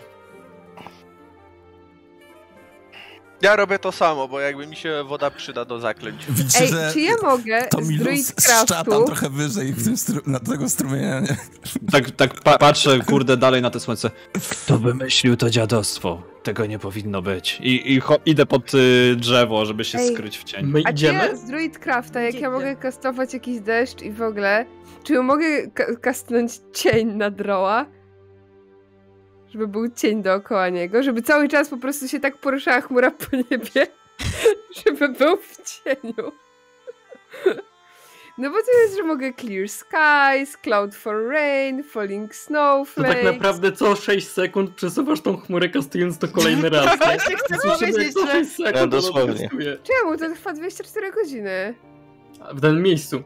Ja robię to samo, bo jakby mi się woda przyda do zaklęć. Widzicie, Ej, że czy ja mogę to z Druidcraftu... trochę wyżej w tym stru- na tego strumienia, nie? Tak, tak pa patrzę, kurde, dalej na te słońce. Kto wymyślił to dziadostwo? Tego nie powinno być. I, i idę pod y, drzewo, żeby się Ej. skryć w cień. My A czy idziemy? ja z Druidcrafta, jak ja mogę kastować jakiś deszcz i w ogóle, czy mogę ka- kasnąć cień na droła? Żeby był cień dookoła niego, żeby cały czas po prostu się tak poruszała chmura po niebie, żeby był w cieniu. No bo to jest, że mogę clear skies, cloud for rain, falling To snowflakes. tak naprawdę co 6 sekund przesuwasz tą chmurę kastując to kolejny raz. nie? Właśnie chcę powiedzieć, co że... 6 sekund No, dosłownie. Czemu? To trwa 24 godziny. W danym miejscu.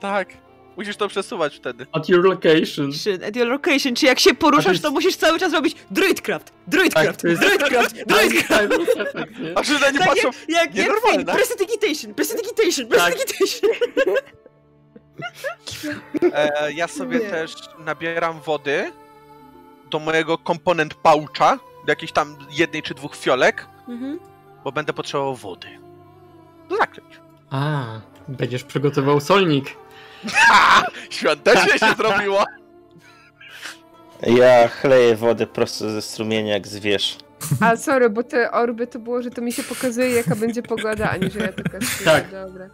Tak. Musisz to przesuwać wtedy. At your location. At your location, czy jak się poruszasz, to musisz cały czas robić druidcraft, druidcraft, Tak, druidcraft, druidcraft. efekt, nie? A że nie Tak patrzą. jak, jak, jak prestidigitation, prestidigitation, Tak. prestidigitation. E, ja sobie Nie. też nabieram wody do mojego komponent poucha, do jakiejś tam jednej czy dwóch fiolek, Mhm. bo będę potrzebował wody. Do zakryć. A, będziesz przygotował solnik. Ha! Świątecznie się zrobiło! Ja chleję wodę prosto ze strumienia jak zwierz. A sorry, bo te orby to było, że to mi się pokazuje jaka będzie pogoda, a nie że ja to kastuję. Tak. Dobra.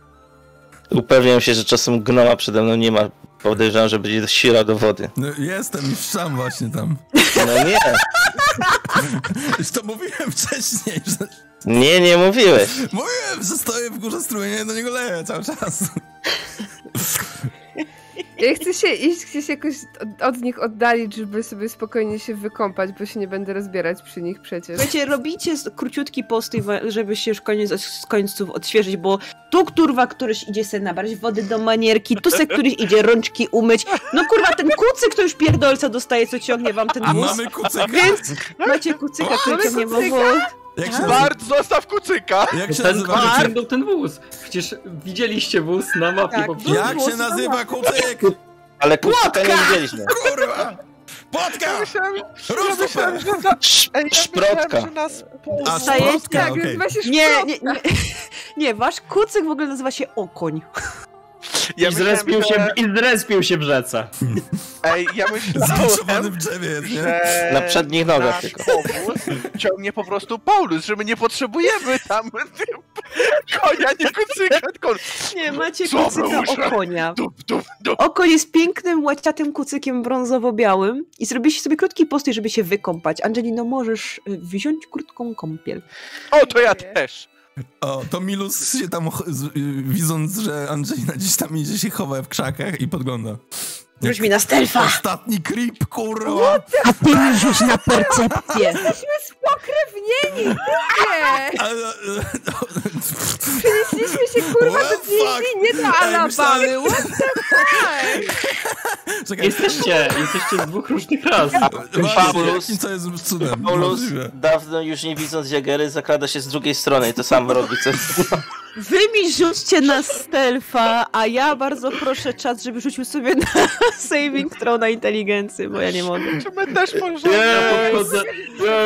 Upewniam się, że czasem gnoma przede mną nie ma. Podejrzewam, że będzie sira do wody. No, jestem już sam właśnie tam. No nie, Już to mówiłem wcześniej, że nie, nie mówiłeś. mówiłem, że stoję w górze strumienia i do niego leję cały czas. Ja chcę się iść gdzieś jakoś od, od nich oddalić, żeby sobie spokojnie się wykąpać, bo się nie będę rozbierać przy nich przecież. Wiecie, robicie króciutki postój, żeby się już koniec z końców odświeżyć, bo tu kurwa któryś idzie sobie nabrać wody do manierki, tu se któryś idzie rączki umyć. No kurwa, ten kucyk to już pierdolca dostaje, co ciągnie wam ten wóz. Mamy kucyka. Więc macie kucyka, który ciągnie wam. Jak się nazywa? Bart, zostaw kucyka! Jak się Ten nazywa kucyk? ciągnął ten wóz. Przecież widzieliście wóz na mapie Tak, poprzedniej. Jak się nazywa kucyk? Ale kucyka nie widzieliśmy. Kurwa! Ej, ja Szprotka. myślałem, że nas... A szprotka, Tak, się Nie, nie, nie, nie, wasz kucyk w ogóle nazywa się Okoń. Ja I, zrespił się, myślałem, I zrespił się w rzece. Ej, ja myślałem, w drzewie że... Na przednich nogach tylko. powóz ciągnie po prostu Paulus, że my nie potrzebujemy tam konia, nie kucyka, tylko Nie, macie Co, kucyka Brausza? Okonia. dup, dup, dup. Okoń jest pięknym, łaciatym kucykiem brązowo-białym i zrobiliście sobie krótki postój, żeby się wykąpać. Angelino, możesz y, wziąć krótką kąpiel. O, to ja też. O, to Milus się tam, y, widząc, że Angelina gdzieś tam idzie, się chowa w krzakach i podgląda. Rzuć mi na stealtha! Ostatni creep, kurwa! A ty mi rzuć na percepcję! Jesteśmy spokrewnieni! Nie! Przenieśliśmy się kurwa do? D&D, nie do Alabamy! What the fuck? Jesteście, jesteście z dwóch różnych. Właśnie, Paulus- co jest cudem? Paulus, dawno już nie widząc Jagery, zakrada się z drugiej strony i to samo robi. Co... Wy mi rzućcie na stealtha, a ja bardzo proszę czat, żeby rzucił sobie na saving throw na inteligencję, bo ja nie mogę. Czy my też możemy? Ja podchodzę,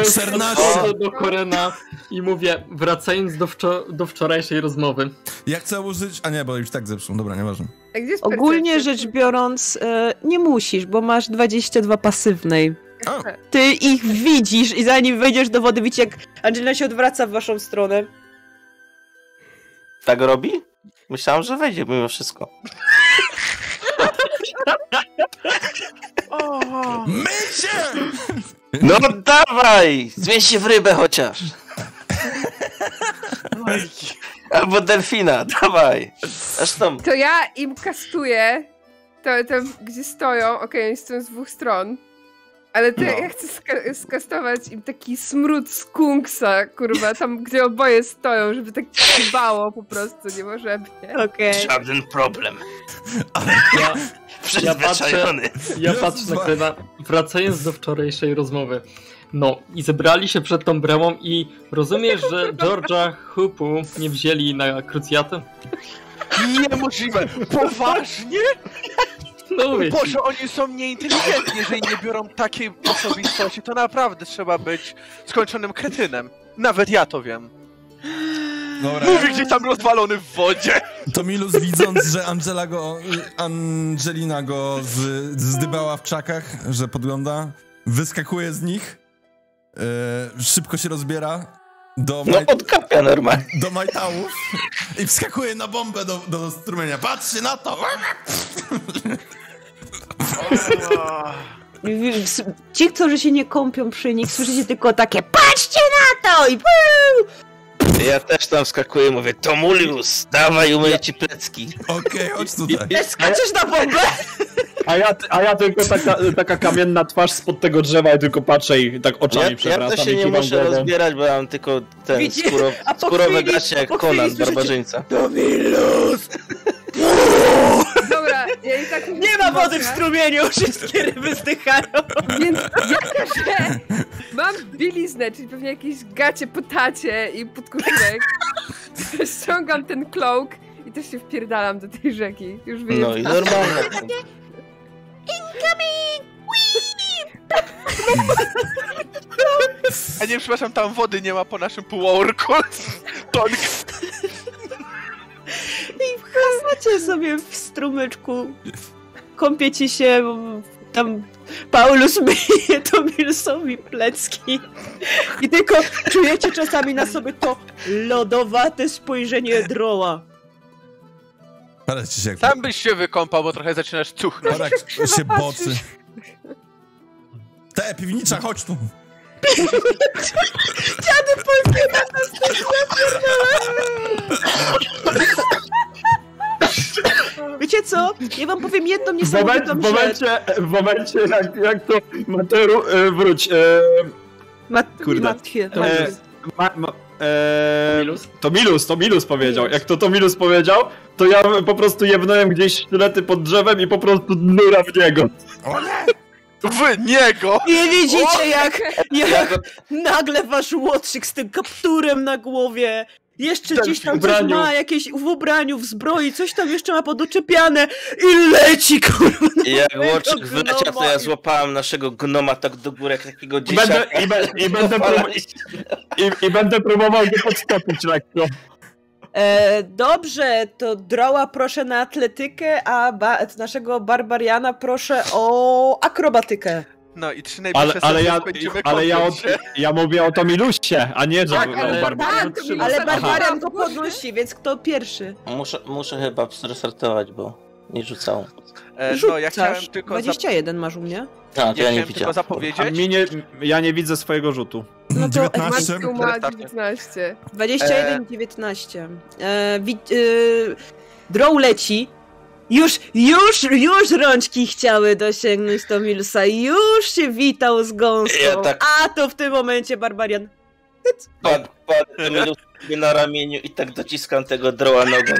yes, 14. podchodzę do Korena i mówię, wracając do, wczo- do wczorajszej rozmowy. Ja chcę użyć... A nie, bo już tak zepsuł, dobra, nieważne. Ogólnie rzecz biorąc, e, nie musisz, bo masz 22 pasywnej. O, Ty ich widzisz i zanim wejdziesz do wody, widzicie jak Angelina się odwraca w waszą stronę. Tak robi? Myślałem, że wejdzie mimo wszystko. Mycie! No dawaj! Zmień się w rybę chociaż. Albo delfina, dawaj. Zresztą, To ja im kastuję, to, to gdzie stoją, okej, oni stoją z dwóch stron, ale to No. ja chcę ska- skastować im taki smród skunksa, kurwa, tam gdzie oboje stoją, żeby tak dbało po prostu, nie możemy. Okej. żaden problem. Ja, Przyzwyczajony. ja Jezus patrzę na Maria. Korena, wracając do wczorajszej rozmowy. No, i zebrali się przed tą bramą i rozumiesz, że Georgia Hoopu nie wzięli na krucjatę? niemożliwe! Poważnie? No mówię ci. Boże, oni są nieinteligentni, jeżeli nie biorą takiej osobistości, to naprawdę trzeba być skończonym kretynem. Nawet ja to wiem. Dobra, Mówi gdzieś tam rozwalony w wodzie. to Milus widząc, że Angela go, Angelina go z, zdybała w krzakach, że podgląda, wyskakuje z nich, e, szybko się rozbiera do, No maj, podkapia normalnie. do majtałów i wskakuje na bombę do, do strumienia. Patrzcie na to! Ci, którzy się nie kąpią przy nich, słyszycie tylko takie PAtrzcie na to! I puu! Ja też tam wskakuję, mówię, Tomulius, dawaj, umyję ci plecki. Okej, chodź tutaj. Skaczesz na bombę? A ja, a ja tylko taka, taka kamienna twarz spod tego drzewa i tylko patrzę i tak oczami Ja, ja przewracam to się nie muszę głową. rozbierać, bo ja mam tylko ten Widzicie? skóro, skórowe gacie jak Conan barbarzyńca. Domilus! Dobra, ja i tak Nie ma wody w strumieniu, wszystkie ryby zdychają. Więc jako, że mam bieliznę, czyli pewnie jakieś gacie po tacie i to ściągam ten cloak i też się wpierdalam do tej rzeki. Już wiem. No i normalne. A nie, przepraszam, tam wody nie ma po naszym półorku. Tonk. I wchodzicie sobie w strumyczku. Kąpiecie się, tam Paulus myje Tomilusowi plecki. I tylko czujecie czasami na sobie to lodowate spojrzenie droła. Patrzcie się. Tam byś się wykąpał, bo trochę zaczynasz cuchnąć. Jak się bocy. Te, piwnicza, chodź tu. Dziady polskie na też Wiecie co? Ja wam powiem jedną W niesamowitą momencie, w rzecz. momencie, w momencie jak, jak to Materu, e, wróć, e, Mat Kurde. Matkie. e, ma, ma, e, Tomilus? to Milus, to Milus powiedział. Jak to to Milus powiedział, to ja po prostu jebnąłem gdzieś sztylety pod drzewem i po prostu nura w niego. O nie! W niego! I widzicie jak, Ja jak nagle wasz łotrzyk z tym kapturem na głowie jeszcze Ten gdzieś tam coś ma, jakieś w ubraniu, w zbroi, coś tam jeszcze ma podoczepiane i leci kurwa na jak mojego łoczyk wleciał, to ja i- złapałem naszego gnoma tak do góry, jak takiego I będę, dzieciaka. i, be, i, będę prób, i, I będę próbował go podstopić lekko. E, dobrze, to Droła proszę na atletykę, a ba naszego Barbariana proszę o akrobatykę. No i trzy najbliższe Ale, ale, ja, ale ja, od, ja mówię o to Milusie, a nie, że Tak, o ale- Barbarian. Tak, Ale. Barbarian go podnosi, więc kto pierwszy? Muszę, muszę chyba zrestartować, bo nie rzucało. E, no, ja chciałem tylko, zap- 21 masz u mnie. A, to ja ja nie chciałem tylko widziałem. A zapowiedzieć. mi nie, ja nie widzę swojego rzutu. No to 19. Matthew ma Restarcie. 19. 21, 19. E, wi- e, Drow leci. Już, już, już rączki chciały dosięgnąć Tomilusa. Już się witał z gąską. Ja tak- A to w tym momencie Barbarian. Pad, Milus sobie na ramieniu i tak dociskam tego droła nogą.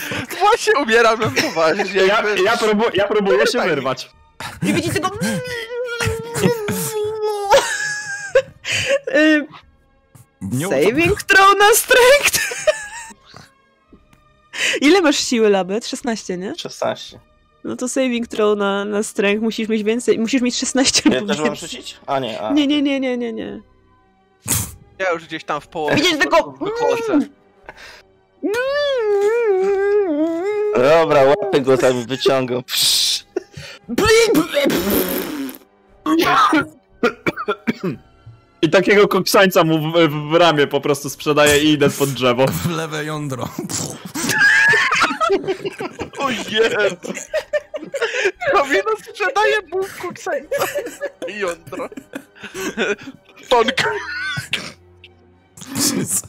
Właśnie umieram na poważnie. Ja, ja, próbu, ja próbuję się wyrwać. I widzicie go. Nie Saving throw na strength. Ile masz siły, Labet? 16, nie? 16. No to saving throw na, na strength musisz mieć więcej, musisz mieć 16 Ja też mam rzucić? A nie, a. Nie, nie, nie, nie, nie, nie. Ja już gdzieś tam w połowie. Widzisz tylko- Wychodzę. Dobra, łapy go tam wyciągam. I takiego koksańca mu w, w, w ramię po prostu sprzedaję i idę pod drzewo. W lewe jądro. O Jezu! Kowino sprzedaje bułku ksęta. Jądro. Tonka.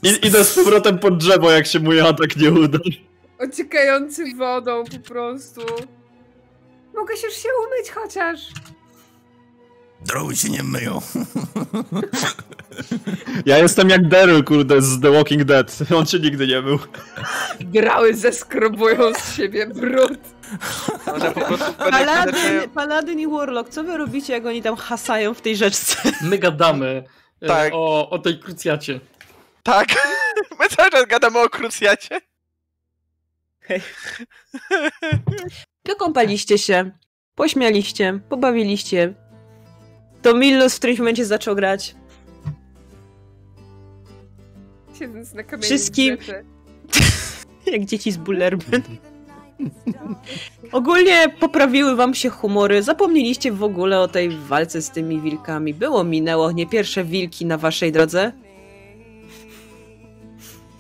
I, idę z powrotem pod drzewo, jak się mój atak nie uda. Ociekający wodą po prostu. Mogę się już się umyć chociaż. Drogi się nie myją. Ja jestem jak Daryl, kurde, z The Walking Dead. On się nigdy nie był. Grały zeskrobują z siebie brud. Może po prostu Paladyn, Paladyn i Warlock, co wy robicie, jak oni tam hasają w tej rzeczce? My gadamy e, Tak. o, o tej krucjacie. Tak. My cały czas gadamy o krucjacie. Pokąpaliście się, pośmialiście, pobawiliście. To Millus w którymś momencie zaczął grać. Siedząc na kamieniu. Wszystkim-. Jak dzieci z Bullerben. Ogólnie poprawiły wam się humory, zapomnieliście w ogóle o tej walce z tymi wilkami. Było, minęło, nie pierwsze wilki na waszej drodze.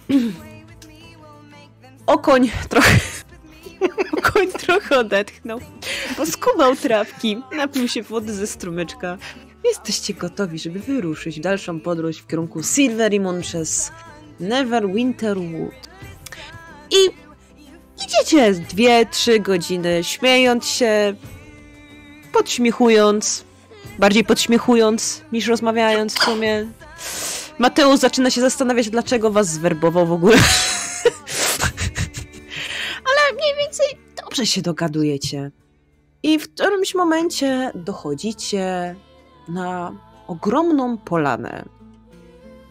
Okoń trochę... Okoń trochę odetchnął, poskubał trawki, napił się wody ze strumyczka Jesteście gotowi, żeby wyruszyć w dalszą podróż w kierunku Silverimon przez Neverwinterwood. I idziecie dwie, trzy godziny, śmiejąc się, podśmiechując, bardziej podśmiechując niż rozmawiając w sumie. Mateusz zaczyna się zastanawiać, dlaczego was zwerbował w ogóle. Ale mniej więcej dobrze się dogadujecie. I w którymś momencie dochodzicie na ogromną polanę.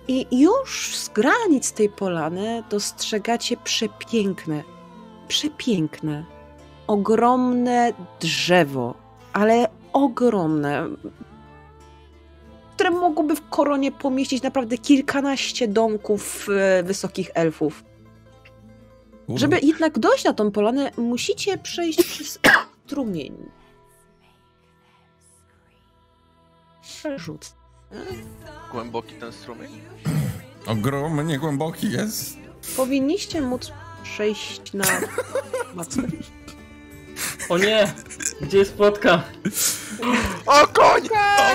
I już z granic tej polany dostrzegacie przepiękne, przepiękne, ogromne drzewo, ale ogromne, które mogłoby w koronie pomieścić naprawdę kilkanaście domków e, wysokich elfów. Żeby jednak dojść na tą polanę, musicie przejść przez strumień. Przerzut. Głęboki ten strumień. Ogromnie głęboki jest. Powinniście móc przejść na. O nie! Gdzie jest płotka? O koń!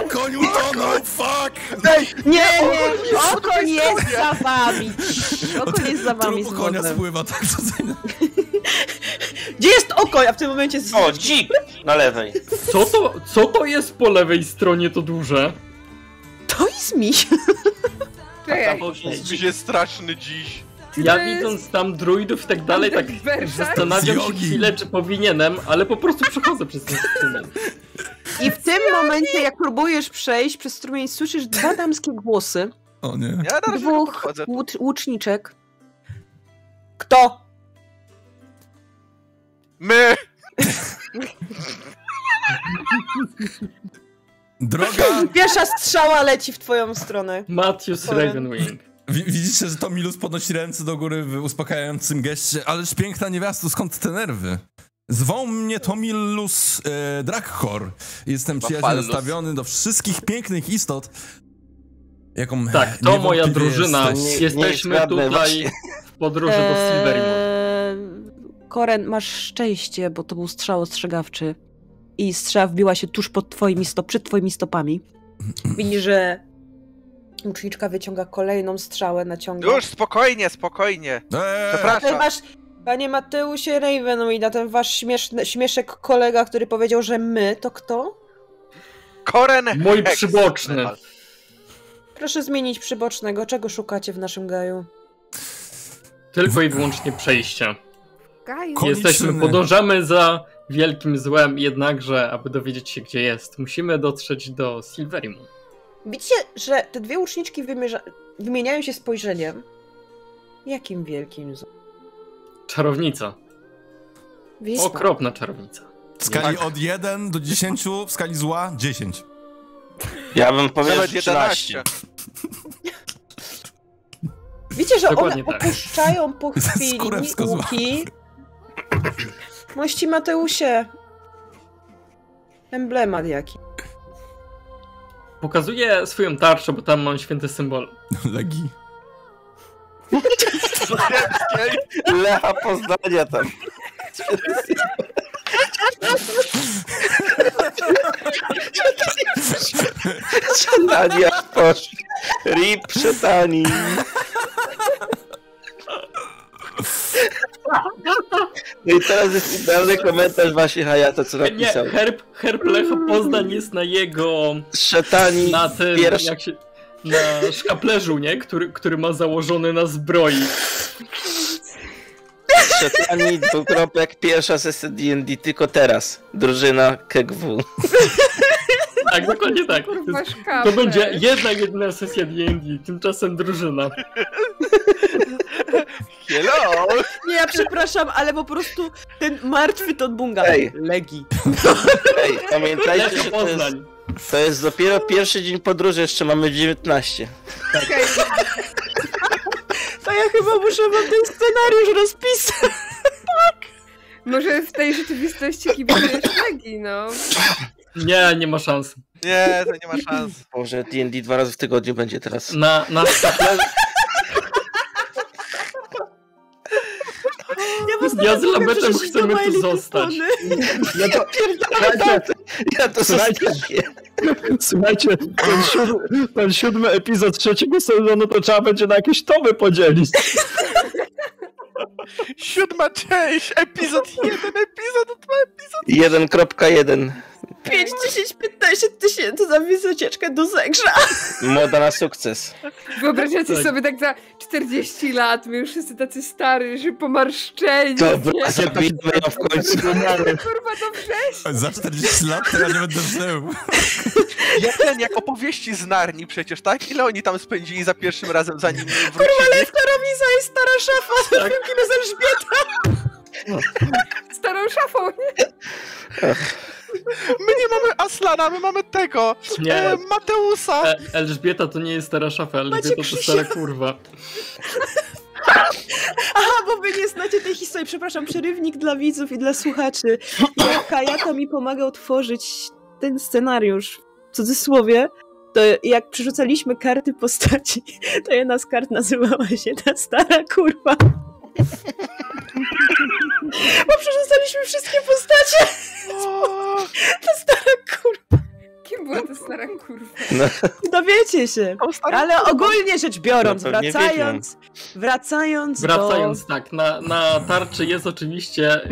O, koń utonął, fuck! Ej! Nie, nie, oko nie jest za wami. Oko nie jest za wami Trup konia spływa tak przeze Gdzie jest oko? Ja w tym momencie... z- O, dzik! Na lewej. Co to, co to jest po lewej stronie to duże? To jest miś. Dziś jest straszny dziś. Czy Ja widząc tam druidów i tak dalej, tak zastanawiam się jogi. chwilę, czy powinienem, ale po prostu przechodzę przez ten strumień. I w tym momencie, jak próbujesz przejść przez strumień, słyszysz dwa damskie głosy. O nie. Ja Dwóch łuczniczek. Kto? My! Droga, Pierwsza strzała leci w twoją stronę. Matthews. Ravenwing. Wi- widzicie, że Tomilus podnosi ręce do góry w uspokajającym geście, ależ piękna niewiasto, skąd te nerwy? Zwą mnie Tomilus e, Drakhor. Jestem przyjaźnie nastawiony do wszystkich pięknych istot, jaką Tak, to moja drużyna. jesteś. Nie- nie Jesteśmy zgadnę tutaj właśnie. w podróży do Silverimon. Eee, Koren, masz szczęście, bo to był strzał ostrzegawczy. I strzała wbiła się tuż pod twoimi stop, przed twoimi stopami. Widzisz, że łuczniczka wyciąga kolejną strzałę, naciąga. Już, spokojnie, spokojnie. Eee, Przepraszam. wasz, panie Mateusie Ravenweed, a ten wasz śmieszny, śmieszek kolega, który powiedział, że my, to kto? Koren Mój Hex. przyboczny. Proszę zmienić przybocznego. Czego szukacie w naszym gaju? Tylko i wyłącznie przejścia. Gaju. Jesteśmy, podążamy za wielkim złem, jednakże, aby dowiedzieć się, gdzie jest, musimy dotrzeć do Silverimon. Widzicie, że te dwie łuczniczki wymierza- wymieniają się spojrzeniem. Jakim wielkim złem? Czarownica. Wispa. Okropna czarownica. w skali od 1 do 10, w skali zła 10. Ja bym powiedział, Nawet że 13. 11. Widzicie, że one Dokładnie tak. opuszczają po chwili łuki. Mości Mateusie. Emblemat jaki. Pokazuję swoją tarczę, bo tam mam święty symbol. Legi. Lecha Poznania tam. Szatania poszli. Rip szatani. No i teraz jest idealny komentarz właśnie Hayata, co Nie, napisał. herb, herb Lecha Poznań jest na jego... Szatani na tym, pierwszy. jak się... na szkaplerzu, nie? Który, który ma założony na zbroi. Szatani, dwukropek, pierwsza sesja D&D, tylko teraz. Drużyna KGW. Tak, dokładnie tak. To, Kurwa, będzie jedna, jedyna sesja D&D, tymczasem drużyna. Hello! Nie, ja przepraszam, ale po prostu ten martwy to bunga. Ej. Legi. Ej, pamiętajcie, że to jest, Poznań. to jest dopiero pierwszy dzień podróży, jeszcze mamy 19. Okej, To ja chyba muszę wam ten scenariusz rozpisać. Może w tej rzeczywistości kibicujesz Legii, no. Nie, nie ma szans. Nie, to nie ma szans. Może D&D dwa razy w tygodniu będzie teraz. Na, na. Ja, Ja z przerzucić chcemy tu zostać. Pony. Ja to, Ja to Słuchajcie. Słuchajcie, ten siódmy, ten siódmy epizod trzeciego sezonu to trzeba będzie na jakieś tomy podzielić. Siódma część, epizod jeden, epizod dwa. 1.1. 5, 10, 15 tysięcy za wycieczkę do Zegrza. Moda na sukces. Wyobrażacie Tak. sobie tak za 40 lat, my już wszyscy tacy stary, że pomarszczeni. Dobra, zabijmy ją w końcu. Kurwa, to września. Za 40 lat to ja nie będę żył. Jak ten, jak opowieści z Narni przecież, tak? Ile oni tam spędzili za pierwszym razem, zanim wrócili? Kurwa, Lewka Romiza jest stara szafa, kino z Elżbieta. Starą szafą, nie? My nie mamy Aslana, my mamy tego, Nie. e, Mateusa. E, Elżbieta to nie jest stara szafa, Elżbieta to Krzysia. stara kurwa. Aha, bo wy nie znacie tej historii. Przepraszam, przerywnik dla widzów i dla słuchaczy. Jak Kajata mi pomagał tworzyć ten scenariusz, w cudzysłowie, to jak przerzucaliśmy karty postaci, to jedna z kart nazywała się ta stara kurwa. Bo przerzucaliśmy wszystkie postacie. Ta stara kurwa. Kim była ta stara kurwa? No, Dowiecie się. Ale ogólnie rzecz biorąc, No wracając, wracając, Wracając tak, na, na tarczy jest oczywiście e,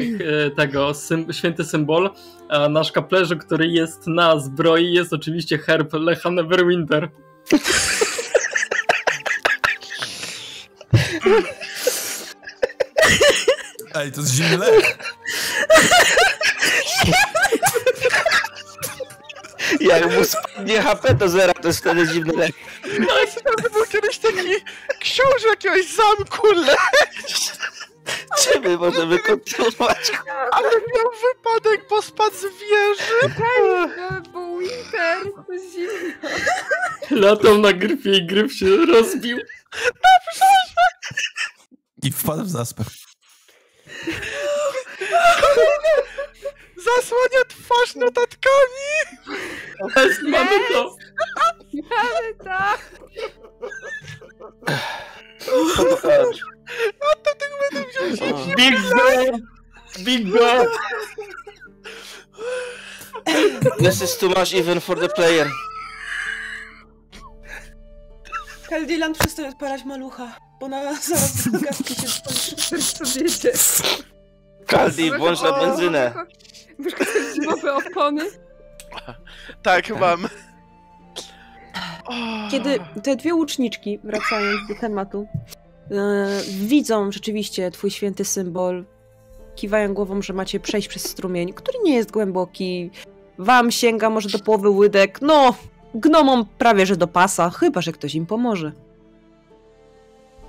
tego sym, święty symbol, a na szkaplerzu, który jest na zbroi jest oczywiście herb Lecha Neverwinter. Ej, to jest zimny lek. jak mu spadnie HP do zera, to jest wtedy dziwny lek. No, to był kiedyś taki książę jakiegoś zamku, le, Czy my możemy kontynuować? ale miał wypadek, bo spadł z wieży. No, bo winter, to zimno. Latał na gryfie i gryf się rozbił. I wpadł w zaspę. Zasłania twarz notatkami. Jest, mamy to. Ale tak. Bingo! Bingo! This is too much even for the player. Keldilan przestaje odpalać malucha, bo na zaraz gadki się skończy. Wiecie. Kaldi, włącz na benzynę. Masz jakieś zimowe opony? Tak, mam. Kiedy te dwie łuczniczki, wracając do tematu, e, widzą rzeczywiście twój święty symbol, kiwają głową, że macie przejść przez strumień, który nie jest głęboki, wam sięga może do połowy łydek, no, gnomom prawie że do pasa, chyba że ktoś im pomoże.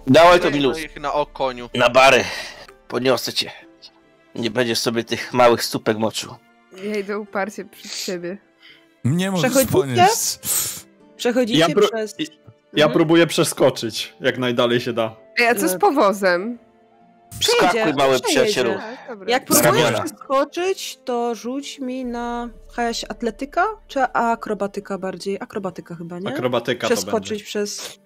Dawaj to, Milus. ich na okoniu. Na bary. Poniosę cię. Nie będziesz sobie tych małych stópek moczył. Ja idę uparcie przed siebie. Mnie możesz Przechodzicie? ponieść. Przechodzicie Ja przez... Ja Mhm. próbuję przeskoczyć, jak najdalej się da. Ej, a co z powozem? Skakuj, mały przejedzie. przyjacielu. Tak, dobra. Jak próbujesz przeskoczyć, to rzuć mi na jakaś atletyka, czy akrobatyka bardziej? Akrobatyka chyba, nie? Akrobatyka to Przeskoczyć będzie. przez...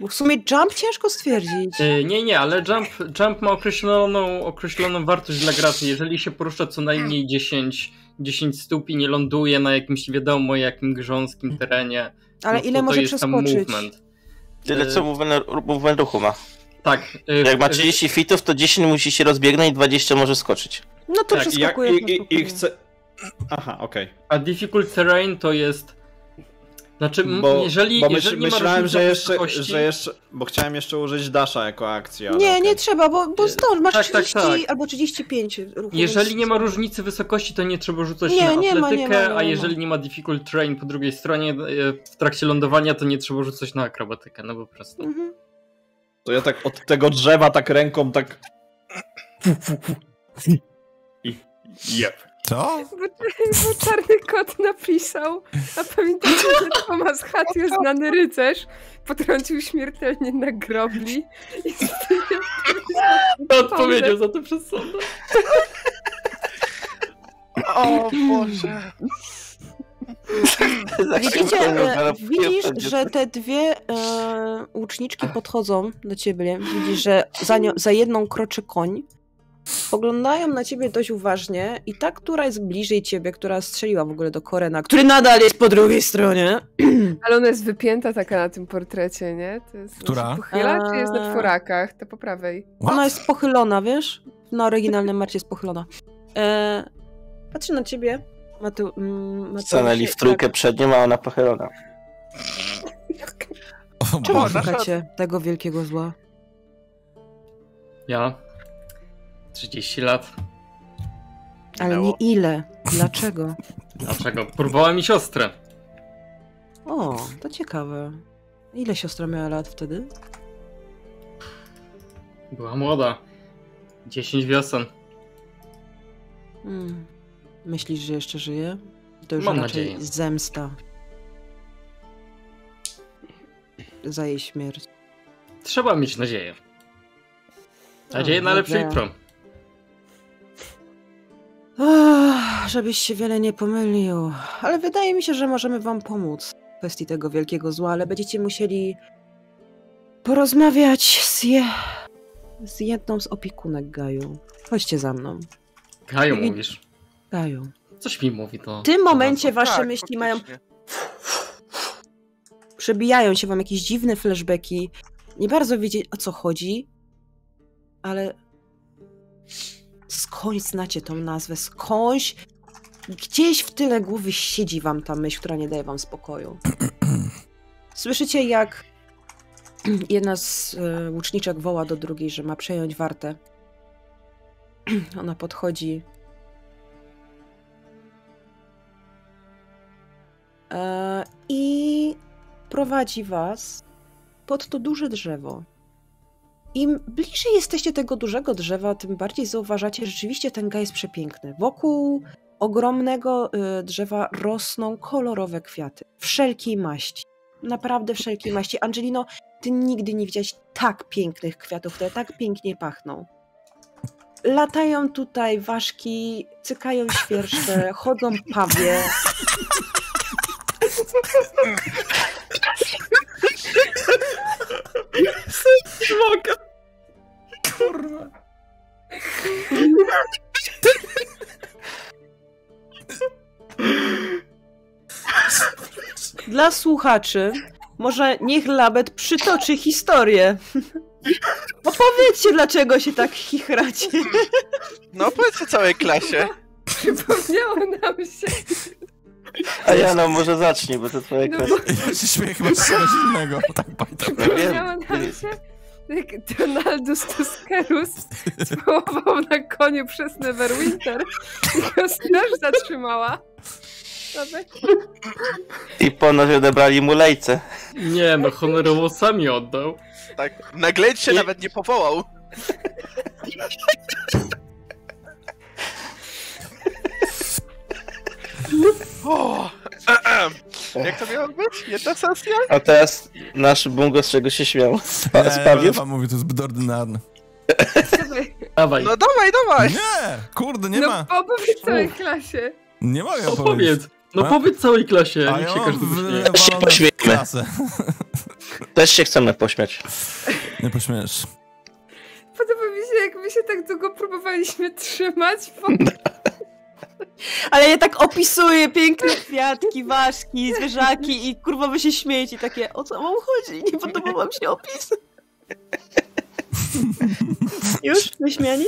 Bo w sumie jump ciężko stwierdzić. E, Nie, nie, ale jump, jump ma określoną, określoną wartość dla graczy. Jeżeli się porusza co najmniej 10, 10 stóp i nie ląduje na jakimś nie wiadomo jakim grząskim terenie. Ale no ile to może przeskoczyć? movement. Tyle co movement, ruchu ma. Tak. e, Jak ma e, 30 fitów, to 10 musi się rozbiegnąć i 20 może skoczyć. No to Tak, i, przeskakujesz i, i, i chcę... Aha, okej. A difficult terrain to jest. Znaczy, Bo, jeżeli, bo myśl, jeżeli myślałem, że jeszcze, wysokości- że jeszcze... Bo chciałem jeszcze użyć dasha jako akcji, ale Nie, okej. nie trzeba, bo, bo zdąż, masz Tak, tak, 30 tak. albo 35 ruchów. Jeżeli więc- nie ma różnicy wysokości, to nie trzeba rzucać Nie, na nie ma, atletykę, nie ma, nie a jeżeli nie ma difficult terrain po drugiej stronie, e, w trakcie lądowania, to nie trzeba rzucać na akrobatykę, no po prostu. Mhm. To ja tak od tego drzewa tak ręką tak... I... Jep. Co? Bo, bo czarny kot napisał, a pamiętacie, że Thomas Hatfield, znany rycerz, potrącił śmiertelnie na grobli i Odpowiedział za to przez sąd. O Boże. Widzicie, e, widzisz, że te dwie e, łuczniczki podchodzą do ciebie. Widzisz, że za, nią, za jedną kroczy koń. Spoglądają na ciebie dość uważnie i ta, która jest bliżej ciebie, która strzeliła w ogóle do Korena, który nadal jest po drugiej stronie. Ale ona jest wypięta taka na tym portrecie, nie? To jest, Która? Się pochyla, czy jest na Eee. czworakach? To po prawej. Ona jest pochylona, wiesz? Na oryginalnym marcie jest pochylona. E, patrzy na ciebie. Mateu, mm, Stanęli w trójkę jak- przed nią, a ona pochylona. Czemu Boże. szukacie tego wielkiego zła? Ja. 30 lat. Ale nie ile. Dlaczego? Dlaczego? Próbowała mi siostrę. O, to ciekawe. Ile siostra miała lat wtedy? Była młoda. 10 wiosen. Hmm. Myślisz, że jeszcze żyje? To już Mam raczej nadzieję. zemsta. Za jej śmierć. Trzeba mieć nadzieję. Nadzieję na lepsze dobra. Ach, żebyś się wiele nie pomylił. Ale wydaje mi się, że możemy wam pomóc w kwestii tego wielkiego zła, ale będziecie musieli porozmawiać z, je... z jedną z opiekunek Gaju. Chodźcie za mną. Gaju I- mówisz. Gaju. Coś mi mówi to. W tym momencie wasze Tak, myśli mają przebijają się wam jakieś dziwne flashbacki. Nie bardzo wiecie o co chodzi, ale skądś znacie tą nazwę, skądś gdzieś w tyle głowy siedzi wam ta myśl, która nie daje wam spokoju. Słyszycie jak jedna z e, łuczniczek woła do drugiej, że ma przejąć wartę. Ona podchodzi. E, I prowadzi was pod to duże drzewo. Im bliżej jesteście tego dużego drzewa, tym bardziej zauważacie, że rzeczywiście ten gaj jest przepiękny. Wokół ogromnego y, drzewa rosną kolorowe kwiaty. Wszelkiej maści. Naprawdę wszelkiej maści. Angelino, ty nigdy nie widziałaś tak pięknych kwiatów, które tak pięknie pachną. Latają tutaj ważki, cykają świerszcze, chodzą pawie. Mogę. Kurwa. Dla słuchaczy, może niech Labet przytoczy historię. Opowiedzcie, dlaczego się tak chichracie. No powiedzcie całej klasie. Przypomniało nam się. A ja no może zacznij, bo to twoje No kwestie. Ja się śmieję chyba z czegoś innego. Tak pamiętam. Przypomniało nam się, jak Donaldus Tuskerus spróbował na koniu przez Neverwinter i go straż zatrzymała. I ponoć odebrali mu lejce. Nie, no honorowo sami oddał. Tak, na się nawet nie powołał. O, Jak to miało być? Jedna sesja? A teraz nasz bungo z czego się śmiał? Spawił? Ewa mówi, to jest zbyt ordynarne. Dawaj, No dawaj, dawaj! Nie! Kurde, nie no ma. opowiedz całej klasie. Nie mogę opowiedzieć. opowiedz. No A? powiedz całej klasie, A niech ja się każdy wyśmieje. pośmiejmy. klasę. Też się chcemy pośmiać. Nie pośmiesz. Podoba mi się, jak my się tak długo próbowaliśmy trzymać, bo Ale ja tak opisuję piękne kwiatki, ważki, zwierzaki i kurwa wy się śmiejecie takie, o co wam chodzi? Nie podoba wam się opis? Już? Wyśmiani?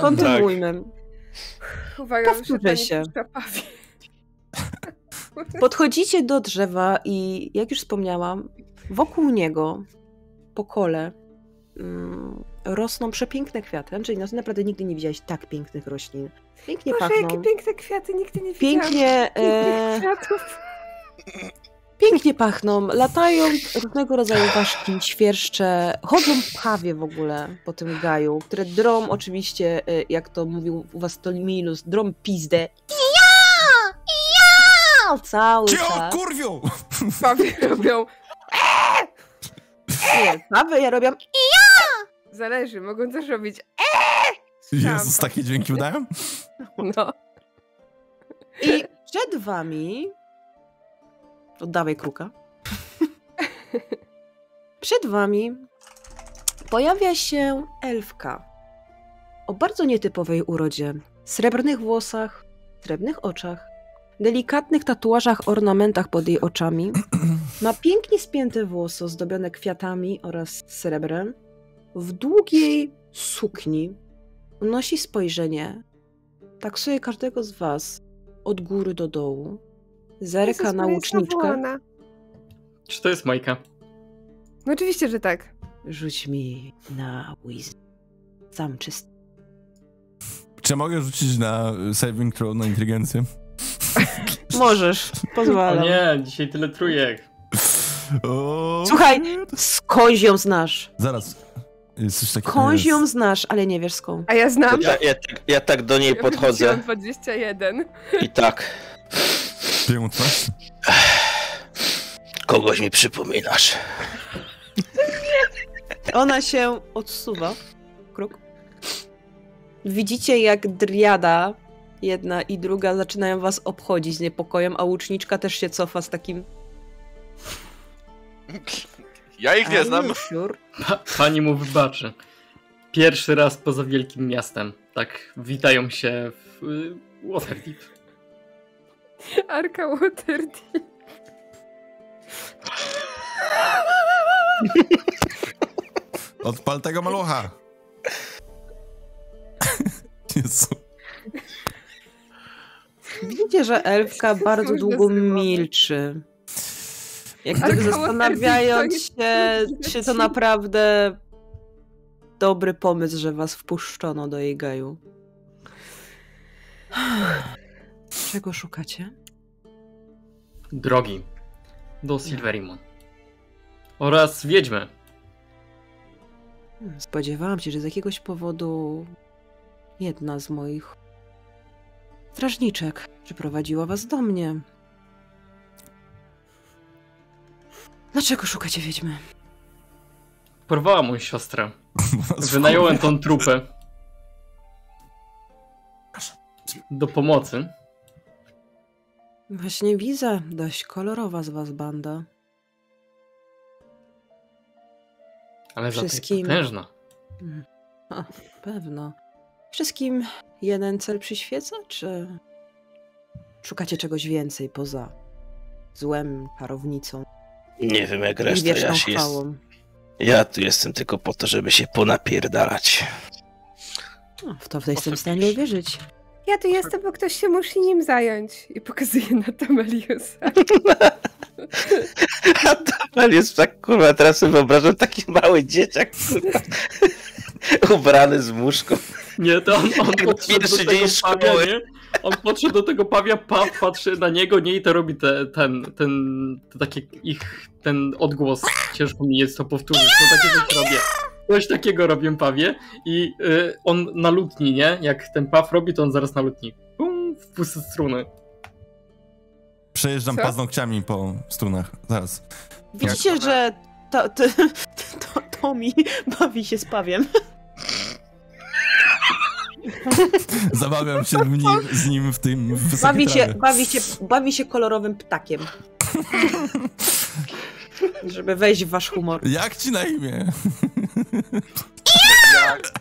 Kontynuujmy. uwaga, Powtórzę się. Podchodzicie do drzewa i jak już wspomniałam, wokół niego po kole mm, rosną przepiękne kwiaty. Angelina, ty naprawdę nigdy nie widziałaś tak pięknych roślin. Pięknie Boże, pachną. jakie piękne kwiaty, nigdy nie widziałam. Pięknie, e, pięknych kwiatów. pięknie pachną. Latają różnego rodzaju ważki, świerszcze. Chodzą pawie w ogóle po tym gaju, które drą oczywiście, e, jak to mówił u was Tolmilus, drą pizdę. Ja! Ja! Cały Cio, czas. kurwiu! Pawie robią. Nie, pawy ja robię Zależy, mogą też robić. Jezus, takie dźwięki udają? No. I przed wami. Oddawaj kruka. przed wami pojawia się elfka. o bardzo nietypowej urodzie, srebrnych włosach, srebrnych oczach, delikatnych tatuażach, ornamentach pod jej oczami. Ma pięknie spięte włosy ozdobione kwiatami oraz srebrem. W długiej sukni unosi spojrzenie. Taksuje każdego z was od góry do dołu. Zerka Jezus, na łuczniczkę. Czy to jest Majka? No oczywiście, że tak. Rzuć mi na wisdom. Sam czysty. Czy mogę rzucić na saving throw na inteligencję? Możesz, O pozwalam. nie, dzisiaj tyle trójek. O, Słuchaj, skądś ją znasz. Zaraz. Jest coś takiego. Ją znasz, ale nie wiesz skąd. A ja znam. Ja, ja, tak- ja tak do niej Ja podchodzę wyrzuciłam 21. i tak. Piękność. Kogoś mi przypominasz. Ona się odsuwa. Krok. Widzicie, jak driada jedna i druga zaczynają was obchodzić z niepokojem, a łuczniczka też się cofa z takim. Ja ich nie "Are znam. sure?" Pa, pani mu wybaczy. Pierwszy raz poza wielkim miastem. Tak witają się w y, Waterdeep. Arka Waterdeep. Odpal tego malucha. Jezu. Widzicie, że elfka bardzo długo milczy. Jak gdyby koło zastanawiając się, czy to naprawdę dobry pomysł, że was wpuszczono do jej gaju. Czego szukacie? Drogi do Silverimon. Oraz wiedźmy. Hmm, Spodziewałam się, że z jakiegoś powodu jedna z moich strażniczek przyprowadziła was do mnie. Dlaczego szukacie wiedźmy? Porwała moją siostrę. Wynająłem tą trupę. Do pomocy. Właśnie widzę, dość kolorowa z was banda. Ale Wszystkim. potężna. Hmm. A, pewno. Wszystkim jeden cel przyświeca, czy szukacie czegoś więcej poza złem, czarownicą Nie wiem jak reszta wieczną Jasi jest. Ja tu jestem tylko po to, żeby się ponapierdalać. No, w to w jestem w stanie uwierzyć. Ja tu jestem, bo ktoś się musi nim zająć. I pokazuję na Tameliusa. A jest tak, kurwa, teraz sobie wyobrażam taki mały dzieciak, kurwa, ubrany z muszką. Nie, to on, on podszedł Pierwszy do tego dzień pawia, nie? On podszedł do tego pawia, paw patrzy na niego, nie? I to robi te, ten, ten, to takie ich, ten odgłos. Ciężko mi jest to powtórzyć, no takie coś robię. Coś takiego robię pawie i y, on na lutni, nie? Jak ten paw robi, to on zaraz na lutni. Pum, w puste struny. Przejeżdżam Co? paznokciami po strunach. Zaraz. Widzicie, że to, to, to, Tommy bawi się z pawiem. Zabawiam się w nim, z nim w tym w Bawi się, trawie. bawi, się, bawi się kolorowym ptakiem. Żeby wejść w wasz humor. Jak ci na imię? Jak,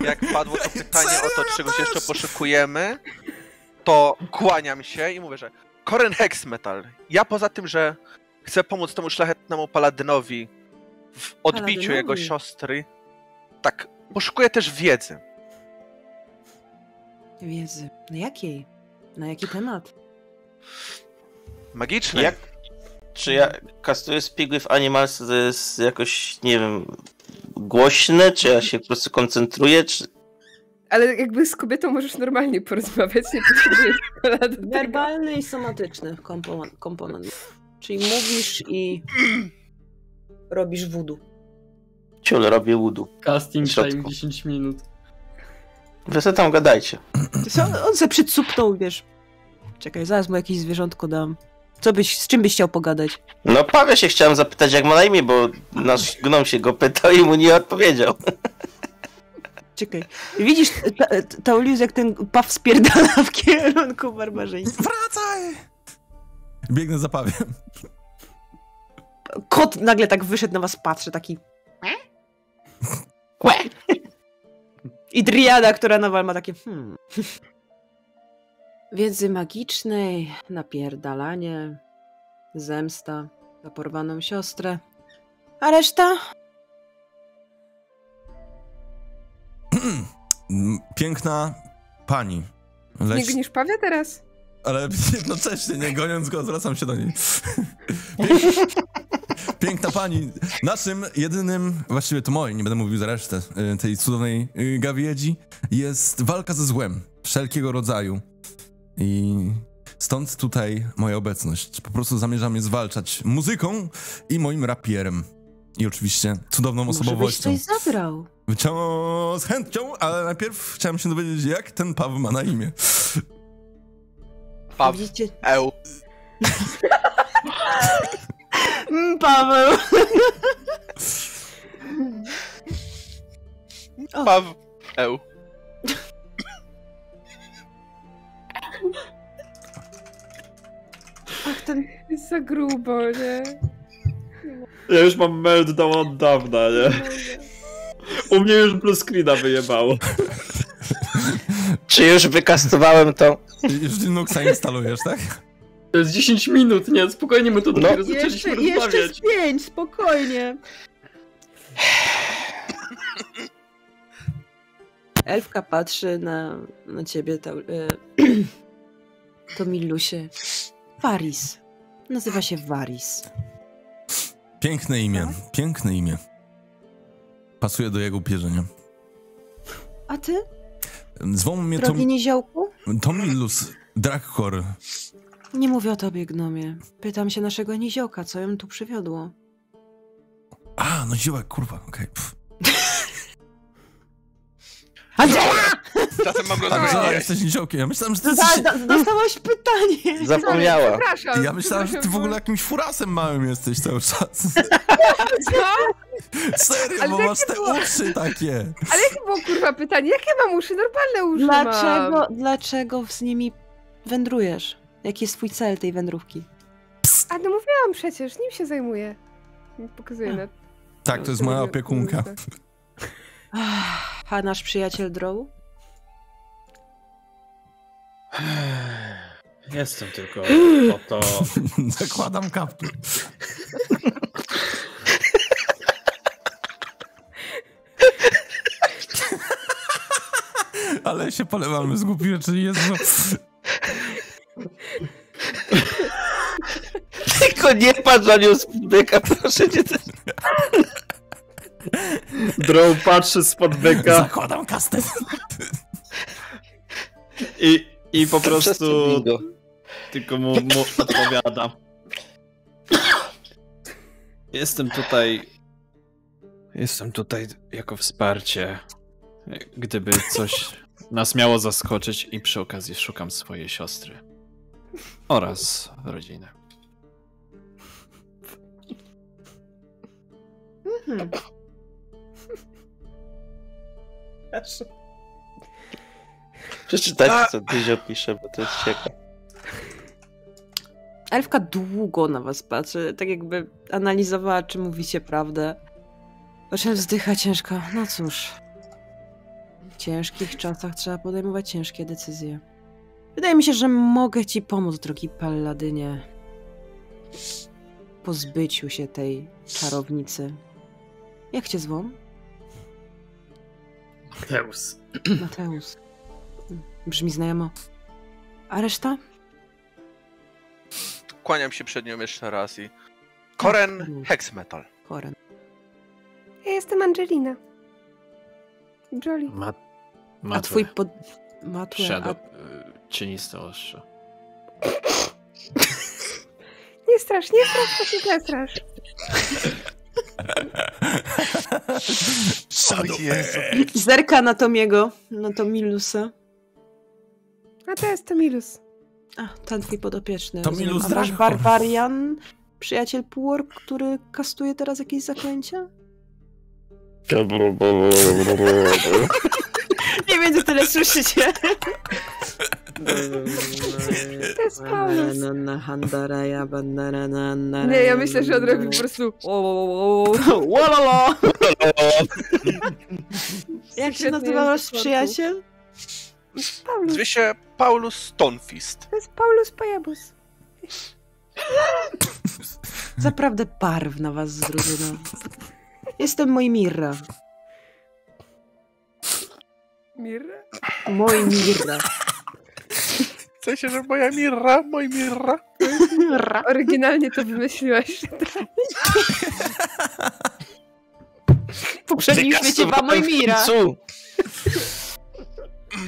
jak padło to pytanie o to, czegoś jeszcze poszukujemy, to kłaniam się i mówię, że Koren Hex Metal. Ja poza tym, że chcę pomóc temu szlachetnemu paladynowi w odbiciu jego siostry, tak, poszukuję też wiedzy. Wiedzy. Na jakiej? Na jaki temat? Magicznej. Jak, czy ja kastuję Speak with Animals, to jest jakoś, nie wiem, głośne, czy ja się po prostu koncentruję, czy... Ale jakby z kobietą możesz normalnie porozmawiać, nie potrzebujesz. Werbalny i somatyczny komponent. komponent. Czyli mówisz i robisz wudu. Ciul, robię łudu. Casting time 10 minut. Wy sobie tam gadajcie. On, on se przycupnął, wiesz. Czekaj, zaraz mu jakieś zwierzątko dam. Co byś, z czym byś chciał pogadać? No Paweł się chciałem zapytać jak ma na imię, bo nasz gnom się go pytał i mu nie odpowiedział. Czekaj. Widzisz, ta, ta, Taulius, jak ten paw spierdala w kierunku barbarzyńcy. Wracaj! Biegnę za pawiem. Kot nagle tak wyszedł na was, patrzy, taki... I driada, która nawal ma takie hmm. Wiedzy magicznej, napierdalanie, zemsta za porwaną siostrę. A reszta? Mm, Piękna pani. Nie Leć, gnisz Pawia teraz? ale jednocześnie, nie goniąc go, zwracam się do niej. Piękna pani. Naszym jedynym, właściwie to moim, nie będę mówił za resztę, y, tej cudownej y, gawiedzi, jest walka ze złem. Wszelkiego rodzaju. I stąd tutaj moja obecność. Po prostu zamierzam je zwalczać muzyką i moim rapierem. I oczywiście cudowną Może byś osobowością. coś zabrał. Z chęcią, ale najpierw chciałem się dowiedzieć, jak ten Paweł ma na imię. Paw. Widzicie? Eł. Mm, Paweł. O. Paw. Eł. Ach, ten... Jest za grubo, nie? Ja już mam meltdown od dawna, nie? U mnie już blue screena wyjebało. Czy już wykastowałem to? Już Linuxa instalujesz, tak? To jest 10 minut, nie? Spokojnie, my to No. dopiero zaczęliśmy Jeszcze, jeszcze rozmawiać. z pięć, spokojnie. Elfka patrzy na, na ciebie, to, e, to Milusie. Varis. Nazywa się Varis. Piękne imię, piękne imię. Pasuje do jego pierzenia. A ty, Zwą mnie Tom, drogi niziołku? Tomilus Drakkor. Nie mówię o tobie, gnomie. Pytam się naszego niziołka, co ją tu przywiodło. A, no ziołek, kurwa, okej. Angela! Czasem mogę A, zrobić. a, jesteś niziołkiem. Ja myślałem, że ty jesteś... do- Dostałaś pytanie. Zapomniała. Przepraszam. Ja myślałem, że ty w ogóle jakimś furasem małym jesteś cały czas. Co? Serio, Ale bo masz te było- uszy takie. Ale jakie było kurwa pytanie? Jakie mam uszy? Normalne uszy Dlaczego, mam. dlaczego z nimi wędrujesz? Jaki jest twój cel tej wędrówki? A no mówiłam przecież, nim się zajmuję. Pokazuję na... Tak, to jest moja opiekunka. A nasz przyjaciel Drow? Jestem tylko po to... Zakładam kaptur. Ale się polewamy z głupi rzeczy, Jezu. Tylko nie patrz na nią z byka, proszę cię. Drow patrzy spod byka Zakładam kastet. i, i po prostu tylko mu, mu odpowiada. Jestem tutaj... Jestem tutaj jako wsparcie. Gdyby coś nas miało zaskoczyć i przy okazji szukam swojej siostry. Oraz rodziny. Mhm. Przeczytajcie, co Dyzio pisze, bo to jest ciekawe. Elfka długo na was patrzy, tak jakby analizowała, czy mówicie prawdę. Po czym wzdycha ciężko. No cóż. W ciężkich czasach trzeba podejmować ciężkie decyzje. Wydaje mi się, że mogę ci pomóc, drogi Palladynie. W Pozbyciu się tej czarownicy. Jak cię zwą? Mateus. Mateusz. Brzmi znajomo. A reszta? Kłaniam się przed nią jeszcze raz i... Koren Hexmetal. Koren. Ja jestem Angelina. Jolly. Ma, A twój pod... Matue, Shadow. Cieniste ostrze. Nie strasz, nie strasz, to się nie strasz. Zerka na Tomiego, na Tomilusa. A to jest Tomilus. A, ten twój podopieczny. Tomilus masz. Barbarian, przyjaciel Półork, który kastuje teraz jakieś zaklęcia? Nie wiem, czy tyle słyszycie. To jest Paulus. Nie, ja myślę, że on robi po prostu... Łololo! Jak się nazywa wasz przyjaciel? Paulus, Zwie się Paulus Stonefist. to jest Paulus Pajabus. Zaprawdę barwna was z drużyną. Jestem Mojmirra. Mirra? Mojmirra. W sensie, że moja mirra, moj mirra. Oryginalnie to wymyśliłaś. Była Wykasowałem w Mojmira. końcu.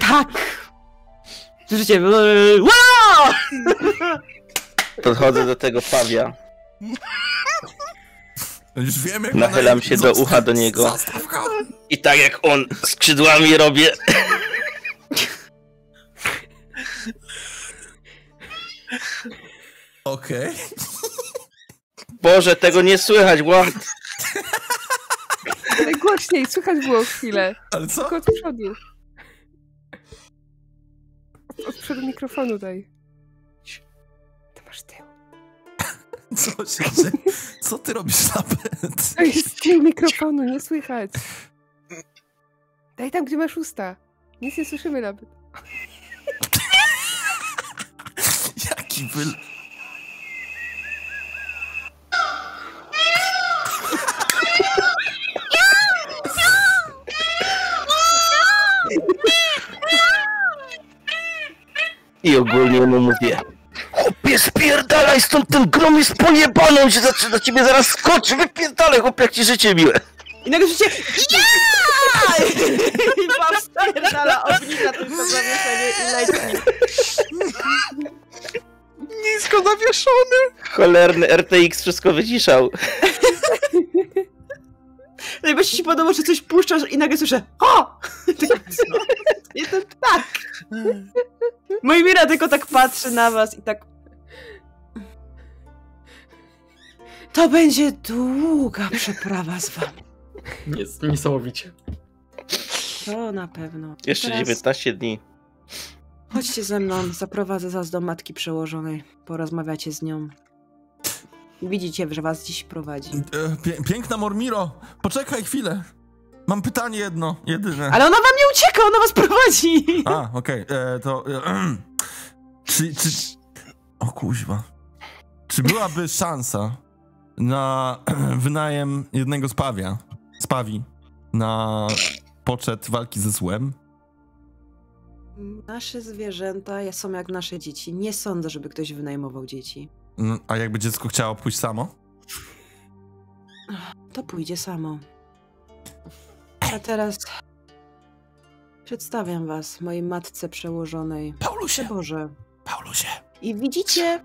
Tak! Słyszycie? Wow! Podchodzę do tego Pawia, Już jak nachylam się do ucha do niego i tak jak on skrzydłami robię. Okej. Boże, tego nie słychać, what? Ale głośniej, słychać było chwilę. Ale co? Tylko od przodu. Od przodu mikrofonu daj. To masz tył. Co się dzieje? Co ty robisz napęd? To jest tył mikrofonu, nie słychać. Daj tam, gdzie masz usta. Nic nie słyszymy nawet. Jaki wy... I ogólnie mu mówię. Chłopie, spierdalaj stąd, ten grom jest pojebany, on się zaczyna ciebie zaraz skoczy, wypierdalaj, chłopie, jak ci życie miłe. I nagle słyszycie ja! I wam spierdala ognika tylko zawieszenie i leci. Nisko zawieszony. Cholerny RTX wszystko wyciszał. Najbardziej się podoba, że coś puszczasz i nagle słyszę o! Jestem tak! Mojmira tylko tak patrzy na was i tak... To będzie długa przeprawa z wami. Jest niesamowicie. To na pewno. Jeszcze Teraz 19 dni. Chodźcie ze mną, zaprowadzę was do matki przełożonej. Porozmawiacie z nią. Widzicie, że was dziś prowadzi. E, piękna Mormiro, poczekaj chwilę. Mam pytanie jedno, jedyne. Ale ona wam nie ucieka, ona was prowadzi! A, okej, e, to... E, czy, czy... O kuźwa. Czy byłaby szansa na wynajem jednego spawia, spawi, na poczet walki ze złem? Nasze zwierzęta są jak nasze dzieci. Nie sądzę, żeby ktoś wynajmował dzieci. No, A jakby dziecko chciało pójść samo? To pójdzie samo. A teraz przedstawiam was mojej matce przełożonej. Paulusie, Boże. Paulusie. I widzicie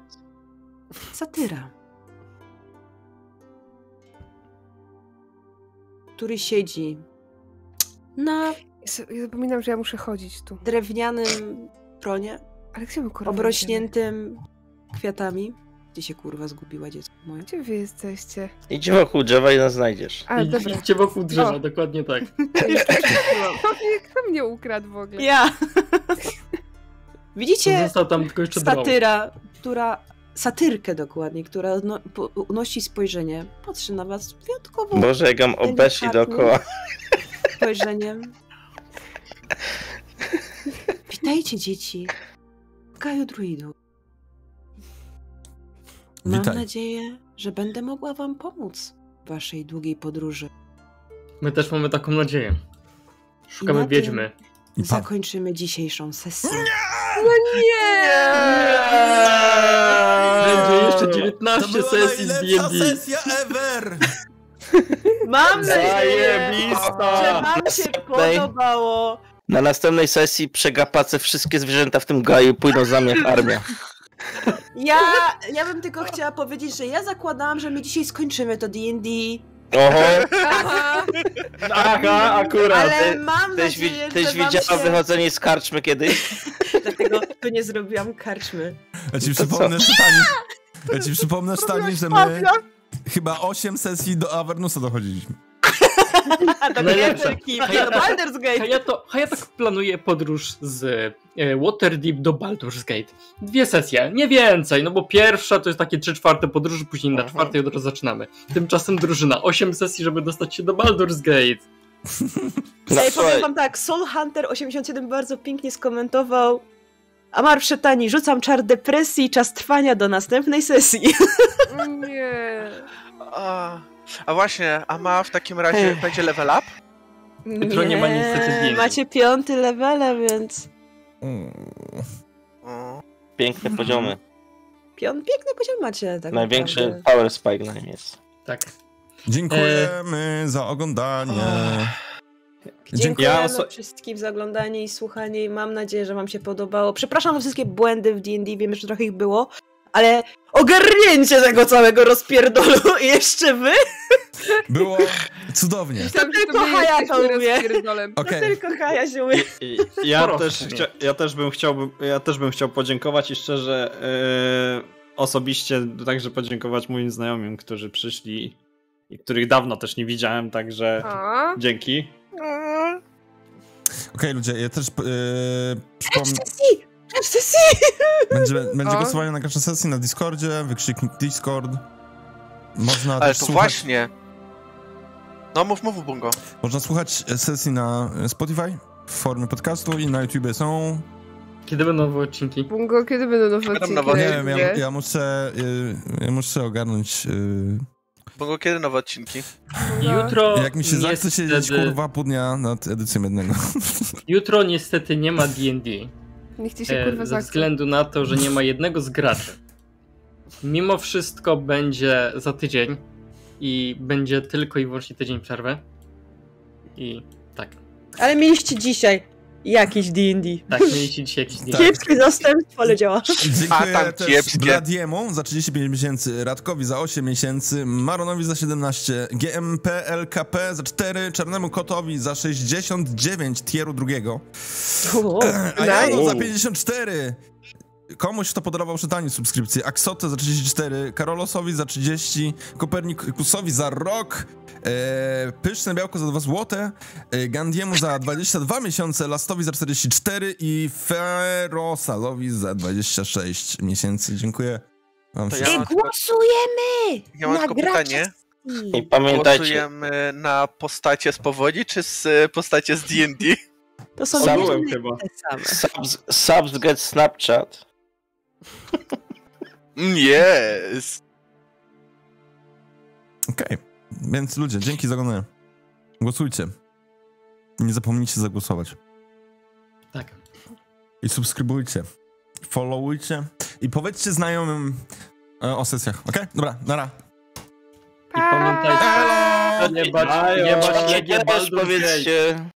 satyra, który siedzi na Ja zapominam, że ja muszę chodzić tu. drewnianym tronie, Ale gdzie my kurwa obrośniętym kwiatami. Gdzie się kurwa zgubiła dziecko moje? Gdzie wy jesteście? Idź wokół drzewa i nas znajdziesz. A, dobra. idźcie wokół drzewa, O. dokładnie tak. Kto mnie, kto mnie ukradł w ogóle? Ja! Widzicie Został tam tylko jeszcze drog. satyra, która. Satyrkę dokładnie, która odno, po, unosi spojrzenie. Patrzy na was wyjątkowo Boże, jak mam obeszli dookoła. spojrzeniem. Witajcie, dzieci. W Gaju Druidu. Mam Witaj. nadzieję, że będę mogła wam pomóc w waszej długiej podróży. My też mamy taką nadzieję. I Szukamy na tym wiedźmy. I pa- Zakończymy dzisiejszą sesję. Będzie jeszcze To 19 była sesji z najlepsza D&D. sesja ever! Mam nadzieję, Zajebista! że wam się podobało. Na następnej sesji przegapacę wszystkie zwierzęta w tym gaju, pójdą za mnie armia. Ja, ja bym tylko chciała powiedzieć, że ja zakładałam, że my dzisiaj skończymy to D&D, Oho, Aha! Aha, akurat. ale ty- mam tyś, wi- nadzieję, tyś że wam widziała się... wychodzenie z karczmy kiedyś? Dlatego to nie zrobiłam karczmy. Ja ci To przypomnę, Stani, ja ci przypomnę, Stani, że my chyba 8 sesji do Avernusa dochodziliśmy. Do. Gierki, do Baldur's A Gate. ja, to, a ja tak planuję podróż z e, Waterdeep do Baldur's Gate. Dwie sesje, nie więcej, no bo pierwsza to jest takie trzy czwarte podróży, później na czwartej od razu zaczynamy. Tymczasem drużyna, osiem sesji, żeby dostać się do Baldur's Gate. No, Ej, powiem wam tak, Soul Hunter 87 bardzo pięknie skomentował Amar Szetani, rzucam czar depresji i czas trwania do następnej sesji. Nie. A, a właśnie, a ma w takim razie Ech. będzie level up? Jutro nie ma niestety zdjęć. Macie piąty level, więc Mm. Piękne poziomy. pią- piękny poziom macie. Tak Największy naprawdę. power spike na nim jest. Tak. Dziękujemy za oglądanie. Dziękujemy Ja wszystkim za oglądanie i słuchanie i mam nadzieję, że wam się podobało. Przepraszam za wszystkie błędy w D&D, wiem, że trochę ich było, ale ogarnięcie tego całego rozpierdolu i jeszcze wy? Było cudownie. To tylko Haja to umie. Okej. Tylko Kaja się umie. I- Ja też, chcia, ja też bym chciał, ja też bym chciał podziękować i szczerze e, osobiście także podziękować moim znajomym, którzy przyszli i których dawno też nie widziałem, także A? dzięki. Okej, ludzie, ja też yy, przypomnę. Sesji! Będzie, będzie O. głosowanie na każdej sesji na Discordzie, wykrzyknik Discord. Można Ale też to słuchać, właśnie. No mów, mów, Bungo. Można słuchać sesji na Spotify w formie podcastu i na YouTube są. Kiedy będą nowe odcinki? Bungo, kiedy będą nowe odcinki? nowe na Nie wiem, ja, ja muszę. Yy, ja muszę ogarnąć. Yy, Bungo, kiedy nowe odcinki? Jutro jak mi się zachce siedzieć niestety, kurwa pół dnia nad edycją jednego. jutro niestety nie ma D&D. Niech ci się E, kurwa ze względu na to, że nie ma jednego z graczy. Mimo wszystko będzie za tydzień i będzie tylko i wyłącznie tydzień przerwy. I tak, Ale mieliście dzisiaj jakiś D&D. tak, mieliście dzisiaj jakiś dzień. Kiepskie zastępstwo, ale działa. Dziękuję A, tam też kiepskie. Bladiemu za 35 miesięcy, Radkowi za 8 miesięcy, Maronowi za 17, GMPLKP za 4, Czarnemu Kotowi za 69 tieru drugiego, a Janu za 54. Komuś, kto podarował czytanie subskrypcji, Aksotę za 34, Karolosowi za 30, Kopernikusowi za rok, e, Pyszne Białko za 2 złote, e, Gandiemu za 22 miesiące, Lastowi za 44 i Ferosalowi za 26 miesięcy. Dziękuję wam To ja głosujemy! ja mam tylko pytanie. I pamiętajcie, Głosujemy na postacie z powodzi, czy z e, postacie z D&D? To są i chyba. subs, subs get Snapchat. Mm, Yes! Okej, więc ludzie, dzięki za oglądanie. Głosujcie. Nie zapomnijcie zagłosować. Tak. I subskrybujcie. Followujcie. I powiedzcie znajomym e, o sesjach, okej? Dobra, nara. I pamiętajcie, nie bać, nie bać, nie, powiedzcie.